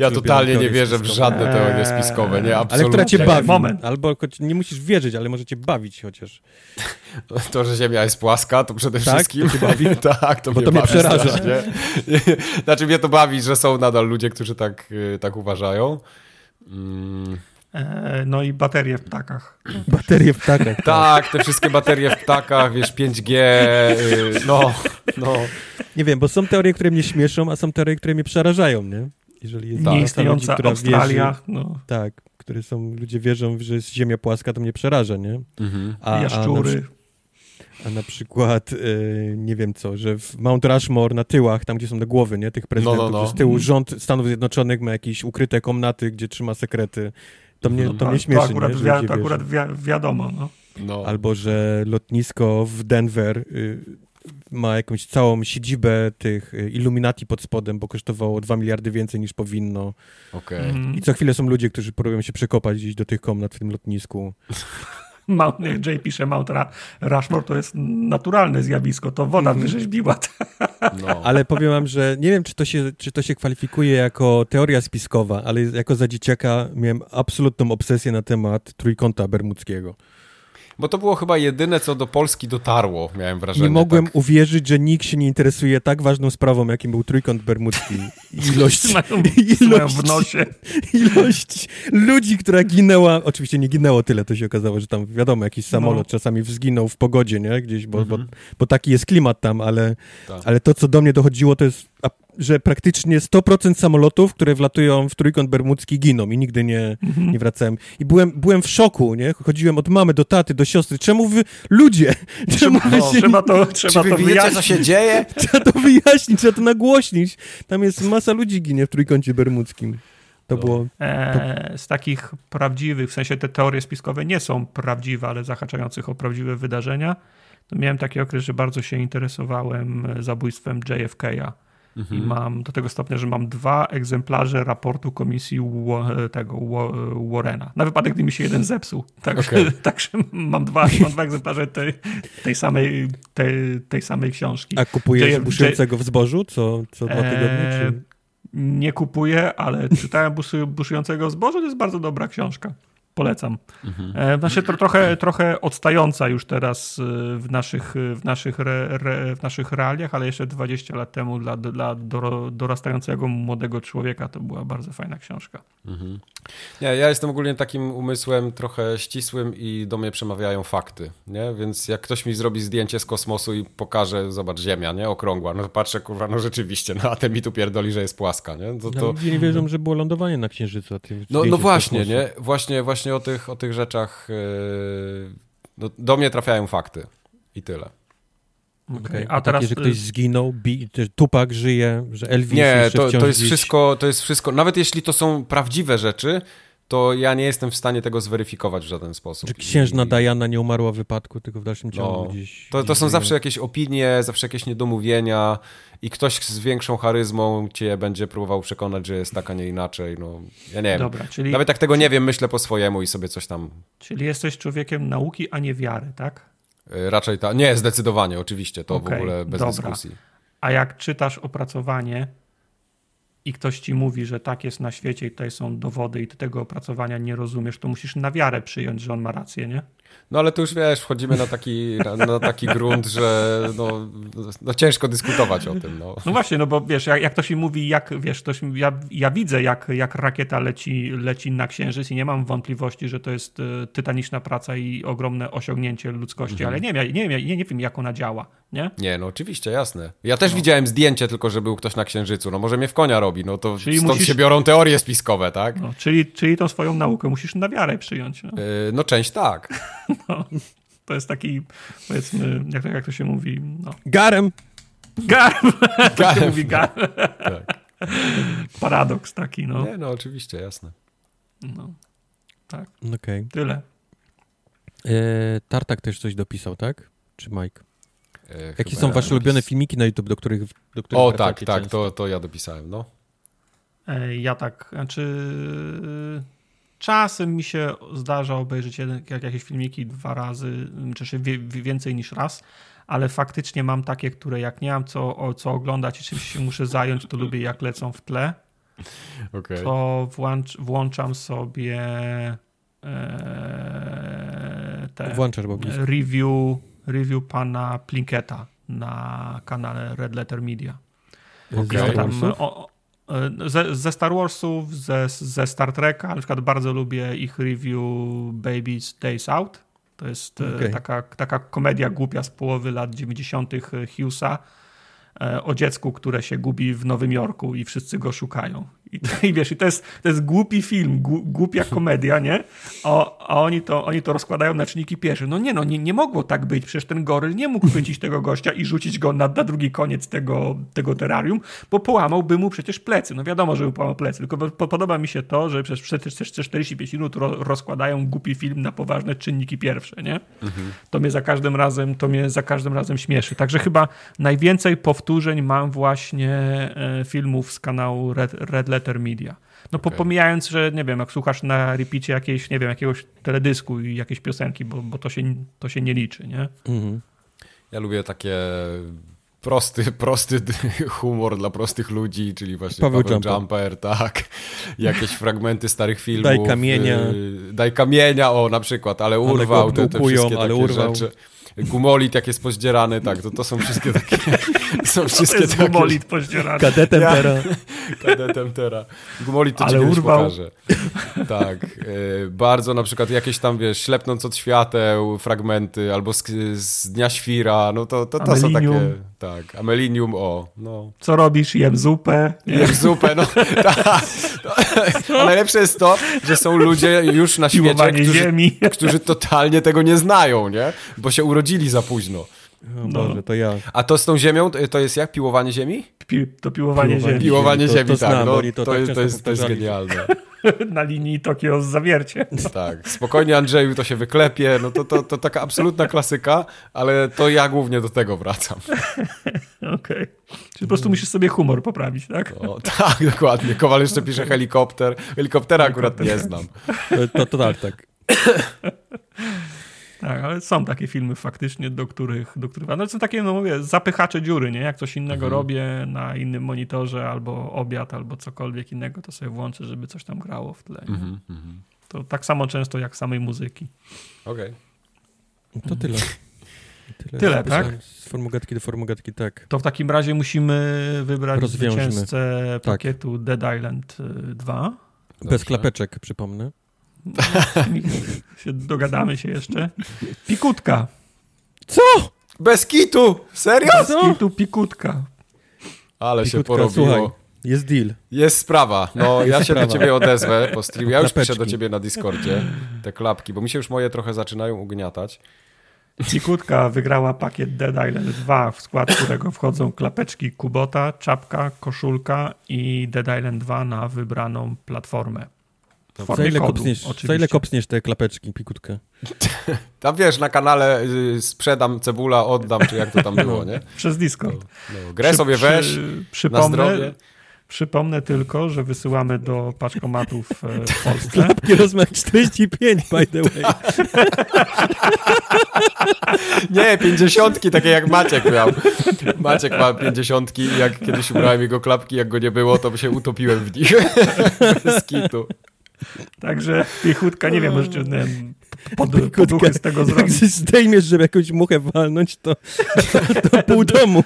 Ja totalnie nie wierzę w żadne teorie spiskowe, nie, absolutnie. Ale która cię bawi. Moment. Albo nie musisz wierzyć, ale może cię bawić chociaż. *laughs* To, że Ziemia jest płaska, to przede tak? wszystkim. To bawi? *laughs* tak, to Bo mnie to mnie przeraża. *laughs* znaczy mnie to bawi, że są nadal ludzie, którzy tak, y, tak uważają. Mm. E, no i baterie w ptakach. *clears throat* Baterie w ptakach. Tak. tak, te wszystkie baterie w ptakach, wiesz, 5G, y, no, no. Nie wiem, bo są teorie, które mnie śmieszą, a są teorie, które mnie przerażają, nie? Jeżeli jest nieistniejąca ludzi, która Australia. Wierzy, no. Tak, które są, ludzie wierzą, że jest ziemia płaska, to mnie przeraża, nie? Mhm. A, Jaszczury. A na przykład, yy, nie wiem co, że w Mount Rushmore na tyłach, tam gdzie są te głowy, nie, tych prezydentów, no, no, no. z tyłu rząd Stanów Zjednoczonych ma jakieś ukryte komnaty, gdzie trzyma sekrety. To mnie, to, to mnie śmieszy, to akurat, nie, wi- to akurat wi- wiadomo, no. No. Albo, że lotnisko w Denver y, ma jakąś całą siedzibę tych y, Illuminati pod spodem, bo kosztowało 2 miliardy więcej niż powinno. Okay. Mm. I co chwilę są ludzie, którzy próbują się przekopać gdzieś do tych komnat w tym lotnisku. *laughs* Mount, Jay pisze, Mount Rushmore to jest naturalne zjawisko, to woda mm. wyrzeźbiła. *laughs* No. Ale powiem wam, że nie wiem, czy to, się, czy to się kwalifikuje jako teoria spiskowa, ale jako za dzieciaka miałem absolutną obsesję na temat trójkąta bermudzkiego. Bo to było chyba jedyne, co do Polski dotarło, miałem wrażenie. Nie mogłem tak. uwierzyć, że nikt się nie interesuje tak ważną sprawą, jakim był trójkąt bermudzki. *laughs* Ilość, ilość, *laughs* w nosie. *laughs* ilość ludzi, która ginęła, oczywiście nie ginęło tyle, to się okazało, że tam wiadomo, jakiś samolot no. czasami zginął w pogodzie, nie? Gdzieś, bo, mhm. bo, bo, taki jest klimat tam, ale, tak. ale to, co do mnie dochodziło, to jest że praktycznie 100% samolotów, które wlatują w trójkąt bermudzki giną i nigdy nie, mhm. nie wracałem. I byłem, byłem w szoku, nie? Chodziłem od mamy do taty, do siostry. Czemu wy, ludzie, *laughs* czemu wy się... Trzeba to, trzeba Czy wy to wiecie, wyjaśnić? co się dzieje? *laughs* Trzeba to wyjaśnić, trzeba to nagłośnić. Tam jest masa ludzi ginie w trójkącie bermudzkim. To no. było... To... E, z takich prawdziwych, w sensie te teorie spiskowe nie są prawdziwe, ale zahaczających o prawdziwe wydarzenia, to miałem taki okres, że bardzo się interesowałem zabójstwem JFK'a Mhm. I mam do tego stopnia, że mam dwa egzemplarze raportu komisji tego Warrena. Na wypadek, gdy mi się jeden zepsuł. Także, okay. *laughs* także mam, dwa, mam dwa egzemplarze tej, tej, samej, tej, tej samej książki. A kupujesz buszującego w zbożu co, co dwa tygodnie? Czy? Nie kupuję, ale czytałem buszującego w zbożu, to jest bardzo dobra książka. Polecam. Mhm. E, znaczy to trochę, trochę odstająca już teraz e, w naszych, w, naszych re, re, w naszych realiach, ale jeszcze 20 lat temu dla, dla dorastającego młodego człowieka to była bardzo fajna książka. Mhm. Nie, ja jestem ogólnie takim umysłem trochę ścisłym i do mnie przemawiają fakty, nie? Więc jak ktoś mi zrobi zdjęcie z kosmosu i pokaże, zobacz, Ziemia, nie? Okrągła, no to patrzę, kurwa, no rzeczywiście, no a ten mi tu pierdoli, że jest płaska, nie? To, to... Ja nie wierzą, że było lądowanie na Księżycu. No, no właśnie, nie? Właśnie, właśnie o tych, o tych rzeczach yy... no, do mnie trafiają fakty i tyle. Okay. A, a teraz... Takie, że ktoś zginął, bi... Tupak żyje, że Elvis Nie, to, to jest wszystko, to jest wszystko, nawet jeśli to są prawdziwe rzeczy, to ja nie jestem w stanie tego zweryfikować w żaden sposób. Że księżna I... Diana nie umarła w wypadku, tylko w dalszym ciągu no, gdzieś... To, to są zawsze jakieś opinie, zawsze jakieś niedomówienia i ktoś z większą charyzmą cię będzie próbował przekonać, że jest tak, a nie inaczej. No, ja nie wiem. Dobra, czyli... Nawet jak tego nie wiem, myślę po swojemu i sobie coś tam... Czyli jesteś człowiekiem nauki, a nie wiary, tak? Y, raczej tak. Nie, zdecydowanie, oczywiście. To okay, w ogóle bez dobra. dyskusji. A jak czytasz opracowanie i ktoś ci mówi, że tak jest na świecie i tutaj są dowody i ty tego opracowania nie rozumiesz, to musisz na wiarę przyjąć, że on ma rację, nie? No ale tu już wiesz, wchodzimy na taki, na, na taki grunt, że no, no, ciężko dyskutować o tym. No. no właśnie, no bo wiesz, jak, jak ktoś mi mówi, jak wiesz, ktoś, ja, ja widzę, jak, jak rakieta leci, leci na Księżyc i nie mam wątpliwości, że to jest e, tytaniczna praca i ogromne osiągnięcie ludzkości, mhm. ale nie wiem, nie, wiem, nie, nie wiem, jak ona działa, nie? Nie, no oczywiście, jasne. Ja też no. widziałem zdjęcie tylko, że był ktoś na Księżycu, no może mnie w konia robi, no to czyli stąd musisz... się biorą teorie spiskowe, tak? No, czyli, czyli tą swoją naukę musisz na wiarę przyjąć. No, yy, no część tak. *laughs* No, to jest taki, powiedzmy, jak, jak to się mówi? No. Garem. Garem. *laughs* to się mówi garem. Tak. Paradoks taki, no. Nie, no oczywiście, jasne. No, tak. Okay. Tyle. E, Tartak też coś dopisał, tak? Czy Mike? E, Jakie są wasze ulubione filmiki na YouTube, do których, do których O tak, tak, to, to ja dopisałem, no. E, ja tak, znaczy Czasem mi się zdarza obejrzeć jeden, jak jakieś filmiki dwa razy, czy więcej niż raz, ale faktycznie mam takie, które jak nie mam co, o, co oglądać i czymś się muszę zająć, to lubię jak lecą w tle. Okay. To włącz, włączam sobie e, te Włączasz, review, review pana Plinketa na kanale Red Letter Media. Okay. Tam, o, ze, ze, Star Warsów, ze, ze Star Treka, na przykład bardzo lubię ich review Baby's Days Out. To jest e, okay. taka, taka komedia głupia z połowy lat 90. Hughesa o dziecku, które się gubi w Nowym Jorku i wszyscy go szukają. I, *laughs* i wiesz, i to jest, to jest głupi film, głupia komedia, nie? A, a, oni, to, oni to rozkładają na czynniki pierwsze. No nie, no nie, nie mogło tak być. Przecież ten goryl nie mógł chwycić tego gościa i rzucić go na, na drugi koniec tego, tego terrarium, bo połamałby mu przecież plecy. No wiadomo, że mu połamał plecy, tylko podoba mi się to, że przez, przez 45 minut ro, rozkładają głupi film na poważne czynniki pierwsze, nie? Mhm. To mnie za każdym razem, to mnie za każdym razem śmieszy. Także chyba najwięcej powtórzeń mam właśnie e, filmów z kanału Red, Red Letter Media. No okay. pomijając, że nie wiem, jak słuchasz na repicie jakiejś, nie wiem, jakiegoś teledysku i jakieś piosenki, bo, bo to, się, to się nie liczy, nie? Mhm. Ja lubię takie prosty, *laughs* prosty humor dla prostych ludzi, czyli właśnie Paweł, Paweł Jumper. Jumper, tak. Jakieś *laughs* fragmenty starych filmów. Daj kamienia. Y, daj kamienia, o na przykład, ale urwał ale te, te wszystkie ale takie urwał. rzeczy gumolit jak jest pozdzierany, tak, to, to są wszystkie takie... *laughs* To są wszystkie to jest takie... gumolit pozdzierany. Kadetem ja, tera. *laughs* Kadetem tera. Gumolit to Ale ci urwał. pokażę. Tak. Y, bardzo na przykład jakieś tam, wiesz, ślepnąc od świateł fragmenty, albo z, z Dnia Świra, no to, to, to są takie... Tak, Amelinium, o, no. Co robisz? Jem zupę. Jem zupę, no. *laughs* tak. A najlepsze jest to, że są ludzie już na świecie, którzy, którzy totalnie tego nie znają, nie? Bo się urodzili za późno. O Boże, to ja. A to z tą ziemią, to jest jak? Piłowanie ziemi? Pi to piłowanie, ziemi. Piłowanie ziemi, to, to tak. Znam, no, to, to, tak jest, to, jest, to jest genialne. *laughs* Na linii Tokio z zawiercie. *laughs* Tak, spokojnie Andrzeju, to się wyklepie, no to, to, to taka absolutna klasyka, ale to ja głównie do tego wracam. *laughs* Okej. Okay. Czyli po prostu musisz sobie humor poprawić, tak? No, tak, dokładnie. Kowal jeszcze pisze helikopter. Helikoptera akurat nie znam. To, to tak, tak. Tak, ale są takie filmy faktycznie, do których, do których no są takie, no mówię, zapychacze dziury, nie? Jak coś innego mhm. robię na innym monitorze, albo obiad, albo cokolwiek innego, to sobie włączę, żeby coś tam grało w tle. Mhm, mhm. To tak samo często jak samej muzyki. Okej. Okay. To tyle. *laughs* Tyle, tyle tak? Z formogatki do formogatki, tak. To w takim razie musimy wybrać Rozwiążmy. zwycięzcę tak. pakietu tak. Dead Island 2. Y, Bez klapeczek, przypomnę. *laughs* się dogadamy się jeszcze. Pikutka. Co? Bez kitu? Serio? Bez kitu pikutka. Ale pikutka, się porobiło. Słuchaj, jest deal. Jest sprawa. No, *laughs* jest ja się sprawa. do ciebie odezwę po streamie. Ja już piszę do ciebie na Discordzie te klapki, bo mi się już moje trochę zaczynają ugniatać. Pikutka wygrała pakiet Dead Island 2, w skład którego wchodzą klapeczki Kubota, czapka, koszulka i Dead Island 2 na wybraną platformę. W za ile, kodu, kopsniesz, za ile kopsniesz te klapeczki, pikutkę? *laughs* Tam wiesz, na kanale y, sprzedam cebula, oddam, czy jak to tam było, nie? Przez Discord. No, no, grę sobie weź, przy, przypomnę, Przypomnę tylko, że wysyłamy do paczkomatów e, w Polsce. Klapki rozmiar 45, by the way. *laughs* Nie, pięćdziesiątki, takie jak Maciek miał. Maciek ma pięćdziesiątki i jak kiedyś ubrałem jego klapki, jak go nie było, to się utopiłem w nich. *laughs* Bez kitu. Także piechutka, nie wiem, możecie pod, poduchy z tego zrobić. Jak zdejmiesz, żeby jakąś muchę walnąć, to, to, to pół *laughs* domu.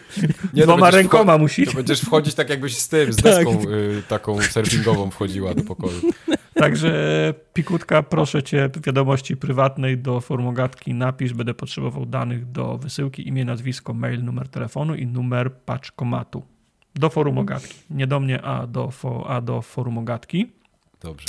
Nie, Dwoma rękoma musi. To będziesz wchodzić tak jakbyś z tym, z tak. deską y, taką surfingową wchodziła do pokoju. Także Pikutka, proszę cię, wiadomości prywatnej do formogatki napisz, będę potrzebował danych do wysyłki, imię, nazwisko, mail, numer telefonu i numer paczkomatu. Do forumogatki. Nie do mnie, a do, a do forumogatki. Dobrze.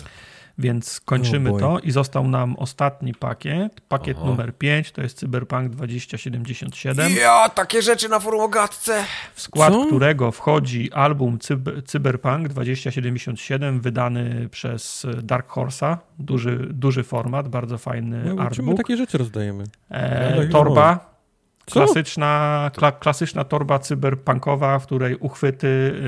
Więc kończymy oh to i został nam ostatni pakiet. Pakiet Aha. numer 5 to jest Cyberpunk 2077. Ja, takie rzeczy na forumogatce. W skład Co? którego wchodzi album Cyber, Cyberpunk 2077 wydany przez Dark Horse'a. Duży, duży format, bardzo fajny no, artbook. My takie rzeczy rozdajemy. E, torba Klasyczna, kla, klasyczna torba cyberpunkowa, w której uchwyty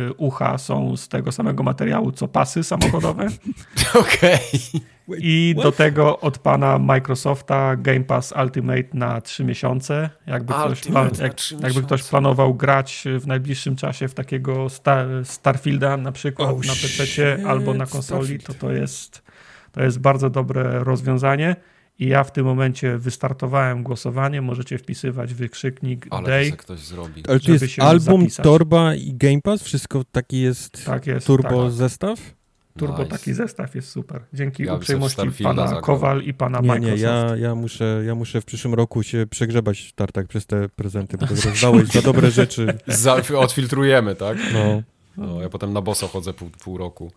y, ucha są z tego samego materiału co pasy samochodowe. *laughs* Okej. Okay. I do tego od pana Microsofta Game Pass Ultimate na 3 miesiące. Jakby ktoś, plan, jak, jakby ktoś planował grać w najbliższym czasie w takiego Star, Starfielda na przykład oh, na PC albo na konsoli, to to jest, to jest bardzo dobre rozwiązanie. I ja w tym momencie wystartowałem głosowanie. Możecie wpisywać wykrzyknik Ale Day. ktoś zrobi. Ale to jest album, zapisać. torba i Game Pass? Wszystko taki jest, tak jest turbo tak. zestaw? Turbo nice. taki zestaw jest super. Dzięki ja uprzejmości pana zagrał. Kowal i pana nie, Microsoft. Nie, ja, ja, muszę, ja muszę w przyszłym roku się przegrzebać tartak przez te prezenty, bo to *laughs* rozdałeś za dobre rzeczy. Za, odfiltrujemy, tak? No. no. Ja potem na boso chodzę pół, pół roku.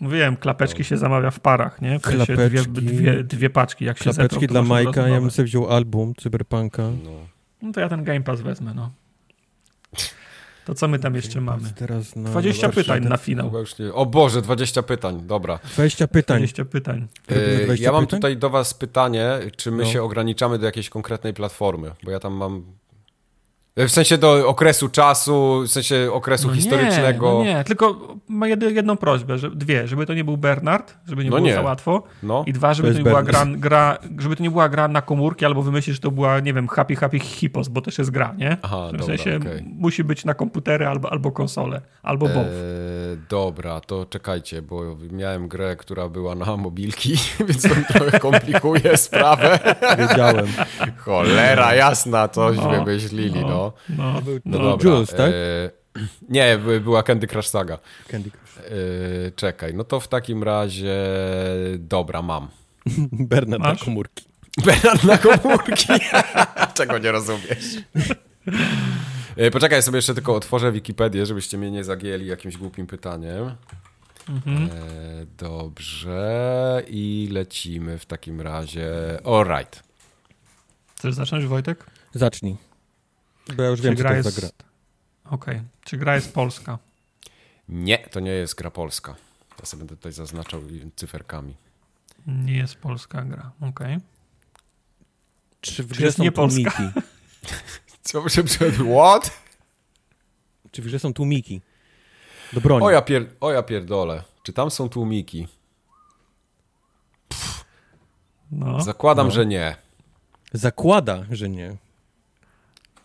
Mówiłem, klapeczki się zamawia w parach, nie? W klapeczki, dwie, dwie, dwie paczki. Jak klapeczki się dla Majka, ja bym sobie wziął album Cyberpunka. No. no to ja ten Game Pass wezmę, no. To co my tam jeszcze mamy? Teraz na 20 pytań na finał. O Boże, 20 pytań, dobra. 20 pytań. 20 pytań. Yy, ja mam pytań? tutaj do was pytanie, czy my no. się ograniczamy do jakiejś konkretnej platformy, bo ja tam mam w sensie do okresu czasu, w sensie okresu no historycznego. Nie, no nie, tylko ma jedną prośbę, że, dwie, żeby to nie był Bernard, żeby nie no było nie. za łatwo. No. I dwa, żeby to, to nie była gra, gra, żeby to nie była gra na komórki, albo wymyślisz, że to była, nie wiem, Happy Happy Hippos, bo też jest gra, nie? Aha, w sensie okay. musi być na komputery albo, albo konsole, albo eee, both. dobra, to czekajcie, bo miałem grę, która była na mobilki, *laughs* więc to trochę komplikuje sprawę. Wiedziałem. *laughs* Cholera jasna, coś no, wymyślili, no. No, no, no, no dobra. Jules, tak? E, nie, była Candy Crush Saga. Candy Crush. Yy, czekaj, no to w takim razie dobra, mam. *laughs* Bernard Masz? na komórki. *laughs* Bernard na komórki. *laughs* Czego nie rozumiesz? Yy, poczekaj, sobie jeszcze tylko otworzę Wikipedię, żebyście mnie nie zagięli jakimś głupim pytaniem. Mhm. Yy, dobrze. I lecimy w takim razie. Alright. Chcesz zacząć, Wojtek? Zacznij. Bo ja już Czy wiem, gra co to jest... gra. Okej. Okay. Czy gra jest polska? Nie, to nie jest gra polska. Ja sobie będę tutaj zaznaczał cyferkami. Nie jest polska gra, okej. Okay. Czy w grze jest nie polska? *laughs* Co by się What? Czy w grze są tłumiki? Do broni. O ja, pier... o ja pierdolę. Czy tam są tłumiki? No. Zakładam, no. że nie. Zakłada, że nie.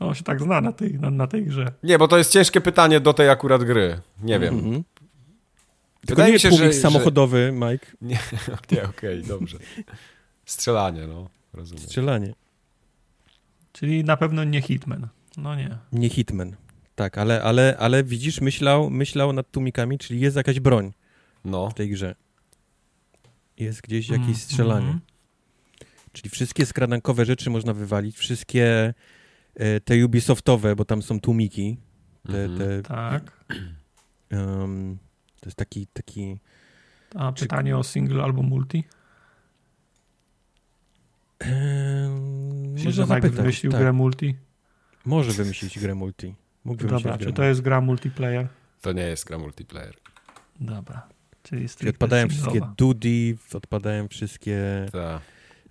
On się tak zna na tej, na, na tej grze. Nie, bo to jest ciężkie pytanie do tej akurat gry. Nie wiem. Mm -hmm. Tylko nie się, że, samochodowy, że... Mike. *laughs* Nie, okej, okay, okay, dobrze. Strzelanie, no. Rozumiem. Strzelanie. Czyli na pewno nie Hitman. No nie. Nie Hitman. Tak, ale, ale, ale widzisz, myślał, myślał nad tłumikami, czyli jest jakaś broń no. w tej grze. Jest gdzieś jakieś mm, strzelanie. Mm. Czyli wszystkie skradankowe rzeczy można wywalić, wszystkie te Ubisoftowe, bo tam są tłumiki. Te, mhm. te, tak. Um, to jest taki... taki A pytanie czy... o single albo multi? Um, można zapytać. wymyślił tak. grę multi? Może wymyślić grę multi. Mógł Dobra, czy to jest gra multiplayer? To nie jest gra multiplayer. Dobra. Czyli, Czyli odpadają wszystkie Duty, odpadają wszystkie... Tak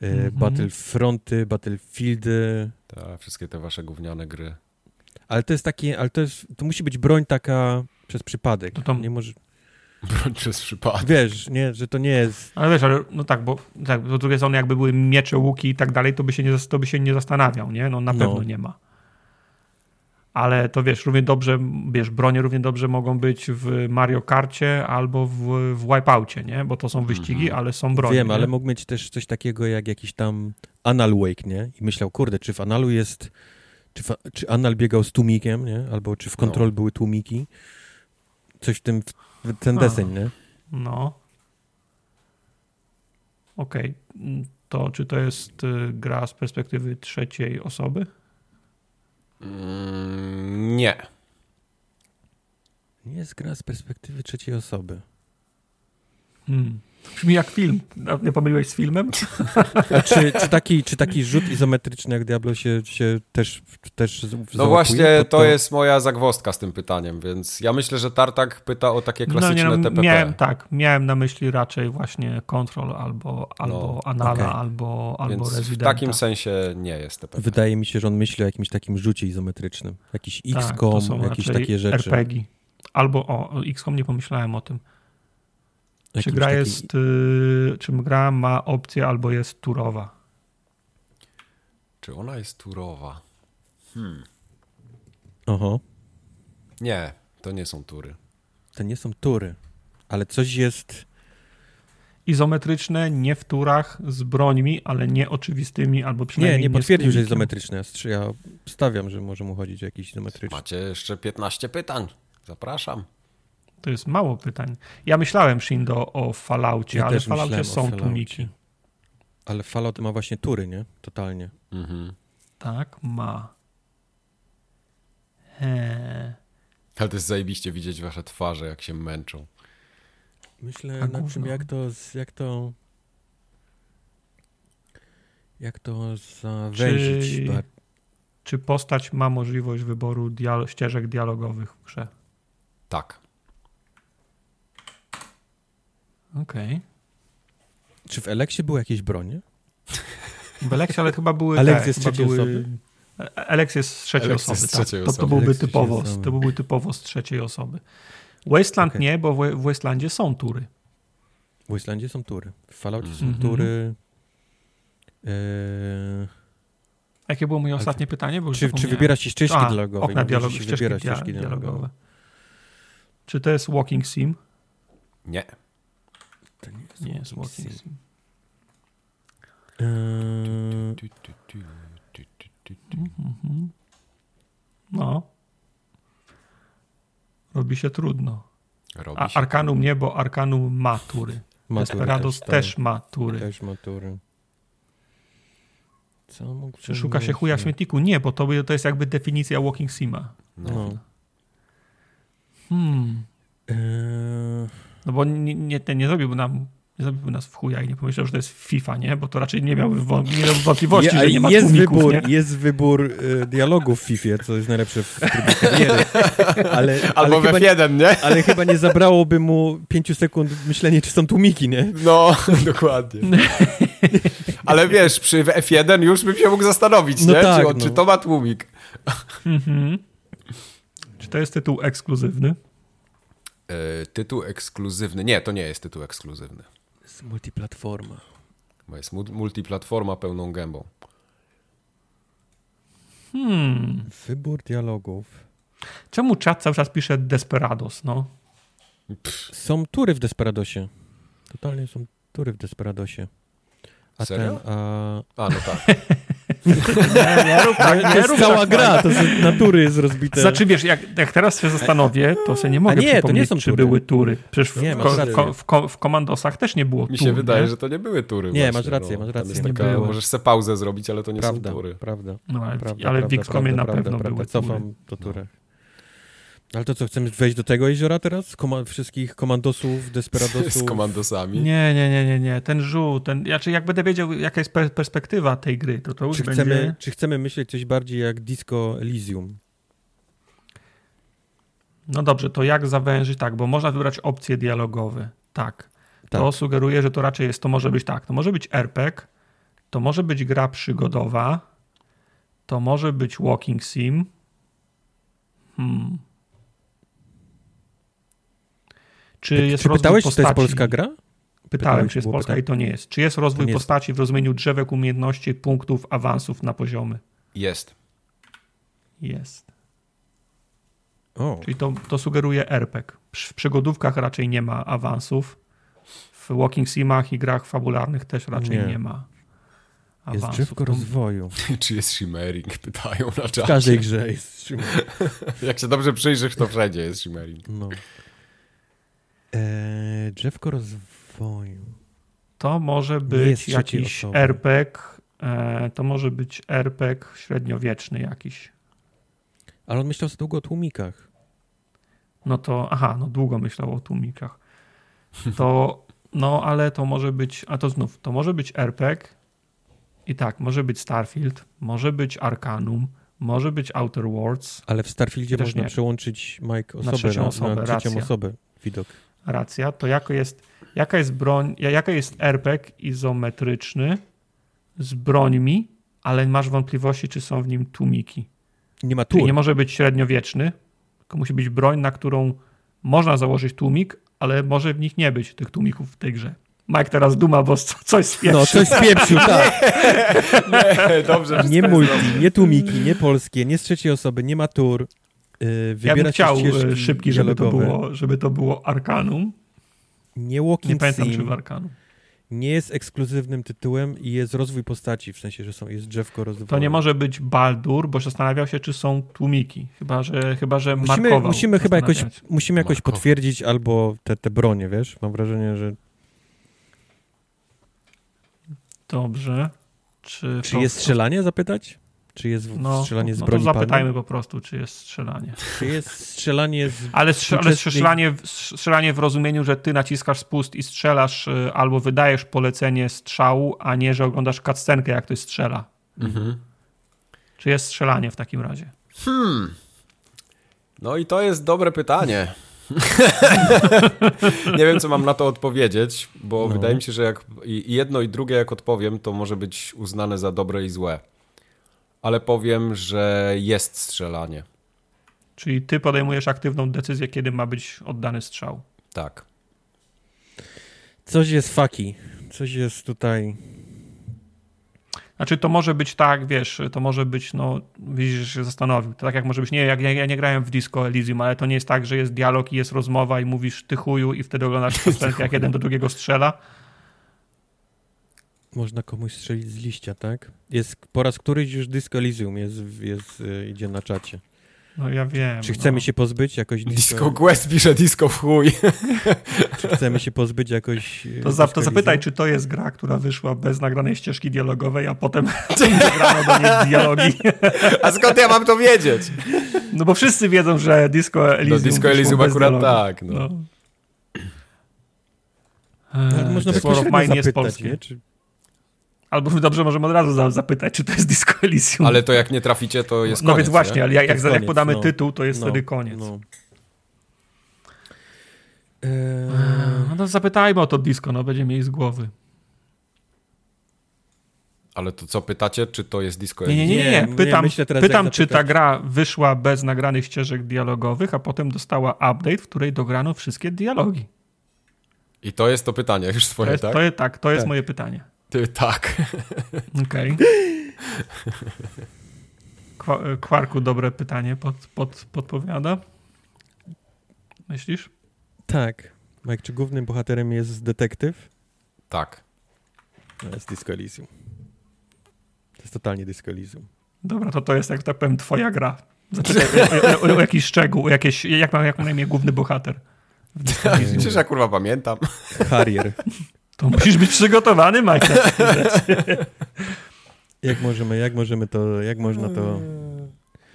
Mhm. Battlefronty, Battlefieldy. Tak, wszystkie te wasze gówniane gry. Ale to jest takie, ale to jest, to musi być broń taka przez przypadek. To tam... Nie może... Broń przez przypadek. Wiesz, nie, że to nie jest... Ale wiesz, ale no tak, bo tak, z drugiej strony jakby były miecze, łuki i tak dalej, to by się nie, to by się nie zastanawiał, nie? No na no. pewno nie ma ale to wiesz, równie dobrze, wiesz, bronie równie dobrze mogą być w Mario Karcie albo w, w Wipeoutie, nie? Bo to są wyścigi, mhm. ale są bronie. Wiem, nie? ale mógł mieć też coś takiego jak jakiś tam Anal Wake, nie? I myślał, kurde, czy w Analu jest, czy, czy Anal biegał z tłumikiem, nie? Albo czy w Control no. były tłumiki. Coś w tym, w ten deseń, nie? No. Okej. Okay. To czy to jest y, gra z perspektywy trzeciej osoby? Mm, nie. Nie jest gra z perspektywy trzeciej osoby. Hmm. Brzmi jak film. Nie pomyliłeś z filmem? czy, czy, taki, czy taki rzut izometryczny jak Diablo się, się też, też No właśnie, to, to, jest moja zagwostka z tym pytaniem, więc ja myślę, że Tartak pyta o takie klasyczne no, nie, no, TPP. Miałem, tak, miałem na myśli raczej właśnie Control albo, albo no, Anala, okay. albo, albo więc Residenta. w takim sensie nie jest TPP. Wydaje mi się, że on myśli o jakimś takim rzucie izometrycznym. Jakiś tak, XCOM, tak, jakieś takie rzeczy. RPG. Albo o, o XCOM nie pomyślałem o tym. Czy gra taki... jest, y, czy gra ma opcję albo jest turowa? Czy ona jest turowa? Hmm. Oho. Nie, to nie są tury. To nie są tury, ale coś jest... Izometryczne, nie w turach, z brońmi, ale nie oczywistymi, albo przynajmniej Nie, nie potwierdził, że jest izometryczne. Ja stawiam, że może mu chodzić o jakiś izometryczny. Macie jeszcze 15 pytań. Zapraszam. To jest mało pytań. Ja myślałem, Shindo, o Falloutie, ja ale w Falloutie są tłumiki. Ale Fallout ma właśnie tury, nie? Totalnie. Mhm. Tak, ma. He. Ale to jest zajebiście widzieć wasze twarze, jak się męczą. Myślę A nad tym, jak to, jak to jak to zawęzić. Czy, czy postać ma możliwość wyboru dialo ścieżek dialogowych w grze? Tak. Okej. Okay. Czy w Eleksie były jakieś bronie? W Eleksie, ale chyba były Alex jest trzeciej były... osoby? Alex jest z trzeciej Alex osoby, tak. Trzeciej to, to, byłby typowo, to byłby typowo z trzeciej osoby. Wasteland okay. nie, bo w Wastelandzie są tury. W Wastelandzie są tury. W Falloutie mm -hmm. są tury. Yy... Jakie było moje ostatnie pytanie? Bo czy, czy wybierasz się ścieżki A, dialogowe? Okna dialog, ścieżki, ścieżki, ścieżki dialogowe. dialogowe. Czy to jest Walking Sim? Nie. Nie jest, Walking Sim. sim. Yy... No. Robi się trudno. Robi A Arkanum nie, bo Arkanum ma tury. Desperados też, też, ma tury. Też ma tury. Co mógł Czy szuka się chuja w śmietniku? Nie, bo to, to jest jakby definicja Walking Sima. No. no. Hmm. Eee... No bo nie, nie, nie zrobiłby nam nie zrobiłby nas w chuja i nie pomyślał, że to jest FIFA, nie? Bo to raczej nie miałby wątpliwości, że nie ma jest tłumików, wybór, nie? Jest wybór y, dialogów w FIFA, co jest najlepsze w trybie kariery. Ale, Albo ale w F1, nie? Ale chyba nie zabrałoby mu pięciu sekund myślenia, czy są tłumiki, nie? No, *laughs* dokładnie. ale wiesz, przy F1 już bym się mógł zastanowić, no nie? Tak, czy, no. czy to ma tłumik? Mhm. Czy to jest tytuł ekskluzywny? E, tytuł ekskluzywny. Nie, to nie jest tytuł ekskluzywny jest multiplatforma. Bo jest multiplatforma pełną gębą. Hmm. Wybór dialogów. Czemu czat cały czas pisze Desperados, no? Pff. Są tury w Desperadosie. Totalnie są tury w Desperadosie. A Serio? ten, a... a, no tak. *laughs* nie, nie rób tak, nie to jest cała tak, gra, to są natury jest rozbite. Znaczy wiesz, jak, jak teraz się zastanowię, to sobie nie mogę nie, przypomnieć, to nie są czy tury. były tury. Przecież w, nie, ko, w, ko, w, komandosach też nie było Mi się wydaje, nie? że to nie były tury. Nie, właśnie, masz rację, no. masz rację. Jest taka, możesz sobie pauzę zrobić, ale to nie prawda, są tury. Prawda, no, ale, prawda, ale w XCOMie na pewno były tury. Cofam do turach. Ale to co, chcemy wejść do tego jeziora teraz? Koma wszystkich komandosów, desperadosów? Z komandosami? Nie, nie, nie, nie, nie. Ten żół, ten, znaczy jak będę wiedział, jaka jest perspektywa tej gry, to to już czy będzie... Chcemy, czy chcemy myśleć coś bardziej jak Disco Elysium? No dobrze, to jak zawężyć? Tak, bo można wybrać opcje dialogowe. Tak. tak. To sugeruje, że to raczej jest, to może być tak, to może być RPG, to może być gra przygodowa, to może być walking sim, hmm. Czy, Py, jest czy pytałeś, postaci... czy to jest polska gra? Pytałem, Pytałeś, czy jest polska pytanie. i to nie jest. Czy jest rozwój jest. postaci w rozumieniu drzewek umiejętności, punktów, awansów na poziomy? Jest. Jest. O. Czyli to, to sugeruje RPG. W przygodówkach raczej nie ma awansów. W walking simach i grach fabularnych też raczej nie, nie ma. Awansów. Jest drzewko rozwoju. *laughs* Czy jest shimmering? Pytają na czacie. W każdej grze jest shimmering. *laughs* Jak się dobrze przyjrzysz, to wszędzie jest shimmering. No. Eee, drzewko rozwoju. To może być jakiś RPG, e, to może być RPG średniowieczny jakiś. Ale on myślał długo o tłumikach. No to, aha, no długo myślał o tłumikach. *laughs* To, no ale to może być, a to znów, to może być RPG i tak, może być Starfield, może być Arcanum, może być Outer Worlds. Ale w Starfieldzie można nie. przełączyć Mike osobę na trzecią, osobę, na trzecią osobę widok racja, to jako jest, jaka jest broń, jaka jest RPG izometryczny z brońmi, ale masz wątpliwości, czy są w nim tłumiki. Nie ma tłum. nie może być średniowieczny, tylko musi być broń, na którą można założyć tłumik, ale może w nich nie być tych tłumików w tej grze. Mike teraz duma, bo coś spieprzył. No, coś spieprzył, *laughs* tak. nie, dobrze. Nie multi, nie tłumiki, nie polskie, nie z trzeciej osoby, nie ma tur. Yy, ja bym chciał y, szybki, żeby to, było, żeby to było Arkanum. Nie Walking Nie pamiętam, Sim. czy w Arkanum. Nie jest ekskluzywnym tytułem i jest rozwój postaci, w sensie, że są, jest drzewko rozwoju. To nie może być Baldur, bo zastanawiał się, czy są tłumiki. Chyba, że, chyba, że musimy, musimy chyba jakoś, musimy jakoś potwierdzić albo te, te bronie, wiesz? Mam wrażenie, że... Dobrze. Czy, czy jest strzelanie, zapytać? Czy jest no, strzelanie z no broni to zapytajmy po prostu, czy jest strzelanie. Czy jest strzelanie z... Ale, strze ale strzelanie, strzelanie w rozumieniu, że ty naciskasz spust i strzelasz y, albo wydajesz polecenie strzału, a nie, że oglądasz cutscenkę, jak ktoś strzela. Mhm. Czy jest strzelanie w takim razie? Hmm. No i to jest dobre pytanie. *laughs* nie wiem, co mam na to odpowiedzieć, bo no. wydaje mi się, że jak i jedno i drugie, jak odpowiem, to może być uznane za dobre i złe ale powiem, że jest strzelanie. Czyli ty podejmujesz aktywną decyzję, kiedy ma być oddany strzał. Tak. Coś jest faki. Coś jest tutaj. Znaczy to może być tak, wiesz, to może być, no widzisz, się zastanowił. To tak jak może być, nie, jak ja, ja nie grałem w Disco Elysium, ale to nie jest tak, że jest dialog i jest rozmowa i mówisz ty chuju i wtedy oglądasz *laughs* scenkę, jak jeden do drugiego strzela. Można komuś strzelić z liścia, tak? Jest po raz któryś już Disco Elysium jest, jest, y, idzie na czacie. No ja wiem. Czy chcemy no. się pozbyć jakoś disco... disco Quest pisze disco w chuj. *laughs* czy chcemy się pozbyć jakoś... Y, to, za, to zapytaj, czy to jest gra, która wyszła bez nagranej ścieżki dialogowej, a potem *laughs* zagrano do niej dialogi. a skąd ja mam to wiedzieć? No bo wszyscy wiedzą, że Disco Elysium No Disco Elysium akurat tak, no. no. Eee, można bezpośrednio zapytać, jest polskie. Nie? Czy... Albo dobrze możemy od razu zapytać, czy to jest Disco Elysium. Ale to jak nie traficie, to jest no, koniec. No więc właśnie, nie? ale jak, jak, jak podamy no. tytuł, to jest no. wtedy koniec. No. Eee... no to zapytajmy o to disco, no będzie mieli z głowy. Ale to co, pytacie, czy to jest disco Nie, nie, nie. nie. Pytam, nie, pytam czy ta gra wyszła bez nagranych ścieżek dialogowych, a potem dostała update, w której dograno wszystkie dialogi. I to jest to pytanie już swoje, to jest, tak? To jest, tak, to jest tak. moje pytanie. Ty, tak. Okej. Okay. Kwarku dobre pytanie pod, pod, podpowiada. Myślisz? Tak. Mike, czy głównym bohaterem jest detektyw? Tak. To jest Disco Elysium. To jest totalnie Disco Elysium. Dobra, to to jest, jak tak powiem, twoja gra. Zapytaj o, o, o, jakiś szczegół, o jakieś, jak ma, jak ma na imię główny bohater. *laughs* Przecież ja kurwa pamiętam. Harrier. To musisz być przygotowany, Mike. jak możemy, jak możemy to, jak można to...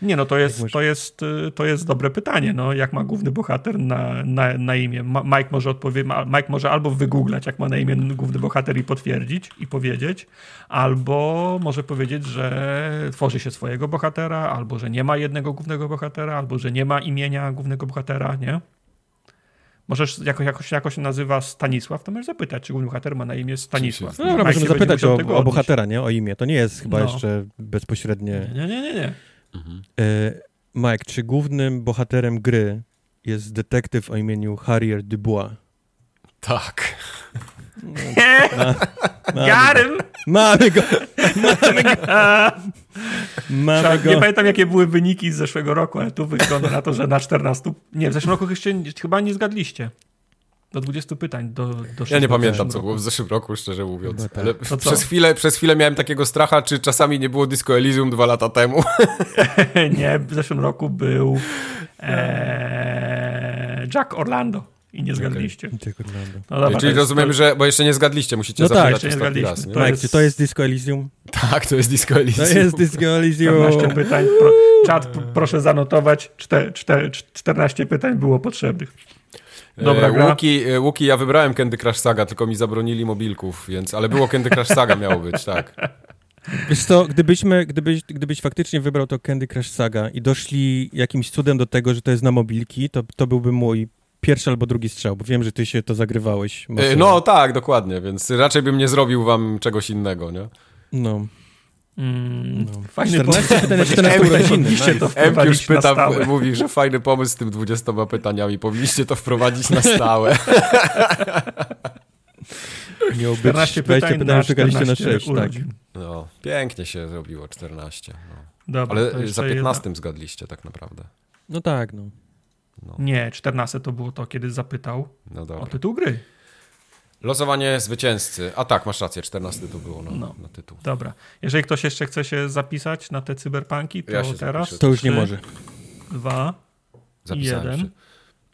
Nie, no to jest, to jest, to jest dobre pytanie. No, jak ma główny bohater na, na, na imię? Mike może odpowie, Mike może albo wygooglać, jak ma na imię główny bohater i potwierdzić i powiedzieć, albo może powiedzieć, że tworzy się swojego bohatera, albo że nie ma jednego głównego bohatera, albo że nie ma imienia głównego bohatera, nie? Możesz jakoś, jakoś, jakoś nazywa Stanisław, to możesz zapytać, czy główny bohater ma na imię Stanisław. No dobra, możemy zapytać o, o, bohatera, nie? O imię. To nie jest chyba no. jeszcze bezpośrednie... Nie, nie, nie, nie. Mhm. E, Mike, czy głównym bohaterem gry jest detektyw o imieniu Harrier Dubois? Tak. No, Got him! Mamy go! Mamy go! Mamy go. Nie pamiętam, jakie były wyniki z zeszłego roku, ale tu wygląda na to, że na 14. Nie, w zeszłym roku jeszcze chyba nie zgadliście. Do 20 pytań. Do, do ja nie pamiętam, co było w zeszłym roku, szczerze mówiąc. Ale przez, chwilę, przez chwilę miałem takiego stracha, czy czasami nie było Disco Elysium dwa lata temu. *laughs* nie, w zeszłym roku był e, Jack Orlando. I nie zgadliście. Okay. No dobra, Czyli rozumiem, to... że, bo jeszcze nie zgadliście, musicie no tak, nie zgadliście. Raz, nie? To jest... Czy to jest Disco Elysium? Tak, to jest Disco Elysium. To jest Disco Elysium. 14 pytań. Pro... Czat, proszę zanotować. 14 pytań było potrzebnych. Dobra gra. Łuki, e, Łuki, ja wybrałem Candy Crush Saga, tylko mi zabronili mobilków, więc, ale było Candy Crush Saga miało być, tak. *laughs* Wiesz co, gdybyśmy, gdybyś, gdybyś faktycznie wybrał to Candy Crush Saga i doszli jakimś cudem do tego, że to jest na mobilki, to, to byłby mój pierwszy albo drugi strzał, bo wiem, że ty się to zagrywałeś. E, mocno. No tak, dokładnie, więc raczej bym nie zrobił wam czegoś innego, nie? No. Mm, no. Fajny 14 pytań na 14 urodziny. Empiusz pyta, mówi, że fajny pomysł z tym 20 pytaniami. Powinniście to wprowadzić na stałe. *laughs* Miał być 14 pytań, pytań szukaliście na 6, tak. No, pięknie się zrobiło 14. No. Dobra, Ale za 15 jedna. zgadliście tak naprawdę. No tak, no. No. Nie, 14 to było to, kiedy zapytał no o tytuł gry. Losowanie zwycięzcy. A tak, masz rację, 14 to było na, no. na tytuł. Dobra. Jeżeli ktoś jeszcze chce się zapisać na te cyberpunki, to ja teraz. Zapiszę. To już nie może. Dwa, Zapisałem jeden. Się.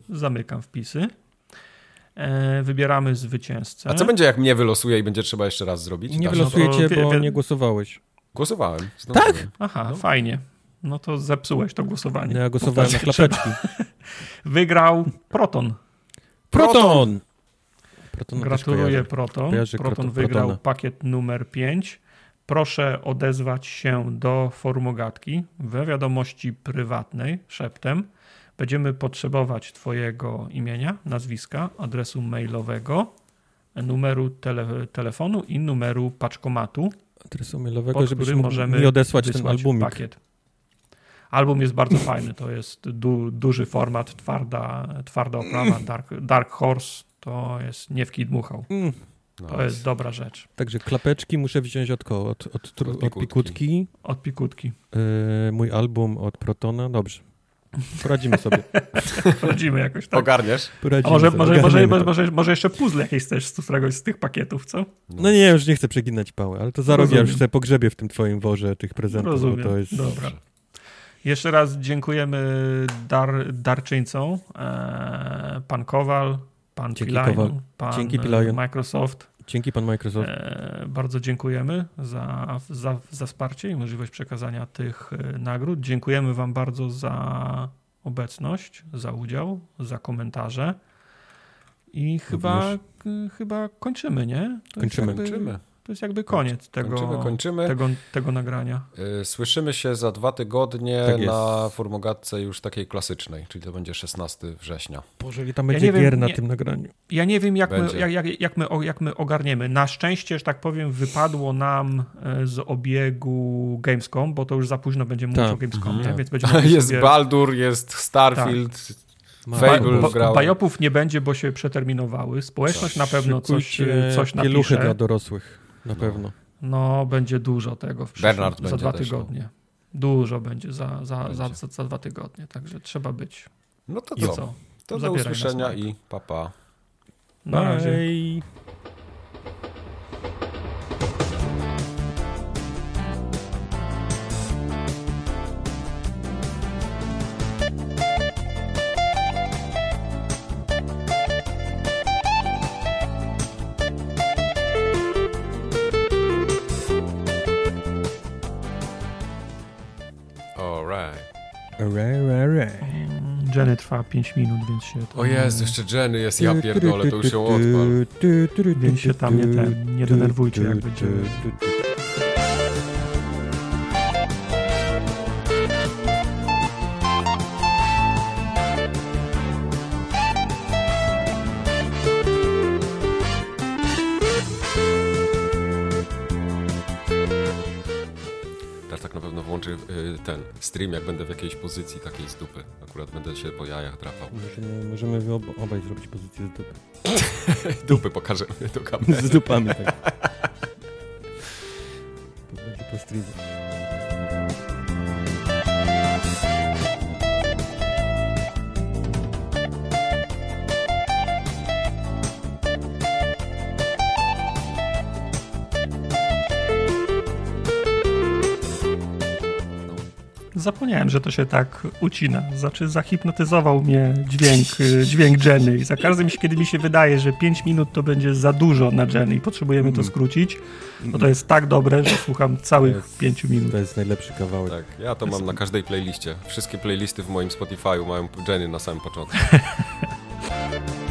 Zamykam wpisy. E, wybieramy zwycięzcę. A co będzie, jak mnie wylosuje i będzie trzeba jeszcze raz zrobić? Nie tak? wylosujecie, no bo nie głosowałeś. Głosowałem. Tak? Aha, no. fajnie. No to zepsułeś to głosowanie. No ja głosowałem na klapeczki. *laughs* Wygrał Proton. Proton! Proton Gratuluję Proton. Kojarzy Proton wygrał Protona. pakiet numer 5. Proszę odezwać się do formogatki we wiadomości prywatnej szeptem. Będziemy potrzebować Twojego imienia, nazwiska, adresu mailowego, numeru tele, telefonu i numeru paczkomatu. Adresu mailowego, żebyśmy możemy mi odesłać ten albumik. Pakiet. Album jest bardzo fajny, to jest du, duży format, twarda, twarda oprawa, Dark, Dark Horse to jest nie w kij dmuchał. Mm. To jest dobra rzecz. Także klapeczki muszę wziąć od kogo? Od, od, od, od pikutki. Od pikutki. Yy, mój album od Protona. Dobrze. Poradzimy sobie. *laughs* Poradzimy jakoś tak. Ogarniesz? Poradzimy A może, może, może, może, może, jeszcze puzzle jakieś też z któregoś z tych pakietów, co? No nie, już nie chcę przeginać pały, ale to za rok ja już sobie pogrzebię w tym twoim worze tych prezentów. Rozumiem. To jest... Dobra. Jeszcze raz dziękujemy dar, darczyńcom. E, pan Kowal, pan Dzięki Pilajon, pan Dzięki Pilajon. Microsoft. Dzięki pan Microsoft. E, bardzo dziękujemy za, za, za wsparcie i możliwość przekazania tych e, nagród. Dziękujemy wam bardzo za obecność, za udział, za komentarze. I chyba, chyba kończymy, nie? To kończymy. Jakby... kończymy. To jest jakby koniec tego, kończymy, kończymy. Tego, tego nagrania. Y, słyszymy się za dwa tygodnie tak na formogatce już takiej klasycznej, czyli to będzie 16 września. Boże, tam będzie ja gier wiem, na nie, tym nagraniu. Ja nie wiem, jak my, jak, jak, jak, my, jak my ogarniemy. Na szczęście, że tak powiem, wypadło nam e, z obiegu Gamescom, bo to już za późno będzie mówić tak. o Gamescomie, mhm. więc będziemy *laughs* Jest sobie... Baldur, jest Starfield, tak. Fable ba, Bajopów nie będzie, bo się przeterminowały. Społeczność na pewno coś, coś napisze. Pieluchy dla dorosłych. Na pewno. No, będzie dużo tego w Bernard za dwa tygodnie. Też, no. Dużo będzie za, za, za, za, za, dwa tygodnie, także trzeba być. No to co? co? To do usłyszenia i papa. Pa. Na razie. Trwa 5 minut, więc się... O jest, jeszcze Jenny jest, ja pierdolę, to już się odpal. Więc się tam nie, ten, nie denerwujcie, jak będzie... stream, jak będę w jakiejś pozycji takiej z dupy. Akurat będę się po jajach drapał. Możemy, możemy ob obaj zrobić pozycję z dupy. *laughs* dupy pokażemy do kamery. Z dupami, tak. *laughs* Będzie po streamie. Zapomniałem, że to się tak ucina. Znaczy zahipnotyzował mnie dźwięk, y, dźwięk Jenny i za każdym, kiedy mi się wydaje, że 5 minut to będzie za dużo na Jenny i potrzebujemy to mm. skrócić, no to jest tak dobre, że słucham całych 5 minut. To jest najlepszy kawałek. Tak, ja to mam na każdej playliście. Wszystkie playlisty w moim Spotify'u mają Jenny na samym początku. *laughs*